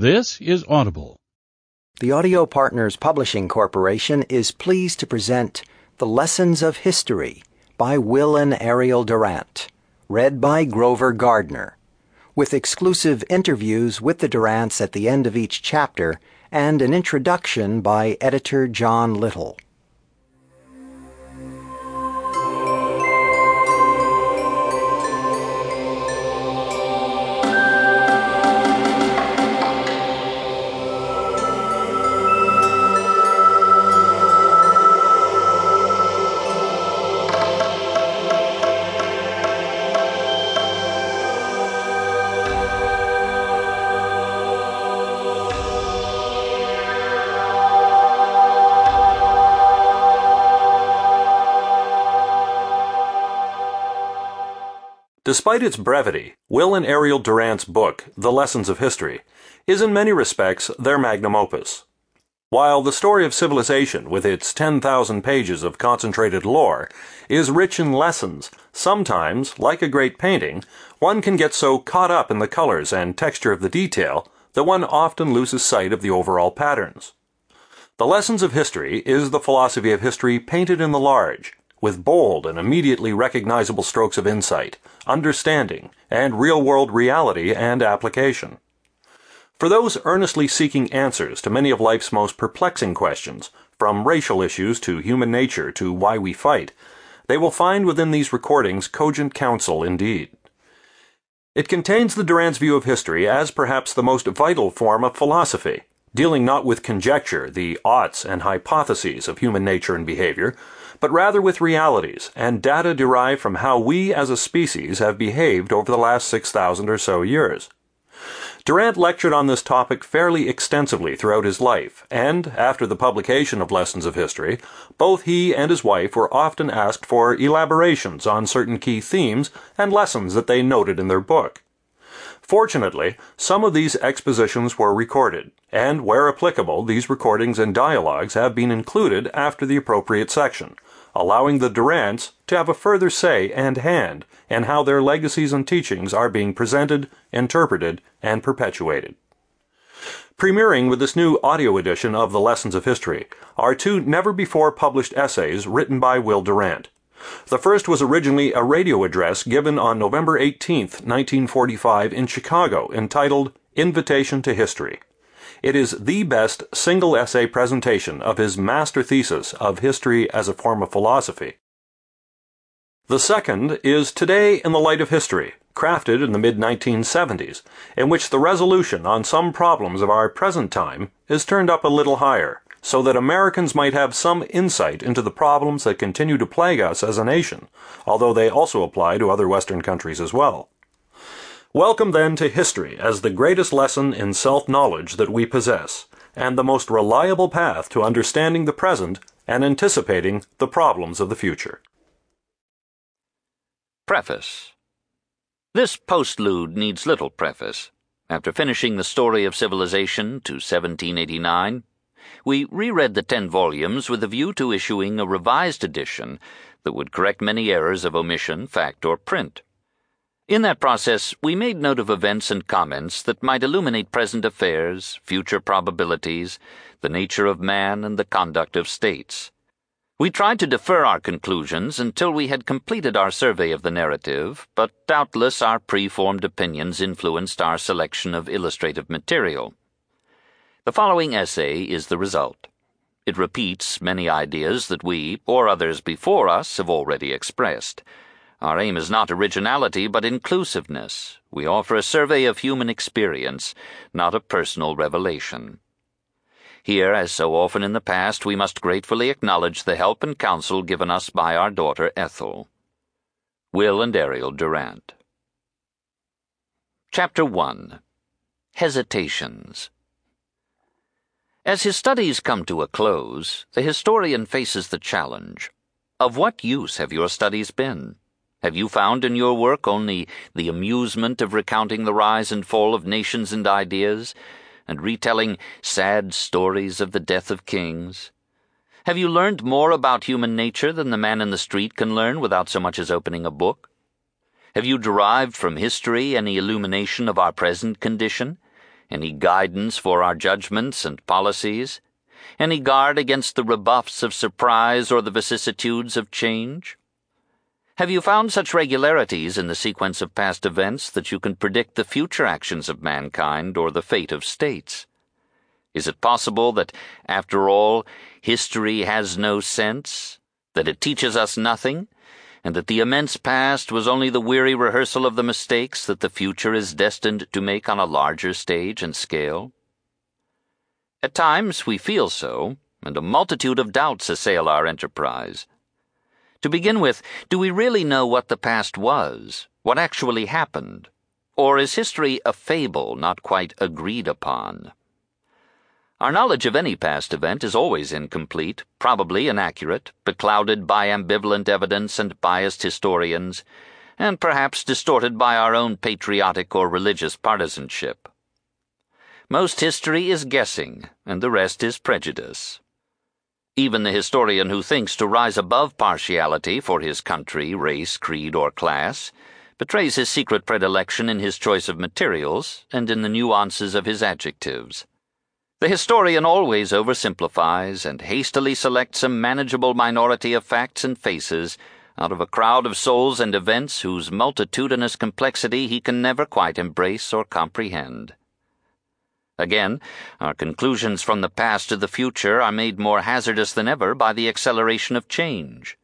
This is Audible. The Audio Partners Publishing Corporation is pleased to present The Lessons of History by Will and Ariel Durant, read by Grover Gardner, with exclusive interviews with the Durants at the end of each chapter and an introduction by editor John Little. Despite its brevity, Will and Ariel Durant's book, The Lessons of History, is in many respects their magnum opus. While the story of civilization, with its 10,000 pages of concentrated lore, is rich in lessons, sometimes, like a great painting, one can get so caught up in the colors and texture of the detail that one often loses sight of the overall patterns. The Lessons of History is the philosophy of history painted in the large, with bold and immediately recognizable strokes of insight, understanding, and real world reality and application. For those earnestly seeking answers to many of life's most perplexing questions, from racial issues to human nature to why we fight, they will find within these recordings cogent counsel indeed. It contains the Durant's view of history as perhaps the most vital form of philosophy, dealing not with conjecture, the oughts and hypotheses of human nature and behavior, but rather with realities and data derived from how we as a species have behaved over the last 6,000 or so years. Durant lectured on this topic fairly extensively throughout his life, and after the publication of Lessons of History, both he and his wife were often asked for elaborations on certain key themes and lessons that they noted in their book. Fortunately, some of these expositions were recorded, and where applicable, these recordings and dialogues have been included after the appropriate section, allowing the Durants to have a further say and hand in how their legacies and teachings are being presented, interpreted, and perpetuated. Premiering with this new audio edition of The Lessons of History are two never before published essays written by Will Durant. The first was originally a radio address given on November 18, 1945, in Chicago, entitled Invitation to History. It is the best single essay presentation of his master thesis of history as a form of philosophy. The second is Today in the Light of History, crafted in the mid 1970s, in which the resolution on some problems of our present time is turned up a little higher, so that Americans might have some insight into the problems that continue to plague us as a nation, although they also apply to other Western countries as well. Welcome then to history as the greatest lesson in self knowledge that we possess, and the most reliable path to understanding the present and anticipating the problems of the future. Preface This postlude needs little preface. After finishing the story of civilization to 1789, we reread the ten volumes with a view to issuing a revised edition that would correct many errors of omission, fact, or print. In that process, we made note of events and comments that might illuminate present affairs, future probabilities, the nature of man, and the conduct of states. We tried to defer our conclusions until we had completed our survey of the narrative, but doubtless our preformed opinions influenced our selection of illustrative material. The following essay is the result. It repeats many ideas that we, or others before us, have already expressed. Our aim is not originality, but inclusiveness. We offer a survey of human experience, not a personal revelation. Here, as so often in the past, we must gratefully acknowledge the help and counsel given us by our daughter Ethel. Will and Ariel Durant. Chapter 1 Hesitations. As his studies come to a close, the historian faces the challenge of what use have your studies been? Have you found in your work only the amusement of recounting the rise and fall of nations and ideas, and retelling sad stories of the death of kings? Have you learned more about human nature than the man in the street can learn without so much as opening a book? Have you derived from history any illumination of our present condition? any guidance for our judgments and policies, any guard against the rebuffs of surprise or the vicissitudes of change? Have you found such regularities in the sequence of past events that you can predict the future actions of mankind or the fate of states? Is it possible that, after all, history has no sense, that it teaches us nothing, and that the immense past was only the weary rehearsal of the mistakes that the future is destined to make on a larger stage and scale? At times we feel so, and a multitude of doubts assail our enterprise. To begin with, do we really know what the past was, what actually happened? Or is history a fable not quite agreed upon? Our knowledge of any past event is always incomplete, probably inaccurate, beclouded by ambivalent evidence and biased historians, and perhaps distorted by our own patriotic or religious partisanship. Most history is guessing, and the rest is prejudice. Even the historian who thinks to rise above partiality for his country, race, creed, or class betrays his secret predilection in his choice of materials and in the nuances of his adjectives. The historian always oversimplifies and hastily selects a manageable minority of facts and faces out of a crowd of souls and events whose multitudinous complexity he can never quite embrace or comprehend. Again, our conclusions from the past to the future are made more hazardous than ever by the acceleration of change.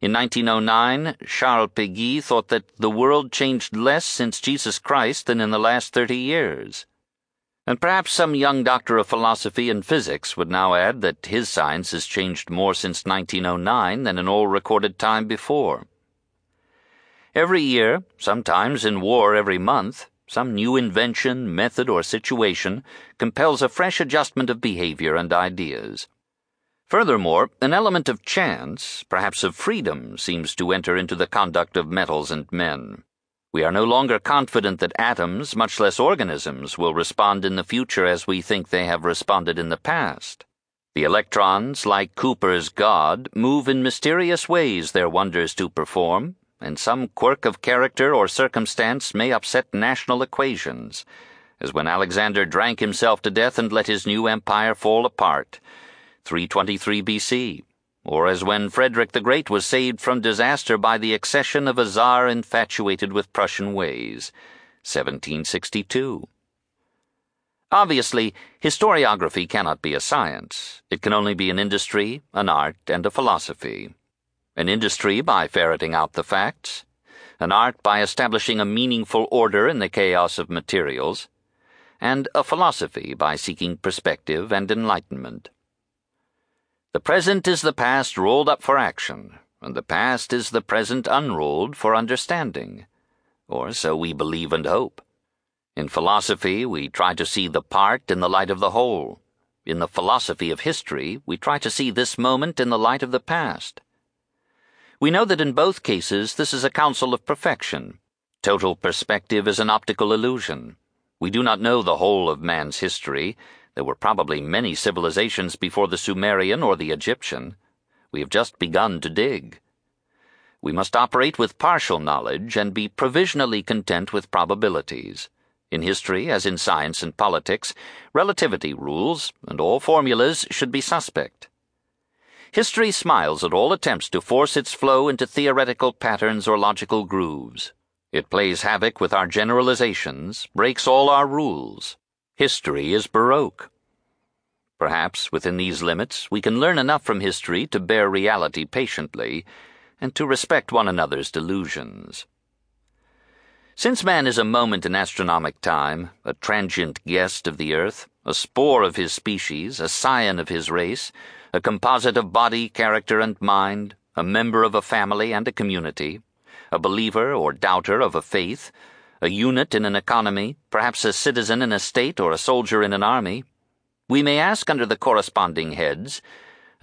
In 1909, Charles Péguy thought that the world changed less since Jesus Christ than in the last 30 years. And perhaps some young doctor of philosophy and physics would now add that his science has changed more since 1909 than in all recorded time before. Every year, sometimes in war every month, some new invention, method, or situation compels a fresh adjustment of behavior and ideas. Furthermore, an element of chance, perhaps of freedom, seems to enter into the conduct of metals and men. We are no longer confident that atoms, much less organisms, will respond in the future as we think they have responded in the past. The electrons, like Cowper's God, move in mysterious ways their wonders to perform, and some quirk of character or circumstance may upset national equations, as when Alexander drank himself to death and let his new empire fall apart, 323 BC, or as when Frederick the Great was saved from disaster by the accession of a czar infatuated with Prussian ways, 1762. Obviously, historiography cannot be a science. It can only be an industry, an art, and a philosophy an industry by ferreting out the facts, an art by establishing a meaningful order in the chaos of materials, and a philosophy by seeking perspective and enlightenment. The present is the past rolled up for action, and the past is the present unrolled for understanding. Or so we believe and hope. In philosophy, we try to see the part in the light of the whole. In the philosophy of history, we try to see this moment in the light of the past. We know that in both cases this is a counsel of perfection. Total perspective is an optical illusion. We do not know the whole of man's history. There were probably many civilizations before the Sumerian or the Egyptian. We have just begun to dig. We must operate with partial knowledge and be provisionally content with probabilities. In history, as in science and politics, relativity rules, and all formulas should be suspect. History smiles at all attempts to force its flow into theoretical patterns or logical grooves. It plays havoc with our generalizations, breaks all our rules. History is Baroque. Perhaps within these limits we can learn enough from history to bear reality patiently and to respect one another's delusions. Since man is a moment in astronomic time, a transient guest of the earth, a spore of his species, a scion of his race, a composite of body, character, and mind, a member of a family and a community, a believer or doubter of a faith, a unit in an economy, perhaps a citizen in a state or a soldier in an army, we may ask under the corresponding heads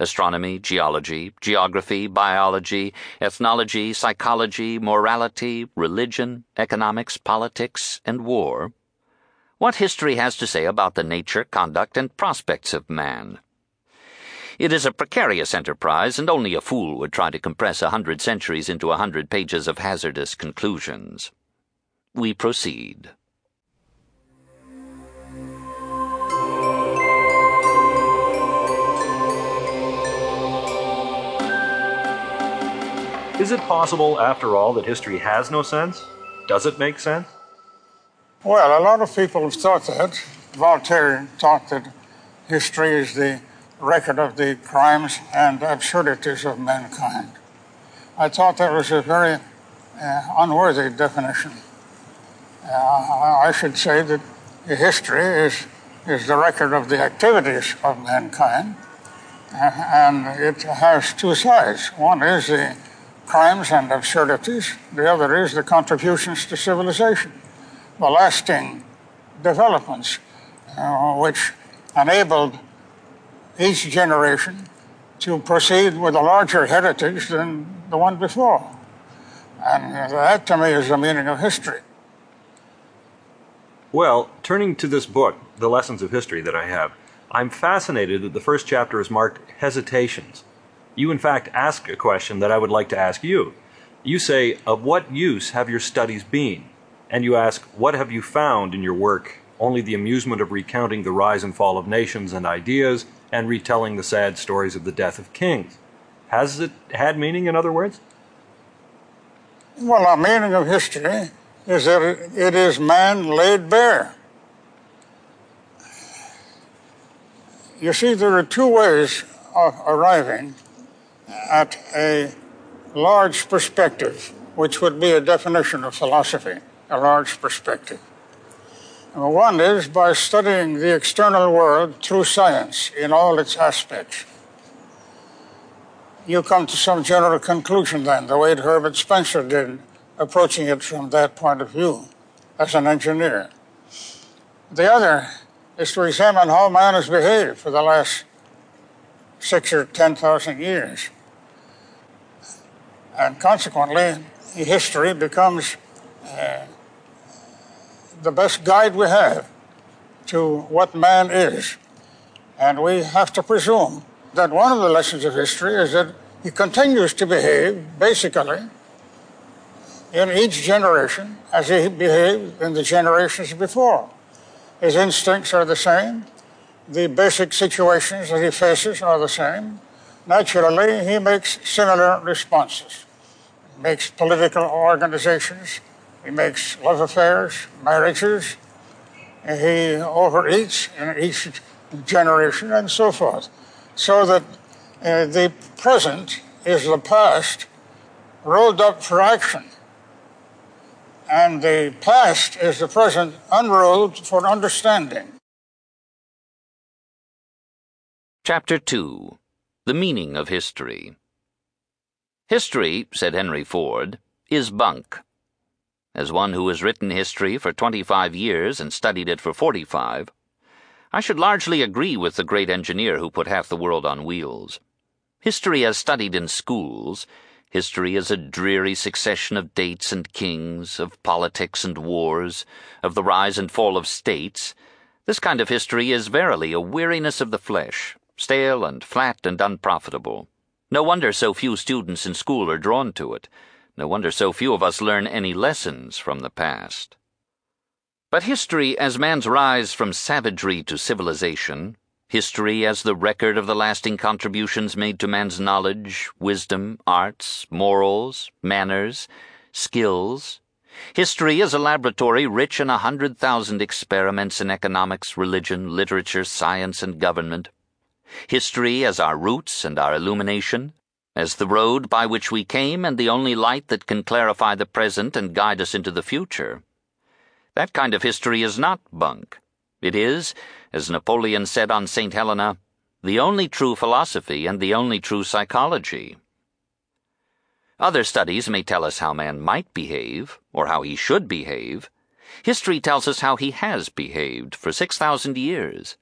astronomy, geology, geography, biology, ethnology, psychology, morality, religion, economics, politics, and war what history has to say about the nature, conduct, and prospects of man. It is a precarious enterprise, and only a fool would try to compress a hundred centuries into a hundred pages of hazardous conclusions. We proceed. Is it possible, after all, that history has no sense? Does it make sense? Well, a lot of people have thought that. Voltaire thought that history is the record of the crimes and absurdities of mankind. I thought that was a very uh, unworthy definition. Uh, I should say that history is, is the record of the activities of mankind, uh, and it has two sides. One is the crimes and absurdities, the other is the contributions to civilization the lasting developments uh, which enabled each generation to proceed with a larger heritage than the one before. And that to me is the meaning of history. Well, turning to this book, The Lessons of History, that I have, I'm fascinated that the first chapter is marked Hesitations. You, in fact, ask a question that I would like to ask you. You say, Of what use have your studies been? and you ask, What have you found in your work? Only the amusement of recounting the rise and fall of nations and ideas and retelling the sad stories of the death of kings. Has it had meaning, in other words? Well, the meaning of history is that it is man laid bare. You see, there are two ways of arriving at a large perspective, which would be a definition of philosophy a large perspective. One is by studying the external world through science in all its aspects. You come to some general conclusion then, the way Herbert Spencer did, approaching it from that point of view as an engineer. The other is to examine how man has behaved for the last six or ten thousand years. And consequently, history becomes uh, the best guide we have to what man is. And we have to presume that one of the lessons of history is that he continues to behave, basically, in each generation as he behaved in the generations before. His instincts are the same, the basic situations that he faces are the same. Naturally, he makes similar responses. Makes political organizations he makes love affairs, marriages. and He overeats in each generation and so forth. So that uh, the present is the past rolled up for action. And the past is the present unrolled for understanding. Chapter 2 The Meaning of History History, said Henry Ford, is bunk. As one who has written history for 25 years and studied it for 45, I should largely agree with the great engineer who put half the world on wheels. History as studied in schools, history is a dreary succession of dates and kings, of politics and wars, of the rise and fall of states. This kind of history is verily a weariness of the flesh, stale and flat and unprofitable. No wonder so few students in school are drawn to it. No wonder so few of us learn any lessons from the past. But history as man's rise from savagery to civilization, history as the record of the lasting contributions made to man's knowledge, wisdom, arts, morals, manners, skills, history as a laboratory rich in a hundred thousand experiments in economics, religion, literature, science, and government, history as our roots and our illumination, as the road by which we came and the only light that can clarify the present and guide us into the future. That kind of history is not bunk. It is, as Napoleon said on St. Helena, the only true philosophy and the only true psychology. Other studies may tell us how man might behave, or how he should behave. History tells us how he has behaved for 6,000 years.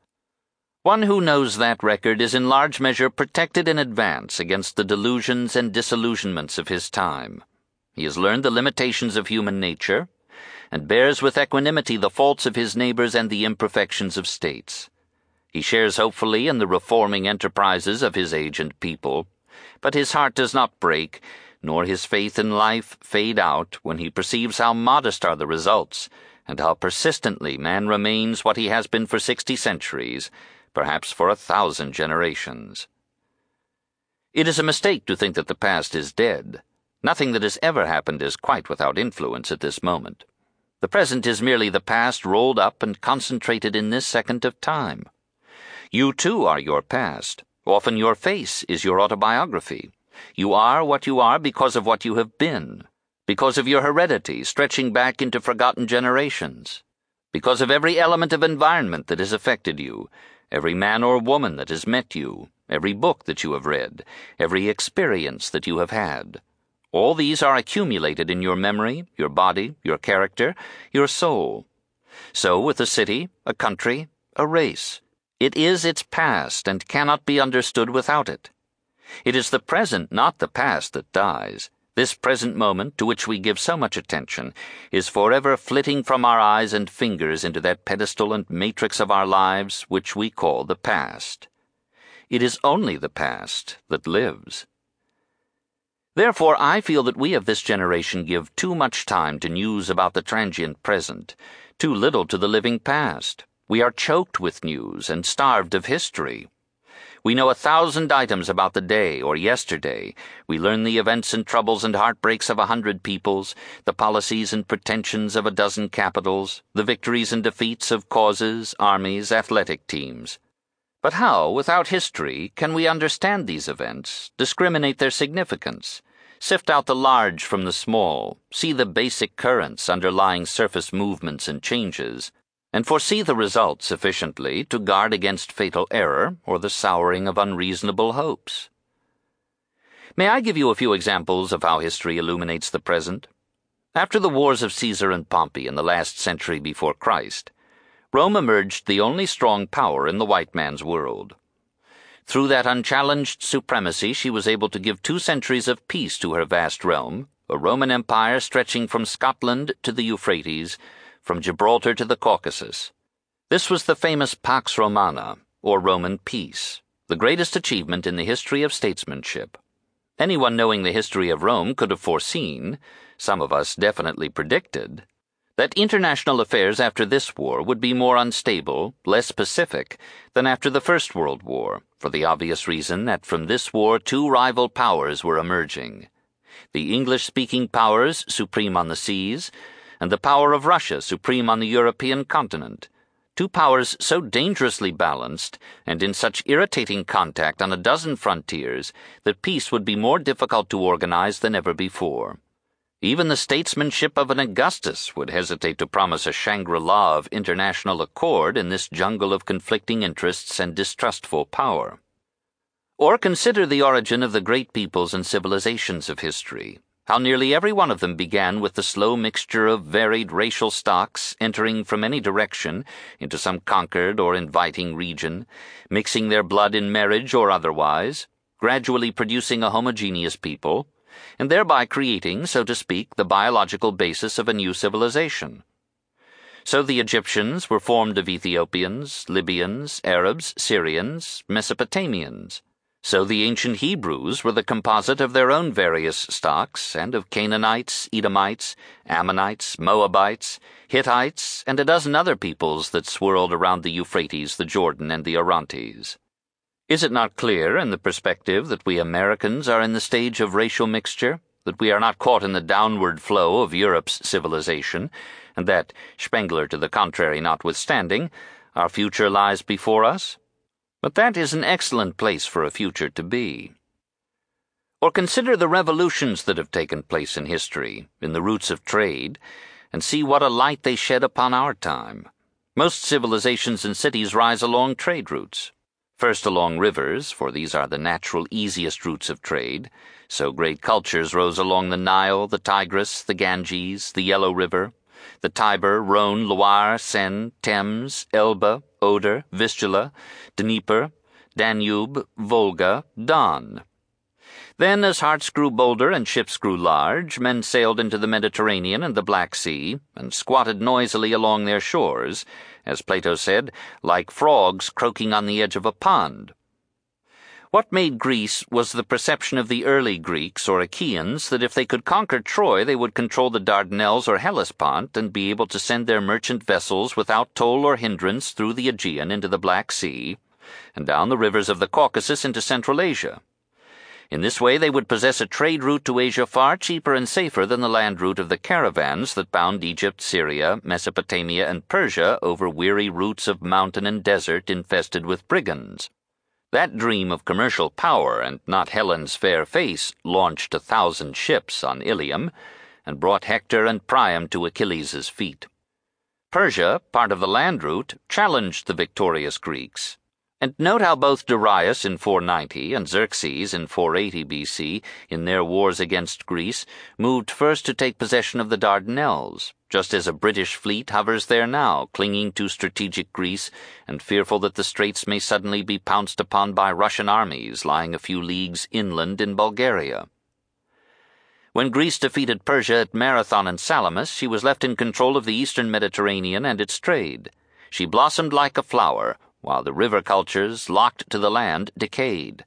One who knows that record is in large measure protected in advance against the delusions and disillusionments of his time. He has learned the limitations of human nature, and bears with equanimity the faults of his neighbors and the imperfections of states. He shares hopefully in the reforming enterprises of his age and people, but his heart does not break, nor his faith in life fade out when he perceives how modest are the results, and how persistently man remains what he has been for sixty centuries perhaps for a thousand generations. It is a mistake to think that the past is dead. Nothing that has ever happened is quite without influence at this moment. The present is merely the past rolled up and concentrated in this second of time. You too are your past. Often your face is your autobiography. You are what you are because of what you have been, because of your heredity stretching back into forgotten generations, because of every element of environment that has affected you, every man or woman that has met you, every book that you have read, every experience that you have had. All these are accumulated in your memory, your body, your character, your soul. So with a city, a country, a race. It is its past and cannot be understood without it. It is the present, not the past, that dies. This present moment, to which we give so much attention, is forever flitting from our eyes and fingers into that pedestal and matrix of our lives which we call the past. It is only the past that lives. Therefore, I feel that we of this generation give too much time to news about the transient present, too little to the living past. We are choked with news and starved of history. We know a thousand items about the day or yesterday. We learn the events and troubles and heartbreaks of a hundred peoples, the policies and pretensions of a dozen capitals, the victories and defeats of causes, armies, athletic teams. But how, without history, can we understand these events, discriminate their significance, sift out the large from the small, see the basic currents underlying surface movements and changes, and foresee the result sufficiently to guard against fatal error or the souring of unreasonable hopes? May I give you a few examples of how history illuminates the present? After the wars of Caesar and Pompey in the last century before Christ, Rome emerged the only strong power in the white man's world. Through that unchallenged supremacy, she was able to give two centuries of peace to her vast realm, a Roman Empire stretching from Scotland to the Euphrates, from Gibraltar to the Caucasus. This was the famous Pax Romana, or Roman peace, the greatest achievement in the history of statesmanship. Anyone knowing the history of Rome could have foreseen, some of us definitely predicted, that international affairs after this war would be more unstable, less pacific, than after the First World War, for the obvious reason that from this war two rival powers were emerging. The English speaking powers, supreme on the seas, and the power of Russia, supreme on the European continent. Two powers so dangerously balanced and in such irritating contact on a dozen frontiers that peace would be more difficult to organize than ever before. Even the statesmanship of an Augustus would hesitate to promise a Shangri La of international accord in this jungle of conflicting interests and distrustful power. Or consider the origin of the great peoples and civilizations of history. How nearly every one of them began with the slow mixture of varied racial stocks entering from any direction into some conquered or inviting region, mixing their blood in marriage or otherwise, gradually producing a homogeneous people and thereby creating, so to speak, the biological basis of a new civilization. So the Egyptians were formed of Ethiopians, Libyans, Arabs, Syrians, Mesopotamians. So the ancient Hebrews were the composite of their own various stocks, and of Canaanites, Edomites, Ammonites, Moabites, Hittites, and a dozen other peoples that swirled around the Euphrates, the Jordan, and the Orontes. Is it not clear in the perspective that we Americans are in the stage of racial mixture, that we are not caught in the downward flow of Europe's civilization, and that, Spengler to the contrary notwithstanding, our future lies before us? But that is an excellent place for a future to be. Or consider the revolutions that have taken place in history, in the routes of trade, and see what a light they shed upon our time. Most civilizations and cities rise along trade routes. First along rivers, for these are the natural easiest routes of trade. So great cultures rose along the Nile, the Tigris, the Ganges, the Yellow River, the Tiber, Rhone, Loire, Seine, Thames, Elbe, Oder, Vistula, Dnieper, Danube, Volga, Don. Then, as hearts grew bolder and ships grew large, men sailed into the Mediterranean and the Black Sea, and squatted noisily along their shores as Plato said, like frogs croaking on the edge of a pond. What made Greece was the perception of the early Greeks or Achaeans that if they could conquer Troy, they would control the Dardanelles or Hellespont and be able to send their merchant vessels without toll or hindrance through the Aegean into the Black Sea and down the rivers of the Caucasus into Central Asia. In this way, they would possess a trade route to Asia far cheaper and safer than the land route of the caravans that bound Egypt, Syria, Mesopotamia, and Persia over weary routes of mountain and desert infested with brigands. That dream of commercial power and not Helen's fair face launched a thousand ships on Ilium and brought Hector and Priam to Achilles' feet. Persia, part of the land route, challenged the victorious Greeks. And note how both Darius in 490 and Xerxes in 480 BC, in their wars against Greece, moved first to take possession of the Dardanelles, just as a British fleet hovers there now, clinging to strategic Greece and fearful that the straits may suddenly be pounced upon by Russian armies lying a few leagues inland in Bulgaria. When Greece defeated Persia at Marathon and Salamis, she was left in control of the eastern Mediterranean and its trade. She blossomed like a flower, while the river cultures, locked to the land, decayed.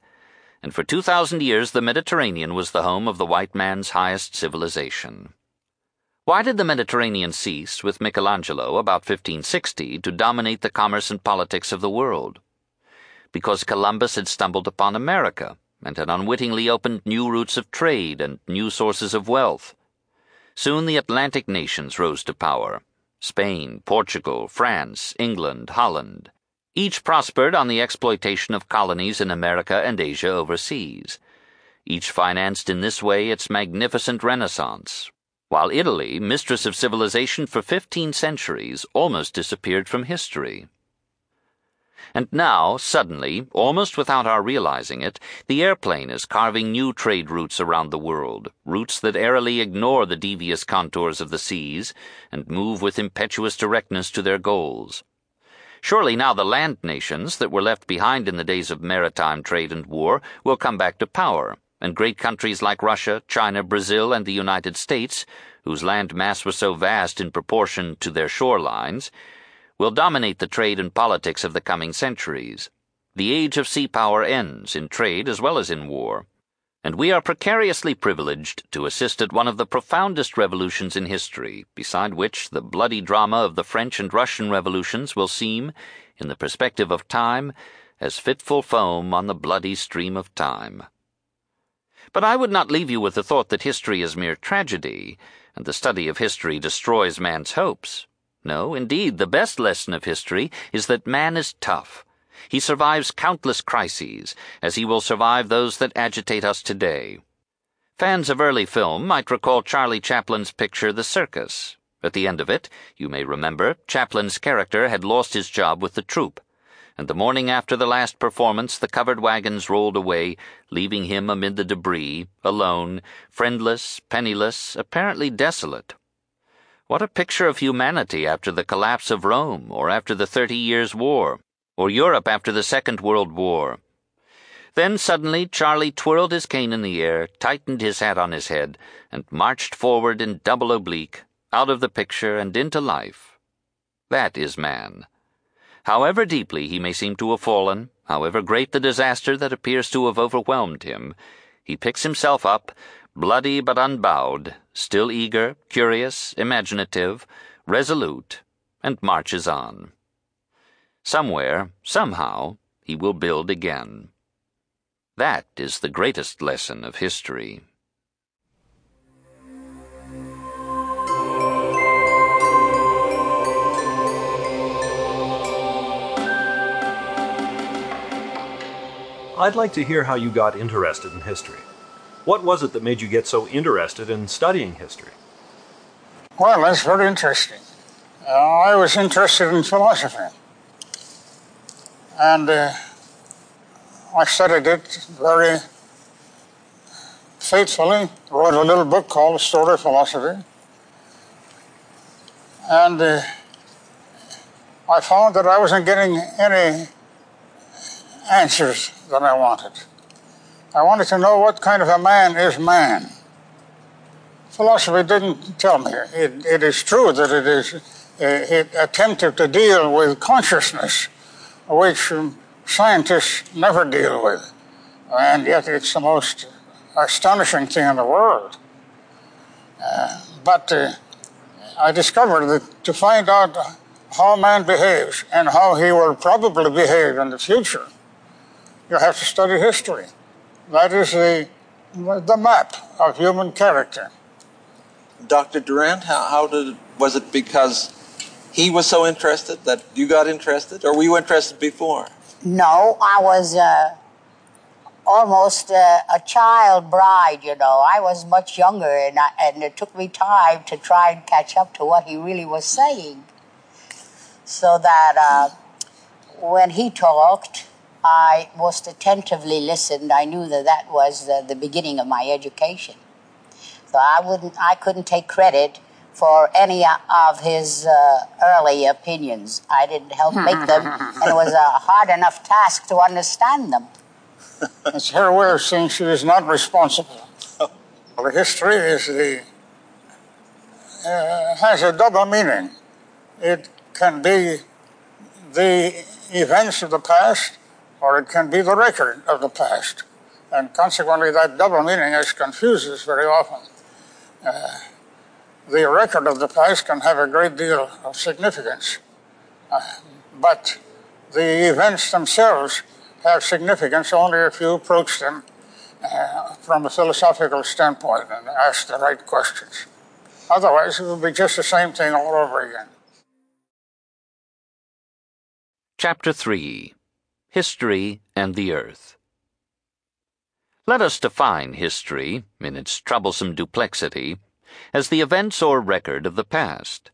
And for 2,000 years the Mediterranean was the home of the white man's highest civilization. Why did the Mediterranean cease, with Michelangelo about 1560, to dominate the commerce and politics of the world? Because Columbus had stumbled upon America and had unwittingly opened new routes of trade and new sources of wealth. Soon the Atlantic nations rose to power Spain, Portugal, France, England, Holland. Each prospered on the exploitation of colonies in America and Asia overseas. Each financed in this way its magnificent renaissance, while Italy, mistress of civilization for 15 centuries, almost disappeared from history. And now, suddenly, almost without our realizing it, the airplane is carving new trade routes around the world, routes that airily ignore the devious contours of the seas and move with impetuous directness to their goals. Surely now the land nations that were left behind in the days of maritime trade and war will come back to power and great countries like Russia, China, Brazil, and the United States, whose land mass was so vast in proportion to their shorelines, will dominate the trade and politics of the coming centuries. The age of sea power ends in trade as well as in war, and we are precariously privileged to assist at one of the profoundest revolutions in history, beside which the bloody drama of the French and Russian revolutions will seem, in the perspective of time, as fitful foam on the bloody stream of time. But I would not leave you with the thought that history is mere tragedy, and the study of history destroys man's hopes. No, indeed, the best lesson of history is that man is tough. He survives countless crises, as he will survive those that agitate us today. Fans of early film might recall Charlie Chaplin's picture The Circus. At the end of it, you may remember, Chaplin's character had lost his job with the troupe and the morning after the last performance the covered wagons rolled away, leaving him amid the debris, alone, friendless, penniless, apparently desolate. What a picture of humanity after the collapse of Rome, or after the Thirty Years' War, or Europe after the Second World War. Then suddenly Charlie twirled his cane in the air, tightened his hat on his head, and marched forward in double oblique, out of the picture and into life. That is man. However deeply he may seem to have fallen, however great the disaster that appears to have overwhelmed him, he picks himself up, bloody but unbowed, still eager, curious, imaginative, resolute, and marches on. Somewhere, somehow, he will build again. That is the greatest lesson of history. I'd like to hear how you got interested in history. What was it that made you get so interested in studying history? Well, that's very interesting. Uh, I was interested in philosophy. And uh, I studied it very faithfully. Wrote a little book called Story of Philosophy. And uh, I found that I wasn't getting any answers that I wanted. I wanted to know what kind of a man is man. Philosophy didn't tell me. It, it is true that it is. It attempted to deal with consciousness, which scientists never deal with, and yet it's the most astonishing thing in the world. Uh, but uh, I discovered that to find out how man behaves and how he will probably behave in the future, you have to study history. That is the, the map of human character. Dr. Durant, how, how did was it because he was so interested that you got interested, or were you interested before? No, I was uh, almost uh, a child bride, you know. I was much younger, and, I, and it took me time to try and catch up to what he really was saying. So that uh, when he talked, I most attentively listened. I knew that that was the, the beginning of my education. So I wouldn't, I couldn't take credit for any of his uh, early opinions. I didn't help make them, and it was a hard enough task to understand them. It's her way of saying she is not responsible. The history is the uh, has a double meaning. It can be the events of the past, or it can be the record of the past, and consequently, that double meaning is confuses very often. Uh, the record of the past can have a great deal of significance, uh, but the events themselves have significance only if you approach them uh, from a philosophical standpoint and ask the right questions. Otherwise, it will be just the same thing all over again. Chapter 3 History and the Earth. Let us define history, in its troublesome duplexity, as the events or record of the past.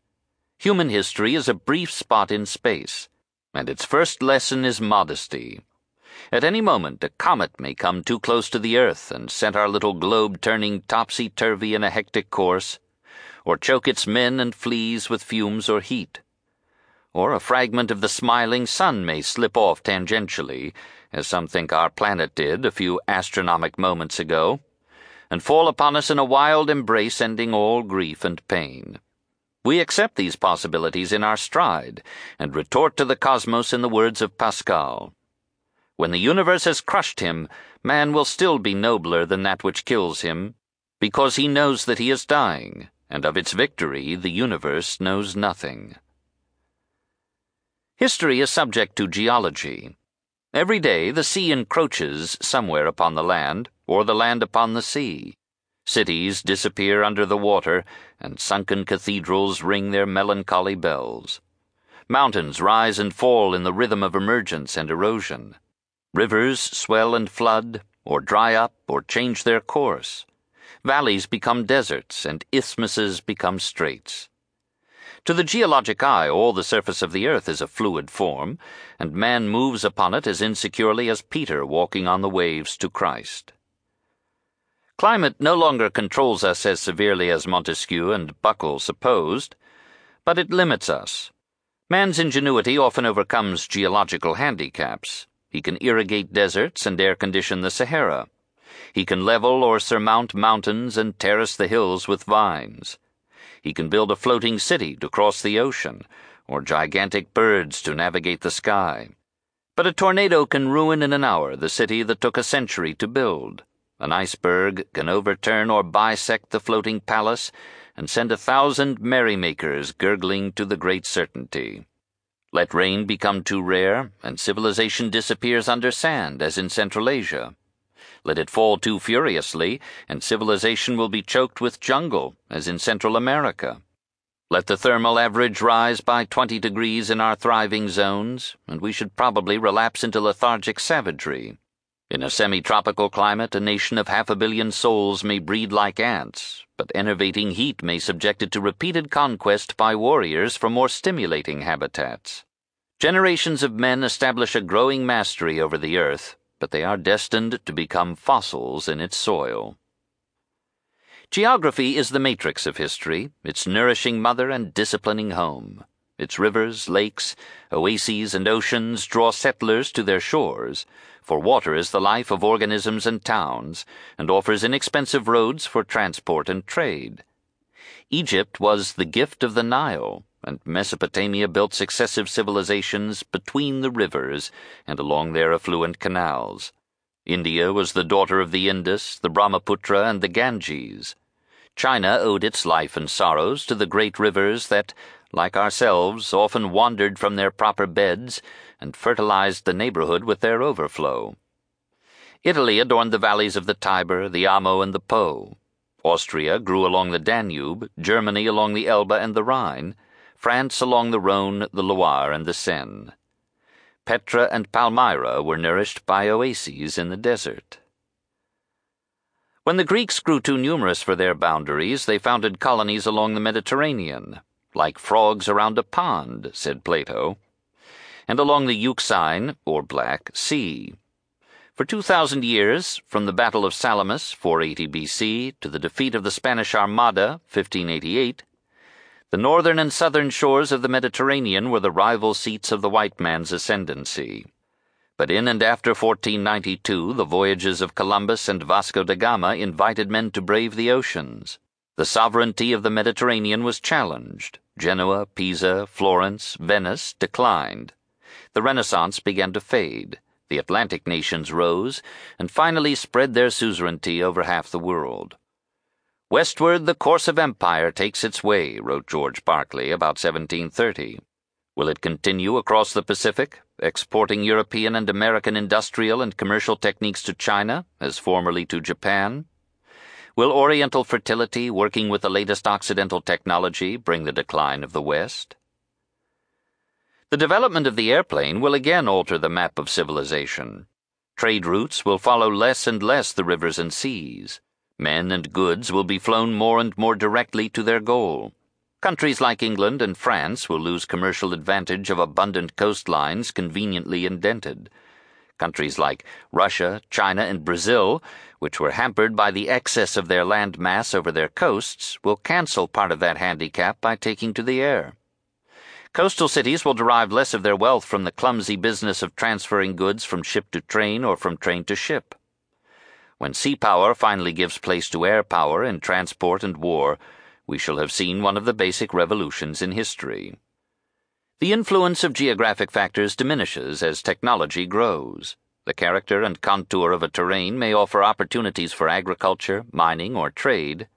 Human history is a brief spot in space, and its first lesson is modesty. At any moment, a comet may come too close to the Earth and set our little globe turning topsy turvy in a hectic course, or choke its men and fleas with fumes or heat. Or a fragment of the smiling sun may slip off tangentially, as some think our planet did a few astronomic moments ago, and fall upon us in a wild embrace ending all grief and pain. We accept these possibilities in our stride, and retort to the cosmos in the words of Pascal. When the universe has crushed him, man will still be nobler than that which kills him, because he knows that he is dying, and of its victory the universe knows nothing. History is subject to geology. Every day the sea encroaches somewhere upon the land, or the land upon the sea. Cities disappear under the water, and sunken cathedrals ring their melancholy bells. Mountains rise and fall in the rhythm of emergence and erosion. Rivers swell and flood, or dry up, or change their course. Valleys become deserts, and isthmuses become straits. To the geologic eye, all the surface of the earth is a fluid form, and man moves upon it as insecurely as Peter walking on the waves to Christ. Climate no longer controls us as severely as Montesquieu and Buckle supposed, but it limits us. Man's ingenuity often overcomes geological handicaps. He can irrigate deserts and air condition the Sahara. He can level or surmount mountains and terrace the hills with vines. He can build a floating city to cross the ocean, or gigantic birds to navigate the sky. But a tornado can ruin in an hour the city that took a century to build. An iceberg can overturn or bisect the floating palace and send a thousand merrymakers gurgling to the great certainty. Let rain become too rare, and civilization disappears under sand, as in Central Asia. Let it fall too furiously, and civilization will be choked with jungle, as in Central America. Let the thermal average rise by 20 degrees in our thriving zones, and we should probably relapse into lethargic savagery. In a semi tropical climate, a nation of half a billion souls may breed like ants, but enervating heat may subject it to repeated conquest by warriors from more stimulating habitats. Generations of men establish a growing mastery over the earth, but they are destined to become fossils in its soil. Geography is the matrix of history, its nourishing mother and disciplining home. Its rivers, lakes, oases, and oceans draw settlers to their shores, for water is the life of organisms and towns, and offers inexpensive roads for transport and trade. Egypt was the gift of the Nile, and Mesopotamia built successive civilizations between the rivers and along their affluent canals. India was the daughter of the Indus, the Brahmaputra, and the Ganges. China owed its life and sorrows to the great rivers that, like ourselves, often wandered from their proper beds and fertilized the neighborhood with their overflow. Italy adorned the valleys of the Tiber, the Arno, and the Po. Austria grew along the Danube, Germany along the Elbe and the Rhine, France along the Rhone, the Loire, and the Seine. Petra and Palmyra were nourished by oases in the desert. When the Greeks grew too numerous for their boundaries, they founded colonies along the Mediterranean, like frogs around a pond, said Plato, and along the Euxine, or Black, Sea. For 2,000 years, from the Battle of Salamis, 480 BC, to the defeat of the Spanish Armada, 1588, the northern and southern shores of the Mediterranean were the rival seats of the white man's ascendancy. But in and after 1492, the voyages of Columbus and Vasco da Gama invited men to brave the oceans. The sovereignty of the Mediterranean was challenged. Genoa, Pisa, Florence, Venice declined. The Renaissance began to fade. The Atlantic nations rose, and finally spread their suzerainty over half the world. Westward the course of empire takes its way, wrote George Berkeley about 1730. Will it continue across the Pacific, exporting European and American industrial and commercial techniques to China, as formerly to Japan? Will Oriental fertility, working with the latest Occidental technology, bring the decline of the West? The development of the airplane will again alter the map of civilization. Trade routes will follow less and less the rivers and seas. Men and goods will be flown more and more directly to their goal. Countries like England and France will lose commercial advantage of abundant coastlines conveniently indented. Countries like Russia, China, and Brazil, which were hampered by the excess of their land mass over their coasts, will cancel part of that handicap by taking to the air. Coastal cities will derive less of their wealth from the clumsy business of transferring goods from ship to train or from train to ship. When sea power finally gives place to air power in transport and war, we shall have seen one of the basic revolutions in history. The influence of geographic factors diminishes as technology grows. The character and contour of a terrain may offer opportunities for agriculture, mining, or trade.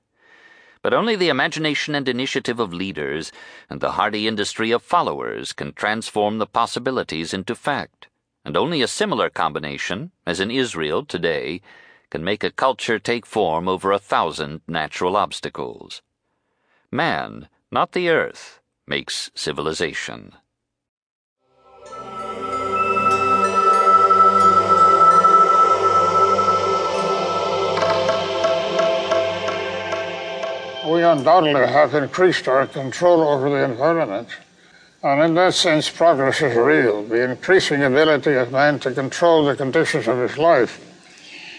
But only the imagination and initiative of leaders and the hardy industry of followers can transform the possibilities into fact. And only a similar combination, as in Israel today, can make a culture take form over a thousand natural obstacles. Man, not the earth, makes civilization. We undoubtedly have increased our control over the environment. And in that sense, progress is real. The increasing ability of man to control the conditions of his life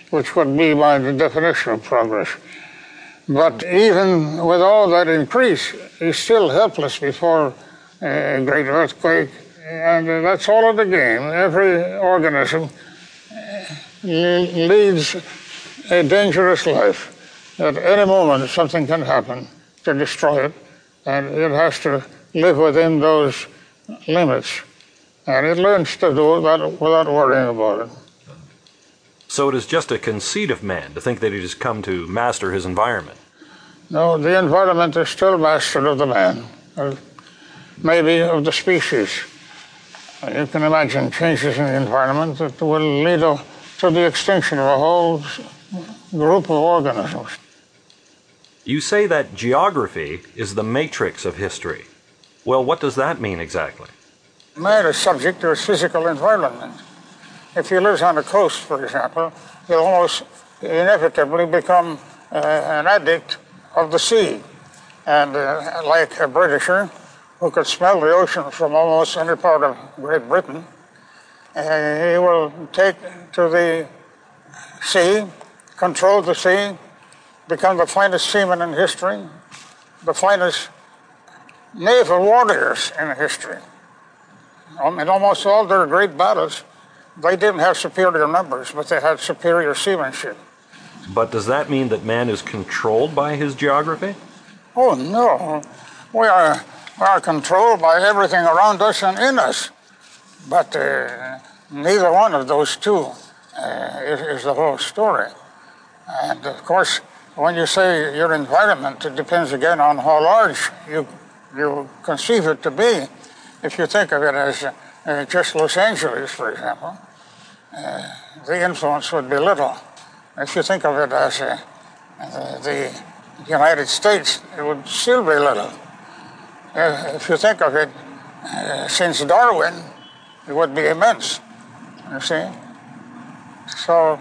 which would be by the definition of progress. But even with all that increase, he's still helpless before a great earthquake, and that's all of the game. Every organism eh, leads a dangerous life. At any moment, something can happen to destroy it, and it has to live within those limits. And it learns to do that without worrying about it. So it is just a conceit of man to think that he has come to master his environment. No, the environment is still master of the man, or maybe of the species. You can imagine changes in the environment that will lead to the extinction of a whole group of organisms. You say that geography is the matrix of history. Well, what does that mean exactly? Man is subject to his physical environment. If he lives on the coast, for example, he'll almost inevitably become uh, an addict of the sea. And uh, like a Britisher who could smell the ocean from almost any part of Great Britain, uh, he will take to the sea, control the sea, become the finest seaman in history, the finest naval warriors in history. Um, in almost all their great battles, they didn't have superior numbers, but they had superior seamanship. But does that mean that man is controlled by his geography? Oh, no. We are, we are controlled by everything around us and in us. But uh, neither one of those two uh, is, is, the whole story. And of course, when you say your environment, it depends again on how large you, you conceive it to be. If you think of it as uh, just Los Angeles, for example, the influence would be little. If you think of it as uh, the United States, it would still be little. Uh, if you think of it uh, since Darwin, it would be immense. You see? So,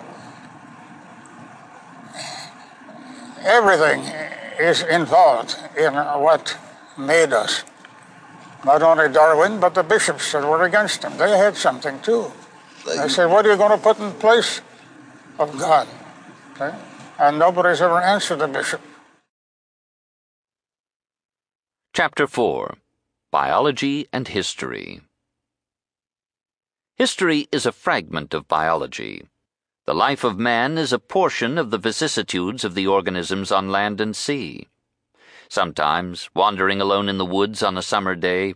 everything is involved in what made us. Not only Darwin, but the bishops that were against him. They had something too. They said, What are you going to put in place of God? Okay? And nobody's ever answered the bishop. Chapter 4 Biology and History History is a fragment of biology. The life of man is a portion of the vicissitudes of the organisms on land and sea. Sometimes, wandering alone in the woods on a summer day,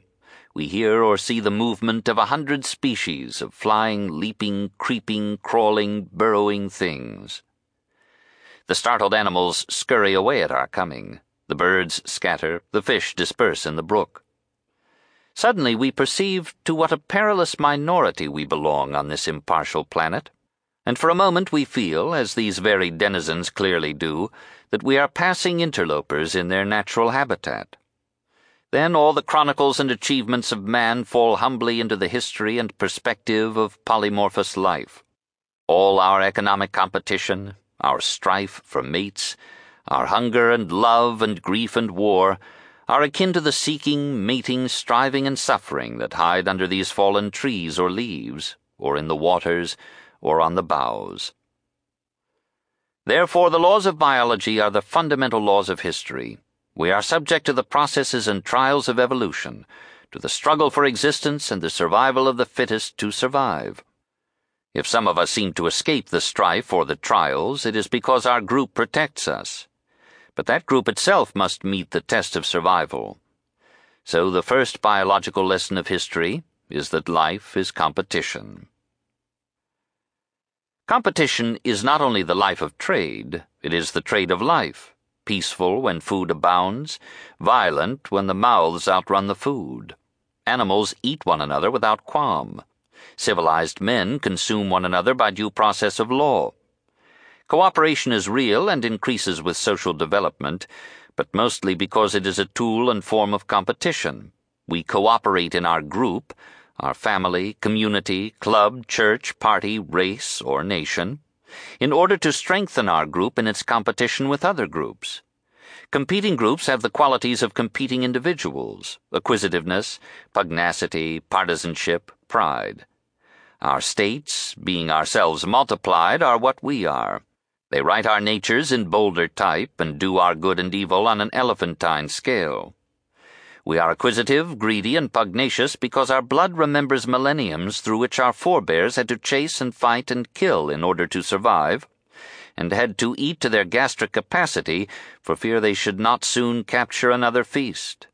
we hear or see the movement of a hundred species of flying, leaping, creeping, crawling, burrowing things. The startled animals scurry away at our coming. The birds scatter, the fish disperse in the brook. Suddenly we perceive to what a perilous minority we belong on this impartial planet and for a moment we feel, as these very denizens clearly do, that we are passing interlopers in their natural habitat. Then all the chronicles and achievements of man fall humbly into the history and perspective of polymorphous life. All our economic competition, our strife for mates, our hunger and love and grief and war, are akin to the seeking, mating, striving, and suffering that hide under these fallen trees or leaves, or in the waters, or on the boughs. Therefore, the laws of biology are the fundamental laws of history. We are subject to the processes and trials of evolution, to the struggle for existence and the survival of the fittest to survive. If some of us seem to escape the strife or the trials, it is because our group protects us. But that group itself must meet the test of survival. So the first biological lesson of history is that life is competition. Competition is not only the life of trade, it is the trade of life, peaceful when food abounds, violent when the mouths outrun the food. Animals eat one another without qualm. Civilized men consume one another by due process of law. Cooperation is real and increases with social development, but mostly because it is a tool and form of competition. We cooperate in our group our family, community, club, church, party, race, or nation, in order to strengthen our group in its competition with other groups. Competing groups have the qualities of competing individuals acquisitiveness, pugnacity, partisanship, pride. Our states, being ourselves multiplied, are what we are. They write our natures in bolder type and do our good and evil on an elephantine scale. We are acquisitive, greedy, and pugnacious because our blood remembers millenniums through which our forebears had to chase and fight and kill in order to survive, and had to eat to their gastric capacity for fear they should not soon capture another feast.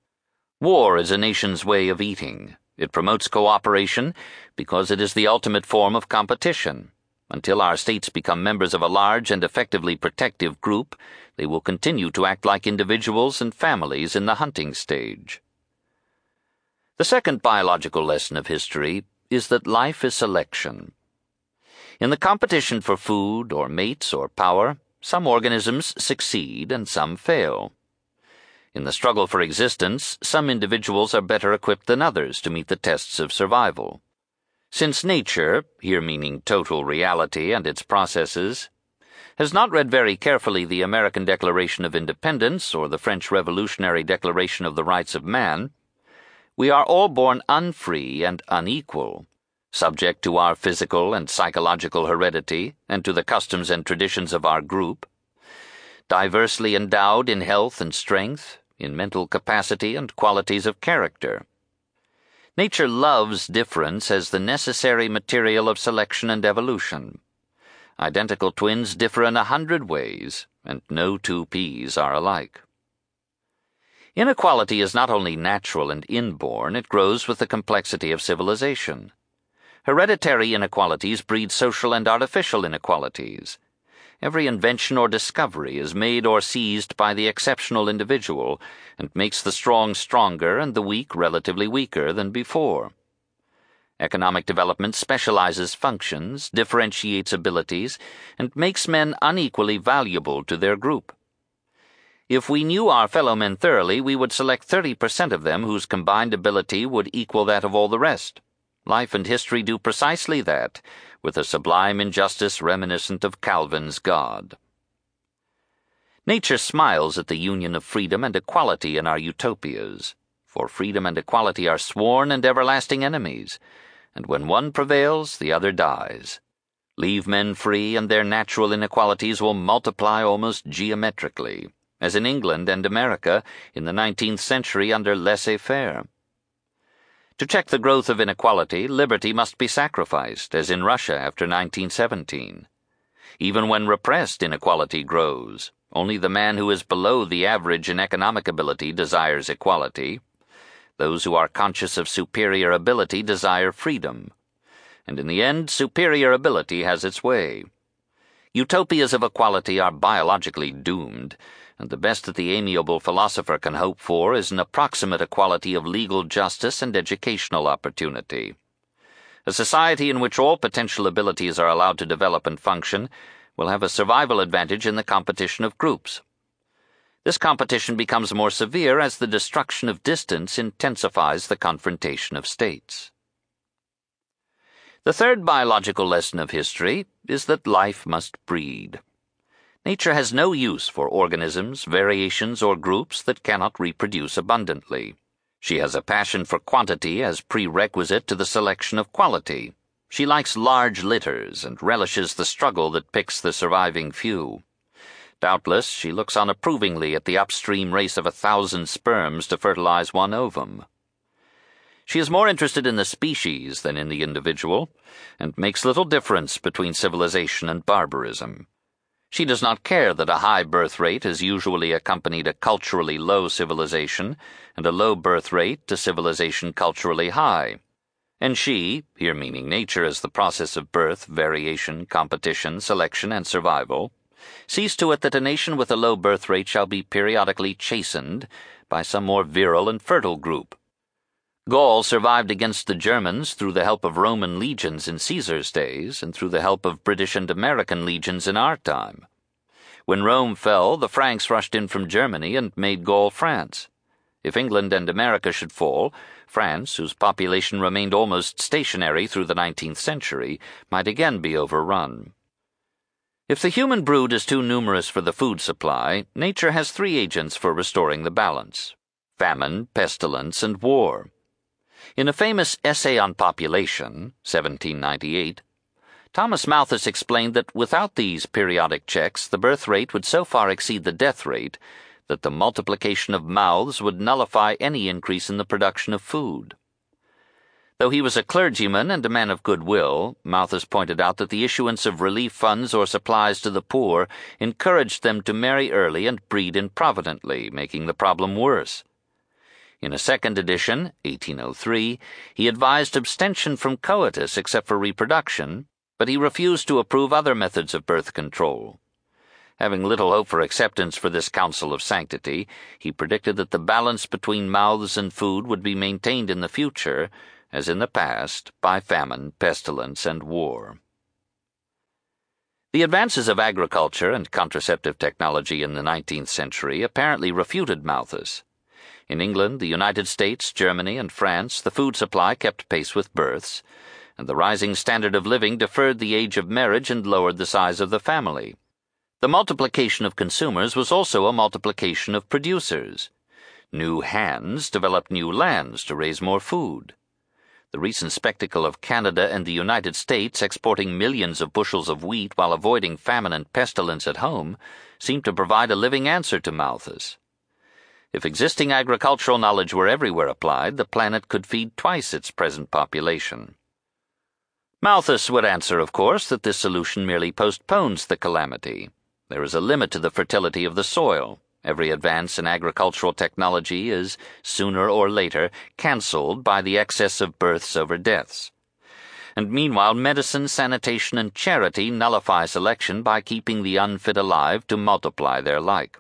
War is a nation's way of eating. It promotes cooperation because it is the ultimate form of competition. Until our states become members of a large and effectively protective group, they will continue to act like individuals and families in the hunting stage. The second biological lesson of history is that life is selection. In the competition for food, or mates, or power, some organisms succeed and some fail. In the struggle for existence, some individuals are better equipped than others to meet the tests of survival. Since nature, here meaning total reality and its processes, has not read very carefully the American Declaration of Independence or the French Revolutionary Declaration of the Rights of Man, we are all born unfree and unequal, subject to our physical and psychological heredity and to the customs and traditions of our group, diversely endowed in health and strength, in mental capacity and qualities of character. Nature loves difference as the necessary material of selection and evolution. Identical twins differ in a hundred ways, and no two peas are alike. Inequality is not only natural and inborn, it grows with the complexity of civilization. Hereditary inequalities breed social and artificial inequalities. Every invention or discovery is made or seized by the exceptional individual and makes the strong stronger and the weak relatively weaker than before. Economic development specializes functions, differentiates abilities, and makes men unequally valuable to their group. If we knew our fellow men thoroughly, we would select 30% of them whose combined ability would equal that of all the rest. Life and history do precisely that, with a sublime injustice reminiscent of Calvin's God. Nature smiles at the union of freedom and equality in our utopias, for freedom and equality are sworn and everlasting enemies, and when one prevails, the other dies. Leave men free, and their natural inequalities will multiply almost geometrically, as in England and America in the 19th century under laissez faire. To check the growth of inequality, liberty must be sacrificed, as in Russia after 1917. Even when repressed, inequality grows. Only the man who is below the average in economic ability desires equality. Those who are conscious of superior ability desire freedom. And in the end, superior ability has its way. Utopias of equality are biologically doomed, and the best that the amiable philosopher can hope for is an approximate equality of legal justice and educational opportunity. A society in which all potential abilities are allowed to develop and function will have a survival advantage in the competition of groups. This competition becomes more severe as the destruction of distance intensifies the confrontation of states. The third biological lesson of history is that life must breed. Nature has no use for organisms, variations, or groups that cannot reproduce abundantly. She has a passion for quantity as prerequisite to the selection of quality. She likes large litters and relishes the struggle that picks the surviving few. Doubtless, she looks on approvingly at the upstream race of a thousand sperms to fertilize one ovum. She is more interested in the species than in the individual, and makes little difference between civilization and barbarism. She does not care that a high birth rate has usually accompanied a culturally low civilization, and a low birth rate to civilization culturally high. And she, here meaning nature as the process of birth, variation, competition, selection, and survival, sees to it that a nation with a low birth rate shall be periodically chastened by some more virile and fertile group. Gaul survived against the Germans through the help of Roman legions in Caesar's days and through the help of British and American legions in our time. When Rome fell, the Franks rushed in from Germany and made Gaul France. If England and America should fall, France, whose population remained almost stationary through the 19th century, might again be overrun. If the human brood is too numerous for the food supply, nature has three agents for restoring the balance famine, pestilence, and war. In a famous Essay on Population, 1798, Thomas Malthus explained that without these periodic checks, the birth rate would so far exceed the death rate that the multiplication of mouths would nullify any increase in the production of food. Though he was a clergyman and a man of good will, Malthus pointed out that the issuance of relief funds or supplies to the poor encouraged them to marry early and breed improvidently, making the problem worse. In a second edition, 1803, he advised abstention from coitus except for reproduction, but he refused to approve other methods of birth control. Having little hope for acceptance for this counsel of sanctity, he predicted that the balance between mouths and food would be maintained in the future, as in the past, by famine, pestilence, and war. The advances of agriculture and contraceptive technology in the 19th century apparently refuted Malthus. In England, the United States, Germany, and France, the food supply kept pace with births, and the rising standard of living deferred the age of marriage and lowered the size of the family. The multiplication of consumers was also a multiplication of producers. New hands developed new lands to raise more food. The recent spectacle of Canada and the United States exporting millions of bushels of wheat while avoiding famine and pestilence at home seemed to provide a living answer to Malthus. If existing agricultural knowledge were everywhere applied, the planet could feed twice its present population. Malthus would answer, of course, that this solution merely postpones the calamity. There is a limit to the fertility of the soil. Every advance in agricultural technology is, sooner or later, cancelled by the excess of births over deaths. And meanwhile, medicine, sanitation, and charity nullify selection by keeping the unfit alive to multiply their like.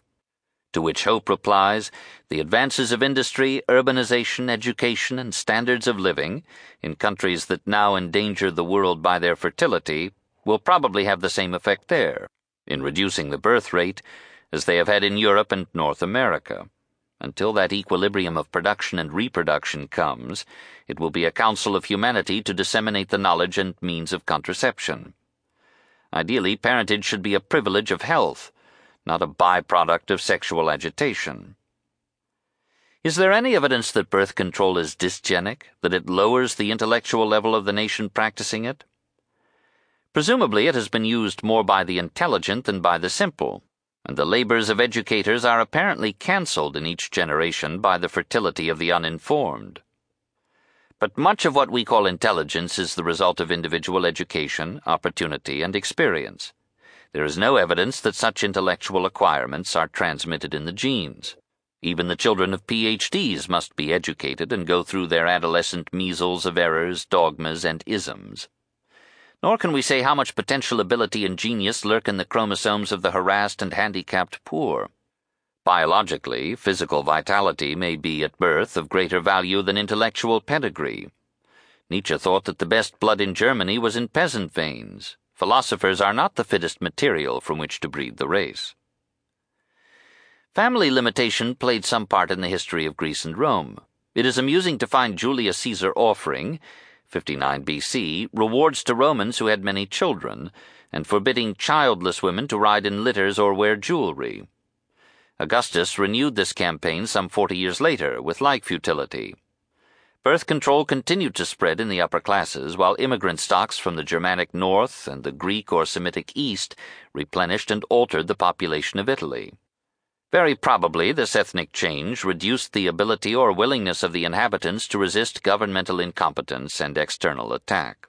To which Hope replies, the advances of industry, urbanization, education, and standards of living, in countries that now endanger the world by their fertility, will probably have the same effect there, in reducing the birth rate, as they have had in Europe and North America. Until that equilibrium of production and reproduction comes, it will be a counsel of humanity to disseminate the knowledge and means of contraception. Ideally, parentage should be a privilege of health, not a byproduct of sexual agitation. Is there any evidence that birth control is dysgenic, that it lowers the intellectual level of the nation practicing it? Presumably, it has been used more by the intelligent than by the simple, the labors of educators are apparently cancelled in each generation by the fertility of the uninformed. But much of what we call intelligence is the result of individual education, opportunity, and experience. There is no evidence that such intellectual acquirements are transmitted in the genes. Even the children of PhDs must be educated and go through their adolescent measles of errors, dogmas, and isms. Nor can we say how much potential ability and genius lurk in the chromosomes of the harassed and handicapped poor. Biologically, physical vitality may be at birth of greater value than intellectual pedigree. Nietzsche thought that the best blood in Germany was in peasant veins. Philosophers are not the fittest material from which to breed the race. Family limitation played some part in the history of Greece and Rome. It is amusing to find Julius Caesar offering, 59 BC, rewards to Romans who had many children, and forbidding childless women to ride in litters or wear jewelry. Augustus renewed this campaign some 40 years later with like futility. Birth control continued to spread in the upper classes, while immigrant stocks from the Germanic north and the Greek or Semitic east replenished and altered the population of Italy. Very probably, this ethnic change reduced the ability or willingness of the inhabitants to resist governmental incompetence and external attack.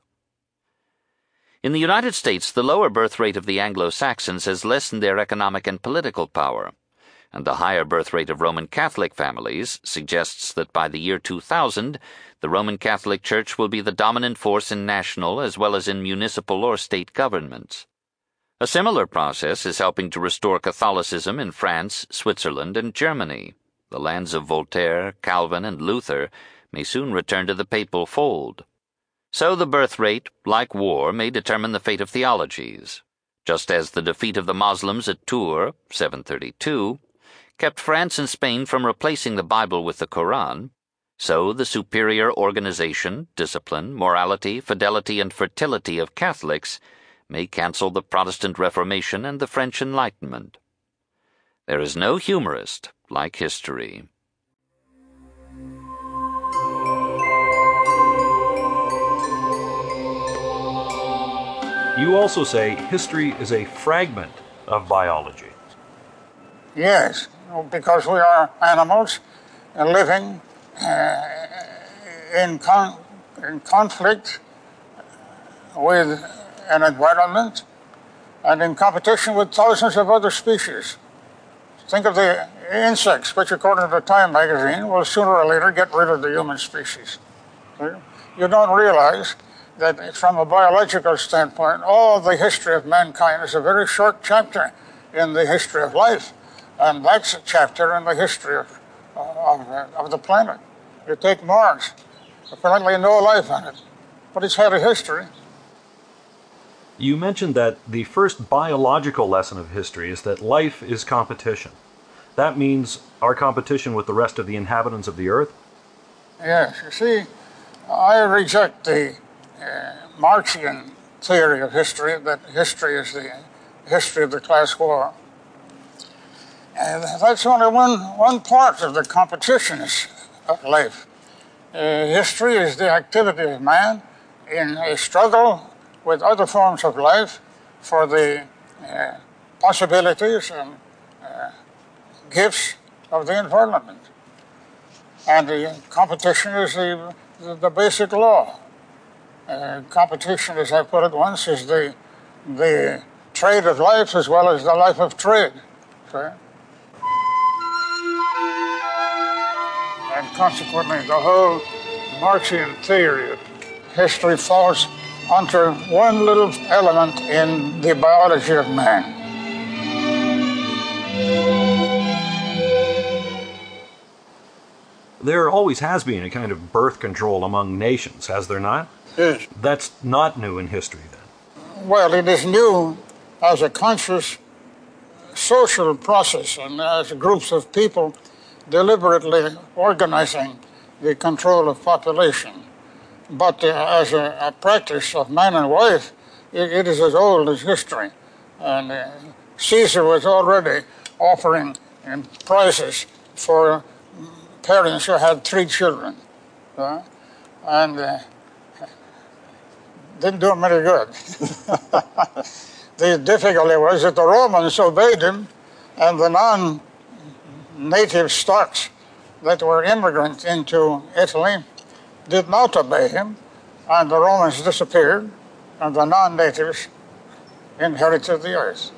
In the United States, the lower birth rate of the Anglo Saxons has lessened their economic and political power, and the higher birth rate of Roman Catholic families suggests that by the year 2000, the Roman Catholic Church will be the dominant force in national as well as in municipal or state governments. A similar process is helping to restore Catholicism in France, Switzerland, and Germany. The lands of Voltaire, Calvin, and Luther may soon return to the papal fold. So the birth rate, like war, may determine the fate of theologies. Just as the defeat of the Moslems at Tours, 732, kept France and Spain from replacing the Bible with the Koran, so the superior organization, discipline, morality, fidelity, and fertility of Catholics may cancel the Protestant Reformation and the French Enlightenment. There is no humorist like history. You also say history is a fragment of biology. Yes, because we are animals living uh, in, con- in conflict with an environment and in competition with thousands of other species. Think of the insects, which, according to Time magazine, will sooner or later get rid of the human species. You don't realize that, from a biological standpoint, all the history of mankind is a very short chapter in the history of life, and that's a chapter in the history of, of, of the planet. You take Mars, apparently no life on it, but it's had a history. You mentioned that the first biological lesson of history is that life is competition. That means our competition with the rest of the inhabitants of the earth? Yes, you see, I reject the uh, Marxian theory of history that history is the history of the class war. And that's only one, one part of the competitions of life. Uh, history is the activity of man in a struggle with other forms of life for the uh, possibilities and uh, gifts of the environment. And the competition is the, the, the basic law. Uh, competition, as I put it once, is the, the trade of life as well as the life of trade. And consequently, the whole Marxian theory of history falls onto one little element in the biology of man. There always has been a kind of birth control among nations, has there not? Yes. That's not new in history, then. Well, it is new as a conscious social process and as groups of people deliberately organizing the control of population. But uh, as a, a, practice of man and wife, it, it is as old as history. And uh, Caesar was already offering um, prizes for parents who had three children. Uh, and uh, didn't do him any good. the difficulty was that the Romans obeyed him, and the non native stocks that were immigrants into Italy did not obey him, and the Romans disappeared, and the non natives inherited the earth.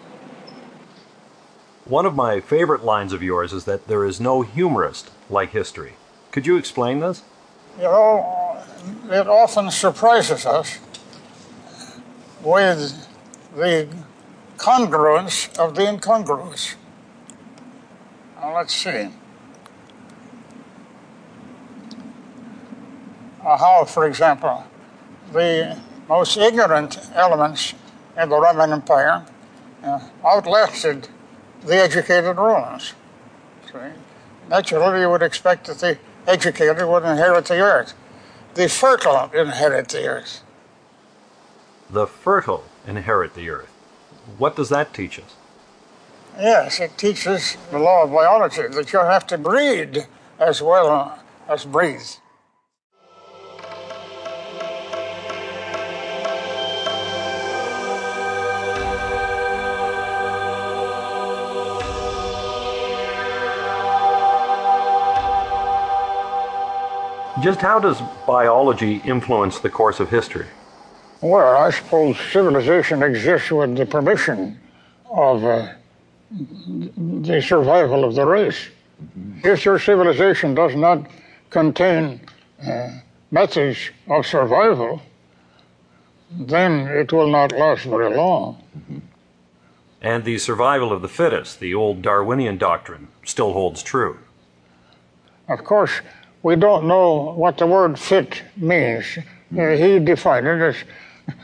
One of my favorite lines of yours is that there is no humorist like history. Could you explain this? You know, it often surprises us with the congruence of the incongruous. Now, let's see. How, for example, the most ignorant elements in the Roman Empire uh, outlasted the educated Romans. See? Naturally, you would expect that the educated would inherit the earth. The fertile inherit the earth. The fertile inherit the earth. What does that teach us? Yes, it teaches the law of biology that you have to breed as well as breathe. Just how does biology influence the course of history? Well, I suppose civilization exists with the permission of uh, the survival of the race. If your civilization does not contain uh, methods of survival, then it will not last very long. And the survival of the fittest, the old Darwinian doctrine, still holds true. Of course, we don't know what the word fit means. Uh, he defined it as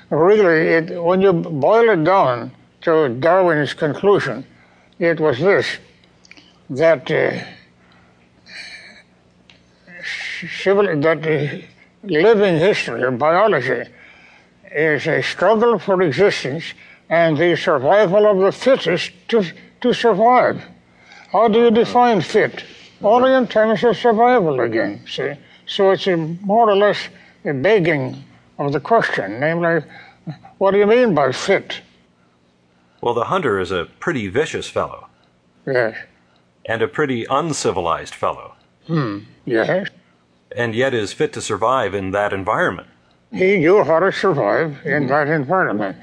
really, it, when you boil it down to Darwin's conclusion, it was this that uh, civil, that uh, living history or biology is a struggle for existence and the survival of the fittest to, to survive. How do you define fit? Only in terms of survival again, see? So it's a more or less a begging of the question, namely, what do you mean by fit? Well, the hunter is a pretty vicious fellow. Yes. And a pretty uncivilized fellow. Hmm, yes. And yet is fit to survive in that environment. He knew how to survive in that environment.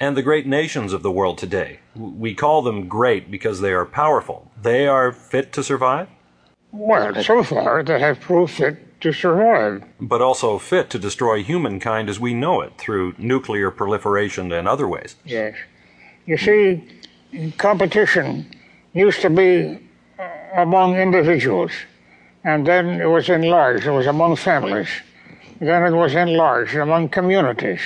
And the great nations of the world today, we call them great because they are powerful. They are fit to survive? Well, so far they have proved fit to survive. But also fit to destroy humankind as we know it through nuclear proliferation and other ways. Yes. You see, competition used to be uh, among individuals, and then it was enlarged, it was among families. Then it was enlarged among communities.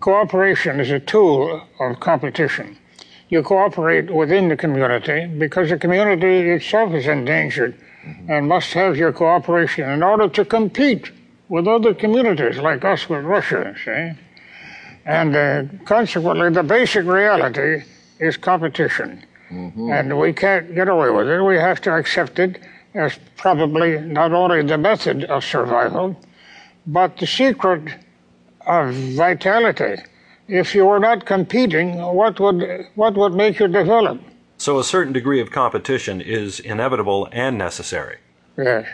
Cooperation is a tool of competition you cooperate within the community because the community itself is endangered mm-hmm. and must have your cooperation in order to compete with other communities like us with Russia, see? And uh, consequently, the basic reality is competition. Mm-hmm. And we can't get away with it. We have to accept it as probably not only the method of survival, but the secret of vitality if you were not competing, what would, what would make you develop? So a certain degree of competition is inevitable and necessary. Yes.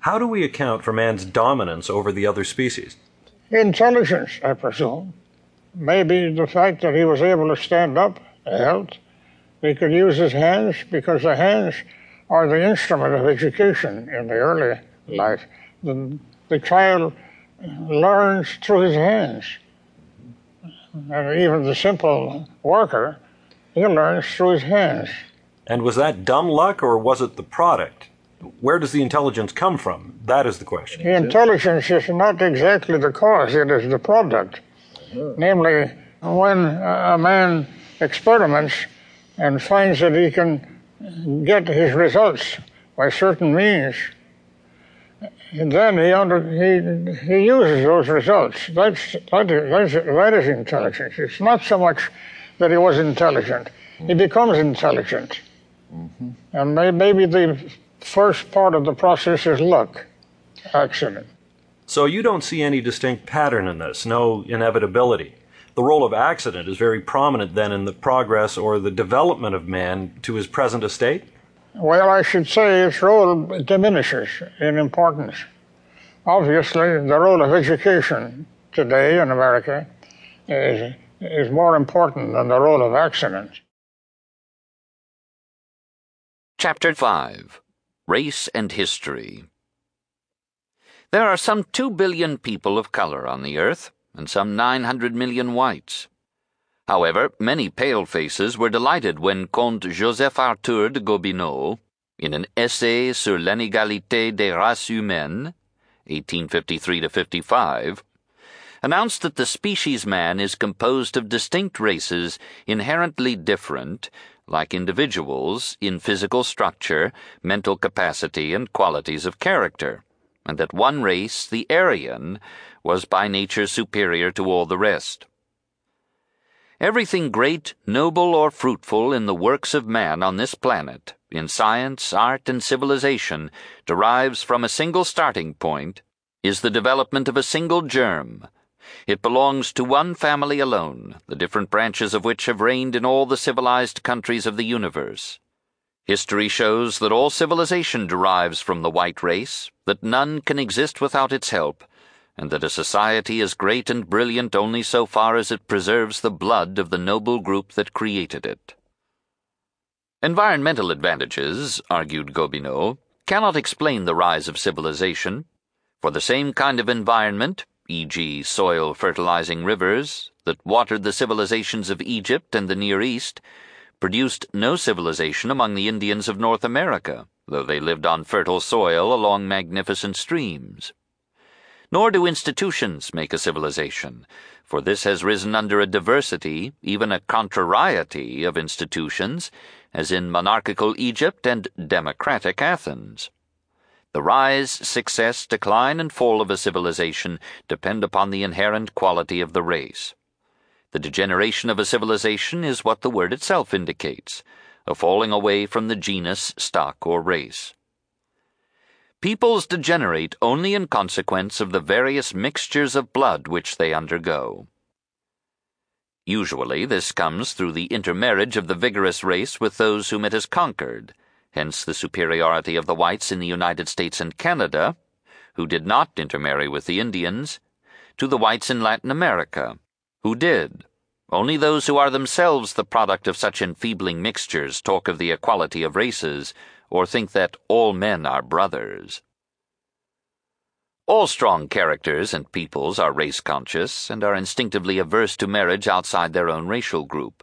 How do we account for man's dominance over the other species? Intelligence, I presume. Maybe the fact that he was able to stand up helped. He could use his hands because the hands are the instrument of education in the early life. The, the child learns through his hands. And even the simple worker, he learns through his hands. And was that dumb luck or was it the product? Where does the intelligence come from? That is the question. The intelligence is not exactly the cause, it is the product. Namely, when a man experiments and finds that he can get his results by certain means, and then he, under, he, he uses those results. That's, that, is, that is intelligence. It's not so much that he was intelligent, he becomes intelligent. Mm-hmm. And may, maybe the first part of the process is luck, accident. So you don't see any distinct pattern in this, no inevitability. The role of accident is very prominent then in the progress or the development of man to his present estate? Well, I should say its role diminishes in importance. Obviously, the role of education today in America is, is more important than the role of accident. Chapter 5 Race and History There are some two billion people of color on the earth, and some 900 million whites. However, many pale faces were delighted when Comte Joseph Arthur de Gobineau, in an essay sur l'inégalité des races humaines, 1853 55, announced that the species man is composed of distinct races inherently different like individuals, in physical structure, mental capacity, and qualities of character, and that one race, the Aryan, was by nature superior to all the rest. Everything great, noble, or fruitful in the works of man on this planet, in science, art, and civilization, derives from a single starting point, is the development of a single germ, it belongs to one family alone, the different branches of which have reigned in all the civilized countries of the universe. History shows that all civilization derives from the white race, that none can exist without its help, and that a society is great and brilliant only so far as it preserves the blood of the noble group that created it. Environmental advantages, argued Gobineau, cannot explain the rise of civilization. For the same kind of environment, e.g., soil fertilizing rivers, that watered the civilizations of Egypt and the Near East, produced no civilization among the Indians of North America, though they lived on fertile soil along magnificent streams. Nor do institutions make a civilization, for this has risen under a diversity, even a contrariety of institutions, as in monarchical Egypt and democratic Athens. The rise, success, decline, and fall of a civilization depend upon the inherent quality of the race. The degeneration of a civilization is what the word itself indicates a falling away from the genus, stock, or race. Peoples degenerate only in consequence of the various mixtures of blood which they undergo. Usually, this comes through the intermarriage of the vigorous race with those whom it has conquered hence the superiority of the whites in the United States and Canada, who did not intermarry with the Indians, to the whites in Latin America, who did. Only those who are themselves the product of such enfeebling mixtures talk of the equality of races, or think that all men are brothers. All strong characters and peoples are race conscious and are instinctively averse to marriage outside their own racial group.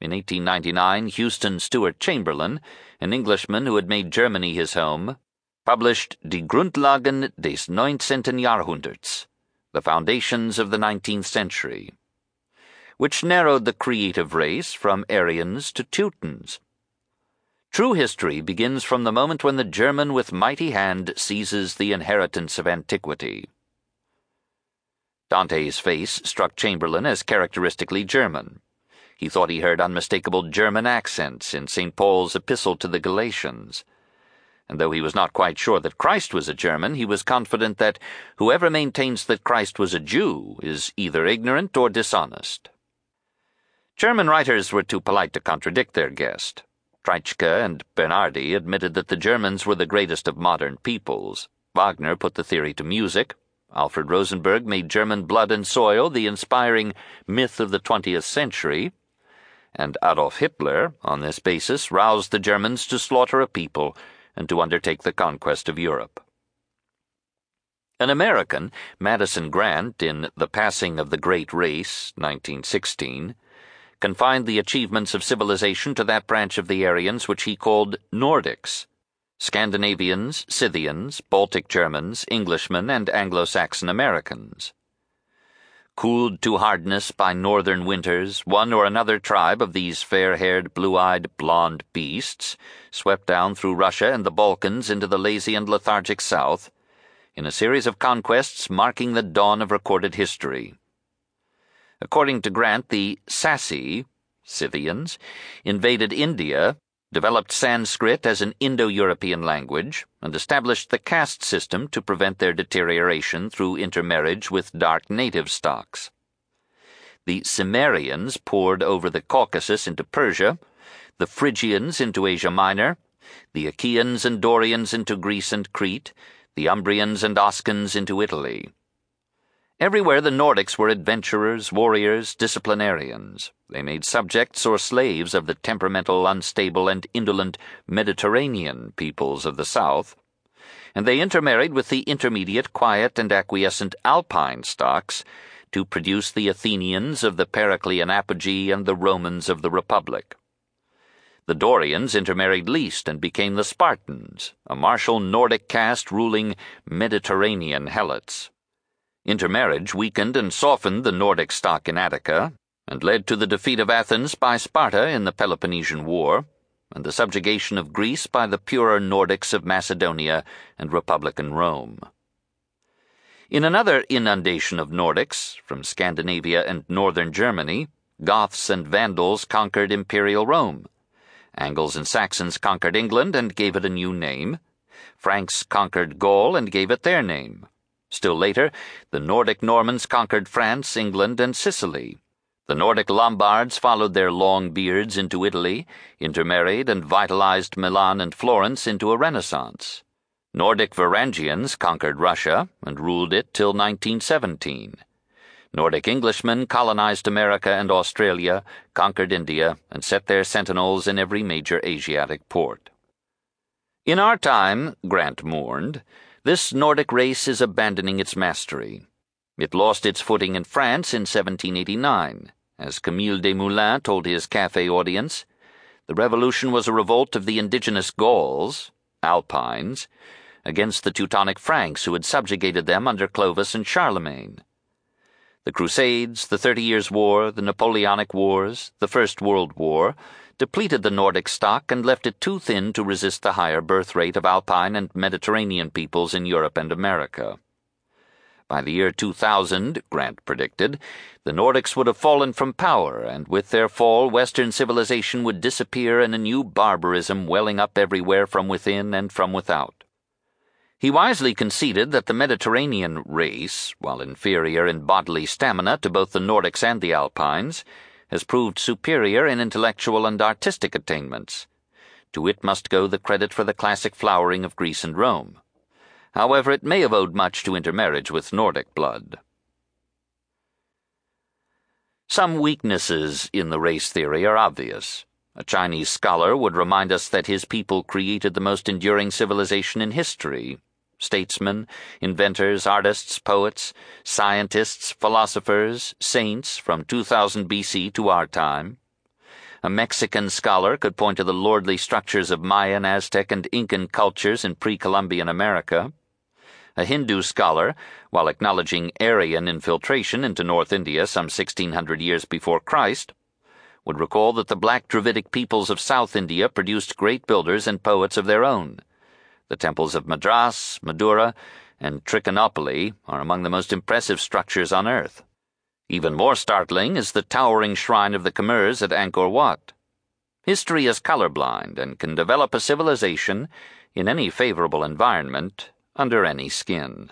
In 1899, Houston Stewart Chamberlain, an Englishman who had made Germany his home, published Die Grundlagen des 19. Jahrhunderts, The Foundations of the Nineteenth Century, which narrowed the creative race from Aryans to Teutons. True history begins from the moment when the German with mighty hand seizes the inheritance of antiquity. Dante's face struck Chamberlain as characteristically German. He thought he heard unmistakable German accents in St. Paul's epistle to the Galatians. And though he was not quite sure that Christ was a German, he was confident that whoever maintains that Christ was a Jew is either ignorant or dishonest. German writers were too polite to contradict their guest. Treitschke and Bernhardi admitted that the Germans were the greatest of modern peoples. Wagner put the theory to music. Alfred Rosenberg made German blood and soil the inspiring myth of the 20th century and Adolf Hitler, on this basis, roused the Germans to slaughter a people and to undertake the conquest of Europe. An American, Madison Grant, in The Passing of the Great Race, 1916, confined the achievements of civilization to that branch of the Aryans which he called Nordics, Scandinavians, Scythians, Baltic Germans, Englishmen, and Anglo Saxon Americans. Cooled to hardness by northern winters, one or another tribe of these fair haired, blue eyed, blond beasts swept down through Russia and the Balkans into the lazy and lethargic south, in a series of conquests marking the dawn of recorded history. According to Grant, the Sacae, Scythians, invaded India developed Sanskrit as an Indo European language, and established the caste system to prevent their deterioration through intermarriage with dark native stocks. The Cimmerians poured over the Caucasus into Persia, the Phrygians into Asia Minor, the Achaeans and Dorians into Greece and Crete, the Umbrians and Oscans into Italy. Everywhere the Nordics were adventurers, warriors, disciplinarians. They made subjects or slaves of the temperamental, unstable, and indolent Mediterranean peoples of the south. And they intermarried with the intermediate, quiet, and acquiescent Alpine stocks to produce the Athenians of the Periclean apogee and the Romans of the Republic. The Dorians intermarried least and became the Spartans, a martial Nordic caste ruling Mediterranean helots. Intermarriage weakened and softened the Nordic stock in Attica, and led to the defeat of Athens by Sparta in the Peloponnesian War, and the subjugation of Greece by the purer Nordics of Macedonia and Republican Rome. In another inundation of Nordics, from Scandinavia and northern Germany, Goths and Vandals conquered imperial Rome. Angles and Saxons conquered England and gave it a new name. Franks conquered Gaul and gave it their name. Still later, the Nordic Normans conquered France, England, and Sicily. The Nordic Lombards followed their long beards into Italy, intermarried, and vitalized Milan and Florence into a Renaissance. Nordic Varangians conquered Russia and ruled it till 1917. Nordic Englishmen colonized America and Australia, conquered India, and set their sentinels in every major Asiatic port. In our time, Grant mourned, this Nordic race is abandoning its mastery. It lost its footing in France in 1789. As Camille Desmoulins told his cafe audience, the revolution was a revolt of the indigenous Gauls, Alpines, against the Teutonic Franks who had subjugated them under Clovis and Charlemagne. The Crusades, the Thirty Years' War, the Napoleonic Wars, the First World War, depleted the Nordic stock and left it too thin to resist the higher birth rate of Alpine and Mediterranean peoples in Europe and America. By the year 2000, Grant predicted, the Nordics would have fallen from power, and with their fall, Western civilization would disappear in a new barbarism welling up everywhere from within and from without. He wisely conceded that the Mediterranean race, while inferior in bodily stamina to both the Nordics and the Alpines, has proved superior in intellectual and artistic attainments. To it must go the credit for the classic flowering of Greece and Rome. However, it may have owed much to intermarriage with Nordic blood. Some weaknesses in the race theory are obvious. A Chinese scholar would remind us that his people created the most enduring civilization in history, statesmen, inventors, artists, poets, scientists, philosophers, saints from 2000 BC to our time. A Mexican scholar could point to the lordly structures of Mayan, Aztec, and Incan cultures in pre Columbian America. A Hindu scholar, while acknowledging Aryan infiltration into North India some 1600 years before Christ, would recall that the black Dravidic peoples of South India produced great builders and poets of their own the temples of Madras, Madura, and Trichinopoly are among the most impressive structures on earth. Even more startling is the towering shrine of the Khmers at Angkor Wat. History is colorblind and can develop a civilization in any favorable environment under any skin.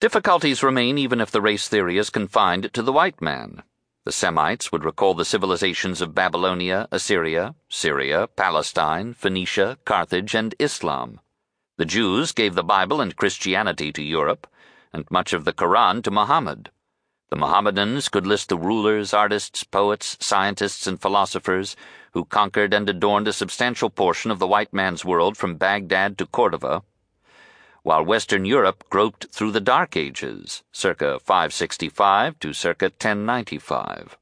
Difficulties remain even if the race theory is confined to the white man. The Semites would recall the civilizations of Babylonia, Assyria, Syria, Palestine, Phoenicia, Carthage, and Islam. The Jews gave the Bible and Christianity to Europe, and much of the Koran to Muhammad. The Mohammedans could list the rulers, artists, poets, scientists, and philosophers who conquered and adorned a substantial portion of the white man's world from Baghdad to Cordova while Western Europe groped through the Dark Ages, circa 565 to circa 1095.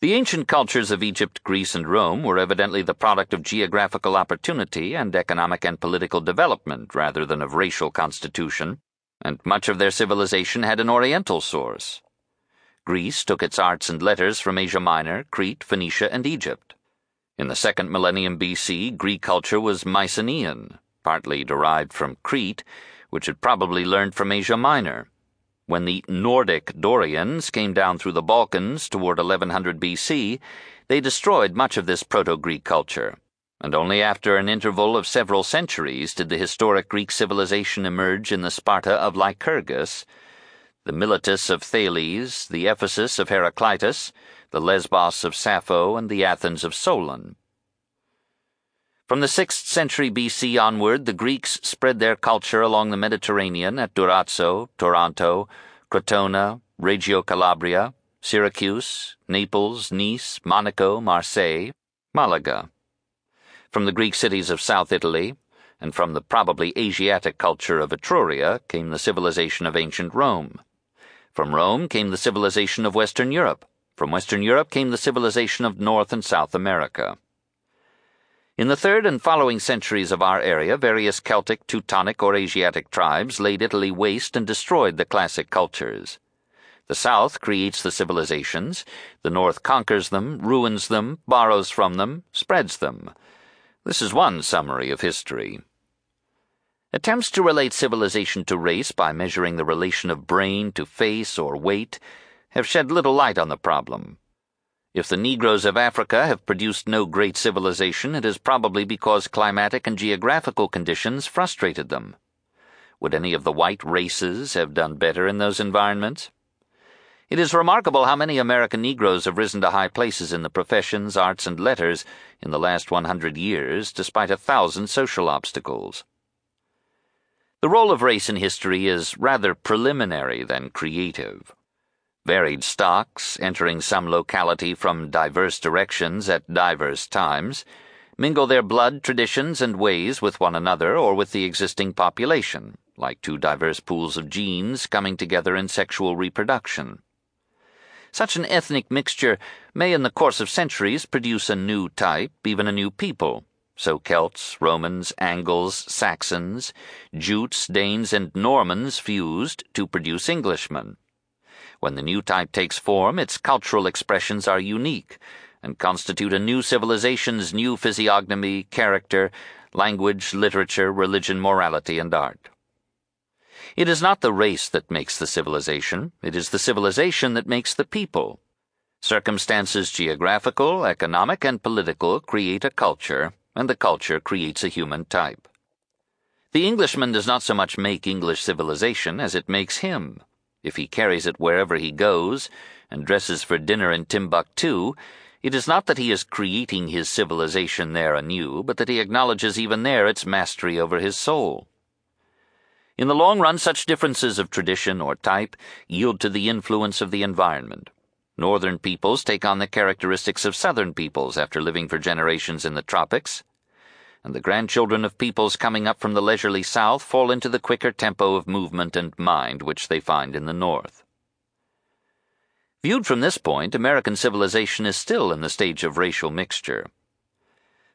The ancient cultures of Egypt, Greece, and Rome were evidently the product of geographical opportunity and economic and political development rather than of racial constitution, and much of their civilization had an Oriental source. Greece took its arts and letters from Asia Minor, Crete, Phoenicia, and Egypt. In the second millennium BC, Greek culture was Mycenaean, partly derived from Crete, which had probably learned from Asia Minor. When the Nordic Dorians came down through the Balkans toward 1100 BC, they destroyed much of this Proto Greek culture, and only after an interval of several centuries did the historic Greek civilization emerge in the Sparta of Lycurgus, the Miletus of Thales, the Ephesus of Heraclitus, the Lesbos of Sappho, and the Athens of Solon. From the 6th century BC onward, the Greeks spread their culture along the Mediterranean at Durazzo, Taranto, Crotona, Reggio Calabria, Syracuse, Naples, Nice, Monaco, Marseille, Malaga. From the Greek cities of South Italy, and from the probably Asiatic culture of Etruria, came the civilization of ancient Rome. From Rome came the civilization of Western Europe. From Western Europe came the civilization of North and South America. In the third and following centuries of our area, various Celtic, Teutonic, or Asiatic tribes laid Italy waste and destroyed the classic cultures. The South creates the civilizations, the North conquers them, ruins them, borrows from them, spreads them. This is one summary of history. Attempts to relate civilization to race by measuring the relation of brain to face or weight have shed little light on the problem. If the Negroes of Africa have produced no great civilization, it is probably because climatic and geographical conditions frustrated them. Would any of the white races have done better in those environments? It is remarkable how many American Negroes have risen to high places in the professions, arts, and letters in the last 100 years, despite a thousand social obstacles. The role of race in history is rather preliminary than creative. Varied stocks, entering some locality from diverse directions at diverse times, mingle their blood, traditions, and ways with one another or with the existing population, like two diverse pools of genes coming together in sexual reproduction. Such an ethnic mixture may, in the course of centuries, produce a new type, even a new people. So Celts, Romans, Angles, Saxons, Jutes, Danes, and Normans fused to produce Englishmen. When the new type takes form, its cultural expressions are unique and constitute a new civilization's new physiognomy, character, language, literature, religion, morality, and art. It is not the race that makes the civilization, it is the civilization that makes the people. Circumstances geographical, economic, and political create a culture, and the culture creates a human type. The Englishman does not so much make English civilization as it makes him. If he carries it wherever he goes, and dresses for dinner in Timbuktu, it is not that he is creating his civilization there anew, but that he acknowledges even there its mastery over his soul. In the long run, such differences of tradition or type yield to the influence of the environment. Northern peoples take on the characteristics of southern peoples after living for generations in the tropics and the grandchildren of peoples coming up from the leisurely south fall into the quicker tempo of movement and mind which they find in the north. Viewed from this point, American civilization is still in the stage of racial mixture.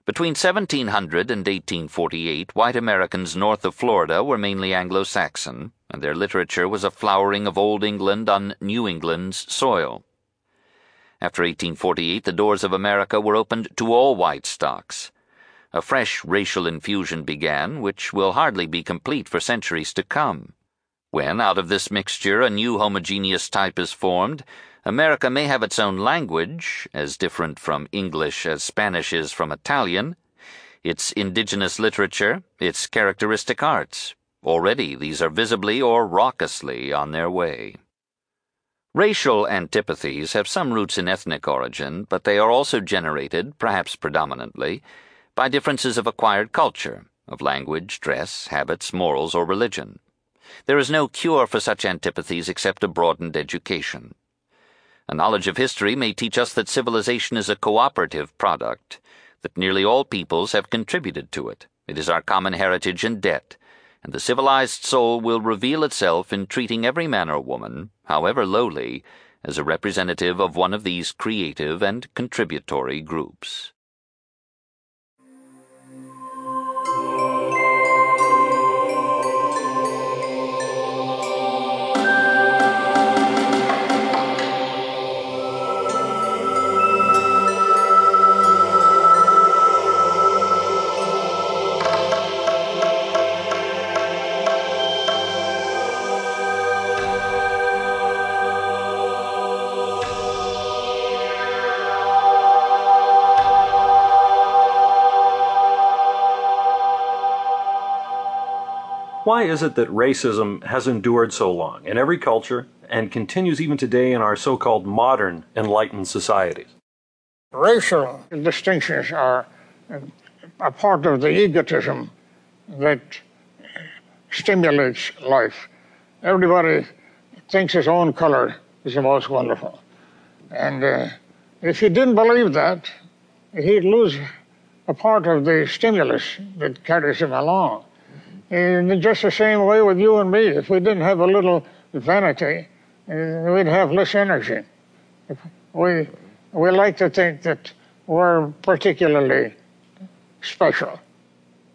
Between 1700 and 1848, white Americans north of Florida were mainly Anglo Saxon, and their literature was a flowering of Old England on New England's soil. After 1848, the doors of America were opened to all white stocks a fresh racial infusion began, which will hardly be complete for centuries to come. When, out of this mixture, a new homogeneous type is formed, America may have its own language, as different from English as Spanish is from Italian, its indigenous literature, its characteristic arts. Already these are visibly or raucously on their way. Racial antipathies have some roots in ethnic origin, but they are also generated, perhaps predominantly, by differences of acquired culture, of language, dress, habits, morals, or religion. There is no cure for such antipathies except a broadened education. A knowledge of history may teach us that civilization is a cooperative product, that nearly all peoples have contributed to it. It is our common heritage and debt, and the civilized soul will reveal itself in treating every man or woman, however lowly, as a representative of one of these creative and contributory groups. Why is it that racism has endured so long in every culture and continues even today in our so called modern enlightened societies? Racial distinctions are a part of the egotism that stimulates life. Everybody thinks his own color is the most wonderful. And uh, if he didn't believe that, he'd lose a part of the stimulus that carries him along. And just the same way with you and me. If we didn't have a little vanity, uh, we'd have less energy. We, we like to think that we're particularly special.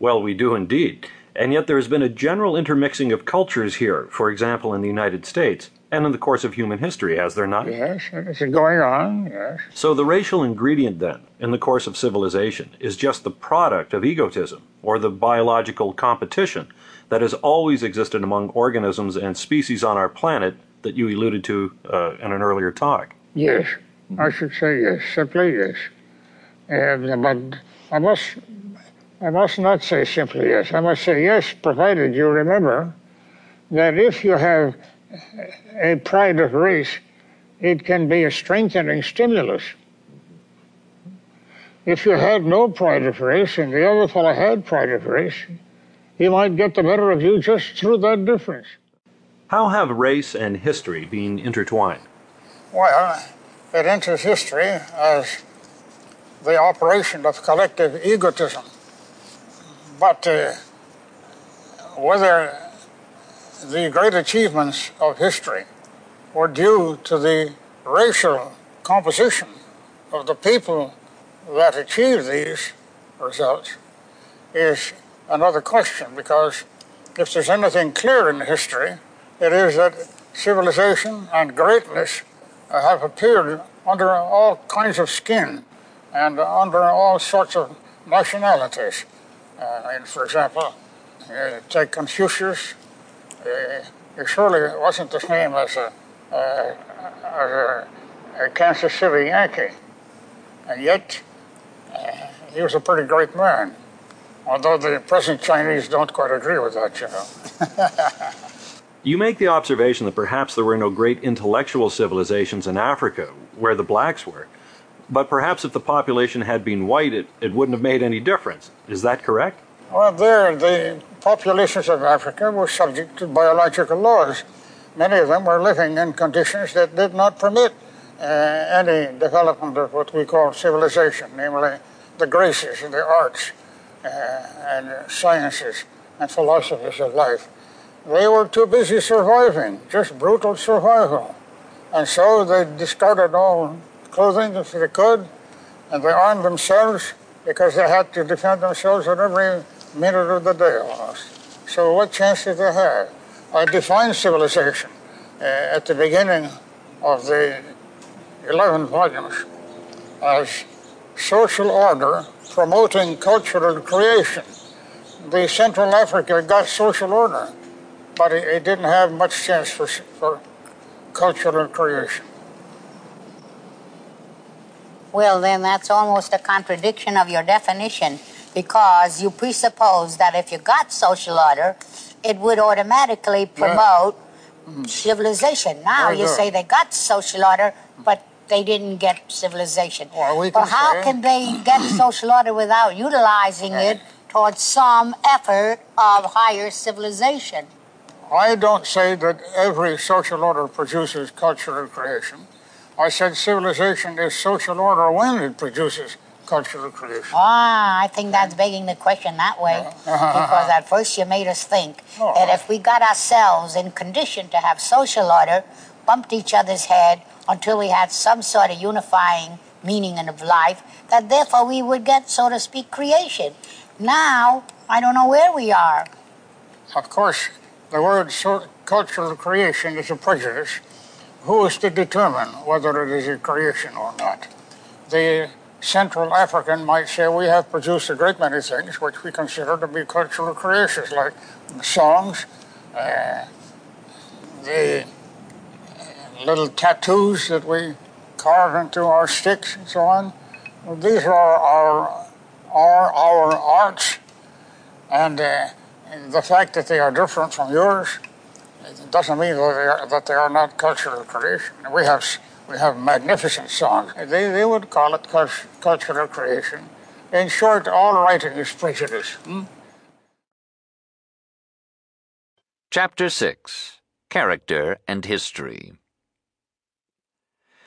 Well, we do indeed. And yet there has been a general intermixing of cultures here, for example, in the United States and in the course of human history, has there not? Yes, it's going on, yes. So the racial ingredient, then, in the course of civilization, is just the product of egotism, or the biological competition that has always existed among organisms and species on our planet that you alluded to uh, in an earlier talk. Yes, I should say yes, simply yes. Uh, but I must, I must not say simply yes. I must say yes, provided you remember that if you have a pride of race, it can be a strengthening stimulus. If you had no pride of race and the other fellow had pride of race, he might get the better of you just through that difference. How have race and history been intertwined? Well, it enters history as the operation of collective egotism. But uh, whether the great achievements of history were due to the racial composition of the people that achieved these results is another question because if there's anything clear in history, it is that civilization and greatness have appeared under all kinds of skin and under all sorts of nationalities. Uh, and for example, uh, take Confucius, uh, it surely wasn't the same as a, uh, as a, a, Kansas City Yankee. And yet, uh, he was a pretty great man. Although the present Chinese don't quite agree with that, you know. you make the observation that perhaps there were no great intellectual civilizations in Africa where the blacks were. But perhaps if the population had been white, it, it wouldn't have made any difference. Is that correct? Well, there, the populations of Africa were subject to biological laws. Many of them were living in conditions that did not permit uh, any development of what we call civilization, namely the graces and the arts uh, and sciences and philosophies of life. They were too busy surviving, just brutal survival. And so they discarded all clothing if they could, and they armed themselves because they had to defend themselves at every minute of the day almost. So what chance did they have? I defined civilization uh, at the beginning of the 11 volumes as social order promoting cultural creation. The Central Africa got social order, but it, it didn't have much chance for, for cultural creation. Well, then that's almost a contradiction of your definition because you presuppose that if you got social order, it would automatically promote yeah. civilization. Now you say they got social order, but they didn't get civilization. Well, we well how say. can they get social order without utilizing it towards some effort of higher civilization? I don't say that every social order produces cultural creation. I said civilization is social order when it produces cultural creation. Ah, I think that's begging the question that way. Uh-huh. because at first you made us think oh. that if we got ourselves in condition to have social order, bumped each other's head until we had some sort of unifying meaning of life, that therefore we would get, so to speak, creation. Now, I don't know where we are. Of course, the word so- cultural creation is a prejudice. Who is to determine whether it is a creation or not? The Central African might say we have produced a great many things which we consider to be cultural creations, like songs, uh, the little tattoos that we carve into our sticks and so on. These are our, are our arts, and uh, the fact that they are different from yours doesn't mean that they are, that they are not cultural creation. We have we have magnificent songs. They, they would call it cultural creation. In short, all writing is prejudice. Hmm? Chapter 6 Character and History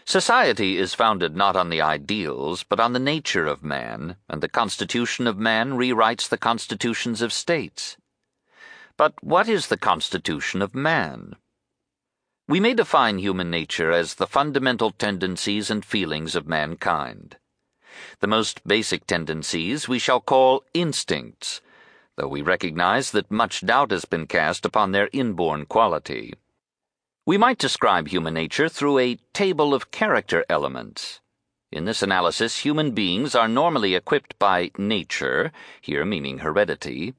Society is founded not on the ideals, but on the nature of man, and the constitution of man rewrites the constitutions of states. But what is the constitution of man? We may define human nature as the fundamental tendencies and feelings of mankind. The most basic tendencies we shall call instincts, though we recognize that much doubt has been cast upon their inborn quality. We might describe human nature through a table of character elements. In this analysis, human beings are normally equipped by nature, here meaning heredity,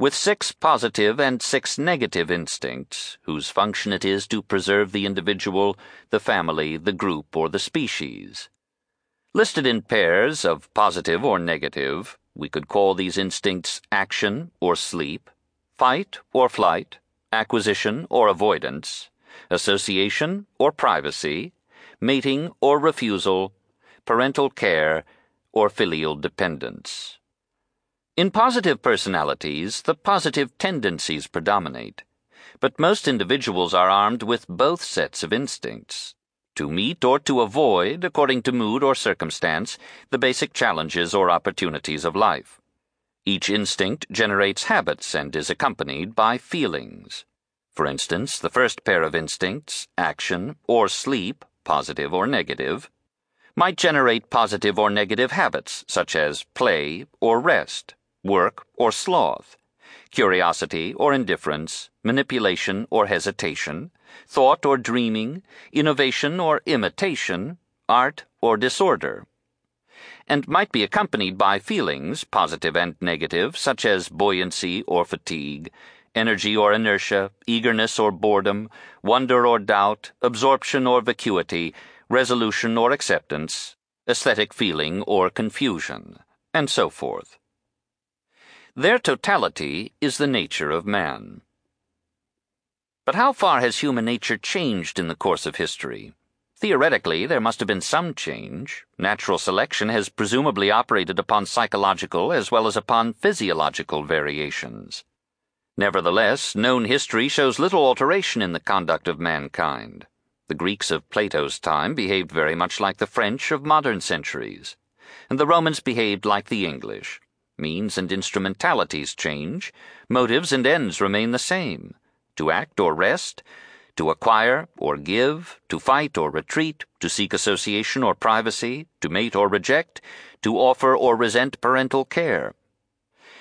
with six positive and six negative instincts, whose function it is to preserve the individual, the family, the group, or the species. Listed in pairs of positive or negative, we could call these instincts action or sleep, fight or flight, acquisition or avoidance, association or privacy, mating or refusal, parental care, or filial dependence. In positive personalities, the positive tendencies predominate, but most individuals are armed with both sets of instincts to meet or to avoid, according to mood or circumstance, the basic challenges or opportunities of life. Each instinct generates habits and is accompanied by feelings. For instance, the first pair of instincts, action or sleep, positive or negative, might generate positive or negative habits such as play or rest work, or sloth, curiosity or indifference, manipulation or hesitation, thought or dreaming, innovation or imitation, art or disorder. And might be accompanied by feelings, positive and negative, such as buoyancy or fatigue, energy or inertia, eagerness or boredom, wonder or doubt, absorption or vacuity, resolution or acceptance, aesthetic feeling or confusion, and so forth. Their totality is the nature of man. But how far has human nature changed in the course of history? Theoretically, there must have been some change. Natural selection has presumably operated upon psychological as well as upon physiological variations. Nevertheless, known history shows little alteration in the conduct of mankind. The Greeks of Plato's time behaved very much like the French of modern centuries, and the Romans behaved like the English. Means and instrumentalities change, motives and ends remain the same to act or rest, to acquire or give, to fight or retreat, to seek association or privacy, to mate or reject, to offer or resent parental care.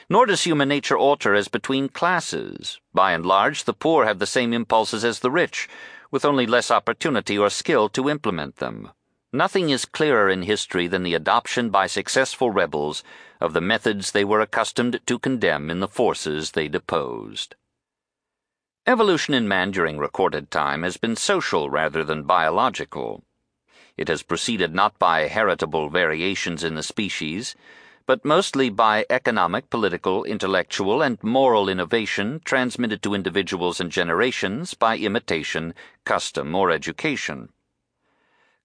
Nor does human nature alter as between classes. By and large, the poor have the same impulses as the rich, with only less opportunity or skill to implement them. Nothing is clearer in history than the adoption by successful rebels of the methods they were accustomed to condemn in the forces they deposed. Evolution in man during recorded time has been social rather than biological. It has proceeded not by heritable variations in the species, but mostly by economic, political, intellectual, and moral innovation transmitted to individuals and generations by imitation, custom, or education.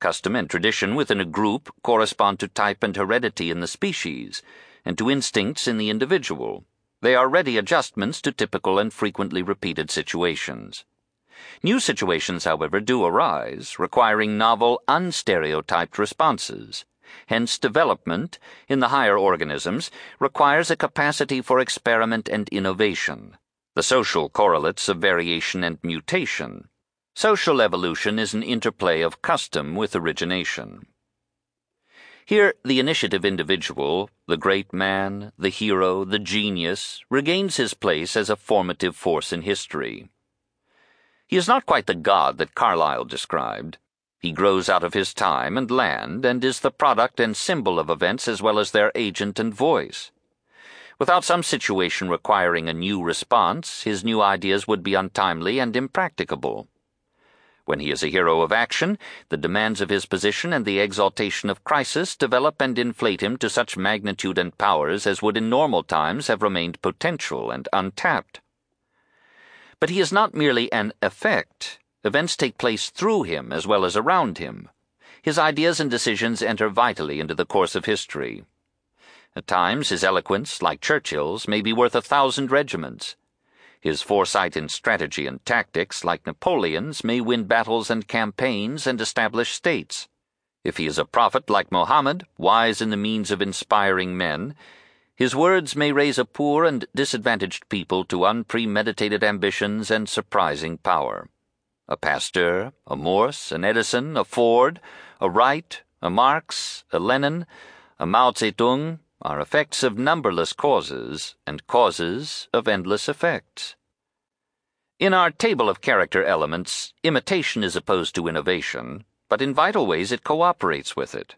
Custom and tradition within a group correspond to type and heredity in the species, and to instincts in the individual. They are ready adjustments to typical and frequently repeated situations. New situations, however, do arise, requiring novel, unstereotyped responses. Hence, development, in the higher organisms, requires a capacity for experiment and innovation, the social correlates of variation and mutation. Social evolution is an interplay of custom with origination. Here, the initiative individual, the great man, the hero, the genius, regains his place as a formative force in history. He is not quite the god that Carlyle described. He grows out of his time and land and is the product and symbol of events as well as their agent and voice. Without some situation requiring a new response, his new ideas would be untimely and impracticable. When he is a hero of action, the demands of his position and the exaltation of crisis develop and inflate him to such magnitude and powers as would in normal times have remained potential and untapped. But he is not merely an effect. Events take place through him as well as around him. His ideas and decisions enter vitally into the course of history. At times, his eloquence, like Churchill's, may be worth a thousand regiments. His foresight in strategy and tactics, like Napoleon's, may win battles and campaigns and establish states. If he is a prophet like Mohammed, wise in the means of inspiring men, his words may raise a poor and disadvantaged people to unpremeditated ambitions and surprising power. A Pasteur, a Morse, an Edison, a Ford, a Wright, a Marx, a Lenin, a Mao Zedong, are effects of numberless causes, and causes of endless effects. In our table of character elements, imitation is opposed to innovation, but in vital ways it cooperates with it.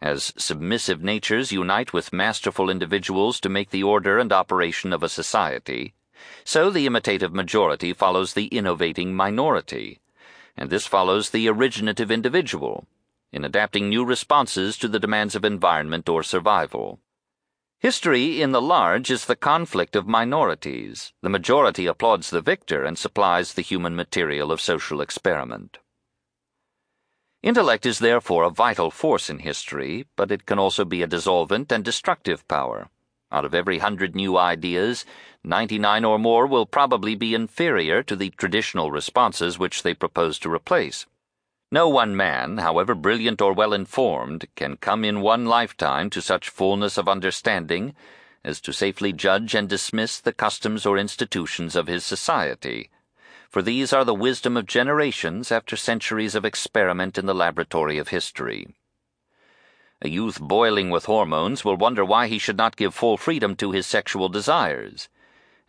As submissive natures unite with masterful individuals to make the order and operation of a society, so the imitative majority follows the innovating minority, and this follows the originative individual in adapting new responses to the demands of environment or survival. History, in the large, is the conflict of minorities. The majority applauds the victor and supplies the human material of social experiment. Intellect is therefore a vital force in history, but it can also be a dissolvent and destructive power. Out of every hundred new ideas, ninety nine or more will probably be inferior to the traditional responses which they propose to replace. No one man, however brilliant or well informed, can come in one lifetime to such fullness of understanding as to safely judge and dismiss the customs or institutions of his society, for these are the wisdom of generations after centuries of experiment in the laboratory of history. A youth boiling with hormones will wonder why he should not give full freedom to his sexual desires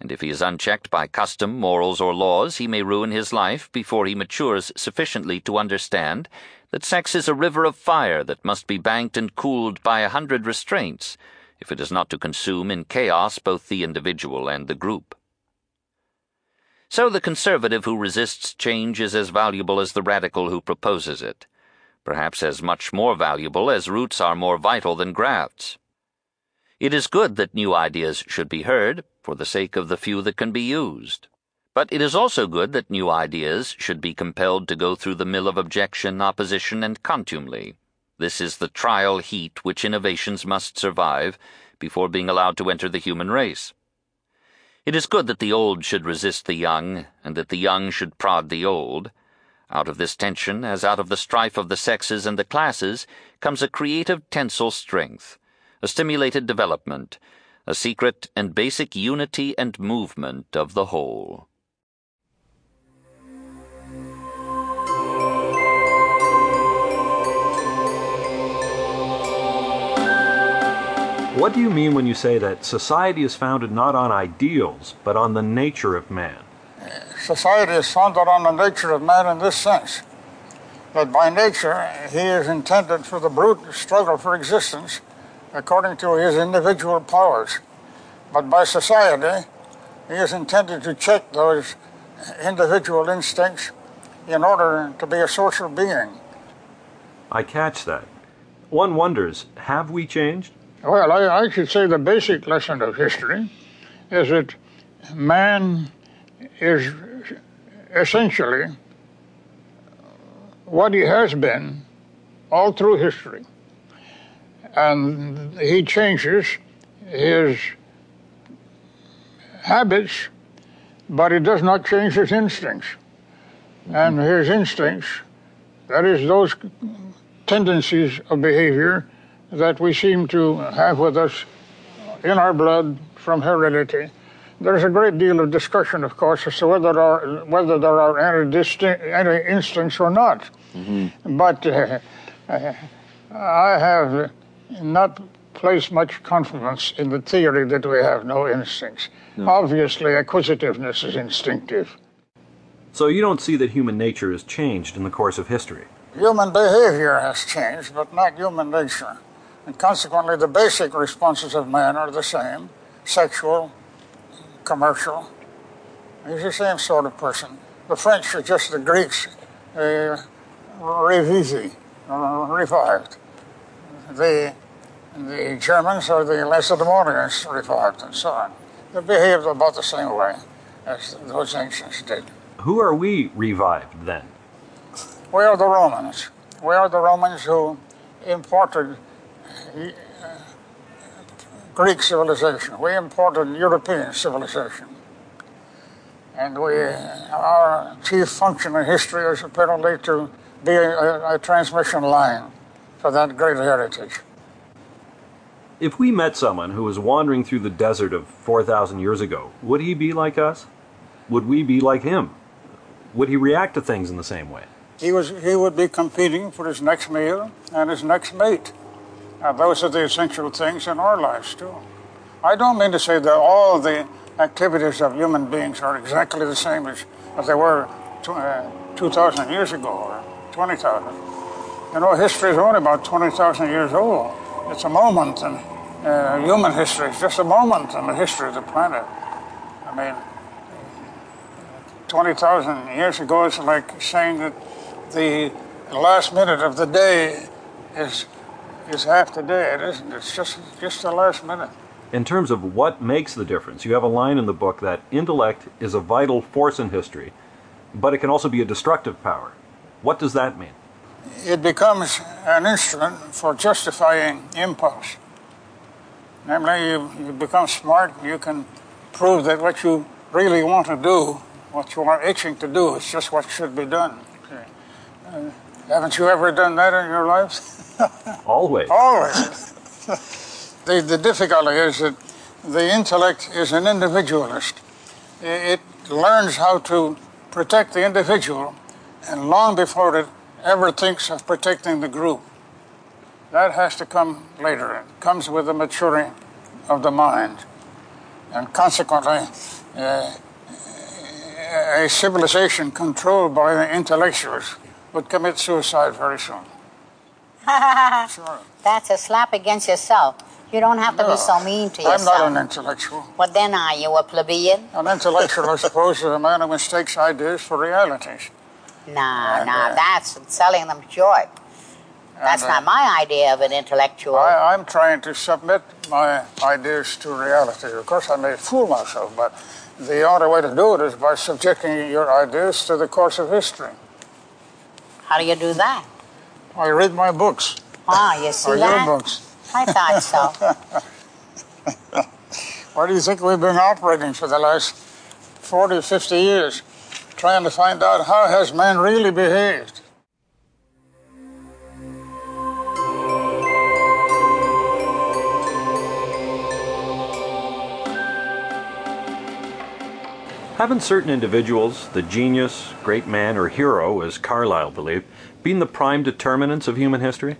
and if he is unchecked by custom, morals, or laws, he may ruin his life before he matures sufficiently to understand that sex is a river of fire that must be banked and cooled by a hundred restraints, if it is not to consume in chaos both the individual and the group. So the conservative who resists change is as valuable as the radical who proposes it, perhaps as much more valuable as roots are more vital than grafts. It is good that new ideas should be heard, for the sake of the few that can be used. But it is also good that new ideas should be compelled to go through the mill of objection, opposition, and contumely. This is the trial heat which innovations must survive before being allowed to enter the human race. It is good that the old should resist the young, and that the young should prod the old. Out of this tension, as out of the strife of the sexes and the classes, comes a creative tensile strength, a stimulated development, a secret and basic unity and movement of the whole. What do you mean when you say that society is founded not on ideals, but on the nature of man? Society is founded on the nature of man in this sense that by nature he is intended for the brute struggle for existence according to his individual powers. But by society, he is intended to check those individual instincts in order to be a social being. I catch that. One wonders, have we changed? Well, I, I should say the basic lesson of history is that man is essentially what he has been all through history and he changes his habits, but he does not change his instincts. And his instincts, that is, those tendencies of behavior that we seem to have with us in our blood from heredity, There's a great deal of discussion, of course, as to whether there are, whether there are any, distinct, any instincts or not. Mm-hmm. But uh, I have not place much confidence in the theory that we have no instincts. No. Obviously, acquisitiveness is instinctive. So you don't see that human nature has changed in the course of history? Human behavior has changed, but not human nature. And consequently, the basic responses of man are the same sexual, commercial. He's the same sort of person. The French are just the Greeks uh, revivi, uh, revived. The, the Germans or the Lacedaemonians revived, and so on. They behaved about the same way as those ancients did. Who are we revived then? We are the Romans. We are the Romans who imported uh, Greek civilization. We imported European civilization. And we, our chief function in history is apparently to be a, a transmission line for that great heritage. If we met someone who was wandering through the desert of 4,000 years ago, would he be like us? Would we be like him? Would he react to things in the same way? He, was, he would be competing for his next meal and his next mate. Uh, those are the essential things in our lives, too. I don't mean to say that all the activities of human beings are exactly the same as, as they were uh, 2,000 years ago or 20,000. You know, history is only about 20,000 years old. It's a moment, in uh, human history It's just a moment in the history of the planet. I mean, 20,000 years ago is like saying that the last minute of the day is is half the day. It isn't. It's just just the last minute. In terms of what makes the difference, you have a line in the book that intellect is a vital force in history, but it can also be a destructive power. What does that mean? It becomes an instrument for justifying impulse. Namely, you, you become smart, you can prove that what you really want to do, what you are itching to do, is just what should be done. Uh, haven't you ever done that in your life? Always. Always. the, the difficulty is that the intellect is an individualist. It learns how to protect the individual, and long before it ever thinks of protecting the group. That has to come later. It comes with the maturing of the mind. And consequently, uh, a civilization controlled by the intellectuals would commit suicide very soon. sure. That's a slap against yourself. You don't have to no, be so mean to yourself. I'm not an intellectual. What then are you, a plebeian? An intellectual, I suppose, is a man who mistakes ideas for realities. Nah, uh, that's selling them short. That's and, uh, not my idea of an intellectual. I, I'm trying to submit my ideas to reality. Of course, I may fool myself, but the only way to do it is by subjecting your ideas to the course of history. How do you do that? I read my books. Ah, you see or that? your books. I thought so. Why do you think we've been operating for the last 40, 50 years, trying to find out how has man really behaved? Haven't certain individuals, the genius, great man, or hero, as Carlyle believed, been the prime determinants of human history?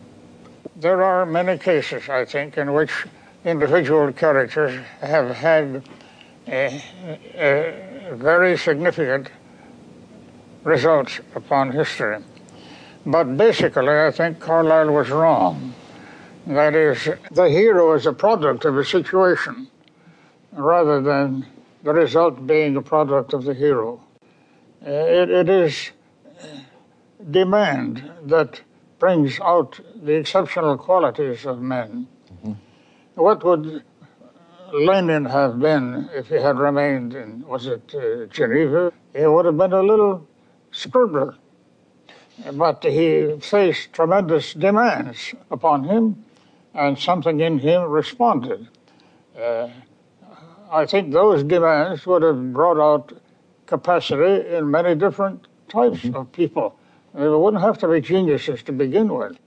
There are many cases, I think, in which individual characters have had a, a very significant results upon history. But basically, I think Carlyle was wrong. That is, the hero is a product of a situation rather than the result being a product of the hero. It, it is demand that brings out the exceptional qualities of men. Mm-hmm. What would Lenin have been if he had remained in, was it uh, Geneva? He would have been a little scribbler. But he faced tremendous demands upon him, and something in him responded. Uh, I think those demands would have brought out capacity in many different types of people. They wouldn't have to be geniuses to begin with.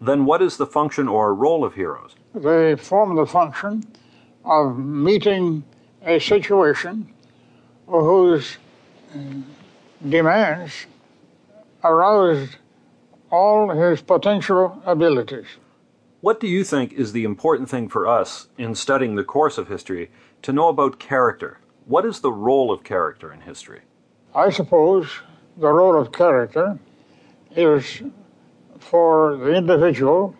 Then what is the function or role of heroes? They form the function of meeting a situation whose demands aroused all his potential abilities. What do you think is the important thing for us in studying the course of history to know about character? What is the role of character in history? I suppose the role of character is for the individual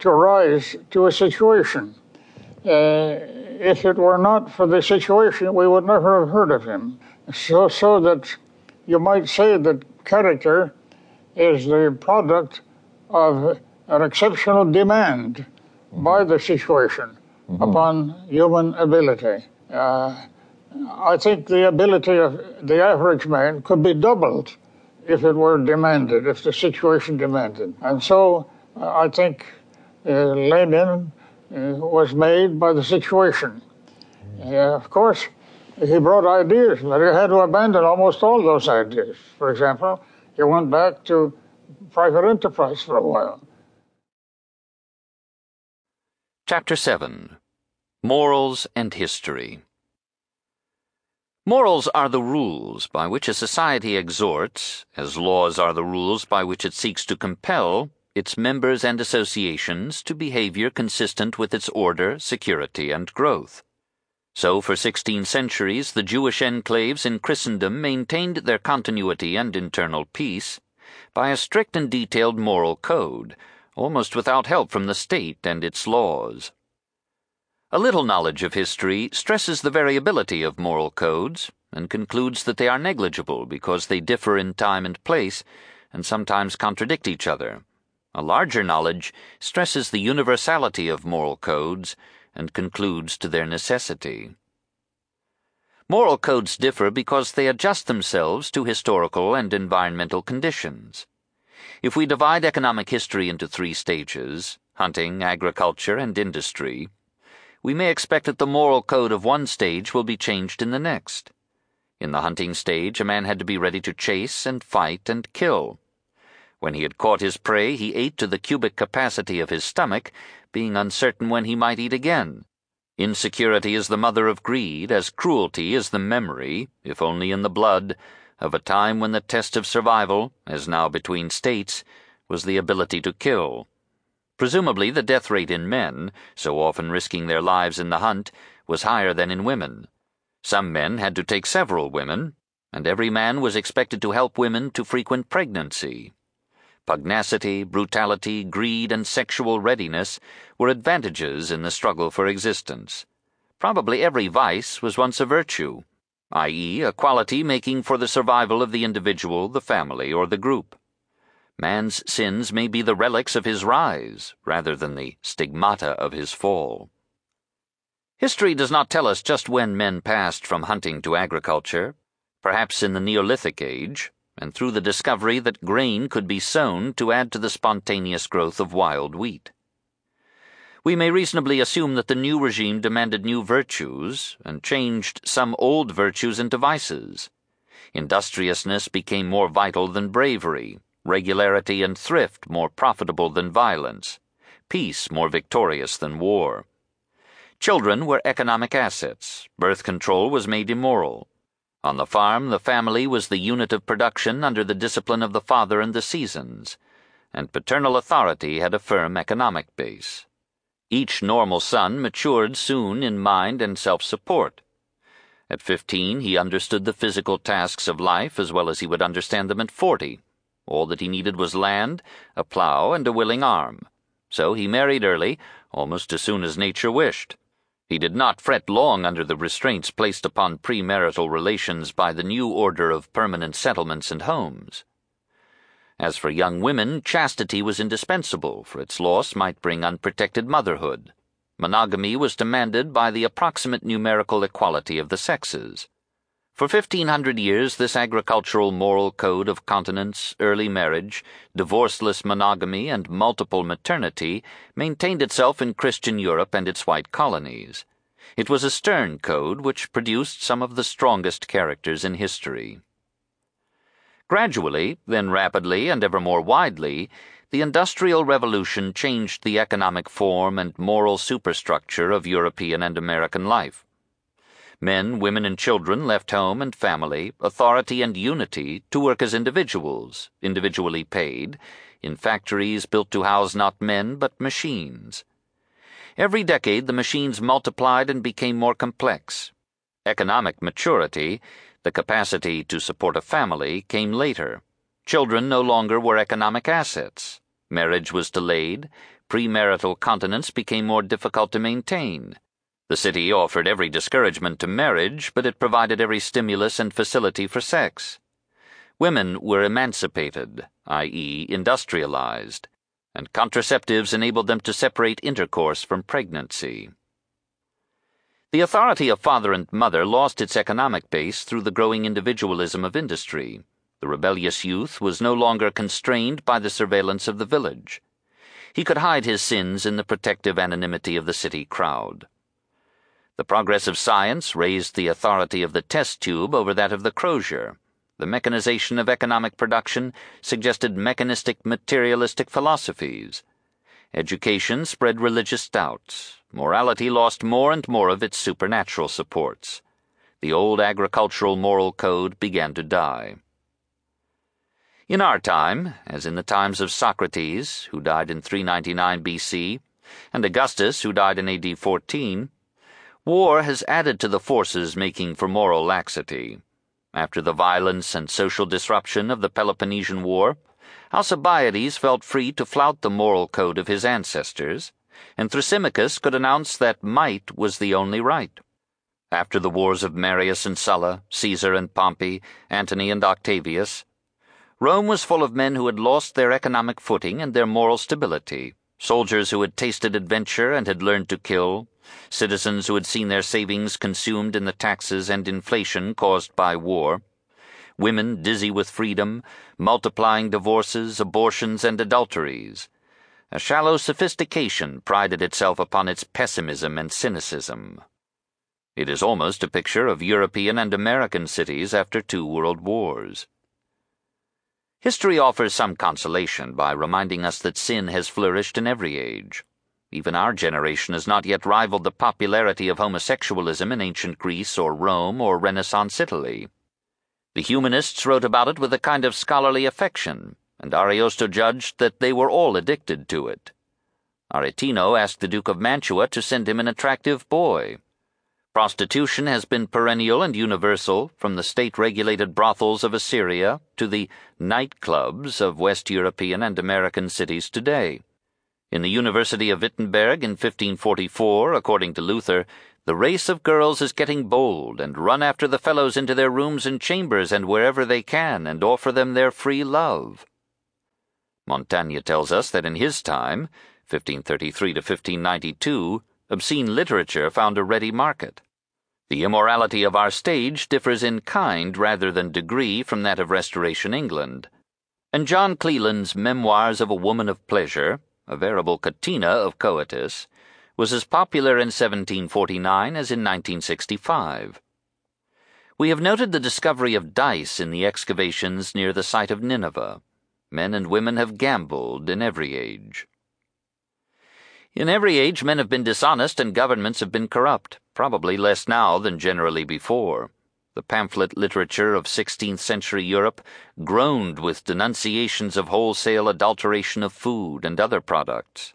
to rise to a situation. Uh, if it were not for the situation, we would never have heard of him. So, so that you might say that character is the product of an exceptional demand mm-hmm. by the situation mm-hmm. upon human ability. Uh, I think the ability of the average man could be doubled if it were demanded, if the situation demanded. And so uh, I think uh, Lenin uh, was made by the situation. Uh, of course, he brought ideas, but he had to abandon almost all those ideas. For example, he went back to private enterprise for a while. Chapter 7 Morals and History Morals are the rules by which a society exhorts, as laws are the rules by which it seeks to compel, its members and associations to behavior consistent with its order, security, and growth. So, for sixteen centuries, the Jewish enclaves in Christendom maintained their continuity and internal peace by a strict and detailed moral code, almost without help from the state and its laws. A little knowledge of history stresses the variability of moral codes and concludes that they are negligible because they differ in time and place and sometimes contradict each other. A larger knowledge stresses the universality of moral codes and concludes to their necessity. Moral codes differ because they adjust themselves to historical and environmental conditions. If we divide economic history into three stages hunting, agriculture, and industry we may expect that the moral code of one stage will be changed in the next. In the hunting stage, a man had to be ready to chase and fight and kill. When he had caught his prey, he ate to the cubic capacity of his stomach, being uncertain when he might eat again. Insecurity is the mother of greed, as cruelty is the memory, if only in the blood, of a time when the test of survival, as now between states, was the ability to kill. Presumably, the death rate in men, so often risking their lives in the hunt, was higher than in women. Some men had to take several women, and every man was expected to help women to frequent pregnancy. Pugnacity, brutality, greed, and sexual readiness were advantages in the struggle for existence. Probably every vice was once a virtue, i.e., a quality making for the survival of the individual, the family, or the group. Man's sins may be the relics of his rise, rather than the stigmata of his fall. History does not tell us just when men passed from hunting to agriculture, perhaps in the Neolithic age, and through the discovery that grain could be sown to add to the spontaneous growth of wild wheat. We may reasonably assume that the new regime demanded new virtues and changed some old virtues into vices. Industriousness became more vital than bravery, regularity and thrift more profitable than violence, peace more victorious than war. Children were economic assets, birth control was made immoral, on the farm, the family was the unit of production under the discipline of the father and the seasons, and paternal authority had a firm economic base. Each normal son matured soon in mind and self support. At fifteen, he understood the physical tasks of life as well as he would understand them at forty. All that he needed was land, a plough, and a willing arm. So he married early, almost as soon as nature wished. He did not fret long under the restraints placed upon premarital relations by the new order of permanent settlements and homes. As for young women, chastity was indispensable, for its loss might bring unprotected motherhood. Monogamy was demanded by the approximate numerical equality of the sexes. For fifteen hundred years, this agricultural moral code of continence, early marriage, divorceless monogamy, and multiple maternity maintained itself in Christian Europe and its white colonies. It was a stern code which produced some of the strongest characters in history. Gradually, then rapidly, and ever more widely, the Industrial Revolution changed the economic form and moral superstructure of European and American life. Men, women, and children left home and family, authority and unity to work as individuals, individually paid, in factories built to house not men but machines. Every decade the machines multiplied and became more complex. Economic maturity, the capacity to support a family, came later. Children no longer were economic assets. Marriage was delayed. Premarital continence became more difficult to maintain. The city offered every discouragement to marriage, but it provided every stimulus and facility for sex. Women were emancipated, i.e., industrialized, and contraceptives enabled them to separate intercourse from pregnancy. The authority of father and mother lost its economic base through the growing individualism of industry. The rebellious youth was no longer constrained by the surveillance of the village. He could hide his sins in the protective anonymity of the city crowd. The progress of science raised the authority of the test tube over that of the crozier. The mechanization of economic production suggested mechanistic materialistic philosophies. Education spread religious doubts. Morality lost more and more of its supernatural supports. The old agricultural moral code began to die. In our time, as in the times of Socrates, who died in 399 BC, and Augustus, who died in AD 14, war has added to the forces making for moral laxity. After the violence and social disruption of the Peloponnesian War, Alcibiades felt free to flout the moral code of his ancestors, and Thrasymachus could announce that might was the only right. After the wars of Marius and Sulla, Caesar and Pompey, Antony and Octavius, Rome was full of men who had lost their economic footing and their moral stability, soldiers who had tasted adventure and had learned to kill, citizens who had seen their savings consumed in the taxes and inflation caused by war, women dizzy with freedom, multiplying divorces, abortions, and adulteries. A shallow sophistication prided itself upon its pessimism and cynicism. It is almost a picture of European and American cities after two world wars. History offers some consolation by reminding us that sin has flourished in every age. Even our generation has not yet rivaled the popularity of homosexualism in ancient Greece or Rome or Renaissance Italy. The humanists wrote about it with a kind of scholarly affection, and Ariosto judged that they were all addicted to it. Aretino asked the Duke of Mantua to send him an attractive boy. Prostitution has been perennial and universal, from the state regulated brothels of Assyria to the nightclubs of West European and American cities today. In the University of Wittenberg in 1544, according to Luther, the race of girls is getting bold and run after the fellows into their rooms and chambers and wherever they can and offer them their free love. Montaigne tells us that in his time, 1533 to 1592, obscene literature found a ready market. The immorality of our stage differs in kind rather than degree from that of Restoration England. And John Cleland's Memoirs of a Woman of Pleasure, a veritable catena of coitus, was as popular in 1749 as in 1965. We have noted the discovery of dice in the excavations near the site of Nineveh. Men and women have gambled in every age. In every age, men have been dishonest and governments have been corrupt, probably less now than generally before. The pamphlet literature of 16th century Europe groaned with denunciations of wholesale adulteration of food and other products.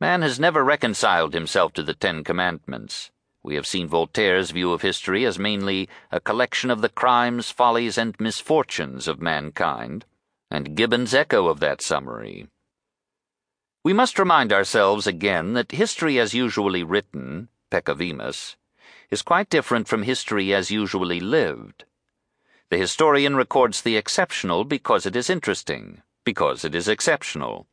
Man has never reconciled himself to the Ten Commandments. We have seen Voltaire's view of history as mainly a collection of the crimes, follies, and misfortunes of mankind, and Gibbon's echo of that summary. We must remind ourselves again that history as usually written, peccavimus, is quite different from history as usually lived. The historian records the exceptional because it is interesting, because it is exceptional.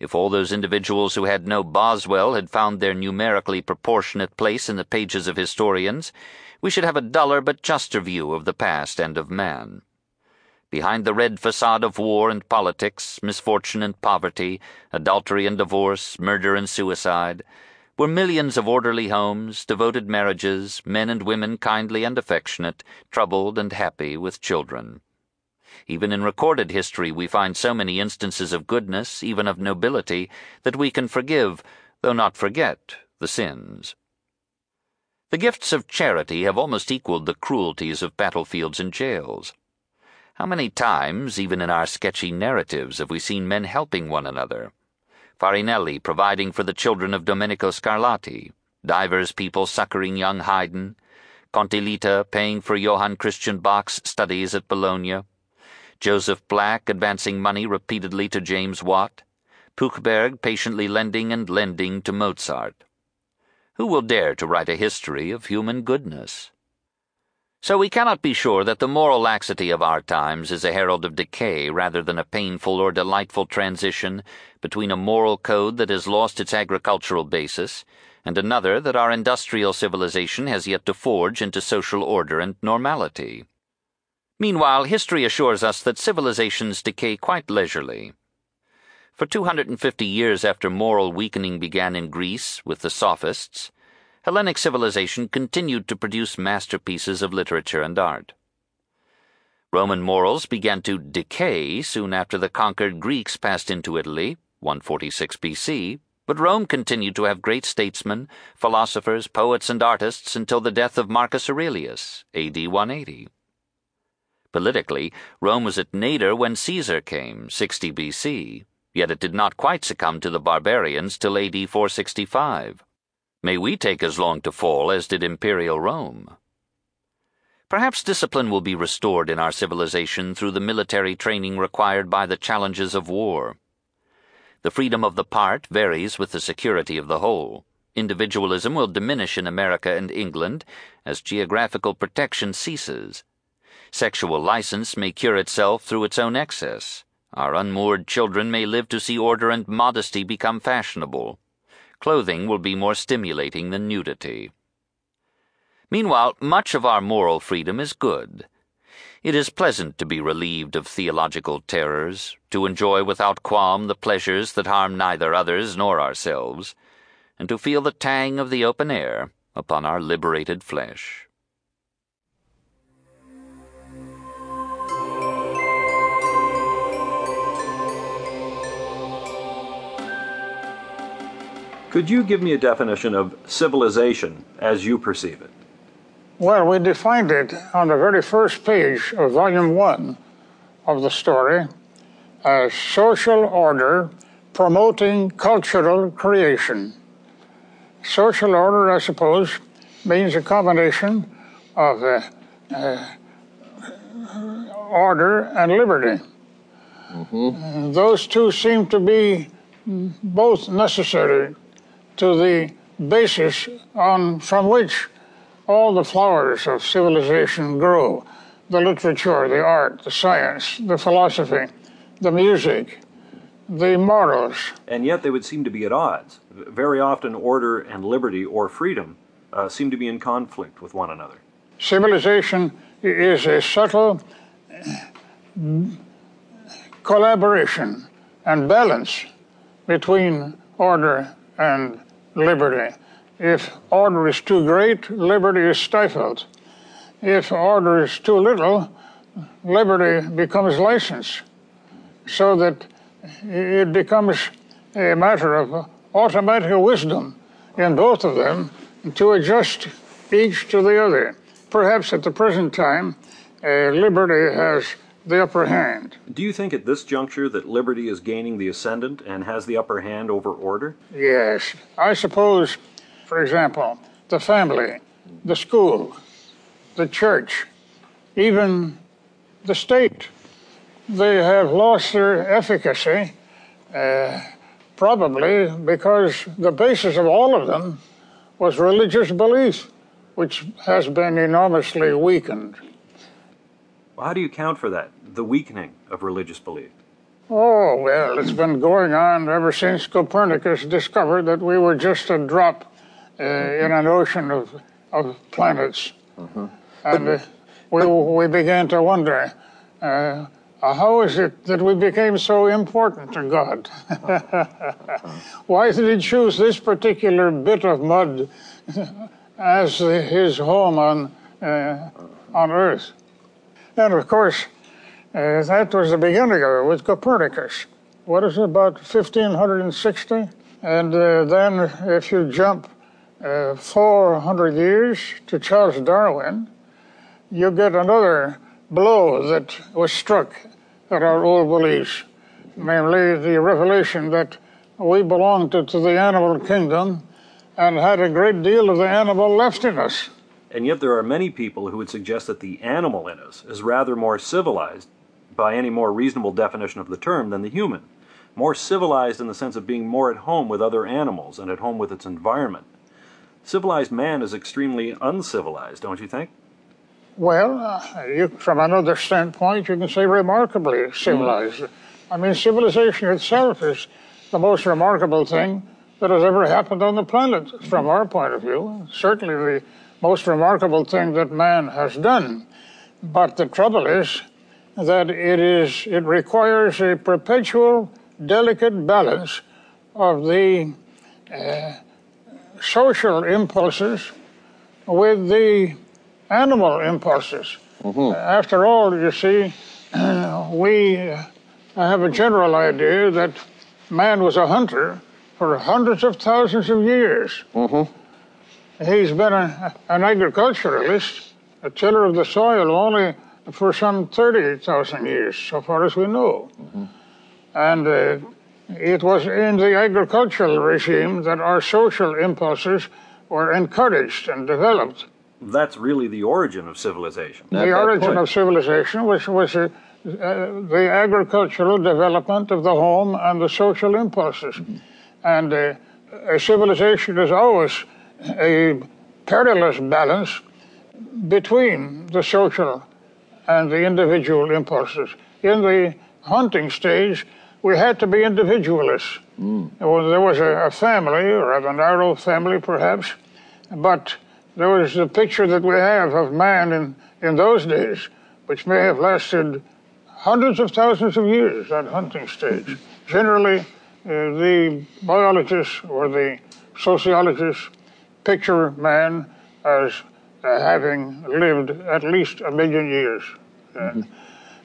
If all those individuals who had no Boswell had found their numerically proportionate place in the pages of historians, we should have a duller but juster view of the past and of man. Behind the red facade of war and politics, misfortune and poverty, adultery and divorce, murder and suicide, were millions of orderly homes, devoted marriages, men and women kindly and affectionate, troubled and happy with children. Even in recorded history, we find so many instances of goodness, even of nobility, that we can forgive, though not forget, the sins. The gifts of charity have almost equaled the cruelties of battlefields and jails. How many times, even in our sketchy narratives, have we seen men helping one another? Farinelli providing for the children of Domenico Scarlatti, divers people succoring young Haydn, Count Litta paying for Johann Christian Bach's studies at Bologna, Joseph Black advancing money repeatedly to James Watt, Puchberg patiently lending and lending to Mozart. Who will dare to write a history of human goodness? So we cannot be sure that the moral laxity of our times is a herald of decay rather than a painful or delightful transition between a moral code that has lost its agricultural basis and another that our industrial civilization has yet to forge into social order and normality. Meanwhile, history assures us that civilizations decay quite leisurely. For 250 years after moral weakening began in Greece with the Sophists, Hellenic civilization continued to produce masterpieces of literature and art. Roman morals began to decay soon after the conquered Greeks passed into Italy, 146 BC, but Rome continued to have great statesmen, philosophers, poets, and artists until the death of Marcus Aurelius, AD 180. Politically, Rome was at nadir when Caesar came, 60 BC, yet it did not quite succumb to the barbarians till AD 465. May we take as long to fall as did imperial Rome. Perhaps discipline will be restored in our civilization through the military training required by the challenges of war. The freedom of the part varies with the security of the whole. Individualism will diminish in America and England as geographical protection ceases. Sexual license may cure itself through its own excess. Our unmoored children may live to see order and modesty become fashionable clothing will be more stimulating than nudity. Meanwhile, much of our moral freedom is good. It is pleasant to be relieved of theological terrors, to enjoy without qualm the pleasures that harm neither others nor ourselves, and to feel the tang of the open air upon our liberated flesh. Could you give me a definition of civilization as you perceive it? Well, we defined it on the very first page of volume one of the story as social order promoting cultural creation. Social order, I suppose, means a combination of uh, uh, order and liberty. Mm-hmm. Those two seem to be both necessary to the basis on from which all the flowers of civilization grow the literature, the art, the science, the philosophy, the music, the morals. And yet they would seem to be at odds. Very often, order and liberty or freedom uh, seem to be in conflict with one another. Civilization is a subtle collaboration and balance between order and liberty. If order is too great, liberty is stifled. If order is too little, liberty becomes license, so that it becomes a matter of automatic wisdom in both of them to adjust each to the other. Perhaps at the present time, uh, liberty has the upper hand. Do you think at this juncture that liberty is gaining the ascendant and has the upper hand over order? Yes. I suppose, for example, the family, the school, the church, even the state, they have lost their efficacy, uh, probably because the basis of all of them was religious belief, which has been enormously weakened. Well, how do you account for that, the weakening of religious belief? Oh, well, it's been going on ever since Copernicus discovered that we were just a drop uh, in an ocean of, of planets. Mm-hmm. And uh, we, we began to wonder uh, how is it that we became so important to God? Why did He choose this particular bit of mud as His home on, uh, on Earth? And of course, that was the beginning of it with Copernicus. What is it, about 1560? And uh, then if you jump uh, 400 years to Charles Darwin, you get another blow that was struck at our old beliefs, namely the revelation that we belonged to, to the animal kingdom and had a great deal of the animal left in us. And yet there are many people who would suggest that the animal in us is rather more civilized by any more reasonable definition of the term than the human. More civilized in the sense of being more at home with other animals and at home with its environment. Civilized man is extremely uncivilized, don't you think? Well, uh, you, from another standpoint, you can say remarkably civilized. Mm. I mean, civilization itself is the most remarkable thing that has ever happened on the planet, from our point of view. Certainly the most remarkable thing that man has done. But the trouble is that it is it requires a perpetual, delicate balance of the uh, social impulses with the animal impulses. Mm-hmm. After all, you see, we have a general idea that man was a hunter for hundreds of thousands of years. Mm-hmm. He's been a, an agriculturalist, a tiller of the soil only for some 30,000 years, so far as we know. Mm-hmm. And uh, it was in the agricultural regime that our social impulses were encouraged and developed. That's really the origin of civilization. The origin point. of civilization was, was uh, the agricultural development of the home and the social impulses. Mm-hmm. And uh, a civilization is always a perilous balance between the social and the individual impulses. In the hunting stage, we had to be individualists. Mm. There was a, a family, or a narrow family perhaps, but there was the picture that we have of man in, in those days, which may have lasted hundreds of thousands of years, that hunting stage. Generally, uh, the biologists or the sociologists picture man as uh, having lived at least a million years. Mm-hmm.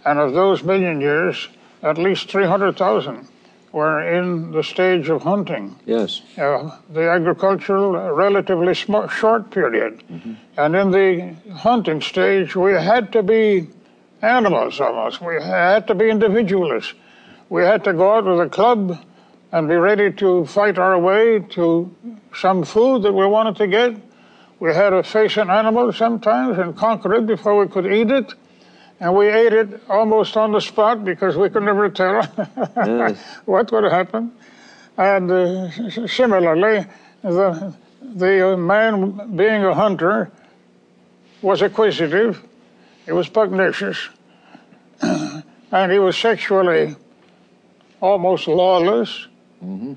And of those million years, at least 300,000 were in the stage of hunting. Yes. Uh, the agricultural, uh, relatively sm- short period. Mm-hmm. And in the hunting stage, we had to be animals almost. We had to be individualists. We had to go out with a club and be ready to fight our way to some food that we wanted to get. We had to face an animal sometimes and conquer it before we could eat it. And we ate it almost on the spot because we could never tell yes. what would happen. And uh, similarly, the, the man being a hunter was acquisitive, he was pugnacious, and he was sexually almost lawless. Mm-hmm.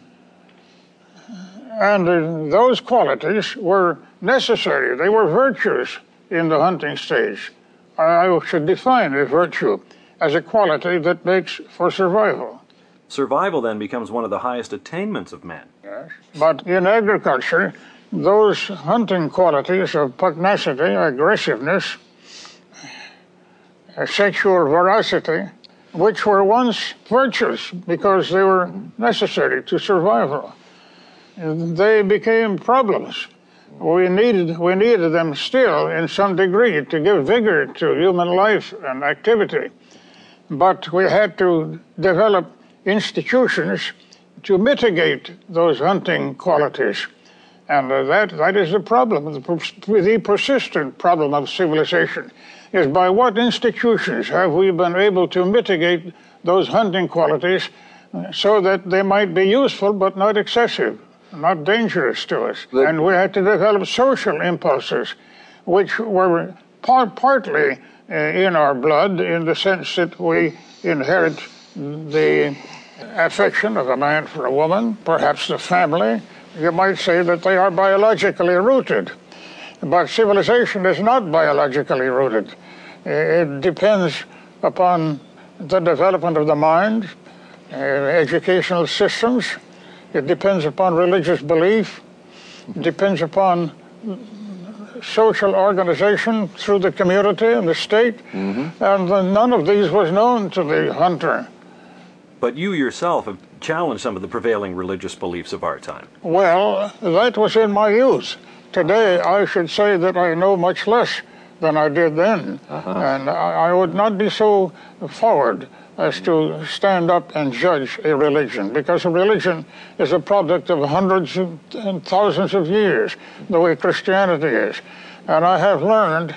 And uh, those qualities were necessary, they were virtues in the hunting stage. I should define a virtue as a quality that makes for survival. Survival then becomes one of the highest attainments of man. Yes. But in agriculture, those hunting qualities of pugnacity, aggressiveness, uh, sexual voracity, which were once virtues because they were necessary to survival. Uh, they became problems. We needed, we needed them still in some degree to give vigor to human life and activity. But we had to develop institutions to mitigate those hunting qualities. And uh, that, that is the problem, the, the persistent problem of civilization is by what institutions have we been able to mitigate those hunting qualities so that they might be useful but not excessive, not dangerous to us. But, and we had to develop social impulses, which were par- partly uh, in our blood in the sense that we inherit the affection of a man for a woman, perhaps the family. You might say that they are biologically rooted. But civilization is not biologically rooted. It depends upon the development of the mind, uh, educational systems. It depends upon religious belief. It depends upon social organization through the community and the state. Mm-hmm. And none of these was known to the hunter. But you yourself have challenged some of the prevailing religious beliefs of our time. Well, that was in my youth. Today, I should say that I know much less than I did then. Uh-huh. And I, I would not be so forward as to stand up and judge a religion, because a religion is a product of hundreds and thousands of years, the way Christianity is. And I have learned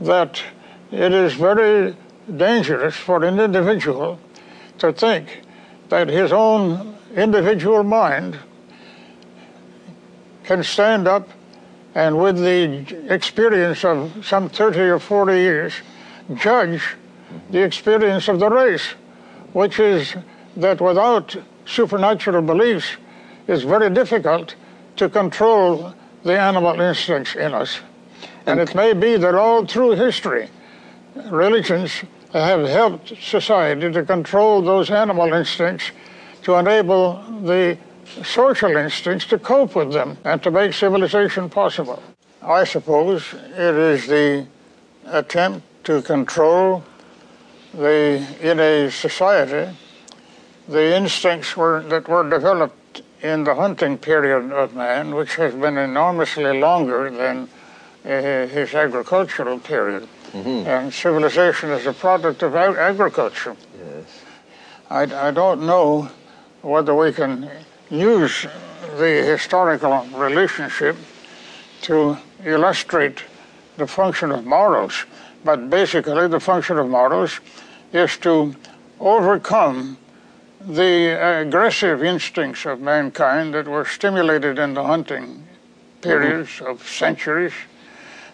that it is very dangerous for an individual to think that his own individual mind can stand up and with the experience of some 30 or 40 years judge the experience of the race, which is that without supernatural beliefs, it's very difficult to control the animal instincts in us. And it may be that all through history, religions have helped society to control those animal instincts to enable the social instincts to cope with them and to make civilization possible. I suppose it is the attempt to control the in a society the instincts were, that were developed in the hunting period of man, which has been enormously longer than uh, his agricultural period. Mm-hmm. And civilization is a product of ag- agriculture. Yes. I, I don't know whether we can use the historical relationship to illustrate the function of morals, but basically the function of morals is to overcome the aggressive instincts of mankind that were stimulated in the hunting periods mm-hmm. of centuries,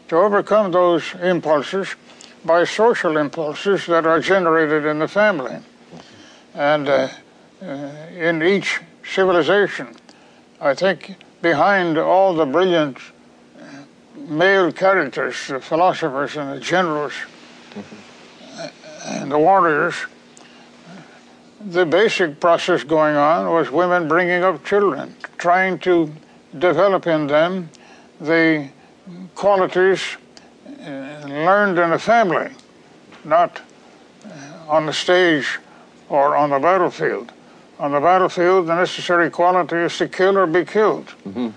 to overcome those impulses by social impulses that are generated in the family. And uh, uh, in each civilization, I think behind all the brilliant male characters, the philosophers and the generals, mm-hmm and the warriors, the basic process going on was women bringing up children, trying to develop in them the qualities uh, learned in a family, not uh, on the stage or on the battlefield. On the battlefield, the necessary quality is to kill or be killed. Mm-hmm.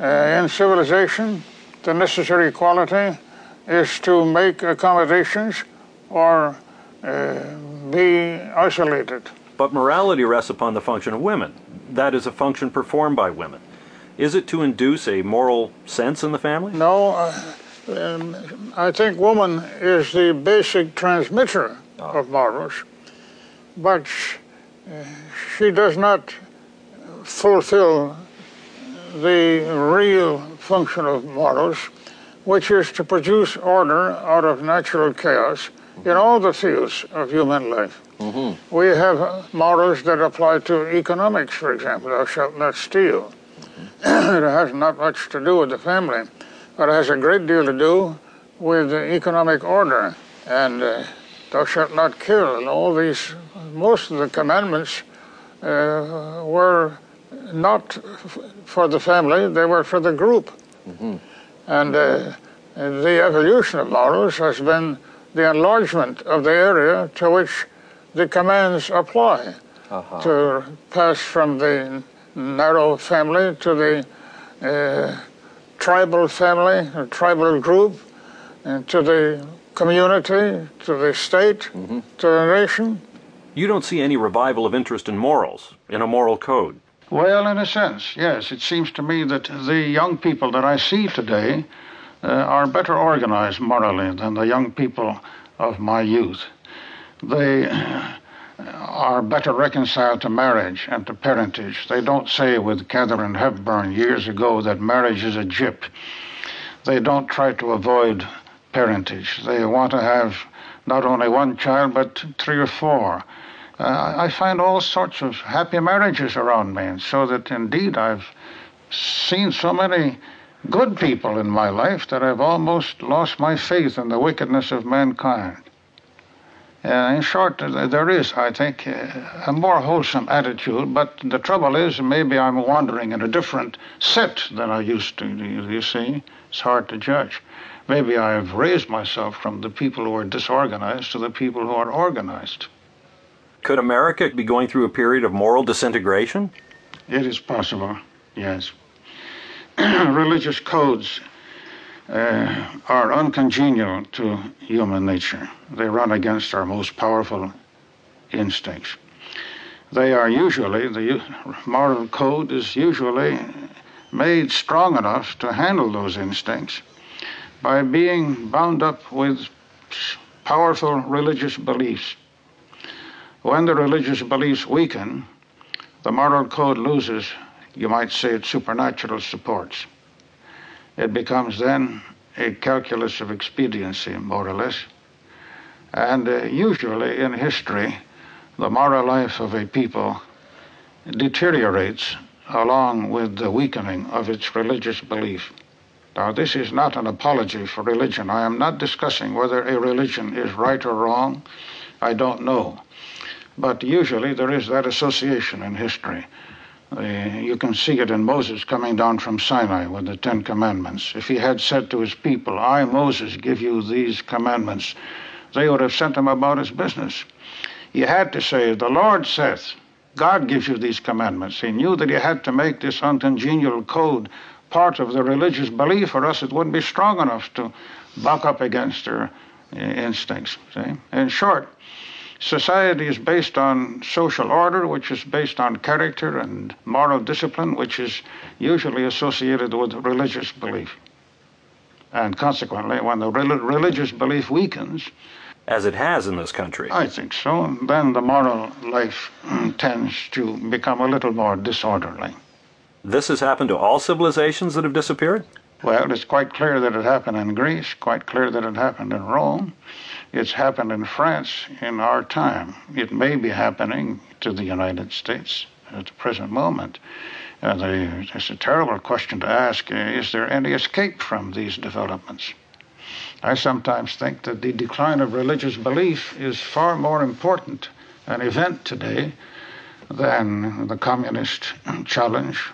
Uh, in civilization, the necessary quality is to make accommodations or uh, be isolated. But morality rests upon the function of women. That is a function performed by women. Is it to induce a moral sense in the family? No. Uh, um, I think woman is the basic transmitter oh. of morals, but uh, she does not fulfill the real function of morals, which is to produce order out of natural chaos in all the fields of human life. Mm-hmm. We have morals that apply to economics, for example, thou shalt not steal. Mm-hmm. it has not much to do with the family, but it has a great deal to do with the economic order and uh, thou shalt not kill. And all these, most of the commandments uh, were not f- for the family, they were for the group. Mm-hmm. And uh, the evolution of morals has been the enlargement of the area to which the commands apply uh-huh. to pass from the narrow family to the uh, tribal family, a tribal group, and to the community, to the state, mm-hmm. to the nation. You don't see any revival of interest in morals, in a moral code. Well, in a sense, yes. It seems to me that the young people that I see today uh, are better organized morally than the young people of my youth. They are better reconciled to marriage and to parentage. They don't say with Katharine Hepburn years ago that marriage is a gyp. They don't try to avoid parentage. They want to have not only one child, but three or four. Uh, I find all sorts of happy marriages around me, and so that indeed I've seen so many good people in my life that I've almost lost my faith in the wickedness of mankind. Uh, in short, there is, I think, a more wholesome attitude, but the trouble is maybe I'm wandering in a different set than I used to, you see. It's hard to judge. Maybe I've raised myself from the people who are disorganized to the people who are organized. Could America be going through a period of moral disintegration? It is possible, yes. Religious codes uh, are uncongenial to human nature. They run against our most powerful instincts. They are usually, the moral code is usually made strong enough to handle those instincts by being bound up with powerful religious beliefs. When the religious beliefs weaken, the moral code loses, you might say, its supernatural supports. It becomes then a calculus of expediency, more or less. And uh, usually in history, the moral life of a people deteriorates along with the weakening of its religious belief. Now, this is not an apology for religion. I am not discussing whether a religion is right or wrong. I don't know. But usually there is that association in history. Uh, you can see it in Moses coming down from Sinai with the Ten Commandments. If he had said to his people, I, Moses, give you these commandments, they would have sent him about his business. He had to say, The Lord saith, God gives you these commandments. He knew that he had to make this uncongenial code part of the religious belief, or else it wouldn't be strong enough to buck up against their uh, instincts. See? In short, Society is based on social order, which is based on character and moral discipline, which is usually associated with religious belief. And consequently, when the religious belief weakens, as it has in this country. I think so. Then the moral life tends to become a little more disorderly. This has happened to all civilizations that have disappeared? Well, it's quite clear that it happened in Greece, quite clear that it happened in Rome. It's happened in France in our time. It may be happening to the United States at the present moment. Uh, it's a terrible question to ask. Uh, is there any escape from these developments? I sometimes think that the decline of religious belief is far more important an event today than the communist challenge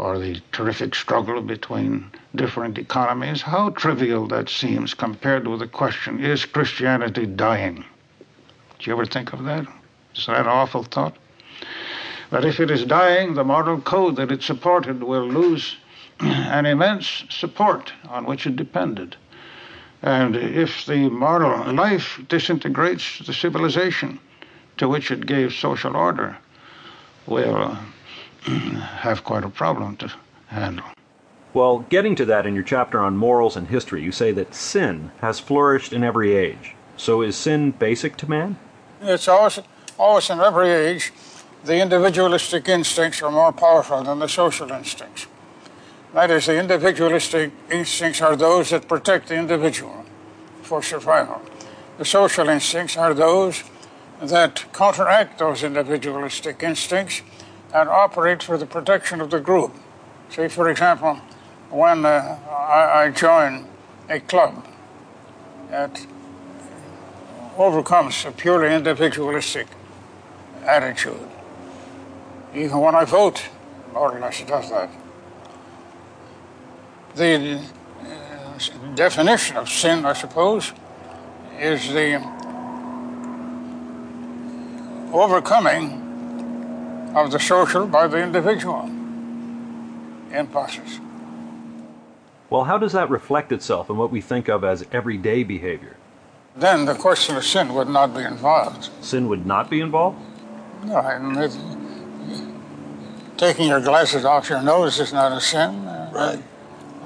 or the terrific struggle between different economies, how trivial that seems compared with the question is Christianity dying? Do you ever think of that? Is that an awful thought? But if it is dying, the moral code that it supported will lose an immense support on which it depended. And if the moral life disintegrates, the civilization to which it gave social order will have quite a problem to handle. Well, getting to that in your chapter on morals and history, you say that sin has flourished in every age. So is sin basic to man? It's always, always in every age, the individualistic instincts are more powerful than the social instincts. That is, the individualistic instincts are those that protect the individual for survival. The social instincts are those that counteract those individualistic instincts and operate for the protection of the group. See, for example, when uh, I, I join a club that overcomes a purely individualistic attitude, even when I vote, more or less does that. The uh, definition of sin, I suppose, is the overcoming of the social by the individual impulses. Well, how does that reflect itself in what we think of as everyday behavior? Then the question of sin would not be involved. Sin would not be involved? No, it, taking your glasses off your nose is not a sin. Right.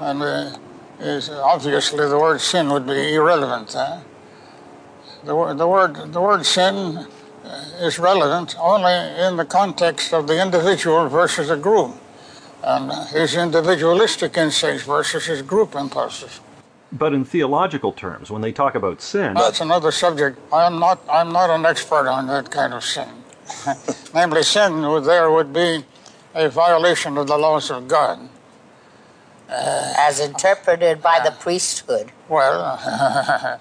And uh, is obviously the word sin would be irrelevant. Huh? The, the, word, the word sin is relevant only in the context of the individual versus a group, and his individualistic instincts versus his group impulses. But in theological terms, when they talk about sin, that's another subject. I'm not. I'm not an expert on that kind of sin. Namely, sin there would be a violation of the laws of God. Uh, As interpreted by uh, the priesthood. Well,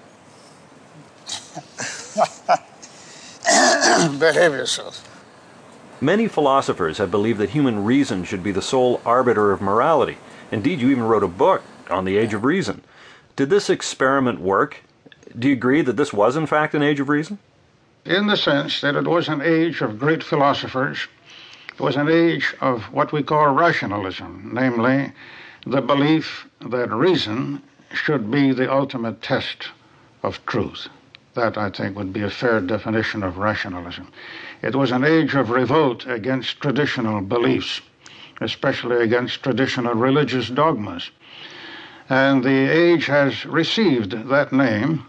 behave yourself. Many philosophers have believed that human reason should be the sole arbiter of morality. Indeed, you even wrote a book on the age of reason. Did this experiment work? Do you agree that this was, in fact, an age of reason? in the sense that it was an age of great philosophers. It was an age of what we call rationalism, namely, the belief that reason should be the ultimate test of truth. That, I think, would be a fair definition of rationalism. It was an age of revolt against traditional beliefs, especially against traditional religious dogmas. And the age has received that name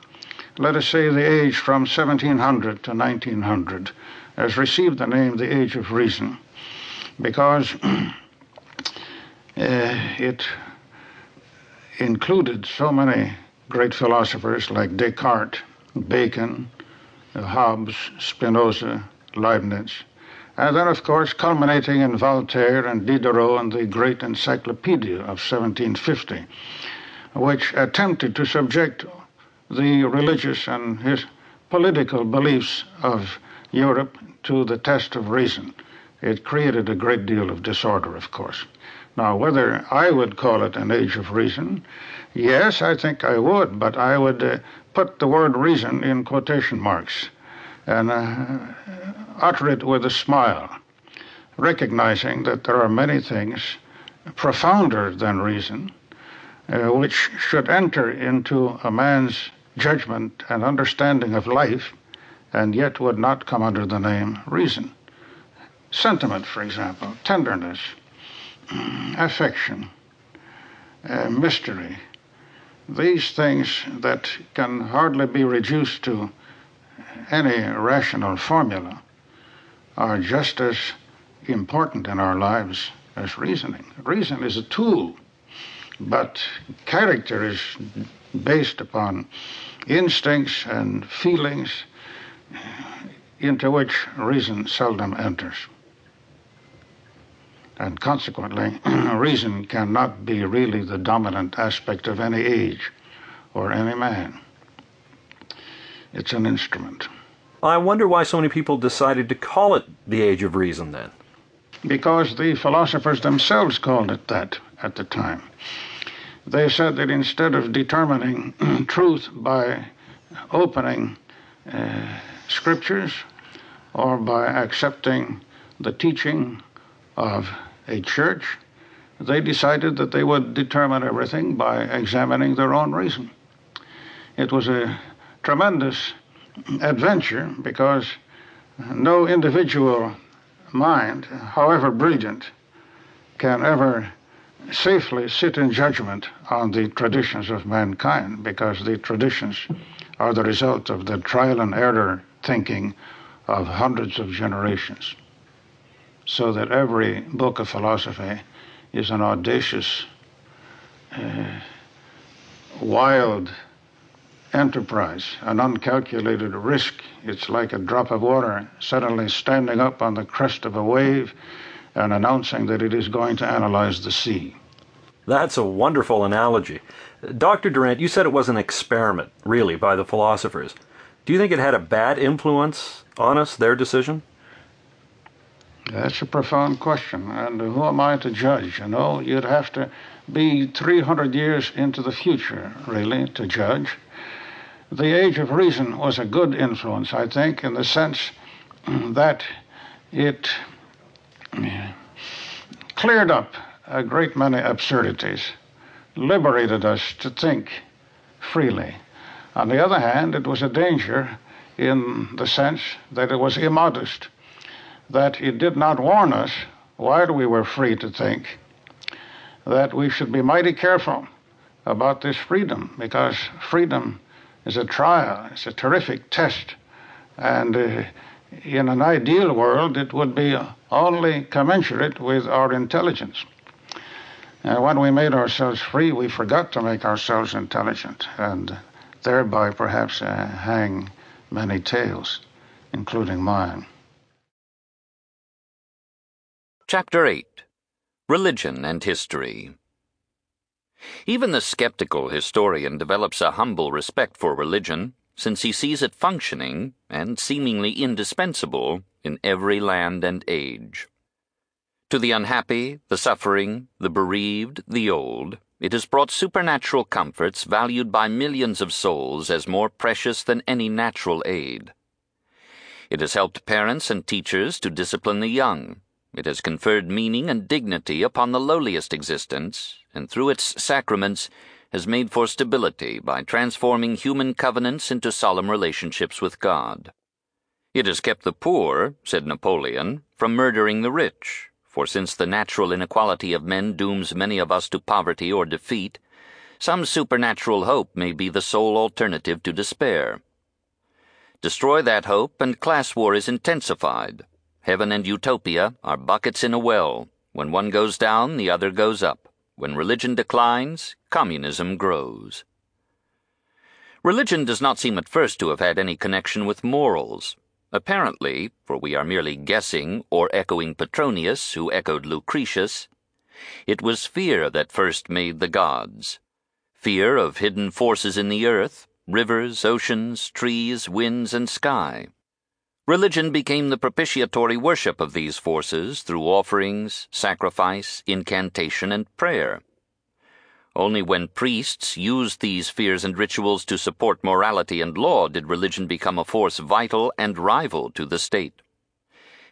let us say the age from 1700 to 1900, has received the name the Age of Reason because uh, it included so many great philosophers like Descartes, Bacon, Hobbes, Spinoza, Leibniz, and then, of course, culminating in Voltaire and Diderot and the great encyclopedia of 1750, which attempted to subject the religious and his political beliefs of Europe to the test of reason. It created a great deal of disorder, of course. Now, whether I would call it an age of reason, yes, I think I would, but I would uh, put the word reason in quotation marks and uh, utter it with a smile, recognizing that there are many things profounder than reason, uh, which should enter into a man's judgment and understanding of life, and yet would not come under the name reason. Sentiment, for example, tenderness, affection, uh, mystery, these things that can hardly be reduced to any rational formula are just as important in our lives as reasoning. Reason is a tool, but character is based upon instincts and feelings into which reason seldom enters. And consequently, reason cannot be really the dominant aspect of any age or any man. It's an instrument. I wonder why so many people decided to call it the Age of Reason then. Because the philosophers themselves called it that at the time. They said that instead of determining truth by opening uh, scriptures or by accepting the teaching of a church, they decided that they would determine everything by examining their own reason. It was a tremendous adventure because no individual mind, however brilliant, can ever safely sit in judgment on the traditions of mankind because the traditions are the result of the trial and error thinking of hundreds of generations. So that every book of philosophy is an audacious, uh, wild enterprise, an uncalculated risk. It's like a drop of water suddenly standing up on the crest of a wave and announcing that it is going to analyze the sea. That's a wonderful analogy. Dr. Durant, you said it was an experiment, really, by the philosophers. Do you think it had a bad influence on us, their decision? That's a profound question, and who am I to judge? You know, you'd have to be 300 years into the future, really, to judge. The Age of Reason was a good influence, I think, in the sense that it cleared up a great many absurdities, liberated us to think freely. On the other hand, it was a danger in the sense that it was immodest, that it did not warn us while we were free to think that we should be mighty careful about this freedom because freedom is a trial, it's a terrific test. And uh, in an ideal world, it would be only commensurate with our intelligence. When we made ourselves free, we forgot to make ourselves intelligent, and thereby perhaps uh, hang many tales, including mine. Chapter 8 Religion and History Even the skeptical historian develops a humble respect for religion, since he sees it functioning and seemingly indispensable in every land and age. To the unhappy, the suffering, the bereaved, the old, it has brought supernatural comforts valued by millions of souls as more precious than any natural aid. It has helped parents and teachers to discipline the young. It has conferred meaning and dignity upon the lowliest existence, and through its sacraments has made for stability by transforming human covenants into solemn relationships with God. It has kept the poor, said Napoleon, from murdering the rich, for since the natural inequality of men dooms many of us to poverty or defeat, some supernatural hope may be the sole alternative to despair. Destroy that hope, and class war is intensified. Heaven and utopia are buckets in a well. When one goes down, the other goes up. When religion declines, communism grows. Religion does not seem at first to have had any connection with morals. Apparently, for we are merely guessing or echoing Petronius, who echoed Lucretius, it was fear that first made the gods. Fear of hidden forces in the earth, rivers, oceans, trees, winds, and sky. Religion became the propitiatory worship of these forces through offerings, sacrifice, incantation, and prayer. Only when priests used these fears and rituals to support morality and law did religion become a force vital and rival to the state.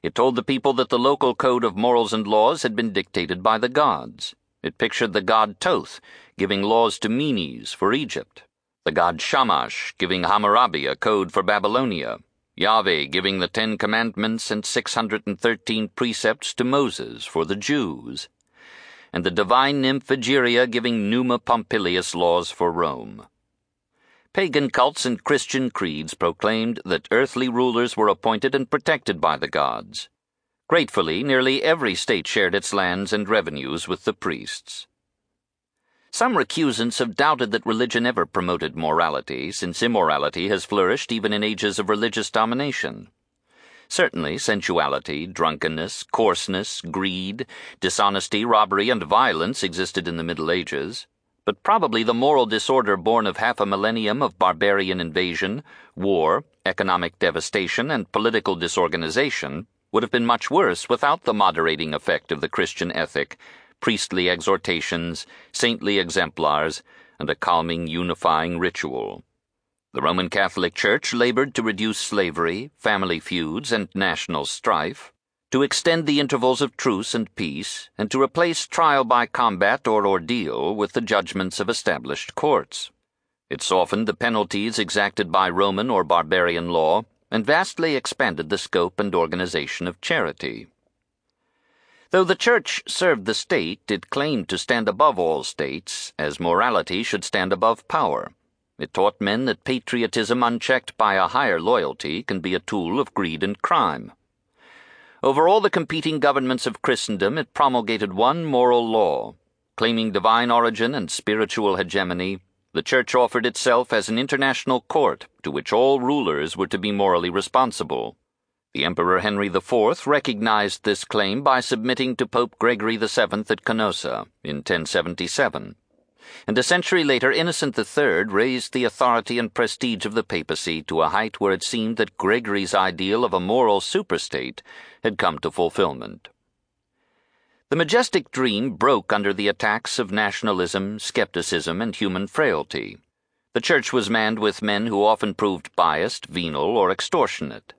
It told the people that the local code of morals and laws had been dictated by the gods. It pictured the god Thoth giving laws to Menes for Egypt, the god Shamash giving Hammurabi a code for Babylonia, Yahweh giving the Ten Commandments and 613 precepts to Moses for the Jews and the divine nymph Egeria giving Numa Pompilius laws for Rome. Pagan cults and Christian creeds proclaimed that earthly rulers were appointed and protected by the gods. Gratefully, nearly every state shared its lands and revenues with the priests. Some recusants have doubted that religion ever promoted morality, since immorality has flourished even in ages of religious domination. Certainly, sensuality, drunkenness, coarseness, greed, dishonesty, robbery, and violence existed in the Middle Ages, but probably the moral disorder born of half a millennium of barbarian invasion, war, economic devastation, and political disorganization would have been much worse without the moderating effect of the Christian ethic, priestly exhortations, saintly exemplars, and a calming, unifying ritual. The Roman Catholic Church labored to reduce slavery, family feuds, and national strife, to extend the intervals of truce and peace, and to replace trial by combat or ordeal with the judgments of established courts. It softened the penalties exacted by Roman or barbarian law and vastly expanded the scope and organization of charity. Though the Church served the state, it claimed to stand above all states, as morality should stand above power. It taught men that patriotism unchecked by a higher loyalty can be a tool of greed and crime. Over all the competing governments of Christendom, it promulgated one moral law. Claiming divine origin and spiritual hegemony, the Church offered itself as an international court to which all rulers were to be morally responsible. The Emperor Henry IV recognized this claim by submitting to Pope Gregory VII at Canossa in 1077 and a century later Innocent III raised the authority and prestige of the papacy to a height where it seemed that Gregory's ideal of a moral superstate had come to fulfillment. The majestic dream broke under the attacks of nationalism, skepticism, and human frailty. The church was manned with men who often proved biased, venal, or extortionate.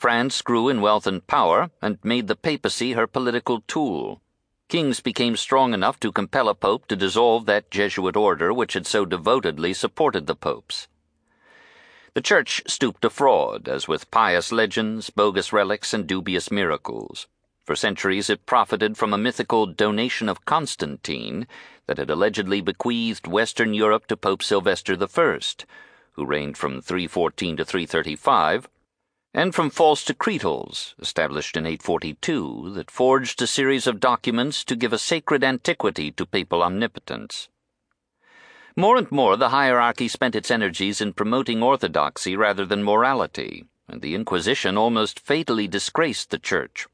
France grew in wealth and power and made the papacy her political tool kings became strong enough to compel a pope to dissolve that Jesuit order which had so devotedly supported the popes. The church stooped to fraud, as with pious legends, bogus relics, and dubious miracles. For centuries it profited from a mythical donation of Constantine that had allegedly bequeathed Western Europe to Pope Sylvester I, who reigned from 314 to 335 and from false decretals, established in 842, that forged a series of documents to give a sacred antiquity to papal omnipotence. More and more, the hierarchy spent its energies in promoting orthodoxy rather than morality, and the Inquisition almost fatally disgraced the Church.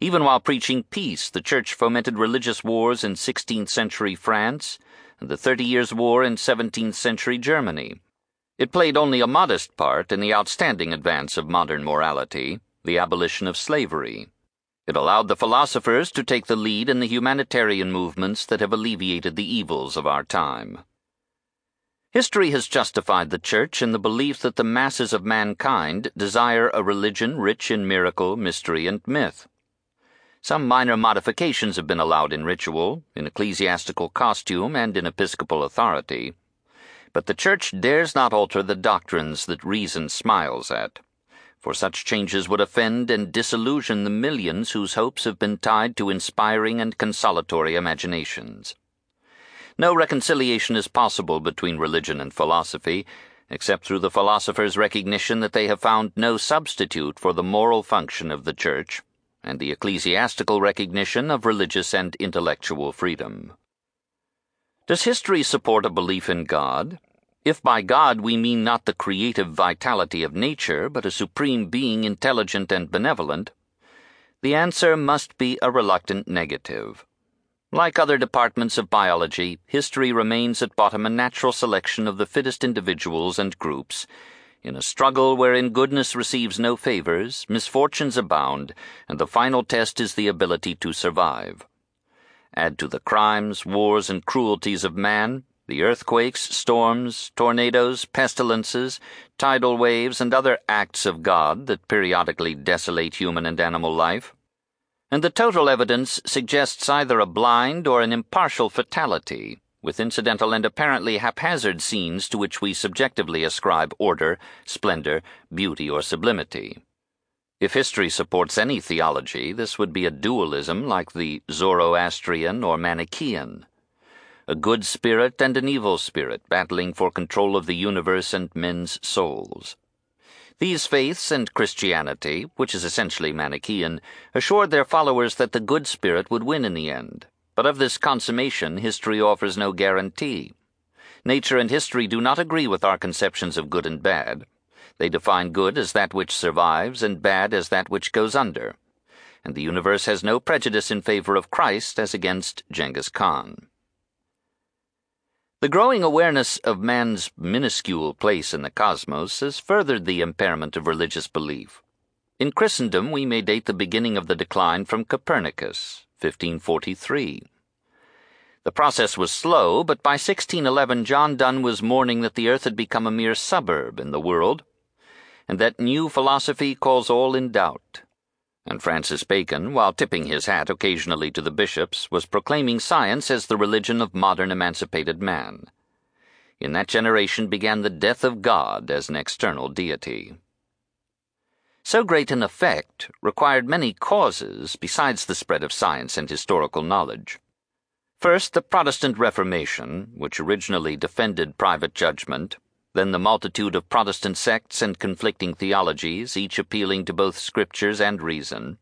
Even while preaching peace, the Church fomented religious wars in 16th century France and the Thirty Years' War in 17th century Germany it played only a modest part in the outstanding advance of modern morality, the abolition of slavery. It allowed the philosophers to take the lead in the humanitarian movements that have alleviated the evils of our time. History has justified the Church in the belief that the masses of mankind desire a religion rich in miracle, mystery, and myth. Some minor modifications have been allowed in ritual, in ecclesiastical costume, and in episcopal authority. But the Church dares not alter the doctrines that reason smiles at, for such changes would offend and disillusion the millions whose hopes have been tied to inspiring and consolatory imaginations. No reconciliation is possible between religion and philosophy, except through the philosopher's recognition that they have found no substitute for the moral function of the Church, and the ecclesiastical recognition of religious and intellectual freedom. Does history support a belief in God? If by God we mean not the creative vitality of nature, but a supreme being intelligent and benevolent, the answer must be a reluctant negative. Like other departments of biology, history remains at bottom a natural selection of the fittest individuals and groups. In a struggle wherein goodness receives no favors, misfortunes abound, and the final test is the ability to survive. Add to the crimes, wars, and cruelties of man the earthquakes, storms, tornadoes, pestilences, tidal waves, and other acts of God that periodically desolate human and animal life and the total evidence suggests either a blind or an impartial fatality, with incidental and apparently haphazard scenes to which we subjectively ascribe order, splendor, beauty, or sublimity. If history supports any theology, this would be a dualism like the Zoroastrian or Manichaean. A good spirit and an evil spirit battling for control of the universe and men's souls. These faiths and Christianity, which is essentially Manichaean, assured their followers that the good spirit would win in the end. But of this consummation, history offers no guarantee. Nature and history do not agree with our conceptions of good and bad. They define good as that which survives and bad as that which goes under. And the universe has no prejudice in favor of Christ as against Genghis Khan. The growing awareness of man's minuscule place in the cosmos has furthered the impairment of religious belief. In Christendom, we may date the beginning of the decline from Copernicus, 1543. The process was slow, but by 1611 John Donne was mourning that the earth had become a mere suburb in the world, and that new philosophy calls all in doubt and Francis Bacon, while tipping his hat occasionally to the bishops, was proclaiming science as the religion of modern emancipated man. In that generation began the death of God as an external deity. So great an effect required many causes besides the spread of science and historical knowledge. First, the Protestant Reformation, which originally defended private judgment, then the multitude of Protestant sects and conflicting theologies, each appealing to both scriptures and reason.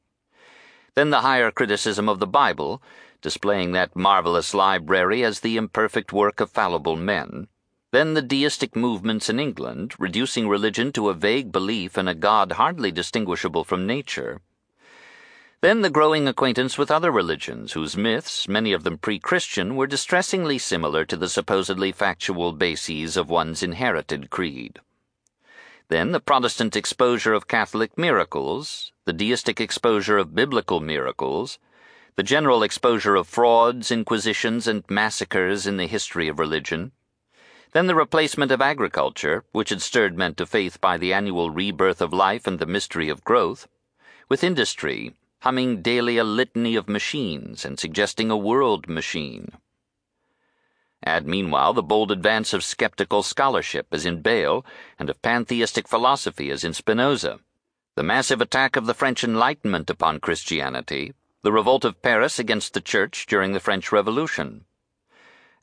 Then the higher criticism of the Bible, displaying that marvelous library as the imperfect work of fallible men. Then the deistic movements in England, reducing religion to a vague belief in a God hardly distinguishable from nature. Then the growing acquaintance with other religions, whose myths, many of them pre Christian, were distressingly similar to the supposedly factual bases of one's inherited creed. Then the Protestant exposure of Catholic miracles, the deistic exposure of biblical miracles, the general exposure of frauds, inquisitions, and massacres in the history of religion. Then the replacement of agriculture, which had stirred men to faith by the annual rebirth of life and the mystery of growth, with industry humming daily a litany of machines and suggesting a world machine. Add meanwhile the bold advance of skeptical scholarship as in Bayle and of pantheistic philosophy as in Spinoza, the massive attack of the French Enlightenment upon Christianity, the revolt of Paris against the Church during the French Revolution.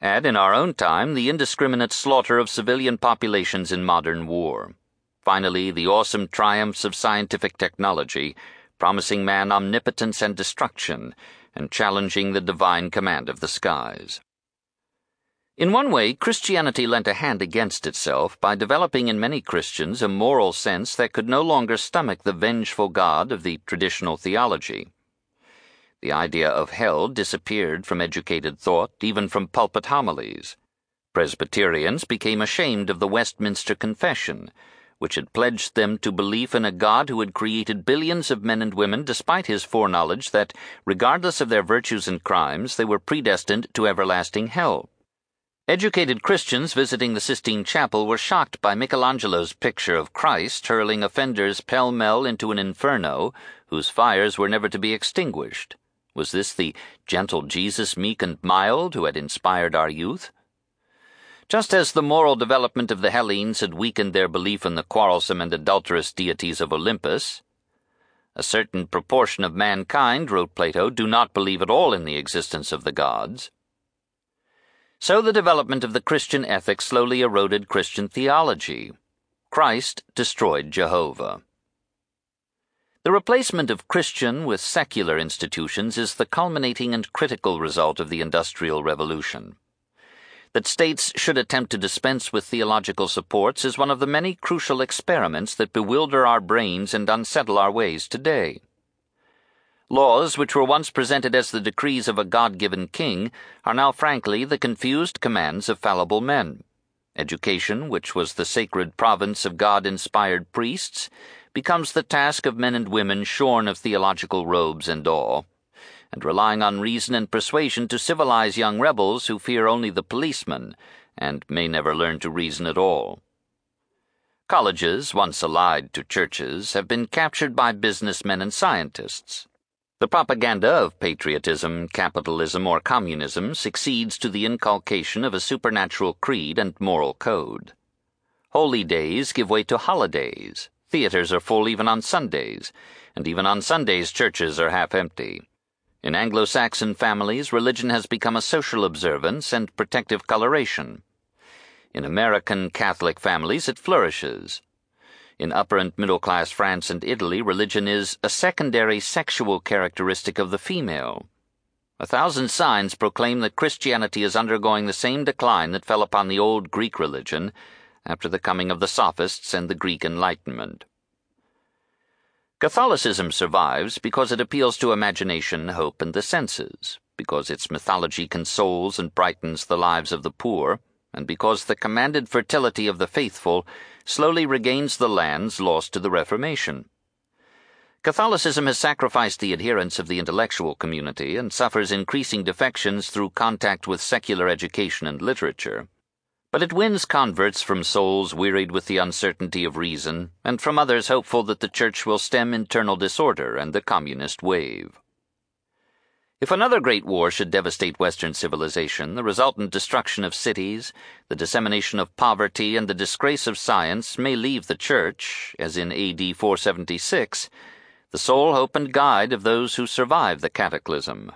Add in our own time the indiscriminate slaughter of civilian populations in modern war. Finally, the awesome triumphs of scientific technology promising man omnipotence and destruction, and challenging the divine command of the skies. In one way, Christianity lent a hand against itself by developing in many Christians a moral sense that could no longer stomach the vengeful God of the traditional theology. The idea of hell disappeared from educated thought, even from pulpit homilies. Presbyterians became ashamed of the Westminster Confession which had pledged them to belief in a God who had created billions of men and women despite his foreknowledge that, regardless of their virtues and crimes, they were predestined to everlasting hell. Educated Christians visiting the Sistine Chapel were shocked by Michelangelo's picture of Christ hurling offenders pell mell into an inferno whose fires were never to be extinguished. Was this the gentle Jesus, meek and mild, who had inspired our youth? Just as the moral development of the Hellenes had weakened their belief in the quarrelsome and adulterous deities of Olympus, a certain proportion of mankind, wrote Plato, do not believe at all in the existence of the gods. So the development of the Christian ethic slowly eroded Christian theology. Christ destroyed Jehovah. The replacement of Christian with secular institutions is the culminating and critical result of the Industrial Revolution. That states should attempt to dispense with theological supports is one of the many crucial experiments that bewilder our brains and unsettle our ways today. Laws which were once presented as the decrees of a God given king are now frankly the confused commands of fallible men. Education, which was the sacred province of God inspired priests, becomes the task of men and women shorn of theological robes and awe, and relying on reason and persuasion to civilize young rebels who fear only the policeman and may never learn to reason at all. Colleges, once allied to churches, have been captured by businessmen and scientists. The propaganda of patriotism, capitalism, or communism succeeds to the inculcation of a supernatural creed and moral code. Holy days give way to holidays. Theaters are full even on Sundays, and even on Sundays churches are half empty. In Anglo Saxon families, religion has become a social observance and protective coloration. In American Catholic families, it flourishes. In upper and middle class France and Italy, religion is a secondary sexual characteristic of the female. A thousand signs proclaim that Christianity is undergoing the same decline that fell upon the old Greek religion after the coming of the Sophists and the Greek Enlightenment. Catholicism survives because it appeals to imagination, hope, and the senses, because its mythology consoles and brightens the lives of the poor, and because the commanded fertility of the faithful slowly regains the lands lost to the Reformation. Catholicism has sacrificed the adherents of the intellectual community and suffers increasing defections through contact with secular education and literature. But it wins converts from souls wearied with the uncertainty of reason, and from others hopeful that the Church will stem internal disorder and the communist wave. If another great war should devastate Western civilization, the resultant destruction of cities, the dissemination of poverty, and the disgrace of science may leave the Church, as in AD 476, the sole hope and guide of those who survive the cataclysm.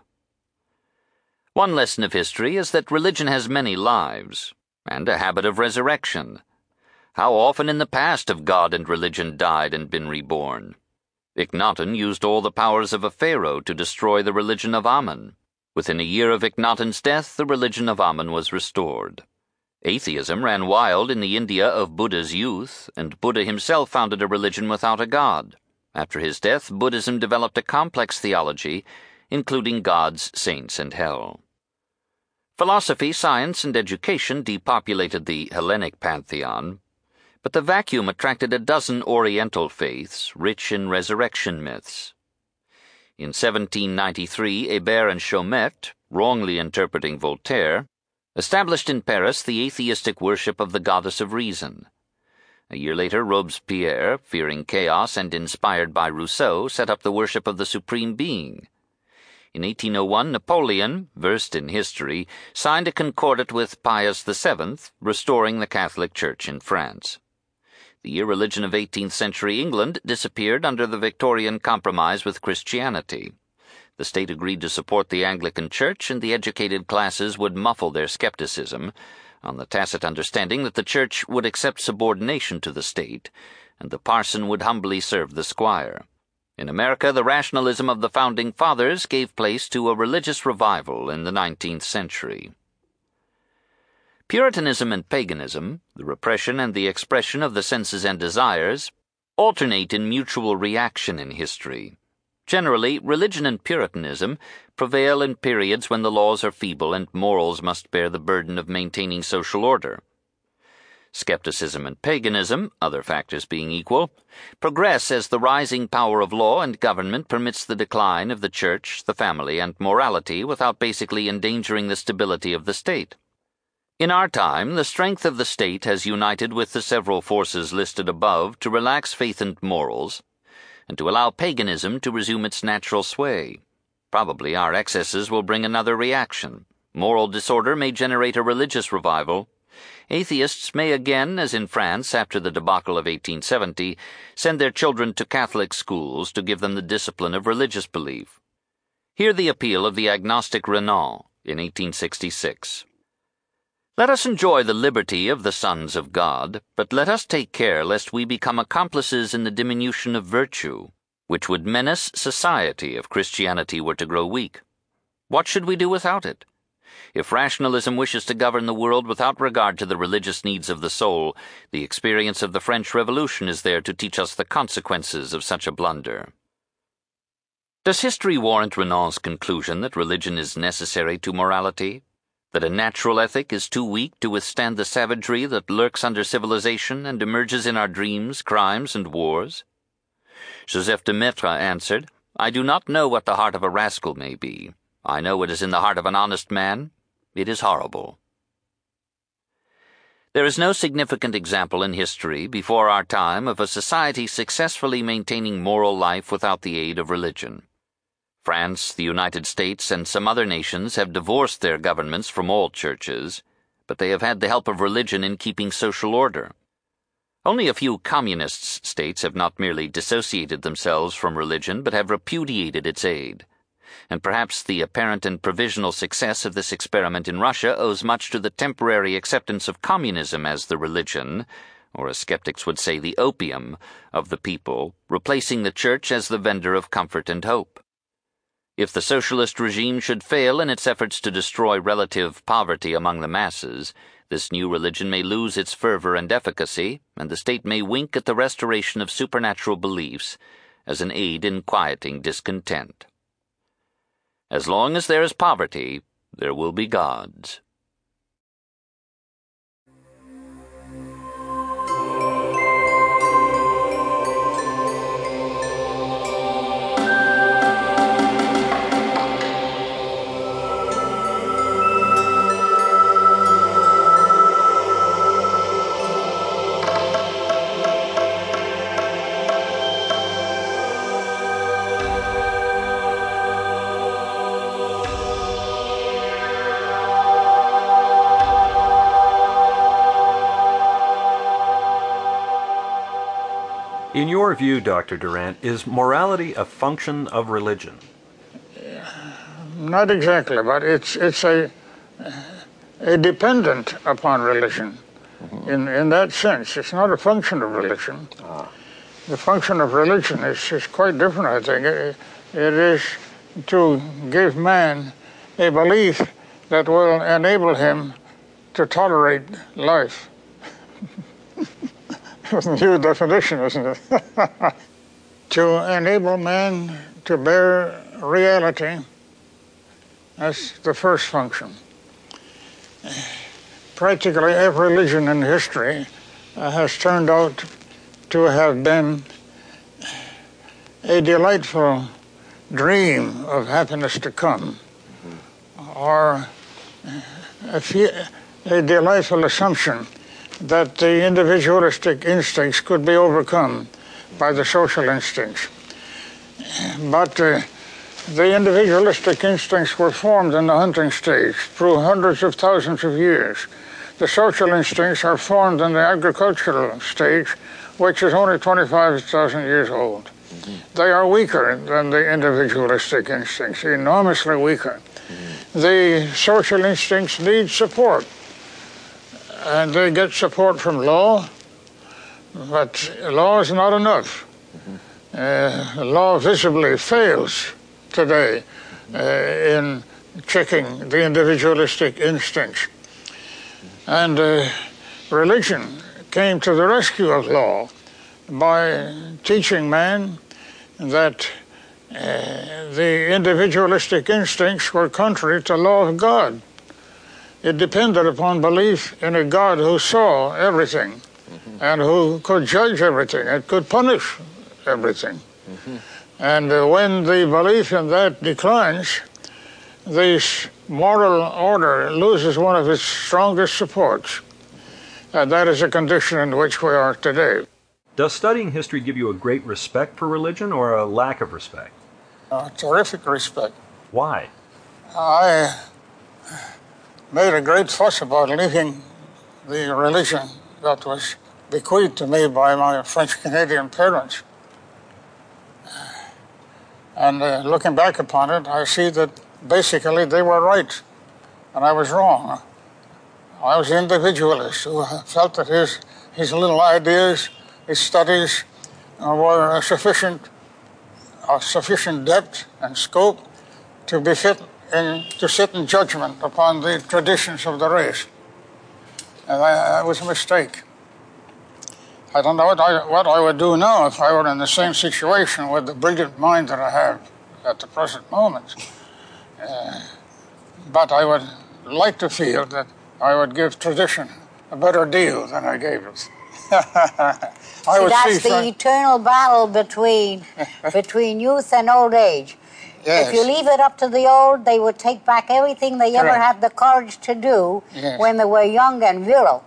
One lesson of history is that religion has many lives, and a habit of resurrection. How often in the past have God and religion died and been reborn? Akhenaten used all the powers of a pharaoh to destroy the religion of Amun. Within a year of Akhenaten's death, the religion of Amun was restored. Atheism ran wild in the India of Buddha's youth, and Buddha himself founded a religion without a god. After his death, Buddhism developed a complex theology, including gods, saints, and hell. Philosophy, science, and education depopulated the Hellenic pantheon, but the vacuum attracted a dozen Oriental faiths rich in resurrection myths. In 1793, Hébert and Chaumette, wrongly interpreting Voltaire, established in Paris the atheistic worship of the goddess of reason. A year later, Robespierre, fearing chaos and inspired by Rousseau, set up the worship of the Supreme Being. In 1801, Napoleon, versed in history, signed a concordat with Pius VII, restoring the Catholic Church in France. The irreligion of 18th century England disappeared under the Victorian compromise with Christianity. The state agreed to support the Anglican Church, and the educated classes would muffle their skepticism, on the tacit understanding that the Church would accept subordination to the state, and the parson would humbly serve the squire. In America, the rationalism of the Founding Fathers gave place to a religious revival in the 19th century. Puritanism and paganism, the repression and the expression of the senses and desires, alternate in mutual reaction in history. Generally, religion and Puritanism prevail in periods when the laws are feeble and morals must bear the burden of maintaining social order. Skepticism and paganism, other factors being equal, progress as the rising power of law and government permits the decline of the church, the family, and morality without basically endangering the stability of the state. In our time, the strength of the state has united with the several forces listed above to relax faith and morals, and to allow paganism to resume its natural sway. Probably our excesses will bring another reaction. Moral disorder may generate a religious revival. Atheists may again, as in France after the debacle of 1870, send their children to Catholic schools to give them the discipline of religious belief. Hear the appeal of the agnostic Renan in 1866. Let us enjoy the liberty of the sons of God, but let us take care lest we become accomplices in the diminution of virtue, which would menace society if Christianity were to grow weak. What should we do without it? If rationalism wishes to govern the world without regard to the religious needs of the soul, the experience of the French Revolution is there to teach us the consequences of such a blunder. Does history warrant Renan's conclusion that religion is necessary to morality? that a natural ethic is too weak to withstand the savagery that lurks under civilization and emerges in our dreams, crimes, and wars? Joseph de Maistre answered, I do not know what the heart of a rascal may be. I know what is in the heart of an honest man. It is horrible. There is no significant example in history before our time of a society successfully maintaining moral life without the aid of religion. France, the United States, and some other nations have divorced their governments from all churches, but they have had the help of religion in keeping social order. Only a few communist states have not merely dissociated themselves from religion, but have repudiated its aid. And perhaps the apparent and provisional success of this experiment in Russia owes much to the temporary acceptance of communism as the religion, or as skeptics would say, the opium, of the people, replacing the church as the vendor of comfort and hope. If the socialist regime should fail in its efforts to destroy relative poverty among the masses, this new religion may lose its fervor and efficacy, and the state may wink at the restoration of supernatural beliefs as an aid in quieting discontent. As long as there is poverty, there will be gods. In your view, Dr. Durant, is morality a function of religion? Not exactly, but it's it's a a dependent upon religion. Mm-hmm. In in that sense, it's not a function of religion. Ah. The function of religion is, is quite different. I think it, it is to give man a belief that will enable him to tolerate life. New definition, isn't it? to enable man to bear reality, that's the first function. Practically every religion in history uh, has turned out to have been a delightful dream of happiness to come, or a, few, a delightful assumption that the individualistic instincts could be overcome by the social instincts. But uh, the individualistic instincts were formed in the hunting stage through hundreds of thousands of years. The social instincts are formed in the agricultural stage, which is only 25,000 years old. Mm-hmm. They are weaker than the individualistic instincts, enormously weaker. Mm-hmm. The social instincts need support and they get support from law, but law is not enough. Uh, law visibly fails today uh, in checking the individualistic instincts. And uh, religion came to the rescue of law by teaching man that uh, the individualistic instincts were contrary to law of God. It depended upon belief in a God who saw everything mm-hmm. and who could judge everything and could punish everything. Mm-hmm. And uh, when the belief in that declines, this moral order loses one of its strongest supports. And that is the condition in which we are today. Does studying history give you a great respect for religion or a lack of respect? A terrific respect. Why? I made a great fuss about leaving the religion that was bequeathed to me by my French Canadian parents. And uh, looking back upon it, I see that basically they were right and I was wrong. I was an individualist who felt that his, his little ideas, his studies uh, were sufficient, of sufficient depth and scope to be fit in, to sit in judgment upon the traditions of the race. And that was a mistake. I don't know what I, what I would do now if I were in the same situation with the brilliant mind that I have at the present moment. Uh, but I would like to feel that I would give tradition a better deal than I gave it. I would that's the eternal battle between between youth and old age. Yes. If you leave it up to the old, they would take back everything they ever had the courage to do Yes. when they were young and virile.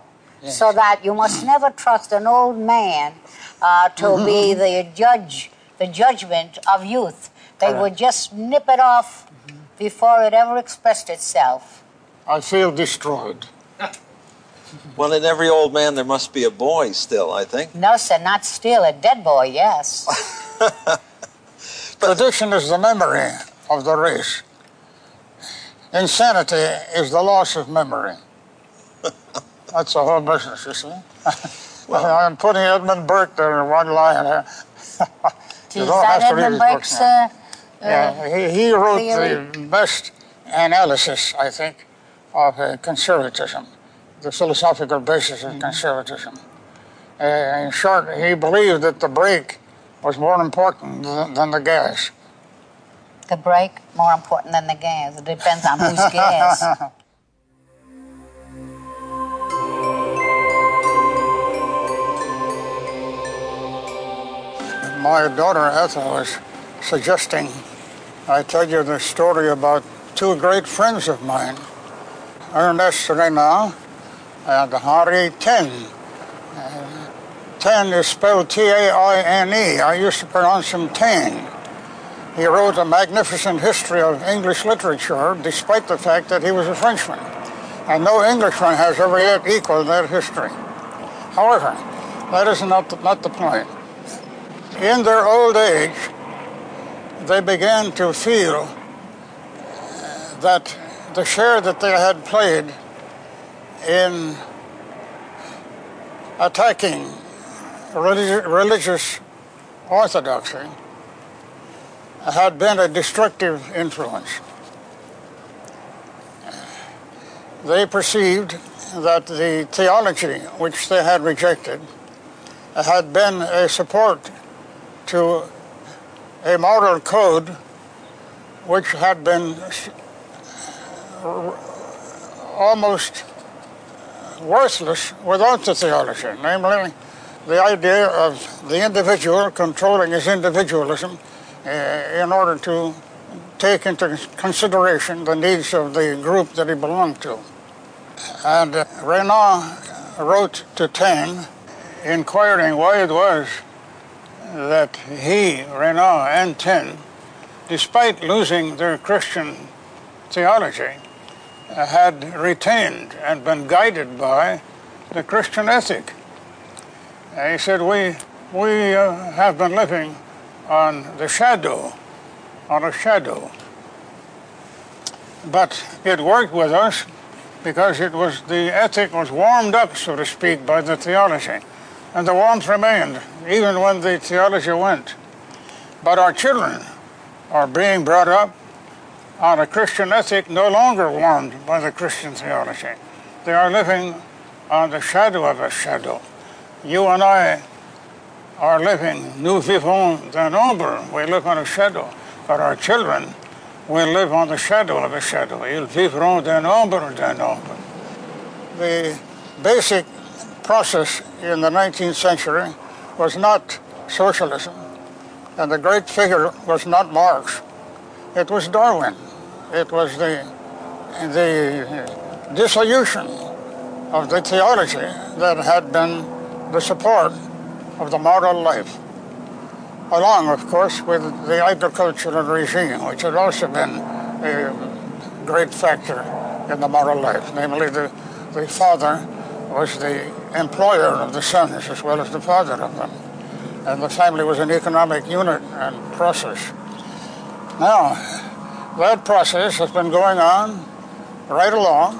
So that you must never trust an old man uh, to Mm-hmm. be the judge, the judgment of youth. They Correct. would just nip it off before it ever expressed itself. I feel destroyed. Well, in every old man, there must be a boy still, I think. No, sir, not still a dead boy. Yes. Tradition is the memory of the race. Insanity is the loss of memory. That's the whole business, you see. Well, I'm putting Edmund Burke there in one line. You don't have to read his book now. Uh, Yeah, he, he wrote theory? the best analysis, I think, of uh, conservatism, the philosophical basis Mm-hmm. of conservatism. Uh, in short, he believed that the brake was more important than, the gas. the brake more important than the gas. It depends on whose gas. My daughter Ethel was suggesting I tell you the story about two great friends of mine, Ernest Renan and Henri Ten. Ten is spelled T-A-I-N-E. I used to pronounce him Taine. He wrote a magnificent history of English literature, despite the fact that he was a Frenchman. And no Englishman has ever yet equaled that history. However, that is not the, not the point. In their old age, they began to feel that the share that they had played in attacking religious orthodoxy had been a destructive influence. They perceived that the theology which they had rejected had been a support to a moral code which had been almost worthless without the theology, namely the idea of the individual controlling his individualism uh, in order to take into consideration the needs of the group that he belonged to. And uh, Renan wrote to Taine inquiring why it was that he, Renan, and Taine, despite losing their Christian theology, uh, had retained and been guided by the Christian ethic. Uh, he said, We, we uh, have been living on the shadow, on a shadow. But it worked with us because it was the ethic was warmed up, so to speak, by the theology. And the warmth remained even when the theology went. But our children are being brought up on a Christian ethic no longer warmed by the Christian theology. They are living on the shadow of a shadow. You and I are living, nous vivons d'un ombre. We live on a shadow. But our children will live on the shadow of a shadow. Ils vivront d'un ombre d'un ombre. The basic process in the 19th century was not socialism, and the great figure was not Marx. It was Darwin. it was the, the dissolution of the theology that had been the support of the moral life, along, of course, with the agricultural regime, which had also been a great factor in the moral life. Namely, the, the father was the employer of the sons as well as the father of them. And the family was an economic unit and process. Now, that process has been going on right along,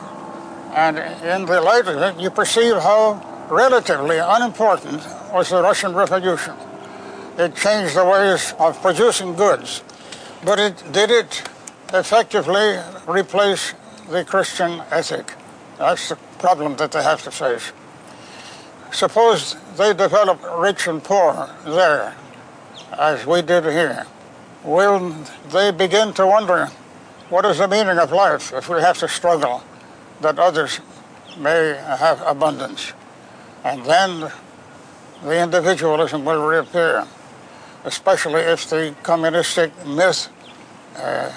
and in the light of it, you perceive how relatively unimportant was the Russian Revolution. It changed the ways of producing goods, but it did it effectively replace the Christian ethic. That's the problem that they have to face. Suppose they develop rich and poor there, as we did here. Will they begin to wonder what is the meaning of life if we have to struggle that others may have abundance? And then the individualism will reappear, especially if the communistic myth uh,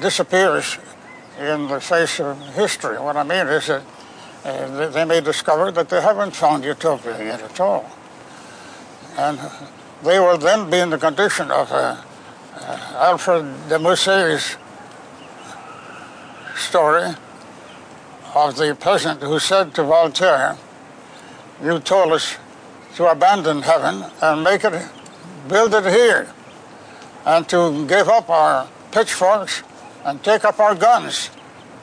disappears in the face of history. What I mean is that uh, they may discover that they haven't found utopia yet at all. And they will then be in the condition of uh, uh, Alfred de Musset's story of the peasant who said to Voltaire, You told us to abandon heaven and make it, build it here, and to give up our pitchforks and take up our guns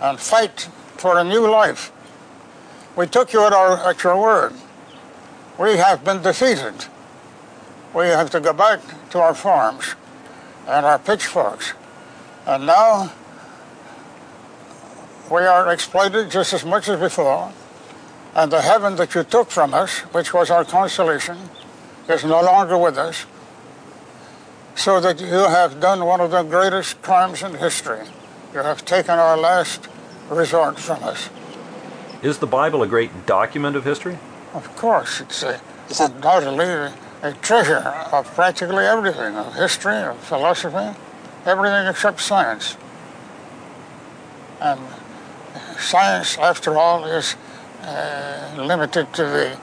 and fight for a new life. We took you at, our, at your word. We have been defeated. We have to go back to our farms and our pitchforks. And now we are exploited just as much as before. And the heaven that you took from us, which was our consolation, is no longer with us. So that you have done one of the greatest crimes in history. You have taken our last resort from us. Is the Bible a great document of history? Of course, it's a, undoubtedly a, a treasure of practically everything of history, of philosophy, everything except science. And science, after all, is uh, limited to the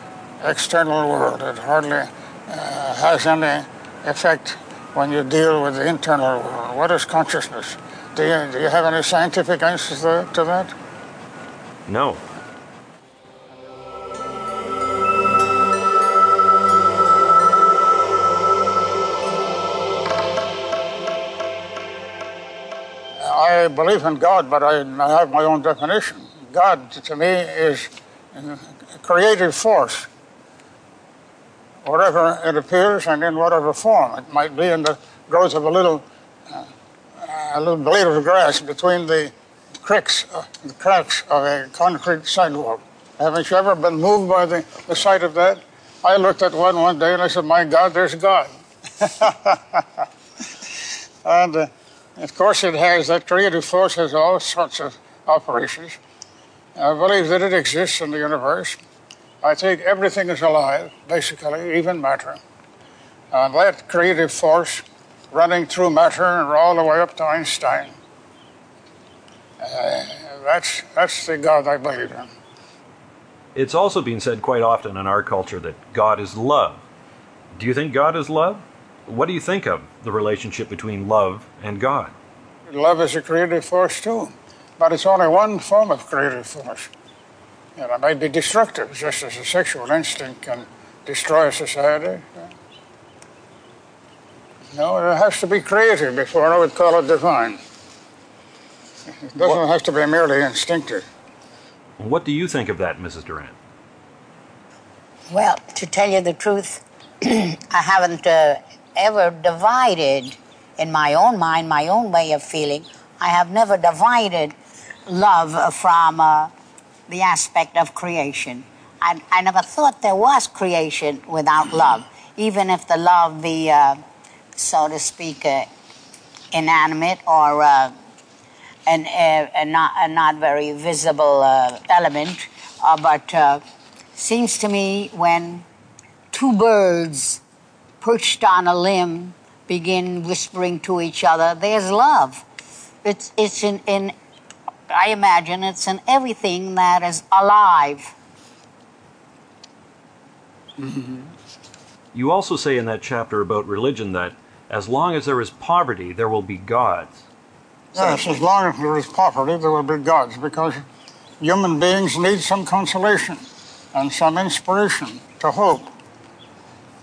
external world. It hardly uh, has any effect when you deal with the internal world. What is consciousness? Do you, do you have any scientific answers to, to that? No. I believe in God, but I, I have my own definition. God, to me, is a creative force, wherever it appears and in whatever form. It might be in the growth of a little, uh, a little blade of grass between the cracks, uh, the cracks of a concrete sidewalk. Haven't you ever been moved by the, the sight of that? I looked at one one day and I said, "My God, there's God." and uh, of course, it has that creative force has all sorts of operations. I believe that it exists in the universe. I think everything is alive, basically, even matter. And that creative force running through matter and all the way up to Einstein. Uh, that's, that's the God I believe in. It's also been said quite often in our culture that God is love. Do you think God is love? What do you think of the relationship between love and God? Love is a creative force too, but it's only one form of creative force. And it may be destructive, just as a sexual instinct can destroy a society. No, it has to be creative before I would call it divine. It doesn't what? have to be merely instinctive. What do you think of that, Mrs. Durant? Well, to tell you the truth, I haven't uh, ever divided in my own mind, my own way of feeling. I have never divided love from uh, the aspect of creation. I, I, never thought there was creation without love, even if the love be, uh, so to speak, uh, inanimate or uh, an, a, a, not, a not very visible uh, element. Uh, but seems to me when two birds perched on a limb begin whispering to each other, there's love. It's, it's in, in, I imagine it's in everything that is alive. You also say in that chapter about religion that as long as there is poverty, there will be gods. Yes, as long as there is poverty, there will be gods, because human beings need some consolation and some inspiration to hope.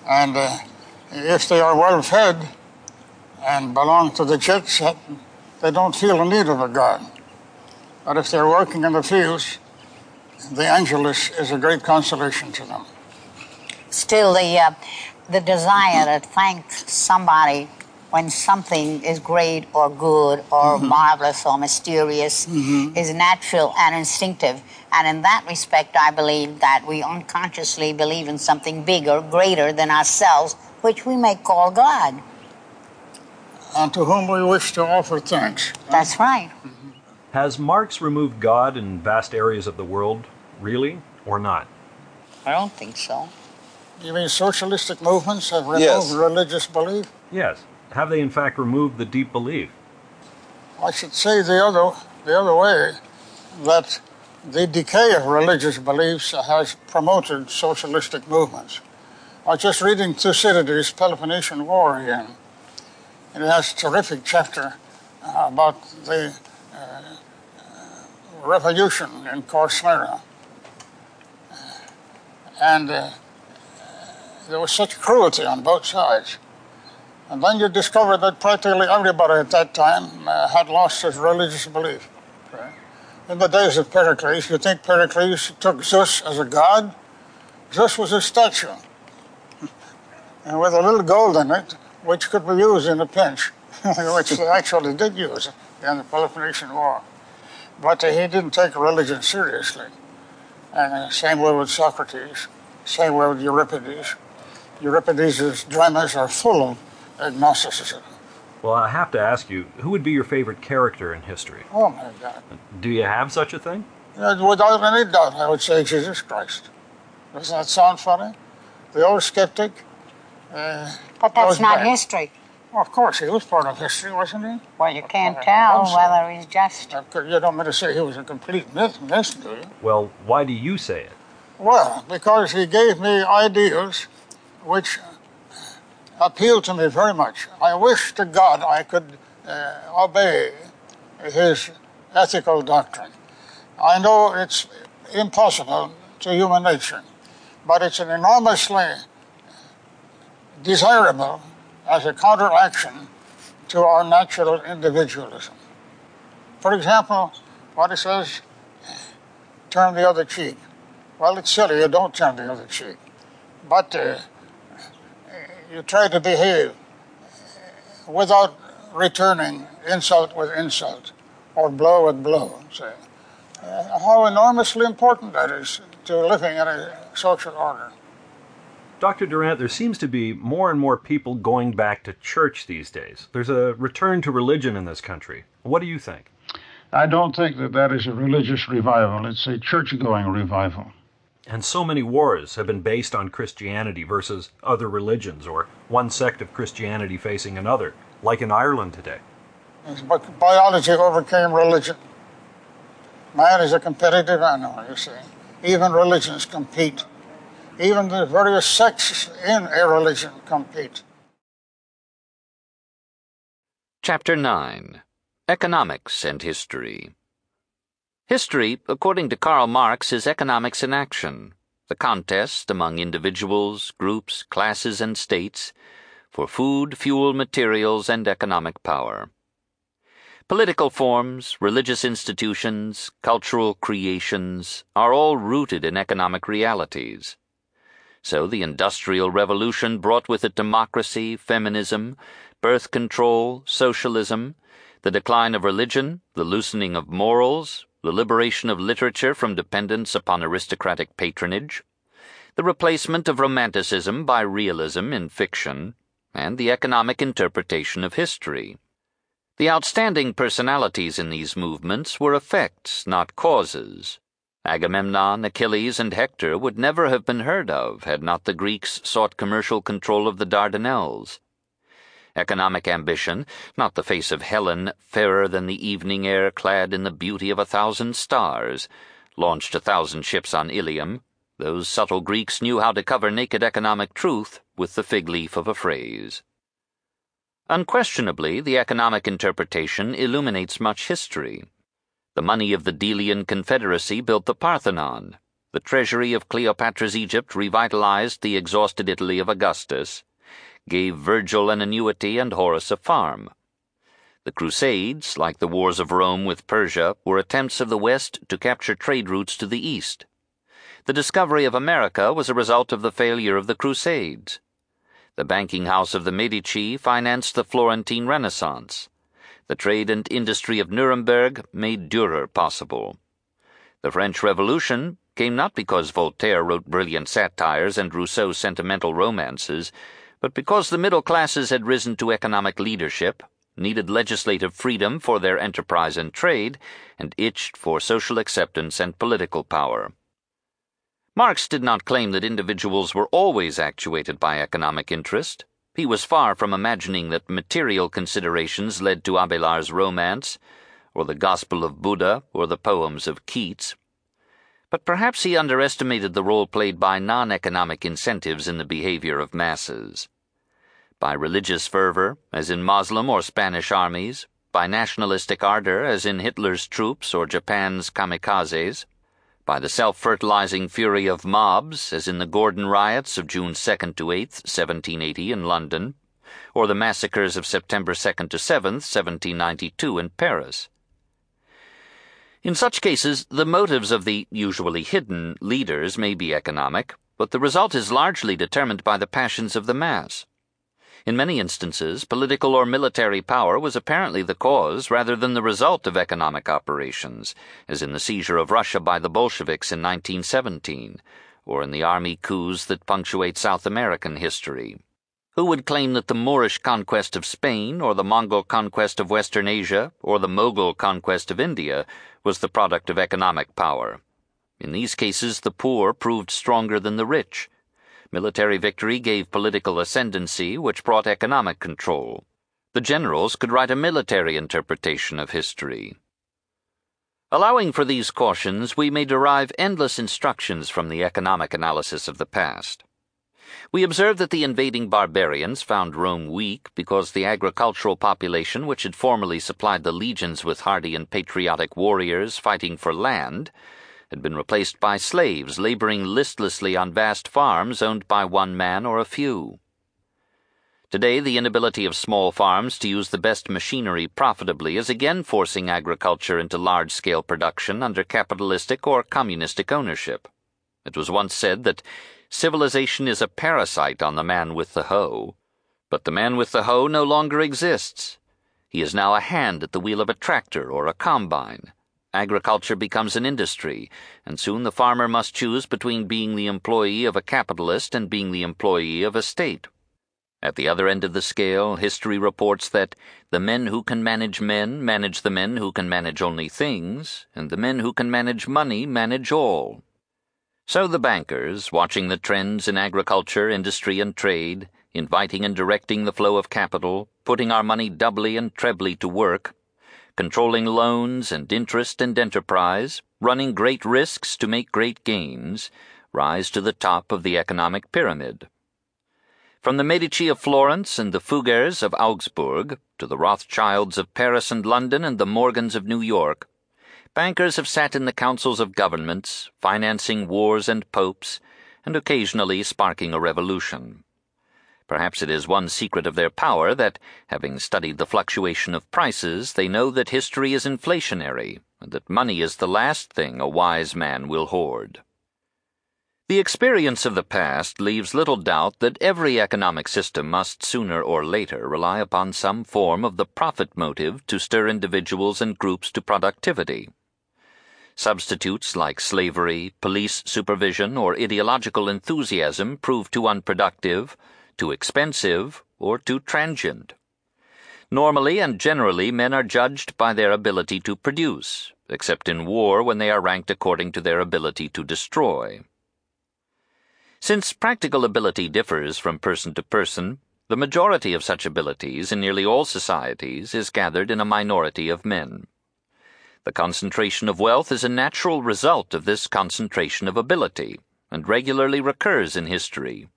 And uh, if they are well fed and belong to the jet set, uh, they don't feel the need of a God. But if they're working in the fields, the Angelus is a great consolation to them. Still, the, uh, the desire to thank somebody when something is great or good or mm-hmm. marvelous or mysterious mm-hmm. is natural and instinctive. And in that respect, I believe that we unconsciously believe in something bigger, greater than ourselves, which we may call God. And to whom we wish to offer thanks. That's right. Has Marx removed God in vast areas of the world, really, or not? I don't think so. You mean socialistic movements have removed Yes. religious belief? Yes. Have they in fact removed the deep belief? I should say the other, the other way, that the decay of religious beliefs has promoted socialistic movements. I was just reading Thucydides' Peloponnesian War again, and it has a terrific chapter uh, about the uh, revolution in Corcyra. And uh, there was such cruelty on both sides. And then you discover that practically everybody at that time uh, had lost his religious belief. In the days of Pericles, you think Pericles took Zeus as a god? Zeus was a statue, and with a little gold in it, which could be used in a pinch, which they actually did use in the Peloponnesian War. But uh, he didn't take religion seriously. And uh, same way with Socrates, same way with Euripides. Euripides' dramas are full of agnosticism. Well, I have to ask you, who would be your favorite character in history? Oh my God. Do you have such a thing? Without any doubt, I would say Jesus Christ. Doesn't that sound funny? The old skeptic. Uh, But that's not back- history. Well, of course, he was part of history, wasn't he? Well, you can't I tell hope so. whether he's just. You don't mean to say he was a complete myth, myth, do you? Well, why do you say it? Well, because he gave me ideas which appealed to me very much. I wish to God I could uh, obey his ethical doctrine. I know it's impossible to human nature, but it's an enormously desirable as a counteraction to our natural individualism. For example, what it says, turn the other cheek. Well, it's silly, you don't turn the other cheek. But uh, you try to behave without returning insult with insult or blow with blow. Uh, how enormously important that is to living in a social order. Dr. Durant, there seems to be more and more people going back to church these days. There's a return to religion in this country. What do you think? I don't think that that is a religious revival, it's a church going revival. And so many wars have been based on Christianity versus other religions or one sect of Christianity facing another, like in Ireland today. But biology overcame religion. Man is a competitive animal, you see. Even religions compete. Even the various sects in a religion compete. Chapter 9 Economics and History History, according to Karl Marx, is economics in action, the contest among individuals, groups, classes, and states for food, fuel, materials, and economic power. Political forms, religious institutions, cultural creations are all rooted in economic realities. So the Industrial Revolution brought with it democracy, feminism, birth control, socialism, the decline of religion, the loosening of morals, the liberation of literature from dependence upon aristocratic patronage, the replacement of romanticism by realism in fiction, and the economic interpretation of history. The outstanding personalities in these movements were effects, not causes. Agamemnon, Achilles, and Hector would never have been heard of had not the Greeks sought commercial control of the Dardanelles. economic ambition, not the face of Helen, fairer than the evening air clad in the beauty of a thousand stars, launched a thousand ships on Ilium, those subtle Greeks knew how to cover naked economic truth with the fig leaf of a phrase. Unquestionably, the economic interpretation illuminates much history. The money of the Delian Confederacy built the Parthenon. The treasury of Cleopatra's Egypt revitalized the exhausted Italy of Augustus, gave Virgil an annuity and Horace a farm. The Crusades, like the wars of Rome with Persia, were attempts of the West to capture trade routes to the East. The discovery of America was a result of the failure of the Crusades. The banking house of the Medici financed the Florentine Renaissance. The trade and industry of Nuremberg made Durer possible. The French Revolution came not because Voltaire wrote brilliant satires and Rousseau sentimental romances, but because the middle classes had risen to economic leadership, needed legislative freedom for their enterprise and trade, and itched for social acceptance and political power. Marx did not claim that individuals were always actuated by economic interest. He was far from imagining that material considerations led to Abelard's romance, or the Gospel of Buddha, or the poems of Keats. But perhaps he underestimated the role played by non economic incentives in the behavior of masses. By religious fervor, as in Moslem or Spanish armies, by nationalistic ardor, as in Hitler's troops or Japan's kamikazes, by the self fertilizing fury of mobs, as in the Gordon riots of June 2nd to 8th, 1780, in London, or the massacres of September 2nd to 7th, 1792, in Paris. In such cases, the motives of the usually hidden leaders may be economic, but the result is largely determined by the passions of the mass. In many instances, political or military power was apparently the cause rather than the result of economic operations, as in the seizure of Russia by the Bolsheviks in 1917, or in the army coups that punctuate South American history. Who would claim that the Moorish conquest of Spain, or the Mongol conquest of Western Asia, or the Mughal conquest of India was the product of economic power? In these cases, the poor proved stronger than the rich Military victory gave political ascendancy, which brought economic control. The generals could write a military interpretation of history. Allowing for these cautions, we may derive endless instructions from the economic analysis of the past. We observe that the invading barbarians found Rome weak because the agricultural population, which had formerly supplied the legions with hardy and patriotic warriors fighting for land, had been replaced by slaves laboring listlessly on vast farms owned by one man or a few. Today, the inability of small farms to use the best machinery profitably is again forcing agriculture into large scale production under capitalistic or communistic ownership. It was once said that civilization is a parasite on the man with the hoe, but the man with the hoe no longer exists. He is now a hand at the wheel of a tractor or a combine. Agriculture becomes an industry, and soon the farmer must choose between being the employee of a capitalist and being the employee of a state. At the other end of the scale, history reports that the men who can manage men manage the men who can manage only things, and the men who can manage money manage all. So the bankers, watching the trends in agriculture, industry, and trade, inviting and directing the flow of capital, putting our money doubly and trebly to work, controlling loans and interest and enterprise, running great risks to make great gains, rise to the top of the economic pyramid. From the Medici of Florence and the Fuggers of Augsburg to the Rothschilds of Paris and London and the Morgans of New York, bankers have sat in the councils of governments, financing wars and popes, and occasionally sparking a revolution. Perhaps it is one secret of their power that, having studied the fluctuation of prices, they know that history is inflationary, and that money is the last thing a wise man will hoard. The experience of the past leaves little doubt that every economic system must sooner or later rely upon some form of the profit motive to stir individuals and groups to productivity. Substitutes like slavery, police supervision, or ideological enthusiasm prove too unproductive too expensive, or too transient. Normally and generally, men are judged by their ability to produce, except in war when they are ranked according to their ability to destroy. Since practical ability differs from person to person, The majority of such abilities in nearly all societies is gathered in a minority of men. The concentration of wealth is a natural result of this concentration of ability and regularly recurs in history.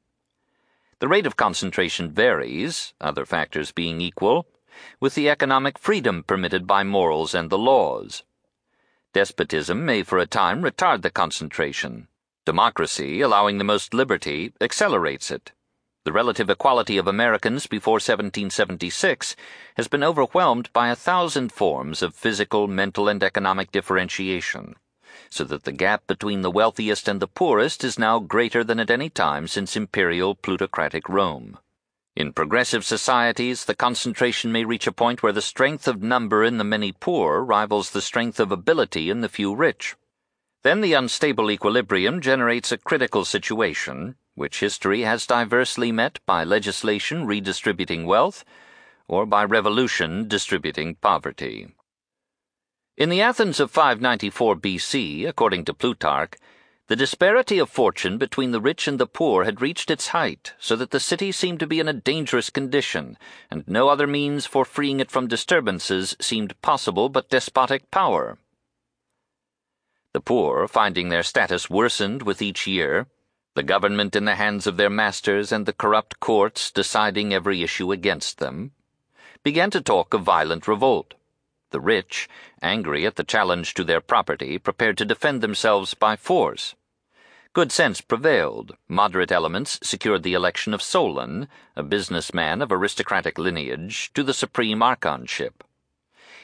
The rate of concentration varies, other factors being equal, with the economic freedom permitted by morals and the laws. Despotism may for a time retard the concentration. Democracy, allowing the most liberty, accelerates it. The relative equality of Americans before 1776 has been overwhelmed by a thousand forms of physical, mental, and economic differentiation, so that the gap between the wealthiest and the poorest is now greater than at any time since imperial plutocratic Rome. In progressive societies, the concentration may reach a point where the strength of number in the many poor rivals the strength of ability in the few rich. Then the unstable equilibrium generates a critical situation which history has diversely met by legislation redistributing wealth or by revolution distributing poverty. In the Athens of 594 BC, according to Plutarch, the disparity of fortune between the rich and the poor had reached its height, so that the city seemed to be in a dangerous condition, and no other means for freeing it from disturbances seemed possible but despotic power. The poor, finding their status worsened with each year, the government in the hands of their masters and the corrupt courts deciding every issue against them, began to talk of violent revolt. The rich, angry at the challenge to their property, prepared to defend themselves by force. Good sense prevailed. Moderate elements secured the election of Solon, a businessman of aristocratic lineage, to the supreme archonship.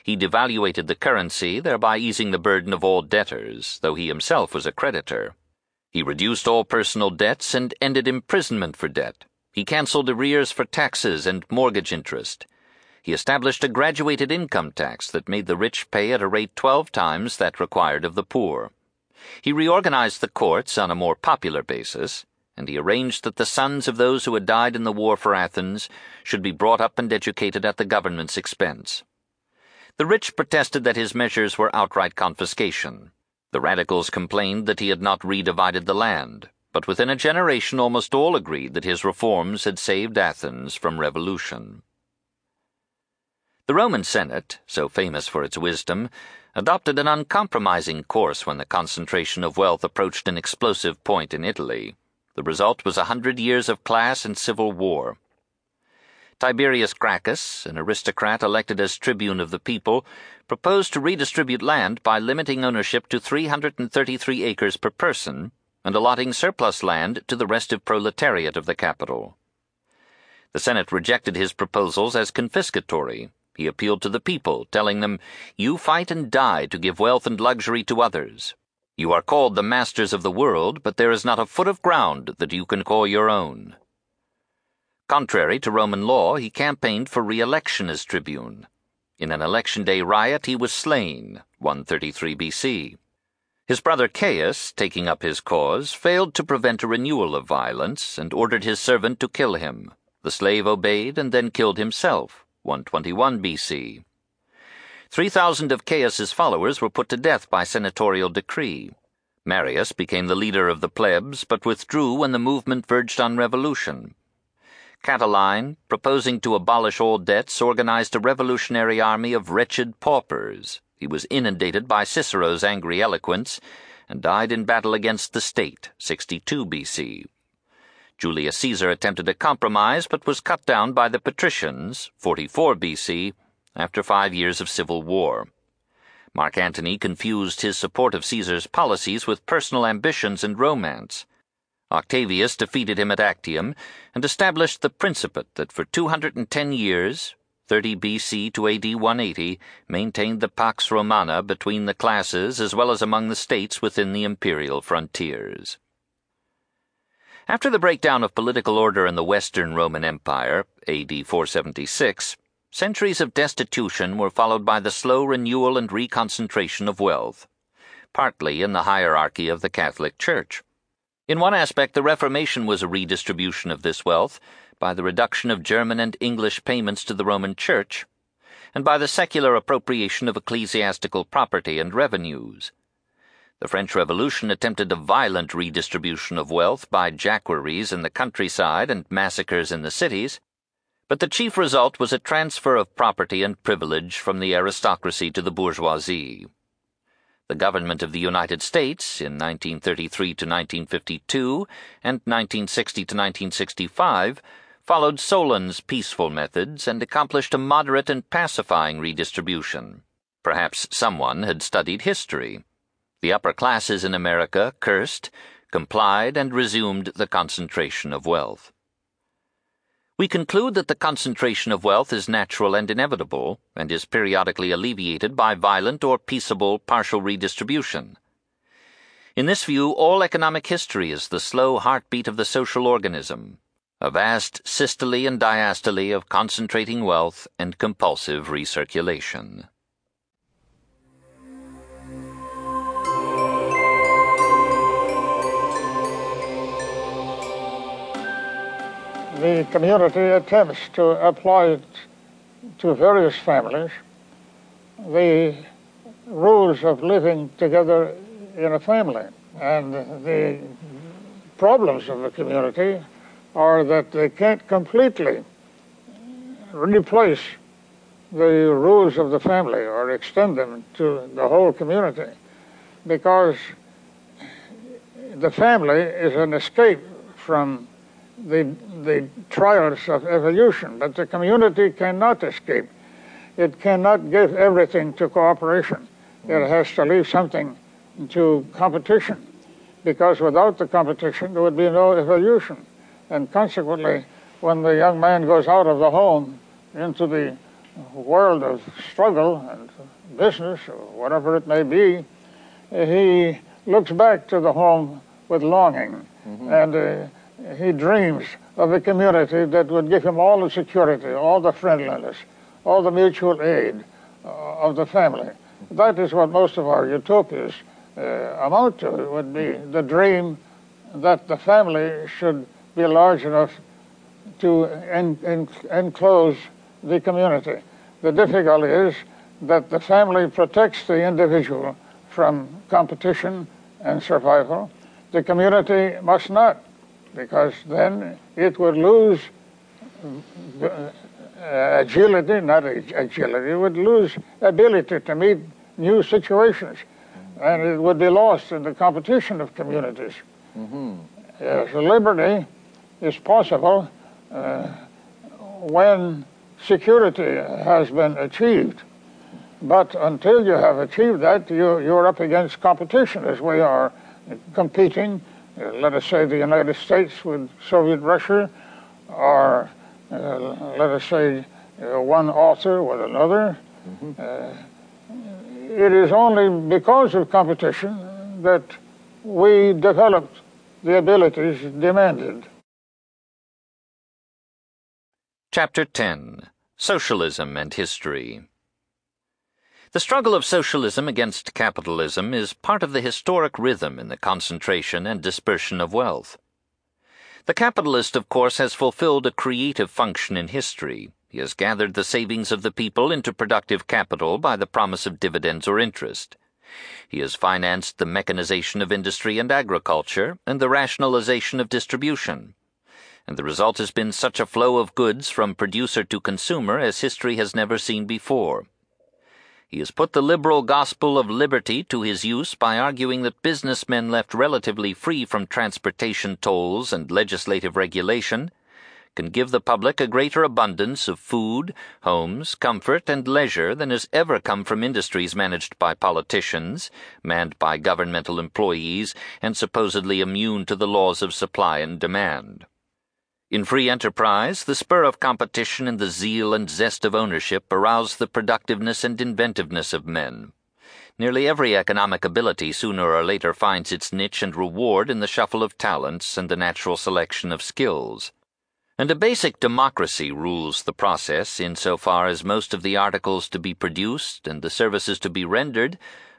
He devaluated the currency, thereby easing the burden of all debtors, though he himself was a creditor. He reduced all personal debts and ended imprisonment for debt. He canceled arrears for taxes and mortgage interest. He established a graduated income tax that made the rich pay at a rate twelve times that required of the poor. He reorganized the courts on a more popular basis, and he arranged that the sons of those who had died in the war for Athens should be brought up and educated at the government's expense. The rich protested that his measures were outright confiscation. The radicals complained that he had not redivided the land, but within a generation almost all agreed that his reforms had saved Athens from revolution. The Roman Senate, so famous for its wisdom, adopted an uncompromising course when the concentration of wealth approached an explosive point in Italy. The result was a hundred years of class and civil war. Tiberius Gracchus, an aristocrat elected as tribune of the people, proposed to redistribute land by limiting ownership to 333 acres per person and allotting surplus land to the restive proletariat of the capital. The Senate rejected his proposals as confiscatory. He appealed to the people, telling them, You fight and die to give wealth and luxury to others. You are called the masters of the world, but there is not a foot of ground that you can call your own. Contrary to Roman law, he campaigned for re election as tribune. In an election day riot, he was slain, 133 BC. His brother Caius, taking up his cause, failed to prevent a renewal of violence and ordered his servant to kill him. The slave obeyed and then killed himself, 121 BC. 3,000 of Caius's followers were put to death by senatorial decree. Marius became the leader of the plebs, but withdrew when the movement verged on revolution. Catiline, proposing to abolish all debts, organized a revolutionary army of wretched paupers. He was inundated by Cicero's angry eloquence and died in battle against the state, 62 BC. Julius Caesar attempted a compromise but was cut down by the patricians, 44 BC, after five years of civil war. Mark Antony confused his support of Caesar's policies with personal ambitions and romance. Octavius defeated him at Actium and established the principate that for 210 years, 30 BC to AD 180, maintained the Pax Romana between the classes as well as among the states within the imperial frontiers. After the breakdown of political order in the Western Roman Empire, AD 476, centuries of destitution were followed by the slow renewal and reconcentration of wealth, partly in the hierarchy of the Catholic Church. In one aspect, the Reformation was a redistribution of this wealth by the reduction of German and English payments to the Roman Church, and by the secular appropriation of ecclesiastical property and revenues. The French Revolution attempted a violent redistribution of wealth by jacqueries in the countryside and massacres in the cities, But the chief result was a transfer of property and privilege from the aristocracy to the bourgeoisie. The government of the United States in 1933 to 1952 and 1960 to 1965 followed Solon's peaceful methods and accomplished a moderate and pacifying redistribution. Perhaps someone had studied history. The upper classes in America cursed, complied, and resumed the concentration of wealth. We conclude that the concentration of wealth is natural and inevitable, and is periodically alleviated by violent or peaceable partial redistribution. In this view, all economic history is the slow heartbeat of the social organism, a vast systole and diastole of concentrating wealth and compulsive recirculation. The community attempts to apply it to various families the rules of living together in a family. And the problems of the community are that they can't completely replace the rules of the family or extend them to the whole community because the family is an escape from the, the trials of evolution, but the community cannot escape. It cannot give everything to cooperation. It has to leave something to competition, because without the competition, there would be no evolution. And consequently, when the young man goes out of the home into the world of struggle and business, or whatever it may be, he looks back to the home with longing. Mm-hmm. And uh, he dreams of a community that would give him all the security, all the friendliness, all the mutual aid uh, of the family. That is what most of our utopias uh, amount to. It would be the dream that the family should be large enough to en- en- enclose the community. The difficulty is that the family protects the individual from competition and survival. The community must not because then it would lose uh, agility, not agility, it would lose ability to meet new situations, and it would be lost in the competition of communities. Mm-hmm. Yes, liberty is possible uh, when security has been achieved. But until you have achieved that, you, you're up against competition as we are competing let us say, the United States with Soviet Russia, or uh, let us say, uh, one author with another. Mm-hmm. it is only because of competition that we developed the abilities demanded. Chapter 10 Socialism and History the struggle of socialism against capitalism is part of the historic rhythm in the concentration and dispersion of wealth. The capitalist, of course, has fulfilled a creative function in history. He has gathered the savings of the people into productive capital by the promise of dividends or interest. He has financed the mechanization of industry and agriculture and the rationalization of distribution. And the result has been such a flow of goods from producer to consumer as history has never seen before. He has put the liberal gospel of liberty to his use by arguing that businessmen left relatively free from transportation tolls and legislative regulation can give the public a greater abundance of food, homes, comfort, and leisure than has ever come from industries managed by politicians, manned by governmental employees, and supposedly immune to the laws of supply and demand. In free enterprise, the spur of competition and the zeal and zest of ownership arouse the productiveness and inventiveness of men. Nearly every economic ability sooner or later finds its niche and reward in the shuffle of talents and the natural selection of skills. And a basic democracy rules the process insofar as most of the articles to be produced and the services to be rendered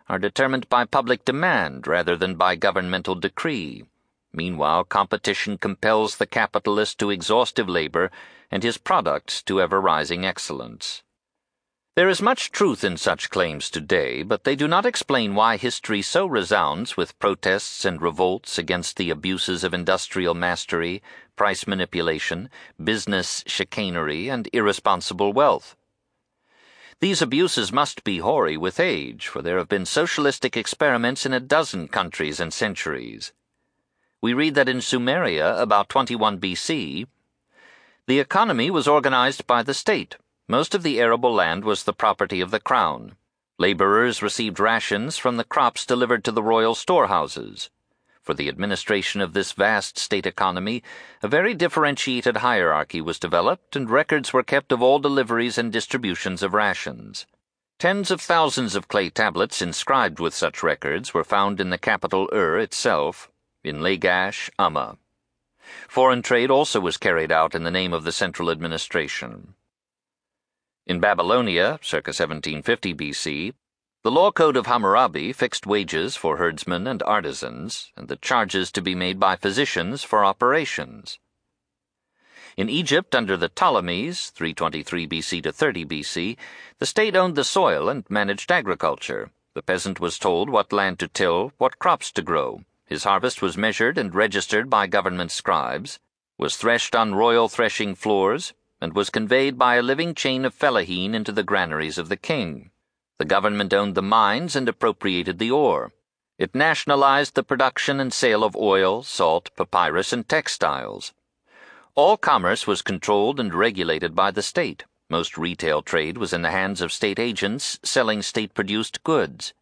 are determined by public demand rather than by governmental decree. Meanwhile, competition compels the capitalist to exhaustive labor and his products to ever rising excellence. There is much truth in such claims today, but they do not explain why history so resounds with protests and revolts against the abuses of industrial mastery, price manipulation, business chicanery, and irresponsible wealth. These abuses must be hoary with age, for there have been socialistic experiments in a dozen countries and centuries. We read that in Sumeria, about 21 BC, the economy was organized by the state most of the arable land was the property of the crown. Laborers received rations from the crops delivered to the royal storehouses. For the administration of this vast state economy, a very differentiated hierarchy was developed, and records were kept of all deliveries and distributions of rations. Tens of thousands of clay tablets inscribed with such records were found in the capital Ur itself, in Lagash, Umma. Foreign trade also was carried out in the name of the central administration. In Babylonia, circa 1750 BC, the law code of Hammurabi fixed wages for herdsmen and artisans, and the charges to be made by physicians for operations. In Egypt, under the Ptolemies, 323 BC to 30 BC, the state owned the soil and managed agriculture. The peasant was told what land to till, what crops to grow. His harvest was measured and registered by government scribes, was threshed on royal threshing floors, and was conveyed by a living chain of fellaheen into the granaries of the king. The government owned the mines and appropriated the ore. It nationalized the production and sale of oil, salt, papyrus, and textiles. All commerce was controlled and regulated by the state. Most retail trade was in the hands of state agents selling state produced goods.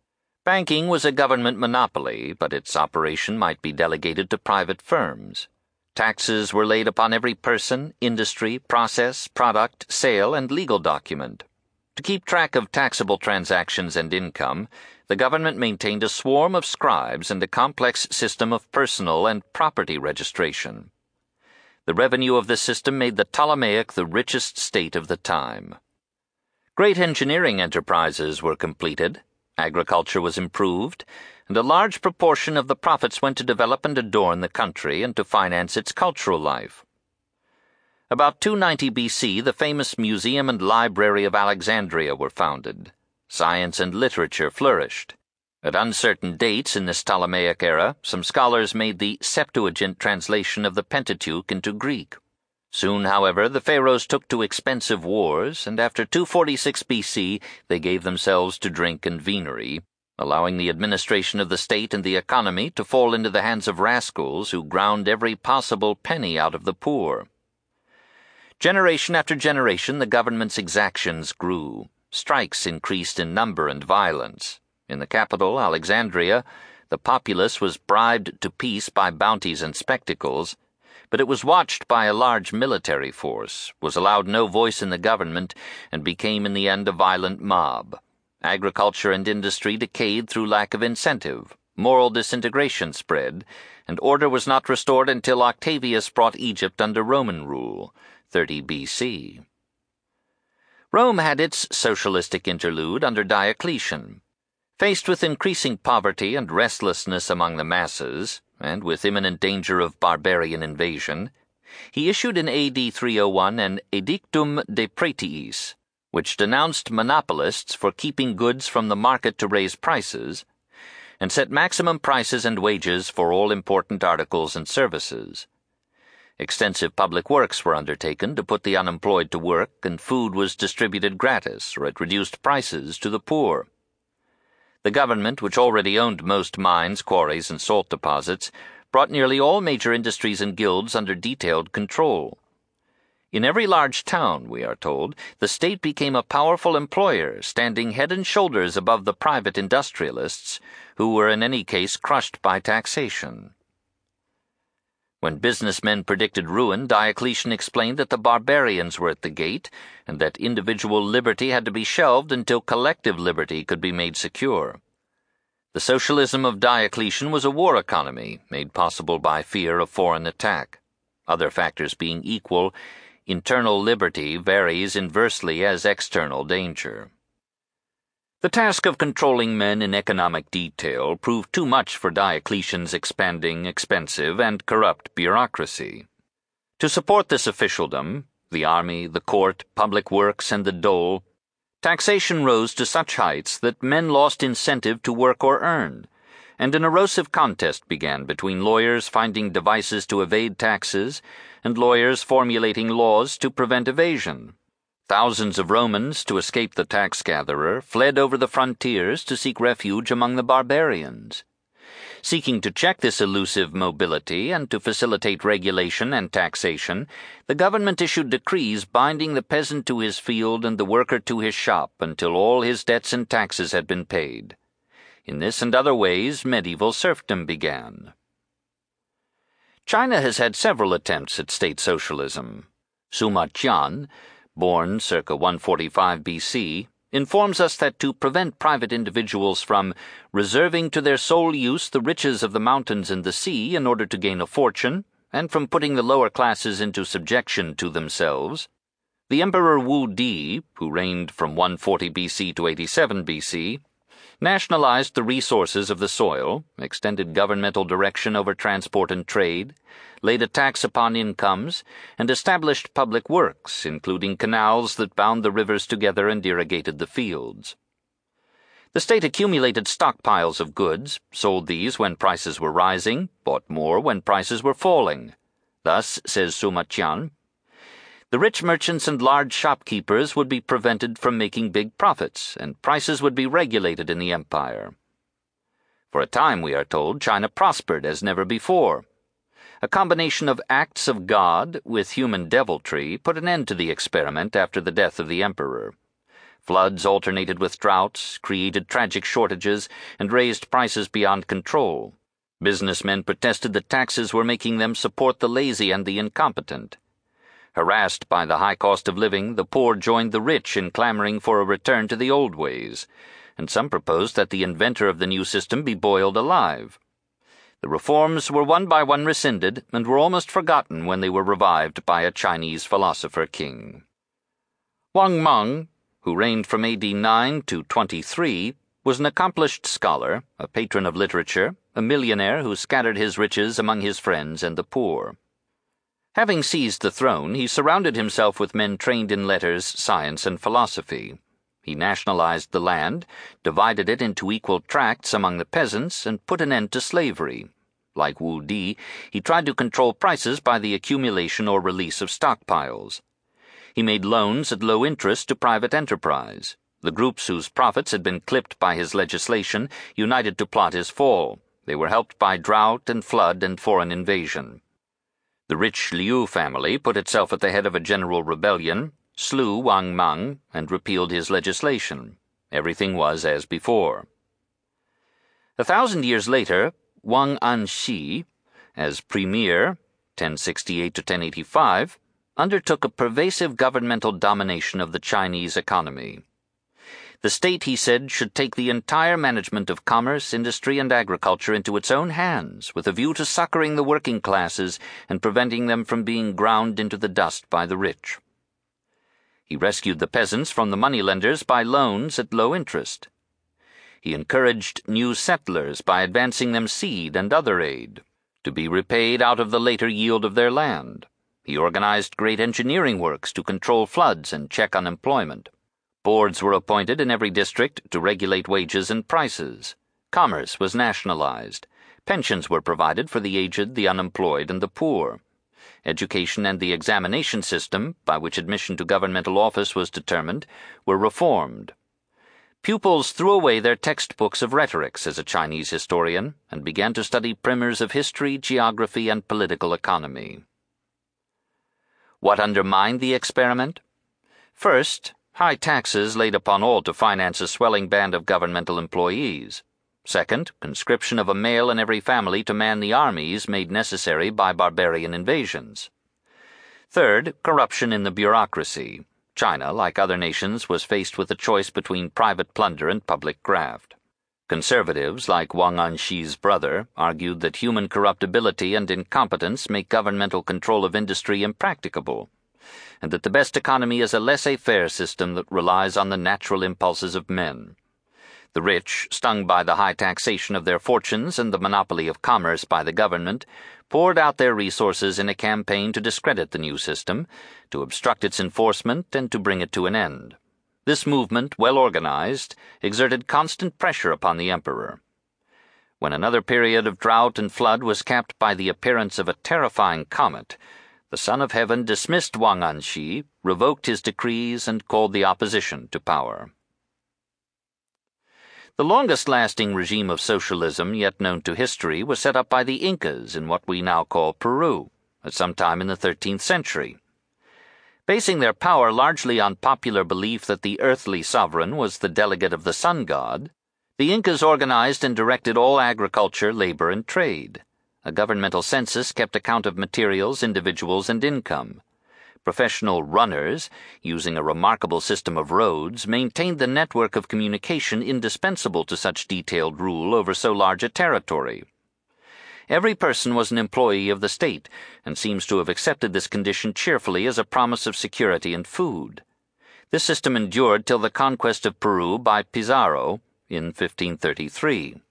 Banking was a government monopoly, but its operation might be delegated to private firms. Taxes were laid upon every person, industry, process, product, sale, and legal document. To keep track of taxable transactions and income, the government maintained a swarm of scribes and a complex system of personal and property registration. The revenue of this system made the Ptolemaic the richest state of the time. Great engineering enterprises were completed, agriculture was improved, and a large proportion of the profits went to develop and adorn the country and to finance its cultural life. About 290 BC, the famous Museum and Library of Alexandria were founded. Science and literature flourished. At uncertain dates in this Ptolemaic era, some scholars made the Septuagint translation of the Pentateuch into Greek. Soon, however, the pharaohs took to expensive wars, and after 246 BC they gave themselves to drink and venery, allowing the administration of the state and the economy to fall into the hands of rascals who ground every possible penny out of the poor. Generation after generation, the government's exactions grew. Strikes increased in number and violence. In the capital, Alexandria, the populace was bribed to peace by bounties and spectacles, but it was watched by a large military force, was allowed no voice in the government, and became in the end a violent mob. Agriculture and industry decayed through lack of incentive. Moral disintegration spread, and order was not restored until Octavius brought Egypt under Roman rule, 30 BC. Rome had its socialistic interlude under Diocletian. Faced with increasing poverty and restlessness among the masses, and with imminent danger of barbarian invasion, he issued in AD 301 an Edictum de Pretiis, which denounced monopolists for keeping goods from the market to raise prices, and set maximum prices and wages for all important articles and services. Extensive public works were undertaken to put the unemployed to work, and food was distributed gratis or at reduced prices to the poor. The government, which already owned most mines, quarries, and salt deposits, brought nearly all major industries and guilds under detailed control. In every large town, we are told, the state became a powerful employer, standing head and shoulders above the private industrialists, who were in any case crushed by taxation. When businessmen predicted ruin, Diocletian explained that the barbarians were at the gate, and that individual liberty had to be shelved until collective liberty could be made secure. The socialism of Diocletian was a war economy, made possible by fear of foreign attack. Other factors being equal, internal liberty varies inversely as external danger. The task of controlling men in economic detail proved too much for Diocletian's expanding, expensive, and corrupt bureaucracy. To support this officialdom, the army, the court, public works, and the dole, Taxation rose to such heights that men lost incentive to work or earn, and an erosive contest began between lawyers finding devices to evade taxes and lawyers formulating laws to prevent evasion. Thousands of Romans, to escape the tax gatherer, fled over the frontiers to seek refuge among the barbarians. Seeking to check this elusive mobility and to facilitate regulation and taxation, the government issued decrees binding the peasant to his field and the worker to his shop until all his debts and taxes had been paid. In this and other ways, medieval serfdom began. China has had several attempts at state socialism. Sima Qian, born circa 145 BC, informs us that to prevent private individuals from reserving to their sole use the riches of the mountains and the sea in order to gain a fortune, and from putting the lower classes into subjection to themselves, the Emperor Wu Di, who reigned from 140 BC to 87 BC, nationalized the resources of the soil, extended governmental direction over transport and trade, laid a tax upon incomes, and established public works, including canals that bound the rivers together and irrigated the fields. The state accumulated stockpiles of goods, sold these when prices were rising, bought more when prices were falling. Thus, says Sima Qian, the rich merchants and large shopkeepers would be prevented from making big profits, and prices would be regulated in the empire. For a time, we are told, China prospered as never before. A combination of acts of God with human deviltry put an end to the experiment after the death of the emperor. Floods alternated with droughts, created tragic shortages, and raised prices beyond control. Businessmen protested that taxes were making them support the lazy and the incompetent. Harassed by the high cost of living, the poor joined the rich in clamoring for a return to the old ways, and some proposed that the inventor of the new system be boiled alive. The reforms were one by one rescinded and were almost forgotten when they were revived by a Chinese philosopher king. Wang Mang, who reigned from AD 9 to 23, was an accomplished scholar, a patron of literature, a millionaire who scattered his riches among his friends and the poor. Having seized the throne, he surrounded himself with men trained in letters, science, and philosophy. He nationalized the land, divided it into equal tracts among the peasants, and put an end to slavery. Like Wu Di, he tried to control prices by the accumulation or release of stockpiles. He made loans at low interest to private enterprise. The groups whose profits had been clipped by his legislation united to plot his fall. They were helped by drought and flood and foreign invasion. The rich Liu family put itself at the head of a general rebellion, slew Wang Mang, and repealed his legislation. Everything was as before. A thousand years later, Wang Anshi, as premier, 1068 to 1085, undertook a pervasive governmental domination of the Chinese economy. The state, he said, should take the entire management of commerce, industry, and agriculture into its own hands, with a view to succoring the working classes and preventing them from being ground into the dust by the rich. He rescued the peasants from the moneylenders by loans at low interest. He encouraged new settlers by advancing them seed and other aid, to be repaid out of the later yield of their land. He organized great engineering works to control floods and check unemployment. Boards were appointed in every district to regulate wages and prices. Commerce was nationalized. Pensions were provided for the aged, the unemployed, and the poor. Education and the examination system, by which admission to governmental office was determined, were reformed. Pupils threw away their textbooks of rhetoric, says a Chinese historian, and began to study primers of history, geography, and political economy. What undermined the experiment? First, High taxes laid upon all to finance a swelling band of governmental employees. Second, conscription of a male in every family to man the armies made necessary by barbarian invasions. Third, corruption in the bureaucracy. China, like other nations, was faced with a choice between private plunder and public graft. Conservatives, like Wang Anshi's brother, argued that human corruptibility and incompetence make governmental control of industry impracticable and that the best economy is a laissez faire system that relies on the natural impulses of men. The rich, stung by the high taxation of their fortunes and the monopoly of commerce by the government, poured out their resources in a campaign to discredit the new system, to obstruct its enforcement, and to bring it to an end. This movement, well organized, exerted constant pressure upon the emperor. When another period of drought and flood was capped by the appearance of a terrifying comet, the Son of Heaven dismissed Wang Anshi, revoked his decrees, and called the opposition to power. The longest lasting regime of socialism yet known to history was set up by the Incas in what we now call Peru, at some time in the 13th century. Basing their power largely on popular belief that the earthly sovereign was the delegate of the sun god, the Incas organized and directed all agriculture, labor, and trade. A governmental census kept account of materials, individuals, and income. Professional runners, using a remarkable system of roads, maintained the network of communication indispensable to such detailed rule over so large a territory. Every person was an employee of the state, and seems to have accepted this condition cheerfully as a promise of security and food. This system endured till the conquest of Peru by Pizarro in 1533.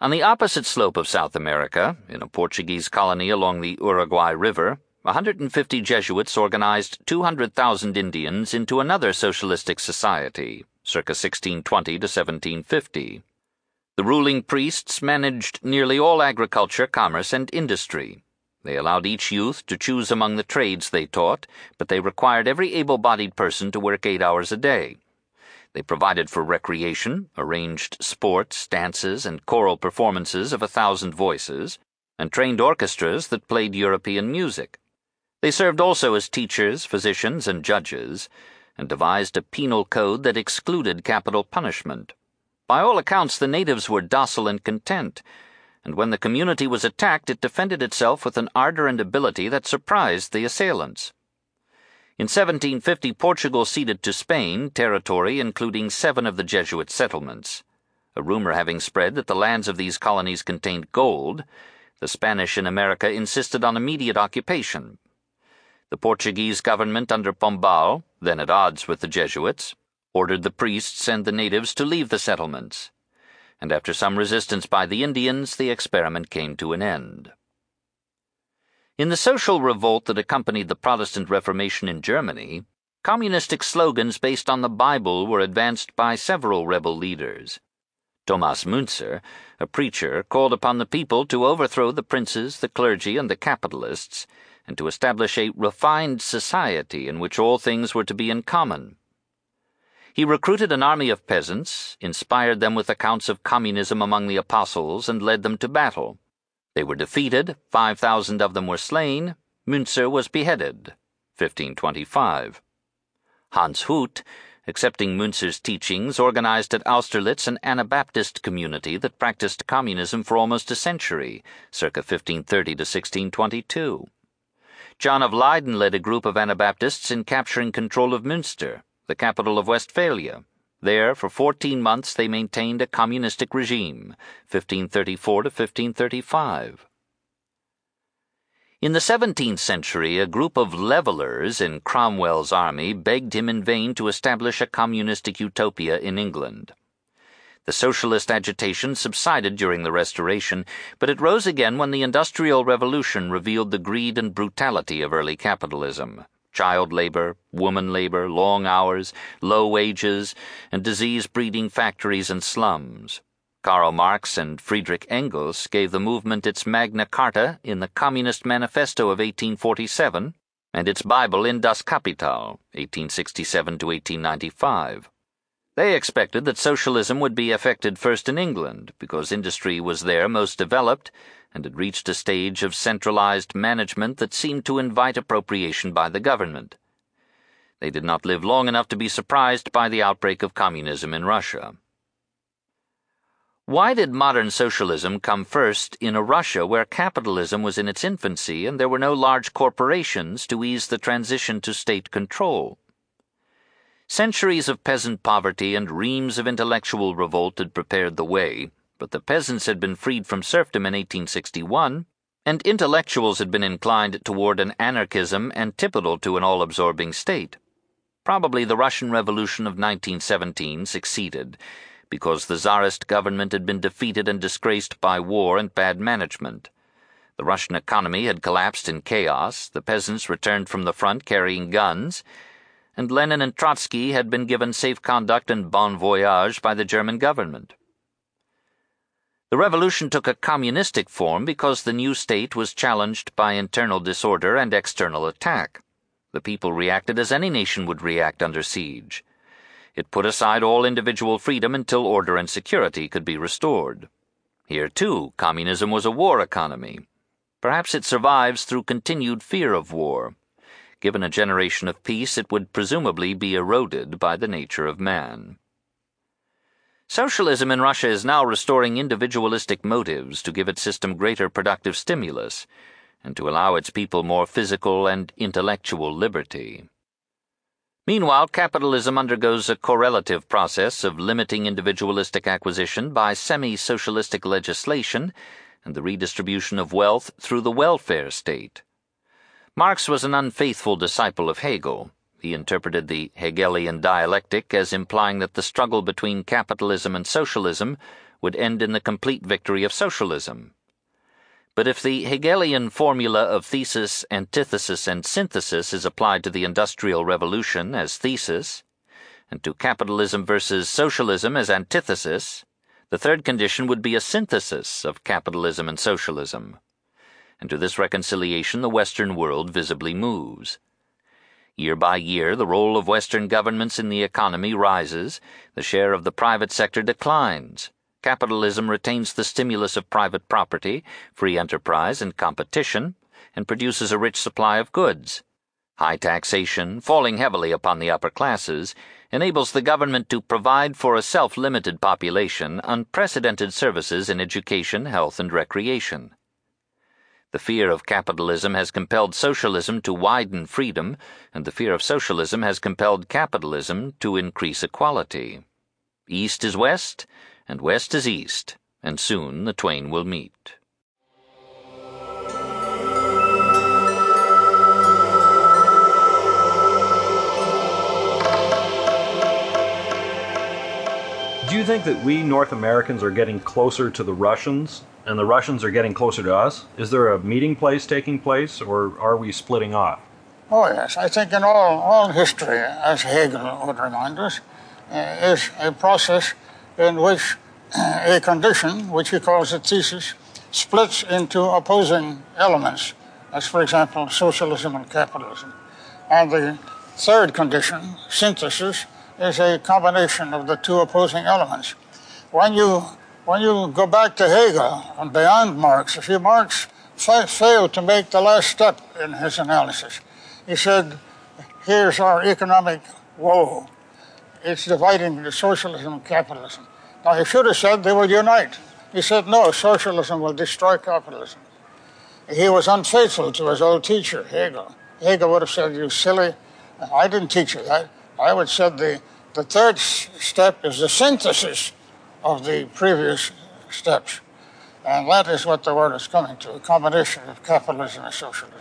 On the opposite slope of South America, in a Portuguese colony along the Uruguay River, 150 Jesuits organized 200,000 Indians into another socialistic society, circa 1620 to 1750. The ruling priests managed nearly all agriculture, commerce, and industry. They allowed each youth to choose among the trades they taught, but they required every able bodied person to work eight hours a day. They provided for recreation, arranged sports, dances, and choral performances of a thousand voices, and trained orchestras that played European music. They served also as teachers, physicians, and judges, and devised a penal code that excluded capital punishment. By all accounts, the natives were docile and content, and when the community was attacked, it defended itself with an ardor and ability that surprised the assailants. In 1750, Portugal ceded to Spain territory including seven of the Jesuit settlements. A rumor having spread that the lands of these colonies contained gold, the Spanish in America insisted on immediate occupation. The Portuguese government under Pombal, then at odds with the Jesuits, ordered the priests and the natives to leave the settlements, and after some resistance by the Indians, the experiment came to an end. In the social revolt that accompanied the Protestant Reformation in Germany, communistic slogans based on the Bible were advanced by several rebel leaders. Thomas Müntzer, a preacher, called upon the people to overthrow the princes, the clergy, and the capitalists, and to establish a refined society in which all things were to be in common. He recruited an army of peasants, inspired them with accounts of communism among the apostles, and led them to battle. They were defeated, 5,000 of them were slain, Münzer was beheaded. 1525. Hans Hut, accepting Münzer's teachings, organized at Austerlitz an Anabaptist community that practiced communism for almost a century, circa 1530 to 1622. John of Leyden led a group of Anabaptists in capturing control of Münster the capital of Westphalia. There, for 14 months, they maintained a communistic regime, 1534 to 1535. In the 17th century, a group of levelers in Cromwell's army begged him in vain to establish a communistic utopia in England. The socialist agitation subsided during the Restoration, but it rose again when the Industrial Revolution revealed the greed and brutality of early capitalism child labor, woman labor, long hours, low wages, and disease breeding factories and slums. Karl Marx and Friedrich Engels gave the movement its Magna Carta in the Communist Manifesto of 1847 and its Bible in Das Kapital, 1867 to 1895. They expected that socialism would be effected first in England, because industry was there most developed and had reached a stage of centralized management that seemed to invite appropriation by the government. They did not live long enough to be surprised by the outbreak of communism in Russia. Why did modern socialism come first in a Russia where capitalism was in its infancy and there were no large corporations to ease the transition to state control? Centuries of peasant poverty and reams of intellectual revolt had prepared the way but the peasants had been freed from serfdom in 1861, and intellectuals had been inclined toward an anarchism antipodal to an all absorbing state. Probably the Russian Revolution of 1917 succeeded because the Tsarist government had been defeated and disgraced by war and bad management. The Russian economy had collapsed in chaos, the peasants returned from the front carrying guns, and Lenin and Trotsky had been given safe conduct and bon voyage by the German government. The revolution took a communistic form because the new state was challenged by internal disorder and external attack. The people reacted as any nation would react under siege. It put aside all individual freedom until order and security could be restored. Here, too, communism was a war economy. Perhaps it survives through continued fear of war. Given a generation of peace, it would presumably be eroded by the nature of man. Socialism in Russia is now restoring individualistic motives to give its system greater productive stimulus and to allow its people more physical and intellectual liberty. Meanwhile, capitalism undergoes a correlative process of limiting individualistic acquisition by semi socialistic legislation and the redistribution of wealth through the welfare state. Marx was an unfaithful disciple of Hegel. He interpreted the Hegelian dialectic as implying that the struggle between capitalism and socialism would end in the complete victory of socialism. But if the Hegelian formula of thesis, antithesis, and synthesis is applied to the Industrial Revolution as thesis, and to capitalism versus socialism as antithesis, the third condition would be a synthesis of capitalism and socialism and to this reconciliation the Western world visibly moves. Year by year, the role of Western governments in the economy rises, the share of the private sector declines. Capitalism retains the stimulus of private property, free enterprise, and competition, and produces a rich supply of goods. High taxation, falling heavily upon the upper classes, enables the government to provide for a self limited population unprecedented services in education, health, and recreation. The fear of capitalism has compelled socialism to widen freedom, and the fear of socialism has compelled capitalism to increase equality. East is West, and West is East, and soon the twain will meet. Do you think that we North Americans are getting closer to the Russians and the Russians are getting closer to us? Is there a meeting place taking place, or are we splitting off? Oh, yes. I think in all, all history, as Hegel would remind us, uh, is a process in which uh, a condition, which he calls a thesis, splits into opposing elements, as, for example, socialism and capitalism. And the third condition, synthesis, is a combination of the two opposing elements. When you when you go back to Hegel and beyond Marx, if Marx fa- failed to make the last step in his analysis, he said, here's our economic woe. It's dividing the socialism and capitalism. Now, he should have said they will unite. He said, no, socialism will destroy capitalism. He was unfaithful to his old teacher, Hegel. Hegel would have said, you silly, I didn't teach you that. I would have said the, the third step is the synthesis of the previous steps. And that is what the world is coming to a combination of capitalism and socialism.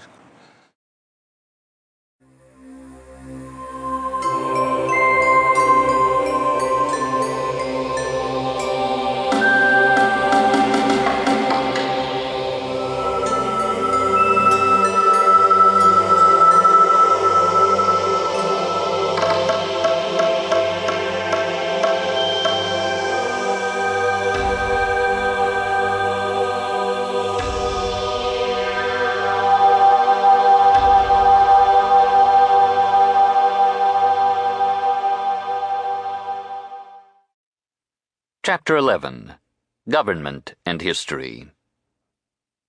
Chapter 11 Government and History